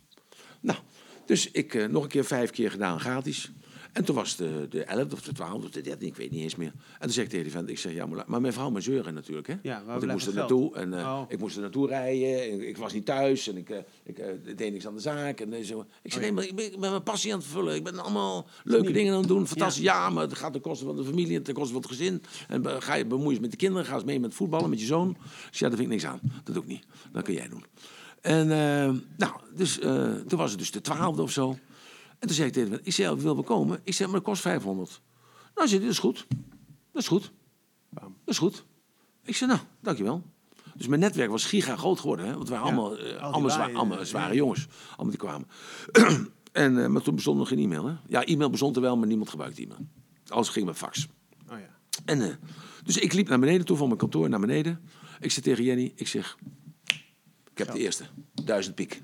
Speaker 2: Nou, dus ik nog een keer vijf keer gedaan gratis. En toen was de, de 11 of de 12 of de 13, ik weet niet eens meer. En toen zei ik tegen die vent, ik zeg, ja, maar, maar mijn vrouw, mijn zeuren natuurlijk, hè.
Speaker 1: Ja,
Speaker 2: Want ik moest er naartoe en uh,
Speaker 1: oh.
Speaker 2: ik moest er naartoe rijden. En ik was niet thuis en ik, uh, ik uh, deed niks aan de zaak. En zo. Ik zei, oh, nee, maar ik ben, ik ben, mijn passie aan het vullen. Ik ben allemaal leuke dingen aan het doen. Fantastisch, ja. ja. maar het gaat ten koste van de familie en ten koste van het gezin. En ga je bemoeien met de kinderen, ga eens mee met voetballen met je zoon. Dus ja, daar vind ik niks aan. Dat doe ik niet. Dat kun jij doen. En nou, dus, toen was het dus de twaalfde of zo. En toen zei ik tegen hem, ik zei, wil we komen? Ik zei, maar dat kost 500. Nou, zei dat is goed. Dat is goed. Dat is goed. Ik zei, nou, dankjewel. Dus mijn netwerk was giga groot geworden. Hè? Want we waren ja, allemaal, uh, allemaal, zwa allemaal zware jongens. Allemaal die kwamen. en, uh, maar toen bestond nog geen e-mail. Hè? Ja, e-mail bestond er wel, maar niemand gebruikte e-mail. Alles ging met fax.
Speaker 1: Oh, ja.
Speaker 2: En, dus ik liep naar beneden toe van mijn kantoor naar beneden. Ik zei tegen Jenny, ik zeg, ik heb de eerste. Duizend piek.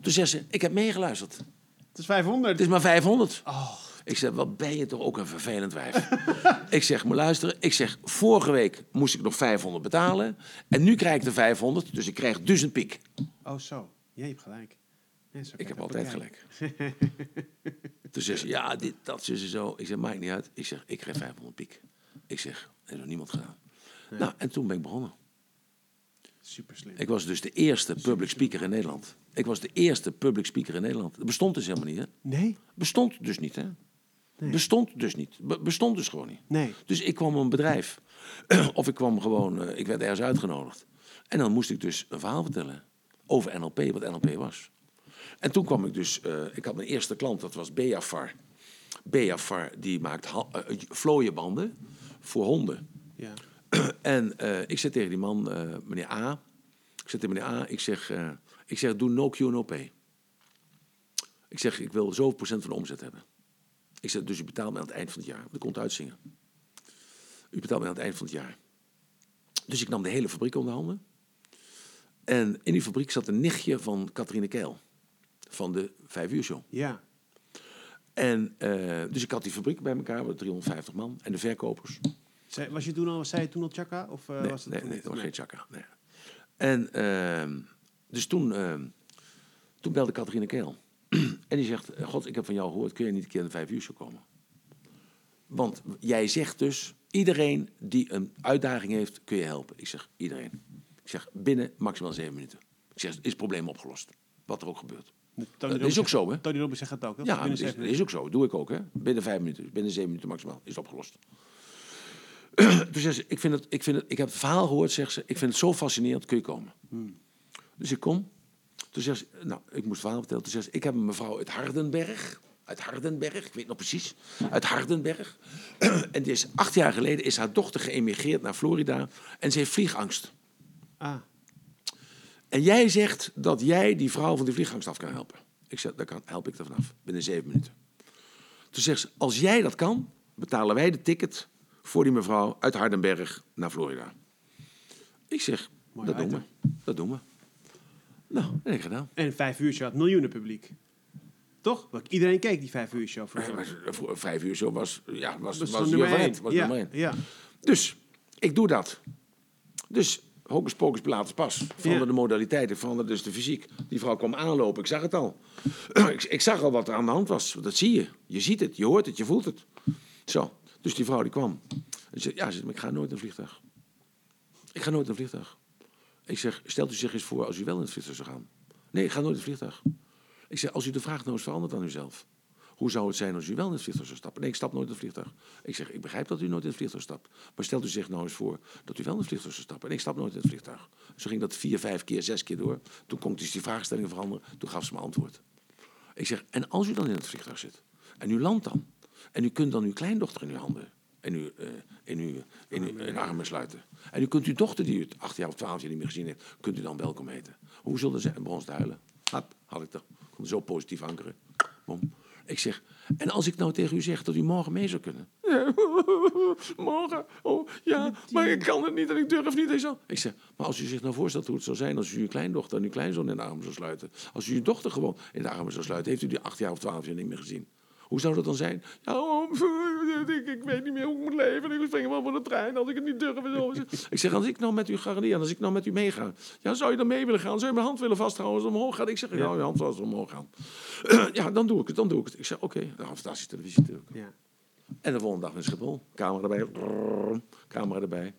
Speaker 2: Toen zei ze, ik heb meegeluisterd.
Speaker 1: Het is 500.
Speaker 2: Het is maar 500.
Speaker 1: Oh.
Speaker 2: Ik zeg, wat ben je toch ook een vervelend wijf. ik zeg, maar luisteren. Ik zeg, vorige week moest ik nog 500 betalen. En nu krijg ik de 500, dus ik krijg dus een piek.
Speaker 1: Oh zo, jij hebt gelijk.
Speaker 2: Nee, ik heb altijd gelijk. Toen zei ze, ja, dit, dat, ze zo. Ik zeg, maakt niet uit. Ik zeg, ik krijg 500 piek. Ik zeg, dat heeft nog niemand gedaan. Nee. Nou, en toen ben ik begonnen.
Speaker 1: Super slim.
Speaker 2: Ik was dus de eerste public speaker in Nederland. Ik was de eerste public speaker in Nederland. Dat bestond dus helemaal niet, hè?
Speaker 1: Nee.
Speaker 2: Bestond dus niet, hè? Nee. Bestond dus niet. Be bestond dus gewoon niet.
Speaker 1: Nee.
Speaker 2: Dus ik kwam een bedrijf. of ik kwam gewoon, uh, ik werd ergens uitgenodigd. En dan moest ik dus een verhaal vertellen over NLP, wat NLP was. En toen kwam ik dus, uh, ik had mijn eerste klant, dat was Beafar. Beafar, die maakt uh, vlooienbanden voor honden.
Speaker 1: Ja.
Speaker 2: en ik zei tegen die man, meneer A, ik zei tegen meneer A, ik zeg, ik zeg doe no Q, no pay. Ik zeg, ik wil zoveel procent van de omzet hebben. Ik zeg, dus u betaalt me aan het eind van het jaar. Dat komt uitzingen. U betaalt me aan het eind van het jaar. Dus ik nam de hele fabriek onder handen. En in die fabriek zat een nichtje van Catharine Keil. Van de Vijf Uur Show.
Speaker 1: Ja.
Speaker 2: En dus ik had die fabriek bij elkaar, met 350 man. En de verkopers.
Speaker 1: Zij, was je toen al, zei je toen al Chaka? Of, uh,
Speaker 2: nee,
Speaker 1: was het
Speaker 2: nee, nee, dat was geen Chaka. Nee. En uh, dus toen, toen belde Catharine Keil. En die zegt, god, ik heb van jou gehoord, kun je niet een keer in de vijf uur show komen? Want jij zegt dus, iedereen die een uitdaging heeft, kun je helpen. Ik zeg, iedereen. Ik zeg, binnen maximaal zeven minuten. Ik zeg, is het probleem opgelost. Wat er ook gebeurt.
Speaker 1: Dat
Speaker 2: is ook zo, hè?
Speaker 1: Tony Robbins zegt het ook. Hè?
Speaker 2: Ja, dat is, is, ook zo. Doe ik ook, hè? Binnen vijf minuten, binnen zeven minuten maximaal, is het opgelost. dus ze, ik, vind het, ik, vind het, ik heb het verhaal gehoord, zegt ze, ik vind het zo fascinerend, kun je komen?
Speaker 1: Hmm.
Speaker 2: Dus ik kom. Toen zegt ze, nou, ik moest verhaal vertellen. Toen zegt ze, ik heb een mevrouw uit Hardenberg. Uit Hardenberg, ik weet nog precies. Uit Hardenberg. en die is, acht jaar geleden is haar dochter geëmigreerd naar Florida. En ze heeft vliegangst.
Speaker 1: Ah.
Speaker 2: En jij zegt dat jij die vrouw van die vliegangst af kan helpen. Ik zeg, daar kan, help ik er vanaf. Binnen zeven minuten. Toen zegt ze, als jij dat kan, betalen wij de ticket voor die mevrouw uit Hardenberg naar Florida. Ik zeg, Mooi dat doen we. Dat doen we. Nou, dat heb ik gedaan.
Speaker 1: En vijf uur show had miljoenen publiek. Toch? Want iedereen keek die vijf uur show.
Speaker 2: Voor vijf uur show was, ja, was, was,
Speaker 1: was
Speaker 2: was
Speaker 1: nummer één.
Speaker 2: Was
Speaker 1: ja,
Speaker 2: nummer één.
Speaker 1: ja.
Speaker 2: Dus, ik doe dat. Dus, hocus pocus pilatus pas. Veranderde
Speaker 1: Ja.
Speaker 2: de modaliteiten, veranderde dus de fysiek. Die vrouw kwam aanlopen, ik zag het al. ik, ik zag al wat er aan de hand was. Dat zie je. Je ziet het, je hoort het, je voelt het. Zo, dus die vrouw die kwam. En ze zei, ja, ik ga nooit een vliegtuig. Ik ga nooit een vliegtuig. Ik zeg, stelt u zich eens voor als u wel in het vliegtuig zou gaan. Nee, ik ga nooit het vliegtuig. Ik zeg, als u de vraag nou eens verandert aan uzelf. Hoe zou het zijn als u wel in het vliegtuig zou stappen? Nee, ik stap nooit in het vliegtuig. Ik zeg, ik begrijp dat u nooit in het vliegtuig stapt. Maar stelt u zich nou eens voor dat u wel in het vliegtuig zou stappen. En ik stap nooit in het vliegtuig. Zo ging dat vier, vijf keer, zes keer door. Toen kon ik dus die vraagstellingen veranderen. Toen gaf ze me antwoord. Ik zeg, en als u dan in het vliegtuig zit. En u landt dan. En u kunt dan uw kleindochter in uw handen. In uw, uh, in uw, in uw in armen sluiten. En u kunt uw dochter, die u acht jaar of twaalf jaar niet meer gezien heeft, kunt u dan welkom heten. Hoe zullen ze bij ons te huilen? Hap, had ik. Ik kon zo positief ankeren. Bom. Ik zeg, en als ik nou tegen u zeg dat u morgen mee zou kunnen? Ja, morgen? Oh, ja, maar ik kan het niet en ik durf niet. Zo. ik zeg, maar als u zich nou voorstelt hoe het zou zijn als u uw kleindochter en uw kleinzoon in de armen zou sluiten. Als u uw dochter gewoon in de armen zou sluiten, heeft u die acht jaar of twaalf jaar niet meer gezien. Hoe zou dat dan zijn? Ja, oh, ik, ik, weet niet meer hoe ik moet leven. Ik spring wel van de trein als ik het niet durf. Zo. Ik zeg, als ik nou met u garandeer, als ik nou met u meega, ja, zou je dan mee willen gaan? Zou je mijn hand willen vasthouden als het omhoog gaat? Ik zeg, ja, je hand zal omhoog gaan. ja, dan doe ik het, dan doe ik het. Ik zeg, oké, okay. nou, fantastische televisie natuurlijk.
Speaker 1: Ja.
Speaker 2: En de volgende dag in Schiphol, camera erbij, brrr, camera erbij.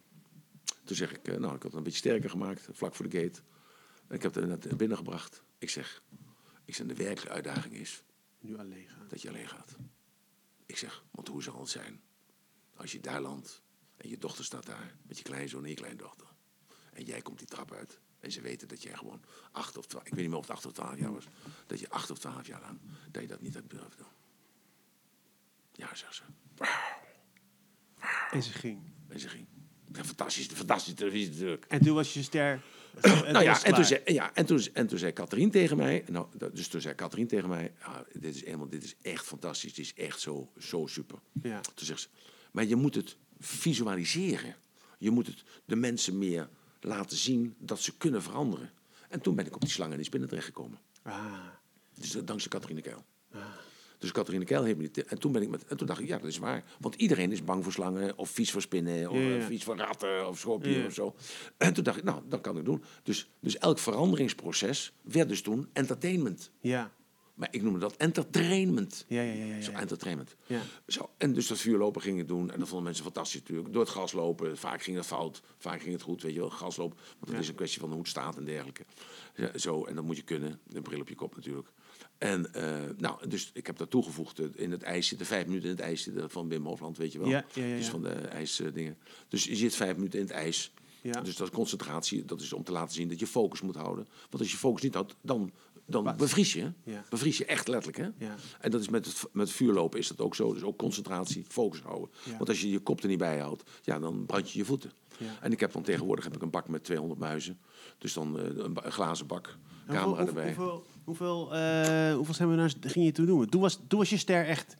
Speaker 2: Toen zeg ik, nou, ik had het een beetje sterker gemaakt, vlak voor de gate. Ik heb het net binnengebracht. Ik zeg, ik zeg, de werkelijke uitdaging is
Speaker 1: nu alleen gaan.
Speaker 2: Dat je alleen gaat. Ik zeg, want hoe zal het zijn als je daar landt en je dochter staat daar met je kleinzoon en je kleindochter. En jij komt die trap uit. En ze weten dat jij gewoon acht of twaalf, ik weet niet meer of het acht of twaalf jaar was, dat je acht of twaalf jaar lang, dat je dat niet had durven doen. Ja, zegt ze.
Speaker 1: En ze ging.
Speaker 2: En ze ging. Ja, fantastisch, fantastische televisie natuurlijk.
Speaker 1: En toen was je ster.
Speaker 2: Nou ja, en toen, zei, ja en, toen, en toen zei Katrien tegen mij, nou, dus toen zei Katrien tegen mij, ja, dit, is helemaal, dit is echt fantastisch, dit is echt zo, zo super.
Speaker 1: Ja.
Speaker 2: Toen zegt ze, maar je moet het visualiseren. Je moet het de mensen meer laten zien dat ze kunnen veranderen. En toen ben ik op die slang en die spinnen terechtgekomen.
Speaker 1: Ah,
Speaker 2: Dus dankzij Catharine Keil. Dus Catharine Keil heeft me dit... En toen, ben ik met, en toen dacht ik, ja, dat is waar. Want iedereen is bang voor slangen, of vies voor spinnen, of
Speaker 1: Ja, ja.
Speaker 2: vies voor ratten, of schorpioenen
Speaker 1: Ja.
Speaker 2: of zo. En toen dacht ik, nou, dat kan ik doen. Dus, dus elk veranderingsproces werd dus toen entertainment.
Speaker 1: ja.
Speaker 2: Maar ik noemde dat entertainment.
Speaker 1: Ja, ja, ja, ja.
Speaker 2: Zo, entertainment.
Speaker 1: Ja.
Speaker 2: Zo, en dus dat vuurlopen ging ik doen. En dat vonden mensen fantastisch natuurlijk. Door het gas lopen. Vaak ging het fout. Vaak ging het goed. Weet je wel, gas lopen. Want het
Speaker 1: Ja.
Speaker 2: is een kwestie van hoe het staat en dergelijke. Ja, zo, en dat moet je kunnen. Een bril op je kop natuurlijk. En eh, nou, dus ik heb dat toegevoegd eh, in het ijs zitten. Vijf minuten in het ijs zitten van Wim Hofland, weet je wel.
Speaker 1: Ja, ja, ja,
Speaker 2: Dus van de ijsdingen. Dus je zit vijf minuten in het ijs.
Speaker 1: Ja.
Speaker 2: Dus dat concentratie, dat is om te laten zien dat je focus moet houden. Want als je focus niet houdt, dan, dan
Speaker 1: Wat?
Speaker 2: bevries je.
Speaker 1: Ja.
Speaker 2: Bevries je echt letterlijk, hè?
Speaker 1: Ja.
Speaker 2: En dat is met het, met vuurlopen is dat ook zo. Dus ook concentratie, focus houden.
Speaker 1: Ja.
Speaker 2: Want als je je kop er niet bij houdt, ja, dan brand je je voeten.
Speaker 1: Ja.
Speaker 2: En ik heb dan tegenwoordig heb ik een bak met 200 muizen. Dus dan eh, een, glazen bak, camera erbij.
Speaker 1: Hoeveel, hoeveel, eh, hoeveel seminars ging je toen doen? Toen was, toen was je ster echt...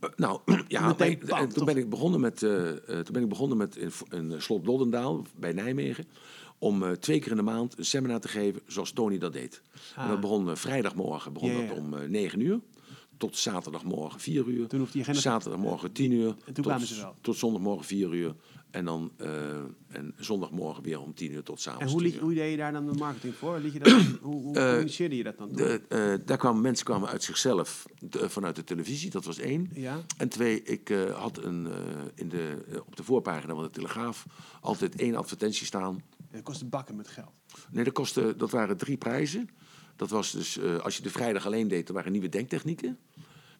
Speaker 2: Eh, nou, ja,
Speaker 1: bam,
Speaker 2: en toen ben ik begonnen met, eh, eh, toen ben ik begonnen met in, in eh, Slot Doddendaal bij Nijmegen. Om eh, twee keer in de maand een seminar te geven zoals Tony dat deed. En
Speaker 1: Ah.
Speaker 2: dat begon eh, vrijdagmorgen begon dat
Speaker 1: ja.
Speaker 2: om eh 9 uur. Tot zaterdagmorgen 4 uur.
Speaker 1: Toen hoefde je geen-
Speaker 2: Zaterdagmorgen 10 uur.
Speaker 1: toen
Speaker 2: tot,
Speaker 1: kwamen ze wel.
Speaker 2: Tot zondagmorgen 4 uur. En dan eh, en zondagmorgen weer om 10 uur tot s'avonds
Speaker 1: En hoe,
Speaker 2: 10
Speaker 1: liet,
Speaker 2: uur.
Speaker 1: hoe deed je daar dan de marketing voor? Liet je dat, hoe hoe communiceerde je dat dan? toen?
Speaker 2: De, eh, daar kwamen mensen kwamen uit zichzelf de- vanuit de televisie, dat was één.
Speaker 1: Ja.
Speaker 2: En twee, ik eh, had een, eh, in de, eh, op de voorpagina van de Telegraaf altijd één advertentie staan.
Speaker 1: Het kostte bakken met geld.
Speaker 2: Nee, dat, kostte, dat waren drie prijzen. Dat was dus, eh, als je de vrijdag alleen deed, er waren nieuwe denktechnieken.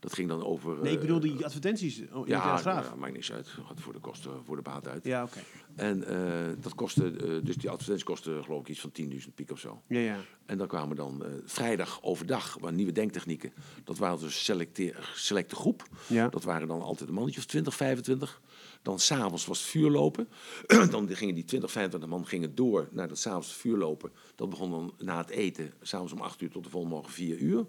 Speaker 2: Dat ging dan over...
Speaker 1: Nee, ik
Speaker 2: eh,
Speaker 1: bedoel die advertenties oh, in de
Speaker 2: ja,
Speaker 1: Telegraaf.
Speaker 2: ja, maakt niks uit. Gaat voor de kosten, voor de baat uit.
Speaker 1: Ja, oké.
Speaker 2: En eh, dat kostte, eh, dus die advertentie kostte geloof ik iets van 10.000 piek of zo.
Speaker 1: Ja, ja.
Speaker 2: En dan kwamen dan eh, vrijdag overdag waren nieuwe denktechnieken. Dat waren dus selecte, selecte groep.
Speaker 1: Ja.
Speaker 2: Dat waren dan altijd een mannetje of 20, 25. Dan s'avonds was het vuurlopen. dan gingen die 20, 25 man gingen door naar dat s'avonds vuurlopen. Dat begon dan na het eten, s'avonds om 8 uur tot de volgende morgen 4 uur.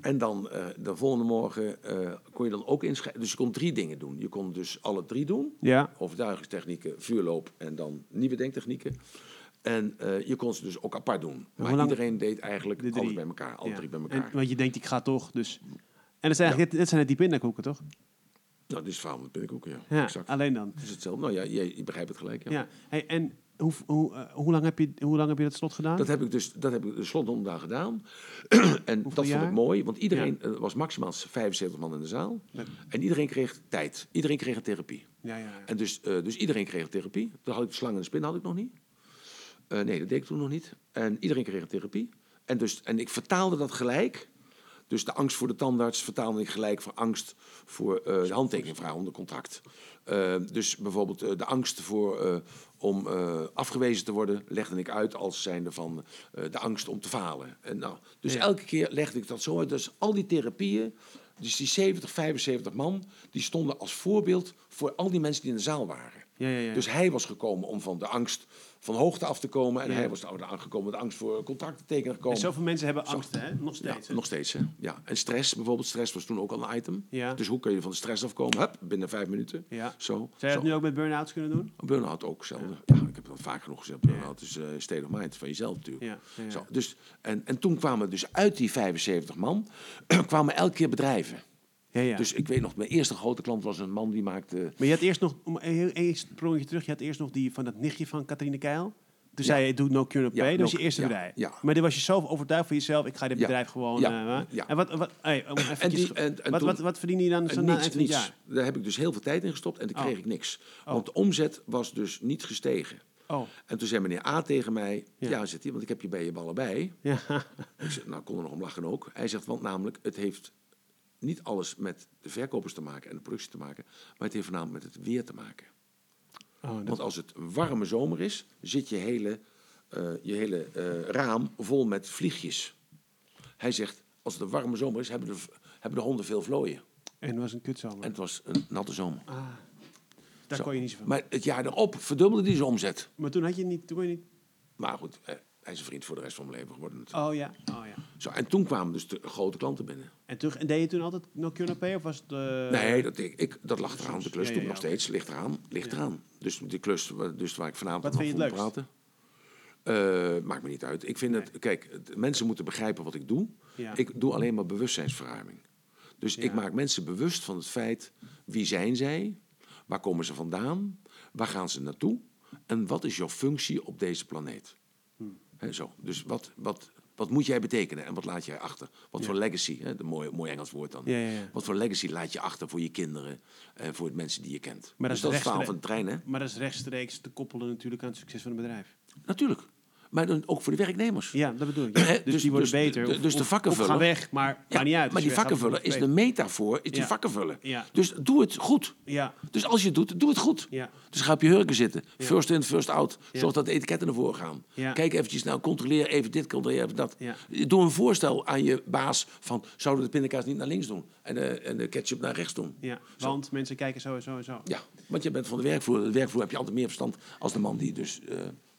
Speaker 2: En dan eh, de volgende morgen eh, kon je dan ook inschrijven. Dus je kon drie dingen doen. Je kon dus alle drie doen.
Speaker 1: Ja.
Speaker 2: Overtuigingstechnieken, vuurloop en dan nieuwe denktechnieken. En eh, je kon ze dus ook apart doen. Maar iedereen deed eigenlijk
Speaker 1: De
Speaker 2: alles bij elkaar. Alle
Speaker 1: Ja.
Speaker 2: drie bij
Speaker 1: En,
Speaker 2: elkaar.
Speaker 1: want je denkt, ik ga toch, dus... En dat zijn, eigenlijk, dit, dit zijn net die pindakakoeken, toch?
Speaker 2: nou, dit is het verhaal met pindakakoeken, ja.
Speaker 1: Ja,
Speaker 2: Exact.
Speaker 1: alleen dan.
Speaker 2: Het is hetzelfde. Nou ja, je, je begrijpt het gelijk. Ja.
Speaker 1: Ja. Hey, en hoe, hoe, eh, hoe, lang heb je, hoe lang heb je dat slot gedaan?
Speaker 2: Dat heb ik dus dat heb ik de slotdonderdag gedaan. en dat vond ik mooi, want iedereen er was maximaal 75 man in de zaal.
Speaker 1: Ja.
Speaker 2: En iedereen kreeg tijd. Iedereen kreeg een therapie.
Speaker 1: ja, ja.
Speaker 2: En dus, eh, dus iedereen kreeg een therapie. Dan had ik de slang en de spin had ik nog niet. Eh, nee, dat deed ik toen nog niet. En iedereen kreeg een therapie. En, dus, en ik vertaalde dat gelijk. Dus de angst voor de tandarts vertaalde ik gelijk voor angst voor eh de handtekening vragen onder contract. Eh, dus bijvoorbeeld eh, de angst voor, om afgewezen te worden legde ik uit als zijnde van de angst om te falen. En nou, dus
Speaker 1: Ja.
Speaker 2: elke keer legde ik dat zo uit. Dus al die therapieën, dus die 70, 75 man, die stonden als voorbeeld voor al die mensen die in de zaal waren.
Speaker 1: Ja, ja, ja.
Speaker 2: Dus hij was gekomen om van de angst van hoogte af te komen. En hij was gekomen met de angst voor contract te tekenen gekomen.
Speaker 1: En zoveel mensen hebben angst, hè? Nog steeds. hè?
Speaker 2: nog steeds, hè? Ja. En stress bijvoorbeeld. Stress was toen ook al een item.
Speaker 1: Ja.
Speaker 2: Dus hoe kun je van de stress afkomen? Hup, binnen vijf minuten.
Speaker 1: Ja.
Speaker 2: Zo.
Speaker 1: Zou je
Speaker 2: zo.
Speaker 1: dat nu ook met burn-outs kunnen doen?
Speaker 2: Burn-out ook hetzelfde. Ja. ik heb dat vaak genoeg gezegd. Burn-out is eh, state of mind van jezelf natuurlijk. Zo, dus, en, en toen kwamen dus uit die 75 man, kwamen elke keer bedrijven.
Speaker 1: Ja, ja.
Speaker 2: Dus ik weet nog, mijn eerste grote klant was een man die maakte...
Speaker 1: Maar je had eerst nog, om een terug, je had eerst nog die van dat nichtje van Catharine Keil. Toen zei je, doe no cure no
Speaker 2: Ja,
Speaker 1: pay. dat was je eerste
Speaker 2: ja,
Speaker 1: bedrijf.
Speaker 2: ja.
Speaker 1: Maar dit was je zelf overtuigd van jezelf, ik ga dit
Speaker 2: Ja.
Speaker 1: bedrijf gewoon...
Speaker 2: Ja,
Speaker 1: eh,
Speaker 2: ja.
Speaker 1: En wat, wat, hey, om eventjes-
Speaker 2: die- en- en
Speaker 1: wat, wat, wat verdien je dan zo
Speaker 2: En
Speaker 1: na
Speaker 2: niets,
Speaker 1: eind van het jaar?
Speaker 2: Daar heb ik dus heel veel tijd in gestopt en toen
Speaker 1: Oh.
Speaker 2: kreeg ik niks.
Speaker 1: Oh.
Speaker 2: Want de omzet was dus niet gestegen.
Speaker 1: Oh,
Speaker 2: En toen zei meneer A tegen mij,
Speaker 1: Ja.
Speaker 2: ja, zegt hij, want ik heb je bij je ballen bij.
Speaker 1: ja.
Speaker 2: Ik zeg, nou, ik kon er nog om lachen ook. Hij zegt, want namelijk, het heeft niet alles met de verkopers te maken en de productie te maken, maar het heeft voornamelijk met het weer te maken.
Speaker 1: Oh, dat-
Speaker 2: Want als het warme zomer is, zit je hele, eh, je hele eh, raam vol met vliegjes. Hij zegt, als het een warme zomer is, hebben de, hebben de honden veel vlooien.
Speaker 1: En het was een kutzomer.
Speaker 2: En het was een natte zomer.
Speaker 1: Ah, daar kon je niet zo van.
Speaker 2: Maar het jaar erop verdubbelde hij zijn omzet.
Speaker 1: Maar toen had je niet... Toen je niet...
Speaker 2: Maar goed, eh, hij is een vriend voor de rest van mijn leven geworden. natuurlijk.
Speaker 1: Oh ja, oh ja.
Speaker 2: Zo, en toen kwamen dus de grote klanten binnen.
Speaker 1: En, toen, en deed je toen altijd no Cure, no pay of was het... eh,
Speaker 2: nee, dat, ik, ik, dat lag eraan. De klus
Speaker 1: Ja, ja.
Speaker 2: nog steeds. Ligt eraan. Ligt eraan. Dus die klus dus waar ik vanavond
Speaker 1: Wat
Speaker 2: nog moet praten. eh, maakt me niet uit. Ik vind
Speaker 1: Nee.
Speaker 2: het... Kijk, mensen moeten begrijpen wat ik doe. Ik doe alleen maar bewustzijnsverruiming. Dus ik maak mensen bewust van het feit... Wie zijn zij? Waar komen ze vandaan? Waar gaan ze naartoe? En wat is jouw functie op deze planeet? Zo. Dus wat, wat, wat moet jij betekenen en wat laat jij achter? Wat
Speaker 1: Ja.
Speaker 2: voor legacy, hè, de mooi, mooi Engels woord dan.
Speaker 1: Ja, ja, ja.
Speaker 2: Wat voor legacy laat je achter voor je kinderen en voor de mensen die je kent?
Speaker 1: Maar dat
Speaker 2: dus
Speaker 1: is
Speaker 2: dat verhaal van de trein, hè?
Speaker 1: Maar dat is rechtstreeks te koppelen natuurlijk aan het succes van het bedrijf.
Speaker 2: Natuurlijk. Maar dan ook voor de werknemers.
Speaker 1: Ja, dat bedoel ik. Dus,
Speaker 2: dus-
Speaker 1: die worden
Speaker 2: dus-
Speaker 1: beter. of-
Speaker 2: dus de
Speaker 1: of-
Speaker 2: vakkenvuller-
Speaker 1: gaan weg, maar
Speaker 2: Ja,
Speaker 1: niet uit.
Speaker 2: maar die vakkenvuller is de metafoor, is die vakkenvuller.
Speaker 1: Ja.
Speaker 2: Dus doe het goed.
Speaker 1: Ja,
Speaker 2: Dus als je het doet, doe het goed.
Speaker 1: ja.
Speaker 2: Dus ga op je hurken zitten. First in, first out. Zorg dat de etiketten ervoor gaan.
Speaker 1: Ja.
Speaker 2: Kijk eventjes, nou controleer even dit, controleer even dat.
Speaker 1: Ja.
Speaker 2: Doe een voorstel aan je baas van... zouden de pindakaas niet naar links doen en de, en de ketchup naar rechts doen?
Speaker 1: ja.
Speaker 2: Zo.
Speaker 1: Want mensen kijken zo en zo en zo.
Speaker 2: Ja, want je bent van de werkvloer. De werkvloer heb je altijd meer verstand als de man die dus eh,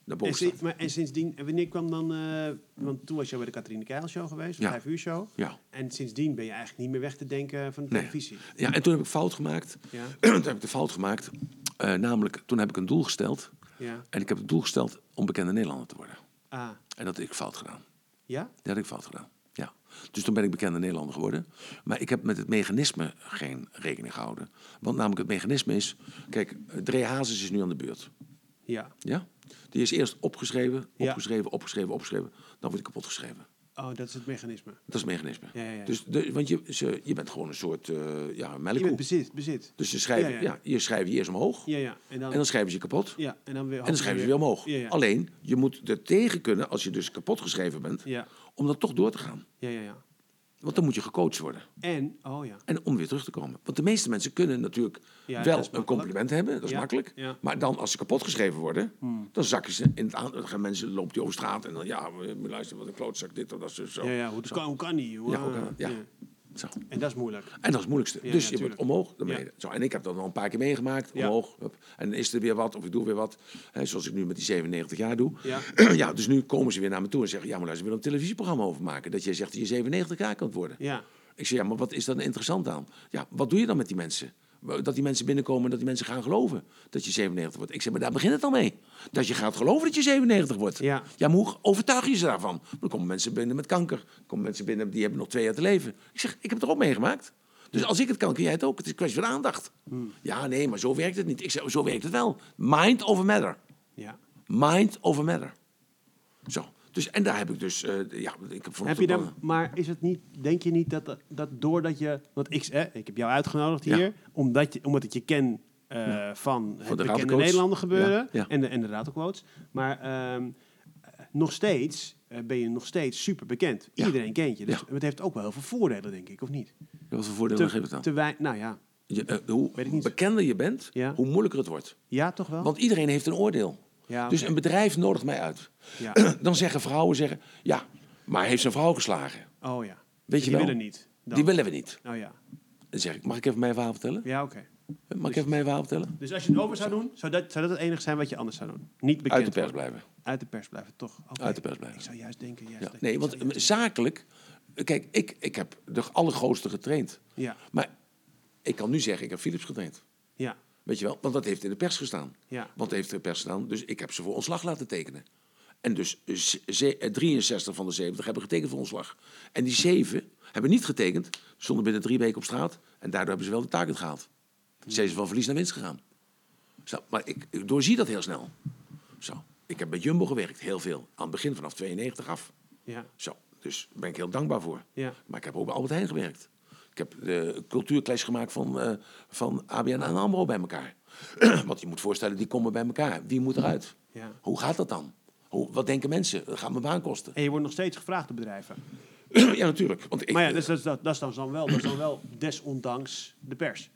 Speaker 2: naar
Speaker 1: En,
Speaker 2: boven
Speaker 1: maar, en sindsdien, en wanneer kwam dan... eh, want toen was je bij de Catharine Keil show geweest, de
Speaker 2: Ja.
Speaker 1: vijf uur show.
Speaker 2: Ja.
Speaker 1: En sindsdien ben je eigenlijk niet meer weg te denken van de
Speaker 2: Nee.
Speaker 1: televisie.
Speaker 2: ja, en toen heb ik fout gemaakt.
Speaker 1: Ja,
Speaker 2: toen heb ik de fout gemaakt. Eh, namelijk, toen heb ik een doel gesteld.
Speaker 1: ja.
Speaker 2: En ik heb het doel gesteld om bekende Nederlander te worden.
Speaker 1: Ah,
Speaker 2: En dat heb ik fout gedaan.
Speaker 1: ja?
Speaker 2: Dat heb ik fout gedaan. Ja. Dus toen ben ik bekende Nederlander geworden. Maar ik heb met het mechanisme geen rekening gehouden. Want namelijk het mechanisme is... Kijk, Dre Hazes is nu aan de beurt.
Speaker 1: Ja.
Speaker 2: Ja? Die is eerst opgeschreven,
Speaker 1: Ja.
Speaker 2: opgeschreven, opgeschreven, opgeschreven. Dan wordt hij kapot geschreven.
Speaker 1: Oh, dat is het mechanisme.
Speaker 2: Dat is het mechanisme.
Speaker 1: Ja, ja, ja.
Speaker 2: Dus de, want je, ze, je bent gewoon een soort eh ja,
Speaker 1: Je
Speaker 2: melkkoe.
Speaker 1: bent bezit, bezit.
Speaker 2: Dus ze schrijven,
Speaker 1: Ja,
Speaker 2: je schrijft je eerst omhoog.
Speaker 1: Ja, ja. En dan,
Speaker 2: En dan schrijven ze je kapot.
Speaker 1: ja, en dan weer...
Speaker 2: En dan schrijven ze weer omhoog.
Speaker 1: Ja, ja.
Speaker 2: Alleen, je moet er tegen kunnen, als je dus kapot geschreven bent,
Speaker 1: Ja,
Speaker 2: om dat toch door te gaan.
Speaker 1: ja, ja. ja.
Speaker 2: Want dan moet je gecoacht worden.
Speaker 1: En, oh ja.
Speaker 2: En om weer terug te komen. Want de meeste mensen kunnen natuurlijk
Speaker 1: Ja,
Speaker 2: wel een compliment hebben. Dat is
Speaker 1: Ja,
Speaker 2: makkelijk. Maar dan, als ze kapot geschreven worden,
Speaker 1: Hmm.
Speaker 2: dan zakken ze in het aan. Dan gaan mensen, loopt die over straat en dan, ja, luister, wat een klootzak, dit of dat, zo.
Speaker 1: Ja, ja. Hoe, kan, hoe kan die? Hoe,
Speaker 2: Ja, hoe kan? Ja. Zo.
Speaker 1: En dat is moeilijk.
Speaker 2: En dat is het moeilijkste.
Speaker 1: Ja,
Speaker 2: dus
Speaker 1: ja,
Speaker 2: je
Speaker 1: tuurlijk.
Speaker 2: omhoog, dan beneden. Zo, en ik heb dat al een paar keer meegemaakt. Omhoog. hup. En dan is er weer wat, of ik doe weer wat. Hè, zoals ik nu met die 97 jaar doe.
Speaker 1: Ja.
Speaker 2: ja, dus nu komen ze weer naar me toe en zeggen... ja, maar luister, we willen een televisieprogramma over maken. Dat jij zegt dat je 97 jaar kunt worden.
Speaker 1: Ja.
Speaker 2: Ik zeg, ja, maar wat is daar interessant aan? Ja, wat doe je dan met die mensen? Dat die mensen binnenkomen en dat die mensen gaan geloven dat je 97 wordt. Ik zeg, maar daar begint het al mee. Dat je gaat geloven dat je 97 wordt.
Speaker 1: Ja.
Speaker 2: ja maar hoe overtuig je ze daarvan? Dan komen mensen binnen met kanker. Dan komen mensen binnen die hebben nog twee jaar te leven. Ik zeg, ik heb het er ook meegemaakt. Dus als ik het kan, kun jij het ook. Het is een kwestie van aandacht.
Speaker 1: Hmm.
Speaker 2: Ja, nee, maar zo werkt het niet. Ik zeg, zo werkt het wel. Mind over matter.
Speaker 1: Ja.
Speaker 2: Mind over matter. Zo. Dus, en daar heb ik dus, eh, ja, ik heb
Speaker 1: Heb je dan, maar is het niet, denk je niet dat, dat, dat doordat je, want ik, eh, ik heb jou uitgenodigd
Speaker 2: Ja.
Speaker 1: hier, omdat, je, omdat ik je ken eh, van het
Speaker 2: de
Speaker 1: bekende. Nederlander gebeuren
Speaker 2: Ja.
Speaker 1: En, de, en de maar ehm, eh, nog steeds ben je nog steeds super bekend. Iedereen kent je, dus het heeft ook wel heel veel voordelen, denk ik, of niet?
Speaker 2: Wat voor voordelen geeft het dan?
Speaker 1: te wij, nou ja,
Speaker 2: Je, hoe bekender je bent, hoe moeilijker het wordt.
Speaker 1: ja toch wel?
Speaker 2: Want iedereen heeft een oordeel.
Speaker 1: Ja,
Speaker 2: Dus een bedrijf nodigt mij uit.
Speaker 1: ja.
Speaker 2: Dan zeggen vrouwen, zeggen, ja, maar hij heeft zijn vrouw geslagen.
Speaker 1: Oh ja,
Speaker 2: Weet je
Speaker 1: die
Speaker 2: wel?
Speaker 1: willen niet. Dan.
Speaker 2: Die willen we niet.
Speaker 1: Oh ja,
Speaker 2: Dan zeg ik, mag ik even mijn verhaal vertellen?
Speaker 1: ja oké.
Speaker 2: Mag ik even mijn verhaal vertellen?
Speaker 1: Dus als je het over zou doen, zou dat, zou dat het enige zijn wat je anders zou doen? Niet bekend
Speaker 2: Uit de pers
Speaker 1: worden.
Speaker 2: blijven.
Speaker 1: Uit de pers blijven, toch?
Speaker 2: Uit de pers blijven.
Speaker 1: Ik zou juist denken... Juist
Speaker 2: Ja. Nee, want
Speaker 1: juist-
Speaker 2: zakelijk, kijk, ik, ik heb de allergrootste getraind.
Speaker 1: Ja,
Speaker 2: Maar ik kan nu zeggen, ik heb Philips getraind.
Speaker 1: ja,
Speaker 2: Weet je wel? Want dat heeft in de pers gestaan.
Speaker 1: ja.
Speaker 2: Want heeft de pers gestaan. Dus ik heb ze voor ontslag laten tekenen. En dus z- ze- eh, 63 van de 70 hebben getekend voor ontslag. En die 7 hebben niet getekend, stonden binnen drie weken op straat. En daardoor hebben ze wel de target gehaald. Ze is van verlies naar winst gegaan. Zo, maar ik, ik doorzie dat heel snel. Zo. Ik heb bij Jumbo gewerkt, heel veel. Aan het begin vanaf 92 af.
Speaker 1: Ja,
Speaker 2: Zo. Dus daar ben ik heel dankbaar voor.
Speaker 1: ja,
Speaker 2: Maar ik heb ook bij Albert Heijn gewerkt. Ik heb de cultuurclash gemaakt van, eh, van ABN en AMRO bij elkaar. Want je moet voorstellen, die komen bij elkaar. Wie moet eruit?
Speaker 1: ja.
Speaker 2: Hoe gaat dat dan? Hoe, wat denken mensen? Dat gaat mijn baan kosten.
Speaker 1: En je wordt nog steeds gevraagd door bedrijven.
Speaker 2: ja, natuurlijk. Want ik,
Speaker 1: maar ja, dus dat, dat, dat, is dan wel, dat is dan wel desondanks de pers.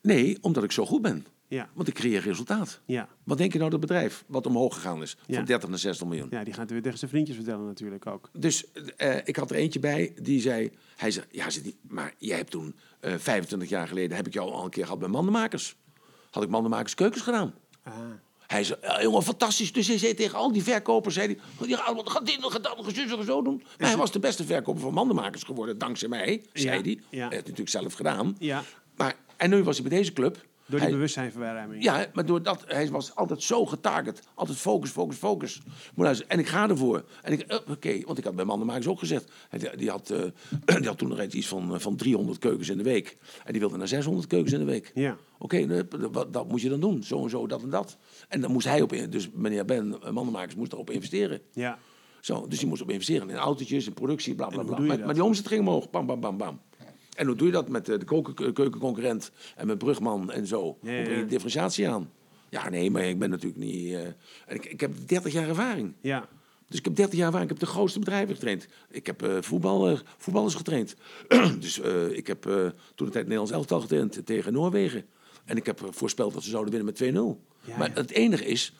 Speaker 2: Nee, omdat ik zo goed ben.
Speaker 1: Ja.
Speaker 2: Want ik creëer resultaat.
Speaker 1: Ja.
Speaker 2: Wat denk je nou dat bedrijf wat omhoog gegaan is?
Speaker 1: Ja.
Speaker 2: Van 30 naar 60 miljoen.
Speaker 1: ja, die gaat het weer tegen zijn vriendjes vertellen natuurlijk ook.
Speaker 2: Dus eh, ik had er eentje bij die zei... Hij zei, ja, zei die, maar jij hebt toen eh 25 jaar geleden... heb ik jou al een keer gehad bij mandenmakers. Had ik mandenmakers keukens gedaan.
Speaker 1: Ah.
Speaker 2: Hij zei, ja, jongen, fantastisch. Dus hij zei tegen al die verkopers... Zei hij, ja, wat gaat dit nog, gaat dat nog, zus en zo doen? Maar hij was de beste verkoper van mandenmakers geworden... dankzij mij, zei
Speaker 1: Ja,
Speaker 2: hij.
Speaker 1: ja.
Speaker 2: Hij heeft het natuurlijk zelf gedaan.
Speaker 1: Ja,
Speaker 2: Maar, en nu was hij bij deze club...
Speaker 1: door die
Speaker 2: Hij-
Speaker 1: bewustzijnverruiming.
Speaker 2: ja, maar doordat hij was altijd zo getarget. Altijd focus, focus, focus. En ik ga ervoor. En ik, eh, oké, want ik had bij Mandenmakers ook gezegd. Die- die, had, eh, die had toen nog eens iets van, eh, van 300 keukens in de week. En die wilde naar 600 keukens in de week.
Speaker 1: Ja.
Speaker 2: Oké, wat dat moet je dan doen. Zo en zo, dat en dat. En dan moest hij op, in- dus meneer Ben, Mandenmakers, moest erop investeren.
Speaker 1: Ja.
Speaker 2: Zo, dus die moest op investeren in autootjes, in productie, bla bla bla. maar die omzet ging omhoog. Bam, bam, bam, bam. En hoe doe je dat met eh, de keuken- keukenconcurrent en met Brugman en zo? Hoe breng je differentiatie aan? Ja, nee, maar ik ben natuurlijk niet... eh, en ik, ik heb 30 jaar ervaring.
Speaker 1: Ja.
Speaker 2: Dus ik heb 30 jaar ervaring. Ik heb de grootste bedrijven getraind. Ik heb eh, voetbal, eh, voetballers getraind. dus eh, ik heb eh, toen de tijd Nederlands elftal getraind tegen Noorwegen. En ik heb eh, voorspeld dat ze zouden winnen met 2-0.
Speaker 1: Ja,
Speaker 2: maar
Speaker 1: ja.
Speaker 2: het enige is,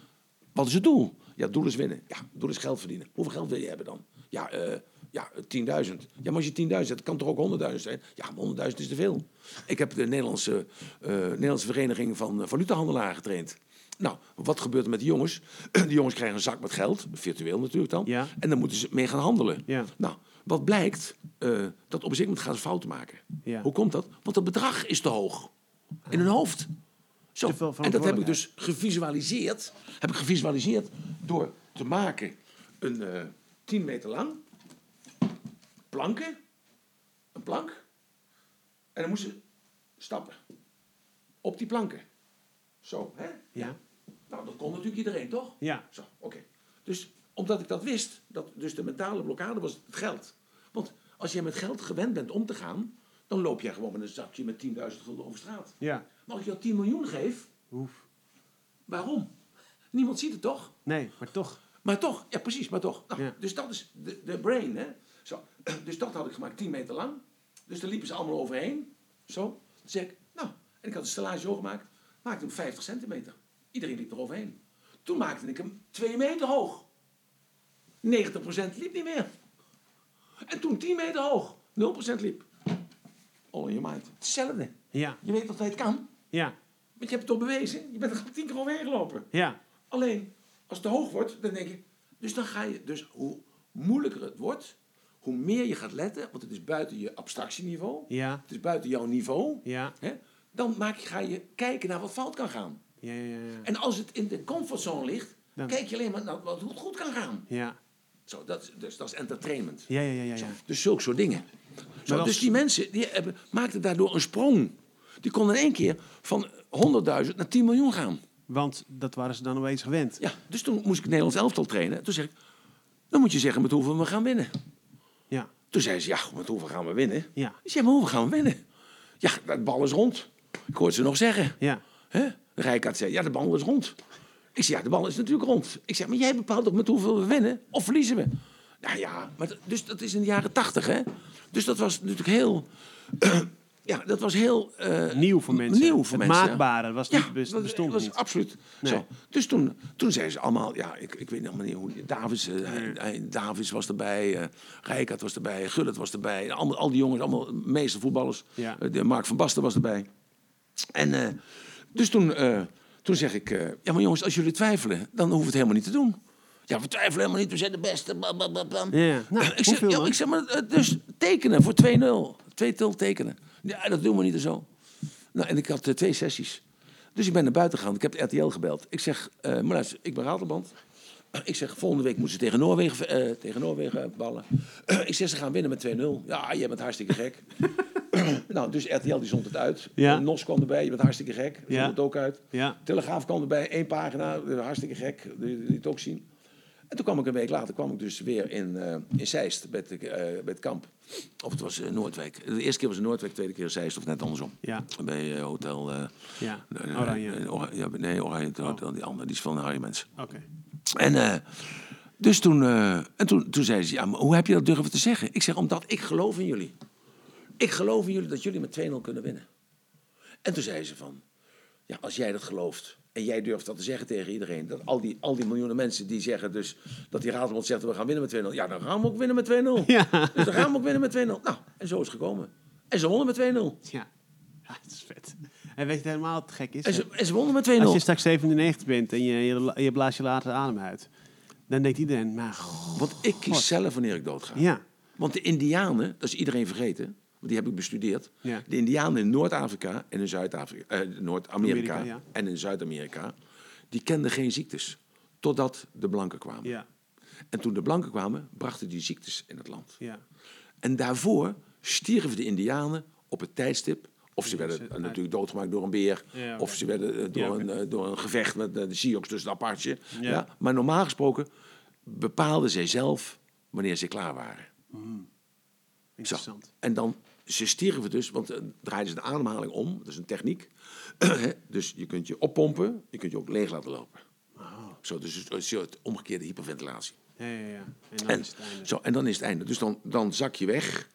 Speaker 2: wat is het doel? Ja, het doel is winnen. Ja, het doel is geld verdienen. Hoeveel geld wil je hebben dan? Ja, eh ja 10.000. Ja, maar als je 10.000 hebt, het kan toch ook 100.000 zijn? Ja, maar 100.000 is te veel. Ik heb de Nederlandse, eh, Nederlandse Vereniging van eh, Valutahandelaren getraind. Nou, wat gebeurt er met die jongens? Die jongens krijgen een zak met geld, virtueel natuurlijk dan.
Speaker 1: Ja.
Speaker 2: En dan moeten ze mee gaan handelen.
Speaker 1: Ja.
Speaker 2: Nou, wat blijkt, eh, dat op een gegeven gaan ze fouten maken.
Speaker 1: Ja.
Speaker 2: Hoe komt dat? Want het bedrag is te hoog. In hun hoofd. Zo. En dat heb ik dus gevisualiseerd. Heb ik gevisualiseerd door te maken een eh 10 meter lang planken, een plank, en dan moesten ze stappen op die planken. Zo, hè?
Speaker 1: Ja.
Speaker 2: Nou, dat kon natuurlijk iedereen, toch?
Speaker 1: Ja.
Speaker 2: Zo, oké. Dus omdat ik dat wist, dat dus de mentale blokkade was het geld. Want als je met geld gewend bent om te gaan, dan loop jij gewoon met een zakje met 10.000 gulden over straat.
Speaker 1: Ja.
Speaker 2: Maar als ik jou 10 miljoen geef,
Speaker 1: Oef.
Speaker 2: waarom? Niemand ziet het toch?
Speaker 1: Nee, maar toch.
Speaker 2: Maar toch, ja precies, maar toch. Nou,
Speaker 1: Ja.
Speaker 2: Dus dat is de, de brain, hè. Zo. Dus dat had ik gemaakt, 10 meter lang. Dus daar liepen ze allemaal overheen. Zo. Dan zeg ik, nou, en ik had een stellage hoog gemaakt. Maakte hem 50 centimeter. Iedereen liep er overheen. Toen maakte ik hem 2 meter hoog. 90% liep niet meer. En toen 10 meter hoog. 0% liep. All in your mind. Hetzelfde.
Speaker 1: Ja.
Speaker 2: Je weet dat hij het kan.
Speaker 1: Ja.
Speaker 2: Want je hebt het toch bewezen. Je bent er al tien keer overheen gelopen.
Speaker 1: Ja.
Speaker 2: Alleen, als het te hoog wordt, dan denk je... Dus dan ga je... Dus hoe moeilijker het wordt, hoe meer je gaat letten... Want het is buiten je abstractieniveau.
Speaker 1: Ja.
Speaker 2: Het is buiten jouw niveau.
Speaker 1: Ja.
Speaker 2: Hè, dan maak je, ga je kijken naar wat fout kan gaan.
Speaker 1: Ja. Ja. Ja.
Speaker 2: En als het in de comfortzone ligt...
Speaker 1: Dan-
Speaker 2: kijk je alleen maar naar wat goed kan gaan.
Speaker 1: Ja.
Speaker 2: Zo, dat, dus, dat is entertainment.
Speaker 1: Ja. Ja. Ja. Ja. ja.
Speaker 2: Dus zulke soort dingen. Zo,
Speaker 1: als-
Speaker 2: Dus die mensen die hebben, maakten daardoor een sprong. Die konden in één keer van 100.000 naar 10 miljoen gaan.
Speaker 1: Want dat waren ze dan opeens gewend.
Speaker 2: Ja, dus toen moest ik Nederlands elftal trainen. Toen zeg ik, dan moet je zeggen met hoeveel we gaan winnen.
Speaker 1: Ja.
Speaker 2: Toen zei ze, ja, met hoeveel gaan we winnen?
Speaker 1: Ja.
Speaker 2: Ik zei, maar hoeveel gaan we winnen? Ja, de bal is rond. Ik hoorde ze nog zeggen.
Speaker 1: Ja.
Speaker 2: Hè? Rijkaard zei, ja, de bal is rond. Ik zei, ja, de bal is natuurlijk rond. Ik zeg, maar jij bepaalt toch met hoeveel we winnen? Of verliezen we? Nou ja, maar dat- dus dat is in de jaren tachtig, hè? Dus dat was natuurlijk heel... ja, dat was heel... eh,
Speaker 1: Nieuw voor mensen.
Speaker 2: Nieuw voor
Speaker 1: Het
Speaker 2: mensen, ja.
Speaker 1: maakbare was
Speaker 2: Ja,
Speaker 1: niet, best-
Speaker 2: dat
Speaker 1: bestond
Speaker 2: was
Speaker 1: niet.
Speaker 2: absoluut
Speaker 1: Nee.
Speaker 2: zo. Dus toen, toen zeiden ze allemaal, ja, ik, ik weet nog niet hoe... Davids, hij- hij- Davids was erbij, eh Rijkaard was erbij, Gullit was erbij. Allemaal, al die jongens, allemaal meeste voetballers.
Speaker 1: Ja.
Speaker 2: De Mark van Basten was erbij. En dus toen, toen zeg ik, ja maar jongens, als jullie twijfelen, dan hoeven we het helemaal niet te doen. Ja, we twijfelen helemaal niet, we zijn de beste. bam, bam, bam.
Speaker 1: Ja, nou,
Speaker 2: ik, zeg, ja, ik zeg maar, dus tekenen voor 2-0. Twee til tekenen. Ja, dat doen we niet zo. Nou, en ik had eh, twee sessies. Dus ik ben naar buiten gegaan. Ik heb de RTL gebeld. Ik zeg, eh maar luister, ik ben Ratelband. Ik zeg, volgende week moeten ze tegen Noorwegen, eh, tegen Noorwegen ballen. ik zeg, ze gaan winnen met 2-0. Ja, jij bent hartstikke gek. nou, dus RTL die zond het uit.
Speaker 1: Ja.
Speaker 2: Nos kwam erbij, je bent hartstikke gek. Zond
Speaker 1: Ja.
Speaker 2: het ook uit.
Speaker 1: Ja.
Speaker 2: Telegraaf kwam erbij, één pagina, hartstikke gek. Die, die het ook zien. En toen kwam ik een week later kwam ik dus weer in, eh in Zeist bij het, eh, bij het kamp. Of het was eh, Noordwijk. De eerste keer was in Noordwijk, de tweede keer Zeist of net andersom.
Speaker 1: Ja.
Speaker 2: Bij hotel...
Speaker 1: Ja. Oranje.
Speaker 2: Ora- ja, nee, Oranje, het hotel, die andere, die is van Harry Mens.
Speaker 1: Oké.
Speaker 2: En dus toen, en toen, toen zei ze, ja, maar hoe heb je dat durven te zeggen? Ik zeg, omdat ik geloof in jullie. Ik geloof in jullie dat jullie met 2-0 kunnen winnen. En toen zei ze van, Ja, als jij dat gelooft en jij durft dat te zeggen tegen iedereen, dat al die, al die miljoenen mensen die zeggen dus dat die Raadmond zegt we gaan winnen met 2-0. Ja, dan gaan we ook winnen met 2-0.
Speaker 1: Ja.
Speaker 2: Dus dan gaan we ook winnen met 2-0. Nou, en zo is het gekomen. En ze wonnen met 2-0.
Speaker 1: Ja. ja, dat is vet. En weet je wat helemaal te gek is?
Speaker 2: En ze, en ze wonnen met 2-0.
Speaker 1: Als je straks 97 bent en je, je, je blaast je later adem uit, dan denkt iedereen, maar god.
Speaker 2: Want ik kies zelf wanneer ik doodga.
Speaker 1: Ja,
Speaker 2: Want de Indianen, dat is iedereen vergeten, want die heb ik bestudeerd.
Speaker 1: Ja.
Speaker 2: De Indianen in Noord-Afrika en in Zuid-Afrika, eh, Noord-Amerika
Speaker 1: ja.
Speaker 2: en in Zuid-Amerika, die kenden geen ziektes. Totdat de blanken kwamen.
Speaker 1: ja,
Speaker 2: En toen de blanken kwamen, brachten die ziektes in het land.
Speaker 1: ja.
Speaker 2: En daarvoor stierven de Indianen op het tijdstip. Of ze werden eh, natuurlijk doodgemaakt door een beer. Of ze werden eh, door, een, eh, door een gevecht met de Sioux tussen de Apache. Ja. Maar normaal gesproken bepaalden zij zelf wanneer ze klaar waren. Zo.
Speaker 1: Interessant.
Speaker 2: En dan, ze stierven dus, want dan draaiden ze de ademhaling om. Dat is een techniek. Dus je kunt je oppompen, je kunt je ook leeg laten lopen. Zo, dus het een soort omgekeerde hyperventilatie.
Speaker 1: Ja, ja, ja. En dan
Speaker 2: En,
Speaker 1: is het einde.
Speaker 2: zo, en dan is het einde. Dus dan, dan zak je weg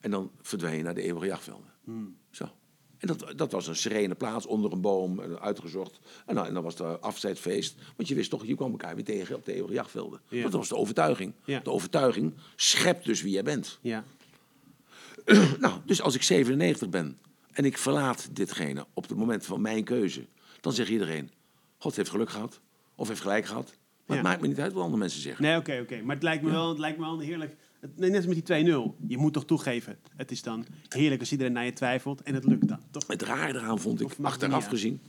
Speaker 2: en dan verdwijn je naar de eeuwige jachtvelden.
Speaker 1: Hmm.
Speaker 2: Zo. En dat, dat was een serene plaats onder een boom, eh, uitgezocht. En dan, en dan was het afzetfeest. Want je wist toch, je kwam elkaar weer tegen op de eeuwige jachtvelden.
Speaker 1: Ja.
Speaker 2: Dat was de overtuiging.
Speaker 1: Ja.
Speaker 2: De overtuiging schept dus wie jij bent.
Speaker 1: Ja,
Speaker 2: Nou, dus als ik 97 ben en ik verlaat ditgene op het moment van mijn keuze, dan zegt iedereen: God heeft geluk gehad of heeft gelijk gehad. Maar
Speaker 1: Ja.
Speaker 2: het maakt me niet uit wat andere mensen zeggen.
Speaker 1: nee, oké, oké. Maar het lijkt me wel, het lijkt me wel heerlijk. Net als met die 2-0. Je moet toch toegeven. Het is dan heerlijk als iedereen naar je twijfelt en het lukt dan. Toch?
Speaker 2: Het rare eraan vond ik, achteraf gezien,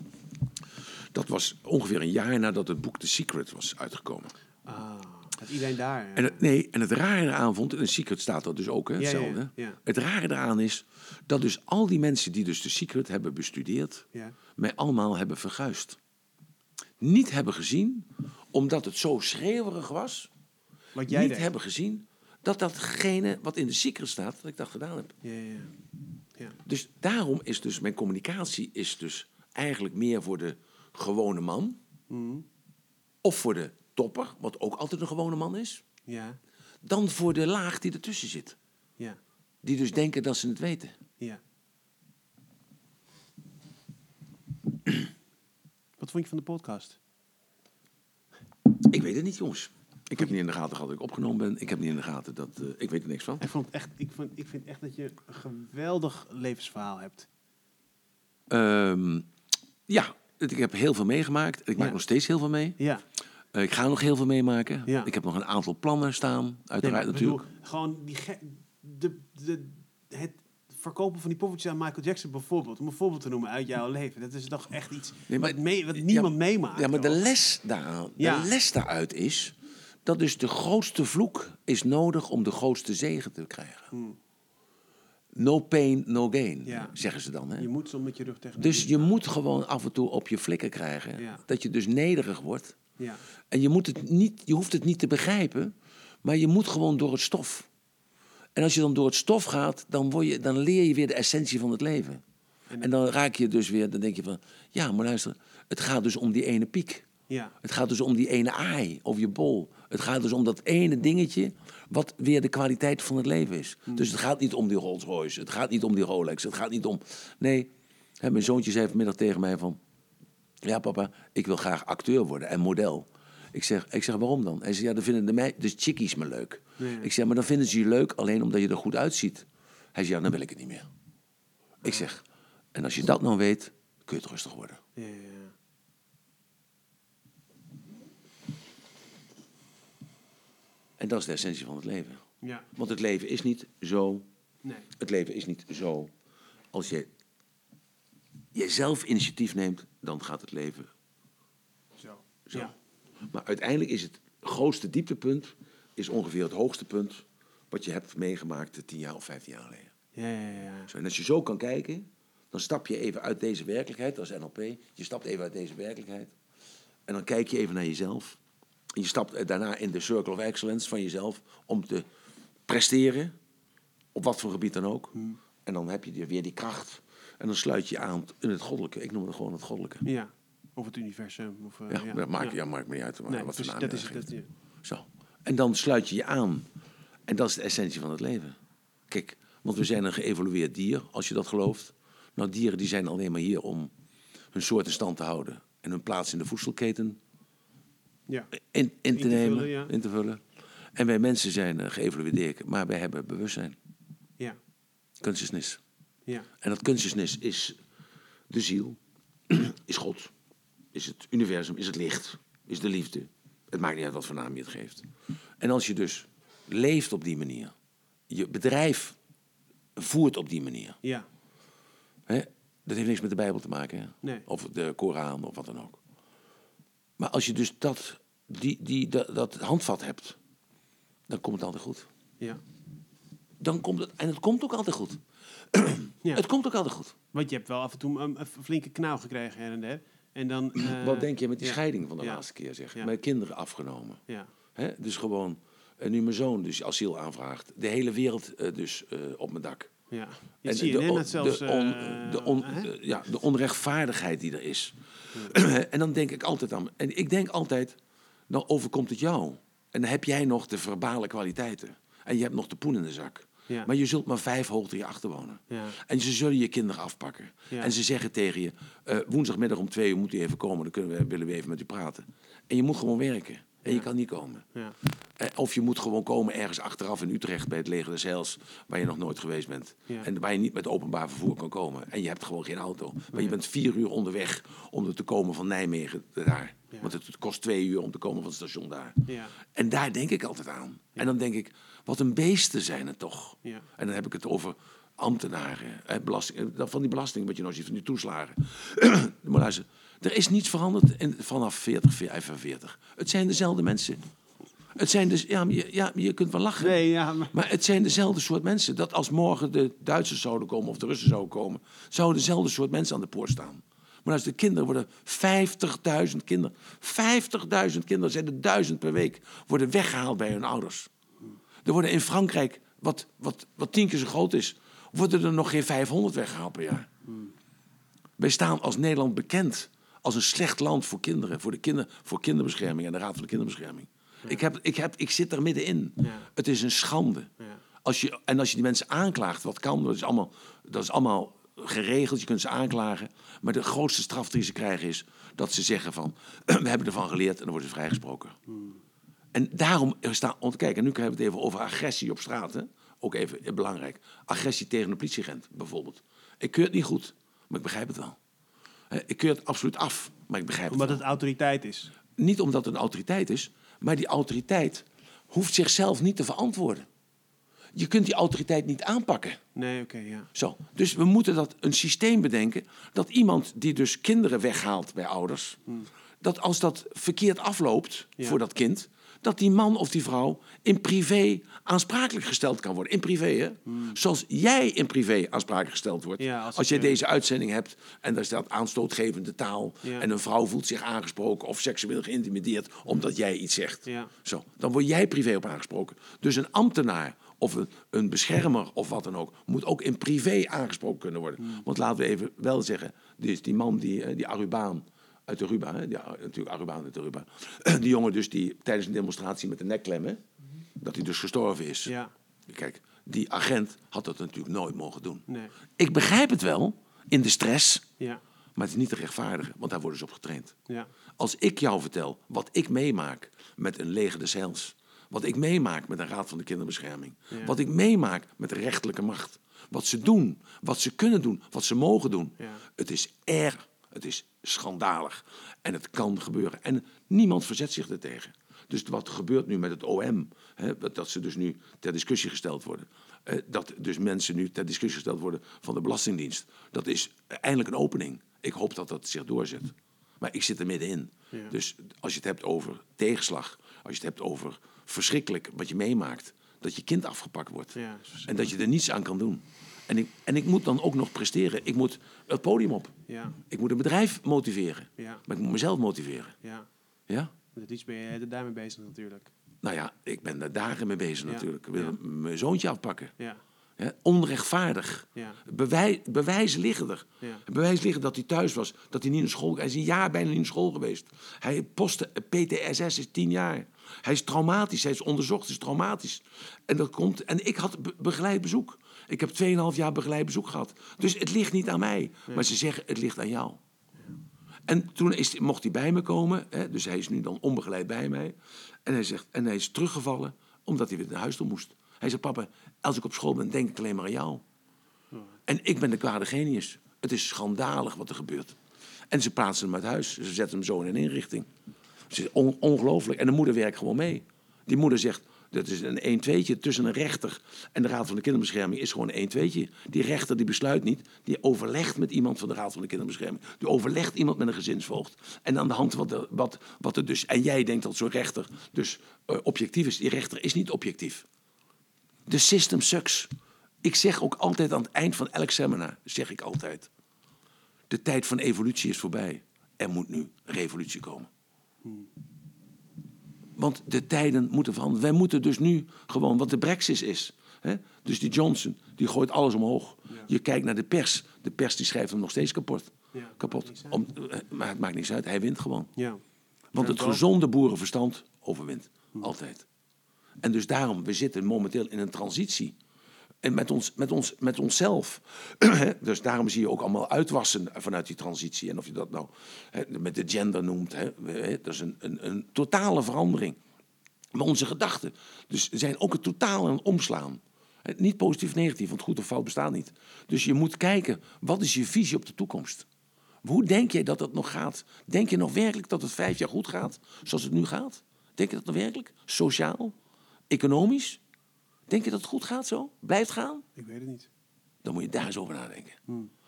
Speaker 2: dat was ongeveer een jaar nadat het boek The Secret was uitgekomen.
Speaker 1: Ah, dat iedereen daar. eh,
Speaker 2: En het, nee, en het rare eraan vond, in The Secret staat dat dus ook, hè, hetzelfde.
Speaker 1: ja.
Speaker 2: Het rare eraan is dat dus al die mensen die dus The Secret hebben bestudeerd, mij allemaal hebben verguisd. Niet hebben gezien, omdat het zo schreeuwerig was,
Speaker 1: Wat jij
Speaker 2: niet hebben gezien dat datgene wat in de secret staat, dat ik dat gedaan heb.
Speaker 1: Ja, ja, ja. ja.
Speaker 2: Dus daarom is dus mijn communicatie is dus eigenlijk meer voor de gewone man.
Speaker 1: Mhm.
Speaker 2: Of voor de topper, wat ook altijd een gewone man is.
Speaker 1: Ja,
Speaker 2: Dan voor de laag die ertussen zit.
Speaker 1: ja,
Speaker 2: Die dus denken dat ze het weten.
Speaker 1: ja. Wat vond je van de podcast?
Speaker 2: Ik weet het niet, jongens. Ik heb niet in de gaten gehad dat ik opgenomen ben. Ik heb niet in de gaten dat... eh, ik weet er niks van.
Speaker 1: Ik, vond echt, ik, vond, ik vind echt dat je een geweldig levensverhaal hebt.
Speaker 2: Ehm, ja, ik heb heel veel meegemaakt. Ik maak nog steeds heel veel mee.
Speaker 1: Ja.
Speaker 2: Eh, ik ga nog heel veel meemaken.
Speaker 1: Ja.
Speaker 2: Ik heb nog een aantal plannen staan. Uiteraard
Speaker 1: bedoel,
Speaker 2: natuurlijk.
Speaker 1: gewoon die de, de, het verkopen van die poffertjes aan Michael Jackson bijvoorbeeld. Om een voorbeeld te noemen uit jouw leven. Dat is toch echt iets
Speaker 2: Nee, maar-
Speaker 1: wat, mee, wat
Speaker 2: Ja,
Speaker 1: niemand meemaakt.
Speaker 2: Ja, maar de les,
Speaker 1: Ja.
Speaker 2: de les daaruit is... dat dus de grootste vloek is nodig om de grootste zegen te krijgen. No pain, no gain,
Speaker 1: Hmm. Ja.
Speaker 2: zeggen ze dan. Hè?
Speaker 1: Je moet zo met je rug tegen
Speaker 2: Dus je moet gewoon af en toe op je flikken krijgen.
Speaker 1: Ja.
Speaker 2: Dat je dus nederig wordt.
Speaker 1: Ja.
Speaker 2: En je, moet het niet, je hoeft het niet te begrijpen, maar je moet gewoon door het stof. En als je dan door het stof gaat, dan, word je, dan leer je weer de essentie van het leven. En dan raak je dus weer, dan denk je van, ja, maar luister, het gaat dus om die ene piek.
Speaker 1: Ja.
Speaker 2: Het gaat dus om die ene aai of je bol. Het gaat dus om dat ene dingetje wat weer de kwaliteit van het leven is. Dus het gaat niet om die Rolls Royce, het gaat niet om die Rolex, het gaat niet om... Nee, hè, mijn zoontje zei vanmiddag tegen mij van... Ja papa, ik wil graag acteur worden en model. Ik zeg, ik zeg waarom dan? Hij zegt, ja dan vinden de, mei- de chickies me leuk.
Speaker 1: Nee.
Speaker 2: Ik zeg, maar dan vinden ze je leuk alleen omdat je er goed uitziet. Hij zegt, ja dan wil ik het niet meer. Ik zeg, en als je dat nou weet, kun je het rustig worden.
Speaker 1: Ja, ja, ja.
Speaker 2: En dat is de essentie van het leven.
Speaker 1: Ja.
Speaker 2: Want het leven is niet zo.
Speaker 1: Nee.
Speaker 2: Het leven is niet zo. Als je jezelf initiatief neemt, dan gaat het leven
Speaker 1: Zo.
Speaker 2: zo.
Speaker 1: Ja.
Speaker 2: Maar uiteindelijk is het grootste dieptepunt is ongeveer het hoogste punt wat je hebt meegemaakt tien jaar of vijftien jaar geleden.
Speaker 1: Ja, ja, ja.
Speaker 2: Zo, en als je zo kan kijken, dan stap je even uit deze werkelijkheid als NLP. Je stapt even uit deze werkelijkheid. En dan kijk je even naar jezelf. En je stapt eh, daarna in de circle of excellence van jezelf om te presteren. Op wat voor gebied dan ook. En dan heb je weer die kracht. En dan sluit je aan in het goddelijke. Ik noem het gewoon het goddelijke.
Speaker 1: Ja. Of het universum. Of, uh,
Speaker 2: Ja, dat maakt, ja. maakt me niet uit. maar
Speaker 1: Nee,
Speaker 2: wat voor
Speaker 1: precies,
Speaker 2: naam
Speaker 1: dat is. Dat, ja.
Speaker 2: Zo. En dan sluit je je aan. En dat is de essentie van het leven. Kijk, want we zijn een geëvolueerd dier, als je dat gelooft. Nou, dieren die zijn alleen maar hier om hun soort in stand te houden en hun plaats in de voedselketen
Speaker 1: Ja.
Speaker 2: in, in, te,
Speaker 1: te
Speaker 2: nemen,
Speaker 1: vullen, ja.
Speaker 2: in te vullen. En wij mensen zijn uh, geëvolueerd, maar wij hebben bewustzijn,
Speaker 1: Ja.
Speaker 2: consciousness.
Speaker 1: Ja.
Speaker 2: En dat consciousness is de ziel, is God, is het universum, is het licht, is de liefde. Het maakt niet uit wat voor naam je het geeft. En als je dus leeft op die manier, je bedrijf voert op die manier,
Speaker 1: Ja.
Speaker 2: hè, dat heeft niks met de Bijbel te maken, hè?
Speaker 1: Nee.
Speaker 2: of de Koran of wat dan ook. Maar als je dus dat, die, die, dat, dat handvat hebt, dan komt het altijd goed.
Speaker 1: Ja.
Speaker 2: Dan komt het, en het komt ook altijd goed.
Speaker 1: Ja.
Speaker 2: Het komt ook altijd goed.
Speaker 1: Want je hebt wel af en toe een, een flinke knauw gekregen her en der. En dan... eh,
Speaker 2: Wat denk je met die
Speaker 1: ja.
Speaker 2: scheiding van de
Speaker 1: Ja.
Speaker 2: laatste keer, zeg? Mijn kinderen afgenomen.
Speaker 1: Ja.
Speaker 2: Hè? Dus gewoon, en nu mijn zoon dus asiel aanvraagt. De hele wereld eh, dus eh, op mijn dak.
Speaker 1: Ja. Je
Speaker 2: En
Speaker 1: ziet
Speaker 2: de, on-
Speaker 1: zelfs...
Speaker 2: de, on- de, on-
Speaker 1: hè?
Speaker 2: de- ja, de onrechtvaardigheid die er is. en dan denk ik altijd aan... En ik denk altijd, dan overkomt het jou. En dan heb jij nog de verbale kwaliteiten. En je hebt nog de poen in de zak.
Speaker 1: Ja.
Speaker 2: Maar je zult maar vijf hoogte je achter wonen.
Speaker 1: Ja.
Speaker 2: En ze zullen je kinderen afpakken.
Speaker 1: Ja.
Speaker 2: En ze zeggen tegen je... eh, woensdagmiddag om twee uur moet u even komen. Dan kunnen we, willen we even met u praten. En je moet gewoon werken. En je kan niet komen.
Speaker 1: Ja.
Speaker 2: Eh, Of je moet gewoon komen ergens achteraf in Utrecht bij het leger des Heils, waar je nog nooit geweest bent. En waar je niet met openbaar vervoer kan komen. En je hebt gewoon geen auto. Maar je bent vier uur onderweg om er te komen van Nijmegen daar. Want het kost twee uur om te komen van het station daar.
Speaker 1: Ja.
Speaker 2: En daar denk ik altijd aan. En dan denk ik, wat een beesten zijn het toch.
Speaker 1: Ja.
Speaker 2: En dan heb ik het over ambtenaren, eh, belasting, eh, van die belasting wat je nou ziet, van die toeslagen. maar luister, er is niets veranderd in, vanaf 40, 45. Het zijn dezelfde mensen. Het zijn dus, ja, je, ja, je kunt wel lachen.
Speaker 1: Nee, ja, maar...
Speaker 2: Maar het zijn dezelfde soort mensen. Dat als morgen de Duitsers zouden komen of de Russen zouden komen, zouden dezelfde soort mensen aan de poort staan. Maar als de kinderen worden 50.000 kinderen, 50.000 kinderen zijn er duizend per week, worden weggehaald bij hun ouders. Er worden in Frankrijk, wat, wat, wat tien keer zo groot is, worden er nog geen 500 weggehaald per jaar. Wij staan als Nederland bekend als een slecht land voor kinderen, voor, de kinder, voor kinderbescherming en de Raad van de Kinderbescherming. Ik, heb, ik, heb, ik zit er middenin.
Speaker 1: Ja.
Speaker 2: Het is een schande.
Speaker 1: Ja.
Speaker 2: Als je, en als je die mensen aanklaagt, wat kan, dat is allemaal, dat is allemaal geregeld. Je kunt ze aanklagen. Maar de grootste straf die ze krijgen is dat ze zeggen van... we hebben ervan geleerd en dan worden ze vrijgesproken. En daarom staan... Want kijk, en nu hebben we het even over agressie op straat. Hè? Ook even eh, belangrijk. Agressie tegen een politieagent, bijvoorbeeld. Ik keur het niet goed, maar ik begrijp het wel. Ik keur het absoluut af, maar ik begrijp
Speaker 1: Omdat
Speaker 2: het
Speaker 1: het
Speaker 2: wel.
Speaker 1: autoriteit is.
Speaker 2: Niet omdat het een autoriteit is, maar die autoriteit hoeft zichzelf niet te verantwoorden. Je kunt die autoriteit niet aanpakken.
Speaker 1: Nee, oké, ja.
Speaker 2: Zo. Dus we moeten dat een systeem bedenken dat iemand die dus kinderen weghaalt bij ouders, dat als dat verkeerd afloopt
Speaker 1: Ja.
Speaker 2: voor dat kind, dat die man of die vrouw in privé aansprakelijk gesteld kan worden. In privé, hè? Zoals jij in privé aansprakelijk gesteld wordt.
Speaker 1: Ja, als
Speaker 2: jij
Speaker 1: eh,
Speaker 2: deze uitzending hebt en daar staat aanstootgevende taal
Speaker 1: Ja.
Speaker 2: en een vrouw voelt zich aangesproken of seksueel geïntimideerd omdat jij iets zegt.
Speaker 1: Ja.
Speaker 2: Zo, dan word jij privé op aangesproken. Dus een ambtenaar of een, een beschermer of wat dan ook, moet ook in privé aangesproken kunnen worden.
Speaker 1: Hmm.
Speaker 2: Want laten we even wel zeggen, die, die man, die, eh, die Arubaan uit de Ruba, hè, die, natuurlijk Arubaan uit de Ruba, die jongen dus die tijdens een demonstratie met de nekklem, hè, dat hij dus gestorven is.
Speaker 1: Ja.
Speaker 2: Kijk, die agent had dat natuurlijk nooit mogen doen.
Speaker 1: Nee.
Speaker 2: Ik begrijp het wel, in de stress,
Speaker 1: Ja.
Speaker 2: maar het is niet te rechtvaardigen, want daar worden ze op getraind.
Speaker 1: Ja.
Speaker 2: Als ik jou vertel wat ik meemaak met een leger des Heils, wat ik meemaak met een Raad van de Kinderbescherming,
Speaker 1: Ja.
Speaker 2: wat ik meemaak met de rechterlijke macht, wat ze doen, wat ze kunnen doen, wat ze mogen doen,
Speaker 1: Ja.
Speaker 2: het is erg, het is schandalig en het kan gebeuren. En niemand verzet zich ertegen. Dus wat gebeurt nu met het OM, hè, dat- ze dus nu ter discussie gesteld worden, eh, dat dus mensen nu ter discussie gesteld worden van de Belastingdienst, dat is eindelijk een opening. Ik hoop dat dat zich doorzet. Maar ik zit er middenin.
Speaker 1: Ja.
Speaker 2: Dus als je het hebt over tegenslag, als je het hebt over verschrikkelijk wat je meemaakt, dat je kind afgepakt wordt
Speaker 1: Ja,
Speaker 2: en dat je er niets aan kan doen. En ik, en ik moet dan ook nog presteren. Ik moet het podium op.
Speaker 1: Ja.
Speaker 2: Ik moet een bedrijf motiveren.
Speaker 1: Ja.
Speaker 2: Maar ik moet mezelf motiveren.
Speaker 1: Ja.
Speaker 2: Ja?
Speaker 1: Met iets ben je er daarmee bezig natuurlijk.
Speaker 2: Nou ja, ik ben daar dagen mee bezig
Speaker 1: Ja.
Speaker 2: natuurlijk. Ik wil
Speaker 1: Ja.
Speaker 2: mijn zoontje afpakken.
Speaker 1: Ja.
Speaker 2: Onrechtvaardig.
Speaker 1: Ja.
Speaker 2: Bewij, bewijzen liggen er.
Speaker 1: Ja.
Speaker 2: Bewijs liggen dat hij thuis was. Dat hij niet naar school... Hij is een jaar bijna niet naar school geweest. Hij postte... PTSS is tien jaar. Hij is traumatisch. Hij is onderzocht. Hij is traumatisch. En, dat komt, en ik had be- begeleid bezoek. Ik heb 2,5 jaar begeleid bezoek gehad. Dus het ligt niet aan mij. Maar ze zeggen, het ligt aan jou. En toen is, mocht hij bij me komen. Hè, dus hij is nu dan onbegeleid bij mij. En hij, zegt, en hij is teruggevallen omdat hij weer naar huis toe moest. Hij zegt, papa, als ik op school ben, denk ik alleen maar aan jou. En ik ben de kwade genius. Het is schandalig wat er gebeurt. En ze plaatsen hem uit huis. Ze zetten hem zo in een inrichting. Het is on- ongelooflijk. En de moeder werkt gewoon mee. Die moeder zegt, dat is een 1-2'tje tussen een rechter en de Raad van de Kinderbescherming is gewoon een 1-2'tje. Die rechter die besluit niet, die overlegt met iemand van de Raad van de Kinderbescherming. Die overlegt iemand met een gezinsvoogd. En aan de hand wat, wat, wat er dus... En jij denkt dat zo'n rechter dus eh, objectief is. Die rechter is niet objectief. De system sucks. Ik zeg ook altijd aan het eind van elk seminar, zeg ik altijd... De tijd van evolutie is voorbij. Er moet nu revolutie komen. Want de tijden moeten veranderen. Wij moeten dus nu gewoon, wat de brexit is. Hè? Dus die Johnson, die gooit alles omhoog. Je kijkt naar de pers. De pers die schrijft hem nog steeds kapot.
Speaker 1: Ja,
Speaker 2: kapot. Om, eh, maar het maakt niks uit, hij wint gewoon.
Speaker 1: Ja.
Speaker 2: Want het gezonde boerenverstand overwint. Altijd. En dus daarom, we zitten momenteel in een transitie. En met, ons, met, ons, met onszelf. dus daarom zie je ook allemaal uitwassen vanuit die transitie. En of je dat nou met de gender noemt. Dat is een, een, een totale verandering. Maar onze gedachten dus zijn ook een totaal aan het omslaan. Niet positief, negatief, want goed of fout bestaat niet. Dus je moet kijken, wat is je visie op de toekomst? Hoe denk jij dat het nog gaat? Denk je nog werkelijk dat het vijf jaar goed gaat, zoals het nu gaat? Denk je dat nog werkelijk? Sociaal? Economisch? Denk je dat het goed gaat zo? Blijft gaan?
Speaker 1: Ik weet het niet.
Speaker 2: Dan moet je daar eens over nadenken.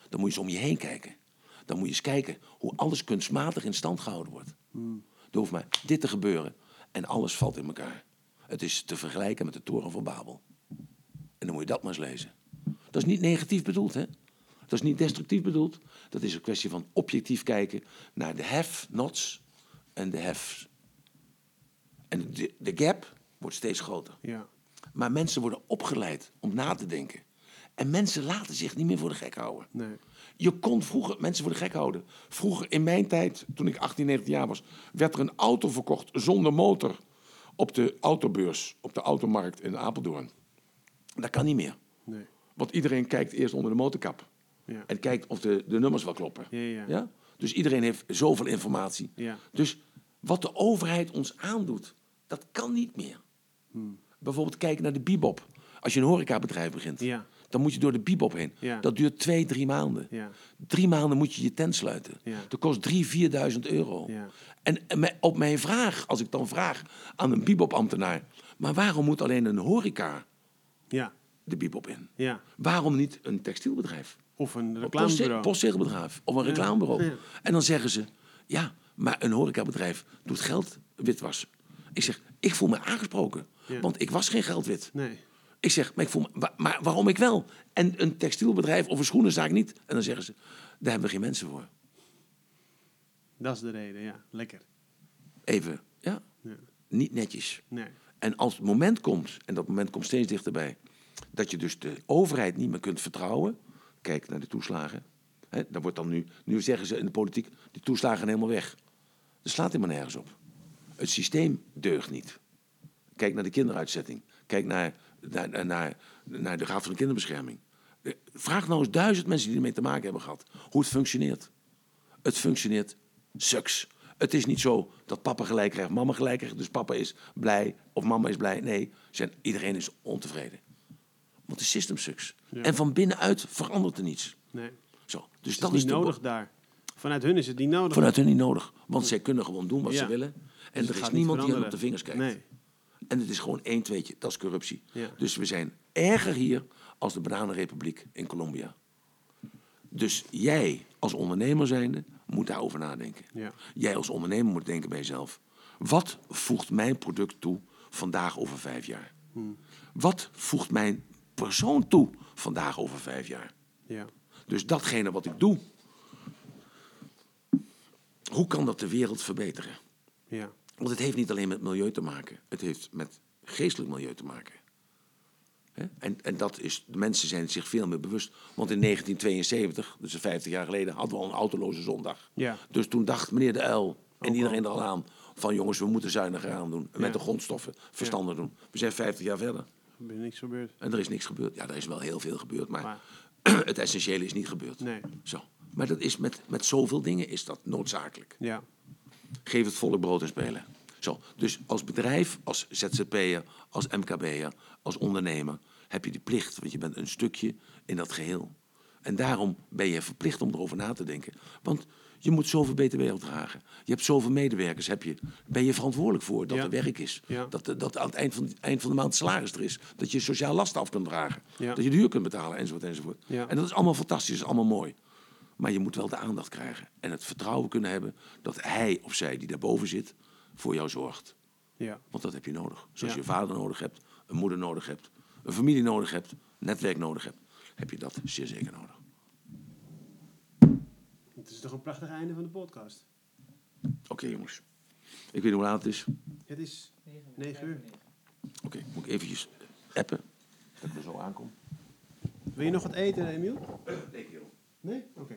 Speaker 2: Dan moet je eens om je heen kijken. Dan moet je eens kijken hoe alles kunstmatig in stand gehouden wordt. Er hoeft maar dit te gebeuren en alles valt in elkaar. Het is te vergelijken met de toren van Babel. En dan moet je dat maar eens lezen. Dat is niet negatief bedoeld, hè? Dat is niet destructief bedoeld. Dat is een kwestie van objectief kijken naar de have-nots en de haves. En de, de gap wordt steeds groter.
Speaker 1: Ja.
Speaker 2: Maar mensen worden opgeleid om na te denken. En mensen laten zich niet meer voor de gek houden.
Speaker 1: Nee.
Speaker 2: Je kon vroeger mensen voor de gek houden. Vroeger in mijn tijd, toen ik 18, 19 jaar was, werd er een auto verkocht zonder motor op de autobeurs, op de automarkt in Apeldoorn. Dat kan niet meer.
Speaker 1: Nee.
Speaker 2: Want iedereen kijkt eerst onder de motorkap.
Speaker 1: Ja.
Speaker 2: En kijkt of de, de nummers wel kloppen.
Speaker 1: Ja, ja.
Speaker 2: Dus iedereen heeft zoveel informatie.
Speaker 1: Ja.
Speaker 2: Dus wat de overheid ons aandoet, dat kan niet meer.
Speaker 1: Hmm.
Speaker 2: Bijvoorbeeld kijken naar de bibop. Als je een horecabedrijf begint,
Speaker 1: Ja.
Speaker 2: dan moet je door de bibop heen.
Speaker 1: Ja.
Speaker 2: Dat duurt twee, drie maanden.
Speaker 1: Ja.
Speaker 2: Drie maanden moet je je tent sluiten. Dat kost drie, vierduizend euro.
Speaker 1: Ja.
Speaker 2: En en op mijn vraag, als ik dan vraag aan een bibop-ambtenaar... maar waarom moet alleen een horeca
Speaker 1: Ja.
Speaker 2: de bibop in?
Speaker 1: Ja.
Speaker 2: Waarom niet een textielbedrijf?
Speaker 1: Of een reclamebureau.
Speaker 2: postzegelbedrijf of een reclamebureau. En dan zeggen ze, ja, maar een horecabedrijf doet geld witwassen. Ik zeg, ik voel me aangesproken,
Speaker 1: Ja.
Speaker 2: want ik was geen geldwit.
Speaker 1: Nee.
Speaker 2: Ik zeg, maar, ik voel me, maar waarom ik wel? En een textielbedrijf of een schoenenzaak niet? En dan zeggen ze, daar hebben we geen mensen voor.
Speaker 1: Dat is de reden, ja. Lekker.
Speaker 2: Even, ja,
Speaker 1: Ja.
Speaker 2: niet netjes.
Speaker 1: Nee.
Speaker 2: En als het moment komt, en dat moment komt steeds dichterbij, dat je dus de overheid niet meer kunt vertrouwen. Kijk naar de toeslagen. Daar wordt dan nu, nu zeggen ze in de politiek, die toeslagen helemaal weg. Dat slaat helemaal nergens op. Het systeem deugt niet. Kijk naar de kinderuitzetting. Kijk naar, naar, naar- de Raad van de Kinderbescherming. Eh, Vraag nou eens duizend mensen die ermee te maken hebben gehad. Hoe het functioneert. Het functioneert sucks. Het is niet zo dat papa gelijk krijgt, mama gelijk krijgt. Dus papa is blij of mama is blij. Nee, zijn, iedereen is ontevreden. Want de system sucks.
Speaker 1: Ja.
Speaker 2: En van binnenuit verandert er niets.
Speaker 1: Nee.
Speaker 2: Zo, dus
Speaker 1: Het
Speaker 2: dat
Speaker 1: is
Speaker 2: is
Speaker 1: niet
Speaker 2: de
Speaker 1: nodig daar. Vanuit hun is het niet nodig.
Speaker 2: Vanuit hun niet nodig. Want zij kunnen gewoon doen wat
Speaker 1: Ja.
Speaker 2: ze willen. En
Speaker 1: het
Speaker 2: er is niemand die hen op de vingers kijkt.
Speaker 1: Nee.
Speaker 2: En het is gewoon één tweetje, dat is corruptie.
Speaker 1: Ja.
Speaker 2: Dus we zijn erger hier als de Bananenrepubliek in Colombia. Dus jij als ondernemer zijnde moet daarover nadenken.
Speaker 1: Ja.
Speaker 2: Jij als ondernemer moet denken bij jezelf. Wat voegt mijn product toe vandaag over vijf jaar?
Speaker 1: Hmm.
Speaker 2: Wat voegt mijn persoon toe vandaag over vijf jaar?
Speaker 1: Ja.
Speaker 2: Dus datgene wat ik doe, hoe kan dat de wereld verbeteren?
Speaker 1: Ja.
Speaker 2: Want het heeft niet alleen met milieu te maken. Het heeft met geestelijk milieu te maken. En, en dat is, de mensen zijn zich veel meer bewust. Want in 1972, dus 50 jaar geleden, hadden we al een autoloze zondag.
Speaker 1: Ja.
Speaker 2: Dus toen dacht meneer de Uil en iedereen er al aan... van jongens, we moeten zuiniger aan doen. En met
Speaker 1: Ja.
Speaker 2: de grondstoffen verstandig doen. We zijn 50 jaar verder.
Speaker 1: Er is niks gebeurd.
Speaker 2: En er is niks gebeurd. Ja, er is wel heel veel gebeurd, maar,
Speaker 1: Maar-
Speaker 2: het essentiële is niet gebeurd.
Speaker 1: Nee.
Speaker 2: Zo. Maar dat is met, met zoveel dingen is dat noodzakelijk.
Speaker 1: Ja.
Speaker 2: Geef het volk brood en spelen. Zo, dus als bedrijf, als ZZP'er, als MKB'er, als ondernemer heb je die plicht, want je bent een stukje in dat geheel. En daarom ben je verplicht om erover na te denken. Want je moet zoveel BTW opdragen. Je hebt zoveel medewerkers, heb je. Ben je verantwoordelijk voor dat
Speaker 1: Ja.
Speaker 2: er werk is.
Speaker 1: Ja.
Speaker 2: Dat, dat aan het eind van, eind van de maand salaris er is. Dat je sociaal last af kunt dragen.
Speaker 1: Ja.
Speaker 2: Dat je de huur kunt betalen, enzovoort, enzovoort. En dat is allemaal fantastisch, dat is allemaal mooi. Maar je moet wel de aandacht krijgen. En het vertrouwen kunnen hebben dat hij of zij die daarboven zit, voor jou zorgt.
Speaker 1: Ja.
Speaker 2: Want dat heb je nodig. Zoals
Speaker 1: Ja.
Speaker 2: je vader nodig hebt, een moeder nodig hebt, een familie nodig hebt, een netwerk nodig hebt, heb je dat zeer zeker nodig.
Speaker 1: Het is toch een prachtig einde van de podcast.
Speaker 2: Oké jongens. Ik weet niet hoe laat het is.
Speaker 1: Het is 9 uur.
Speaker 2: Oké, moet ik eventjes appen. Dat ik er zo aankom.
Speaker 1: Wil je nog wat eten, Emiel?
Speaker 2: Nee, kerel.
Speaker 1: Nee? Oké.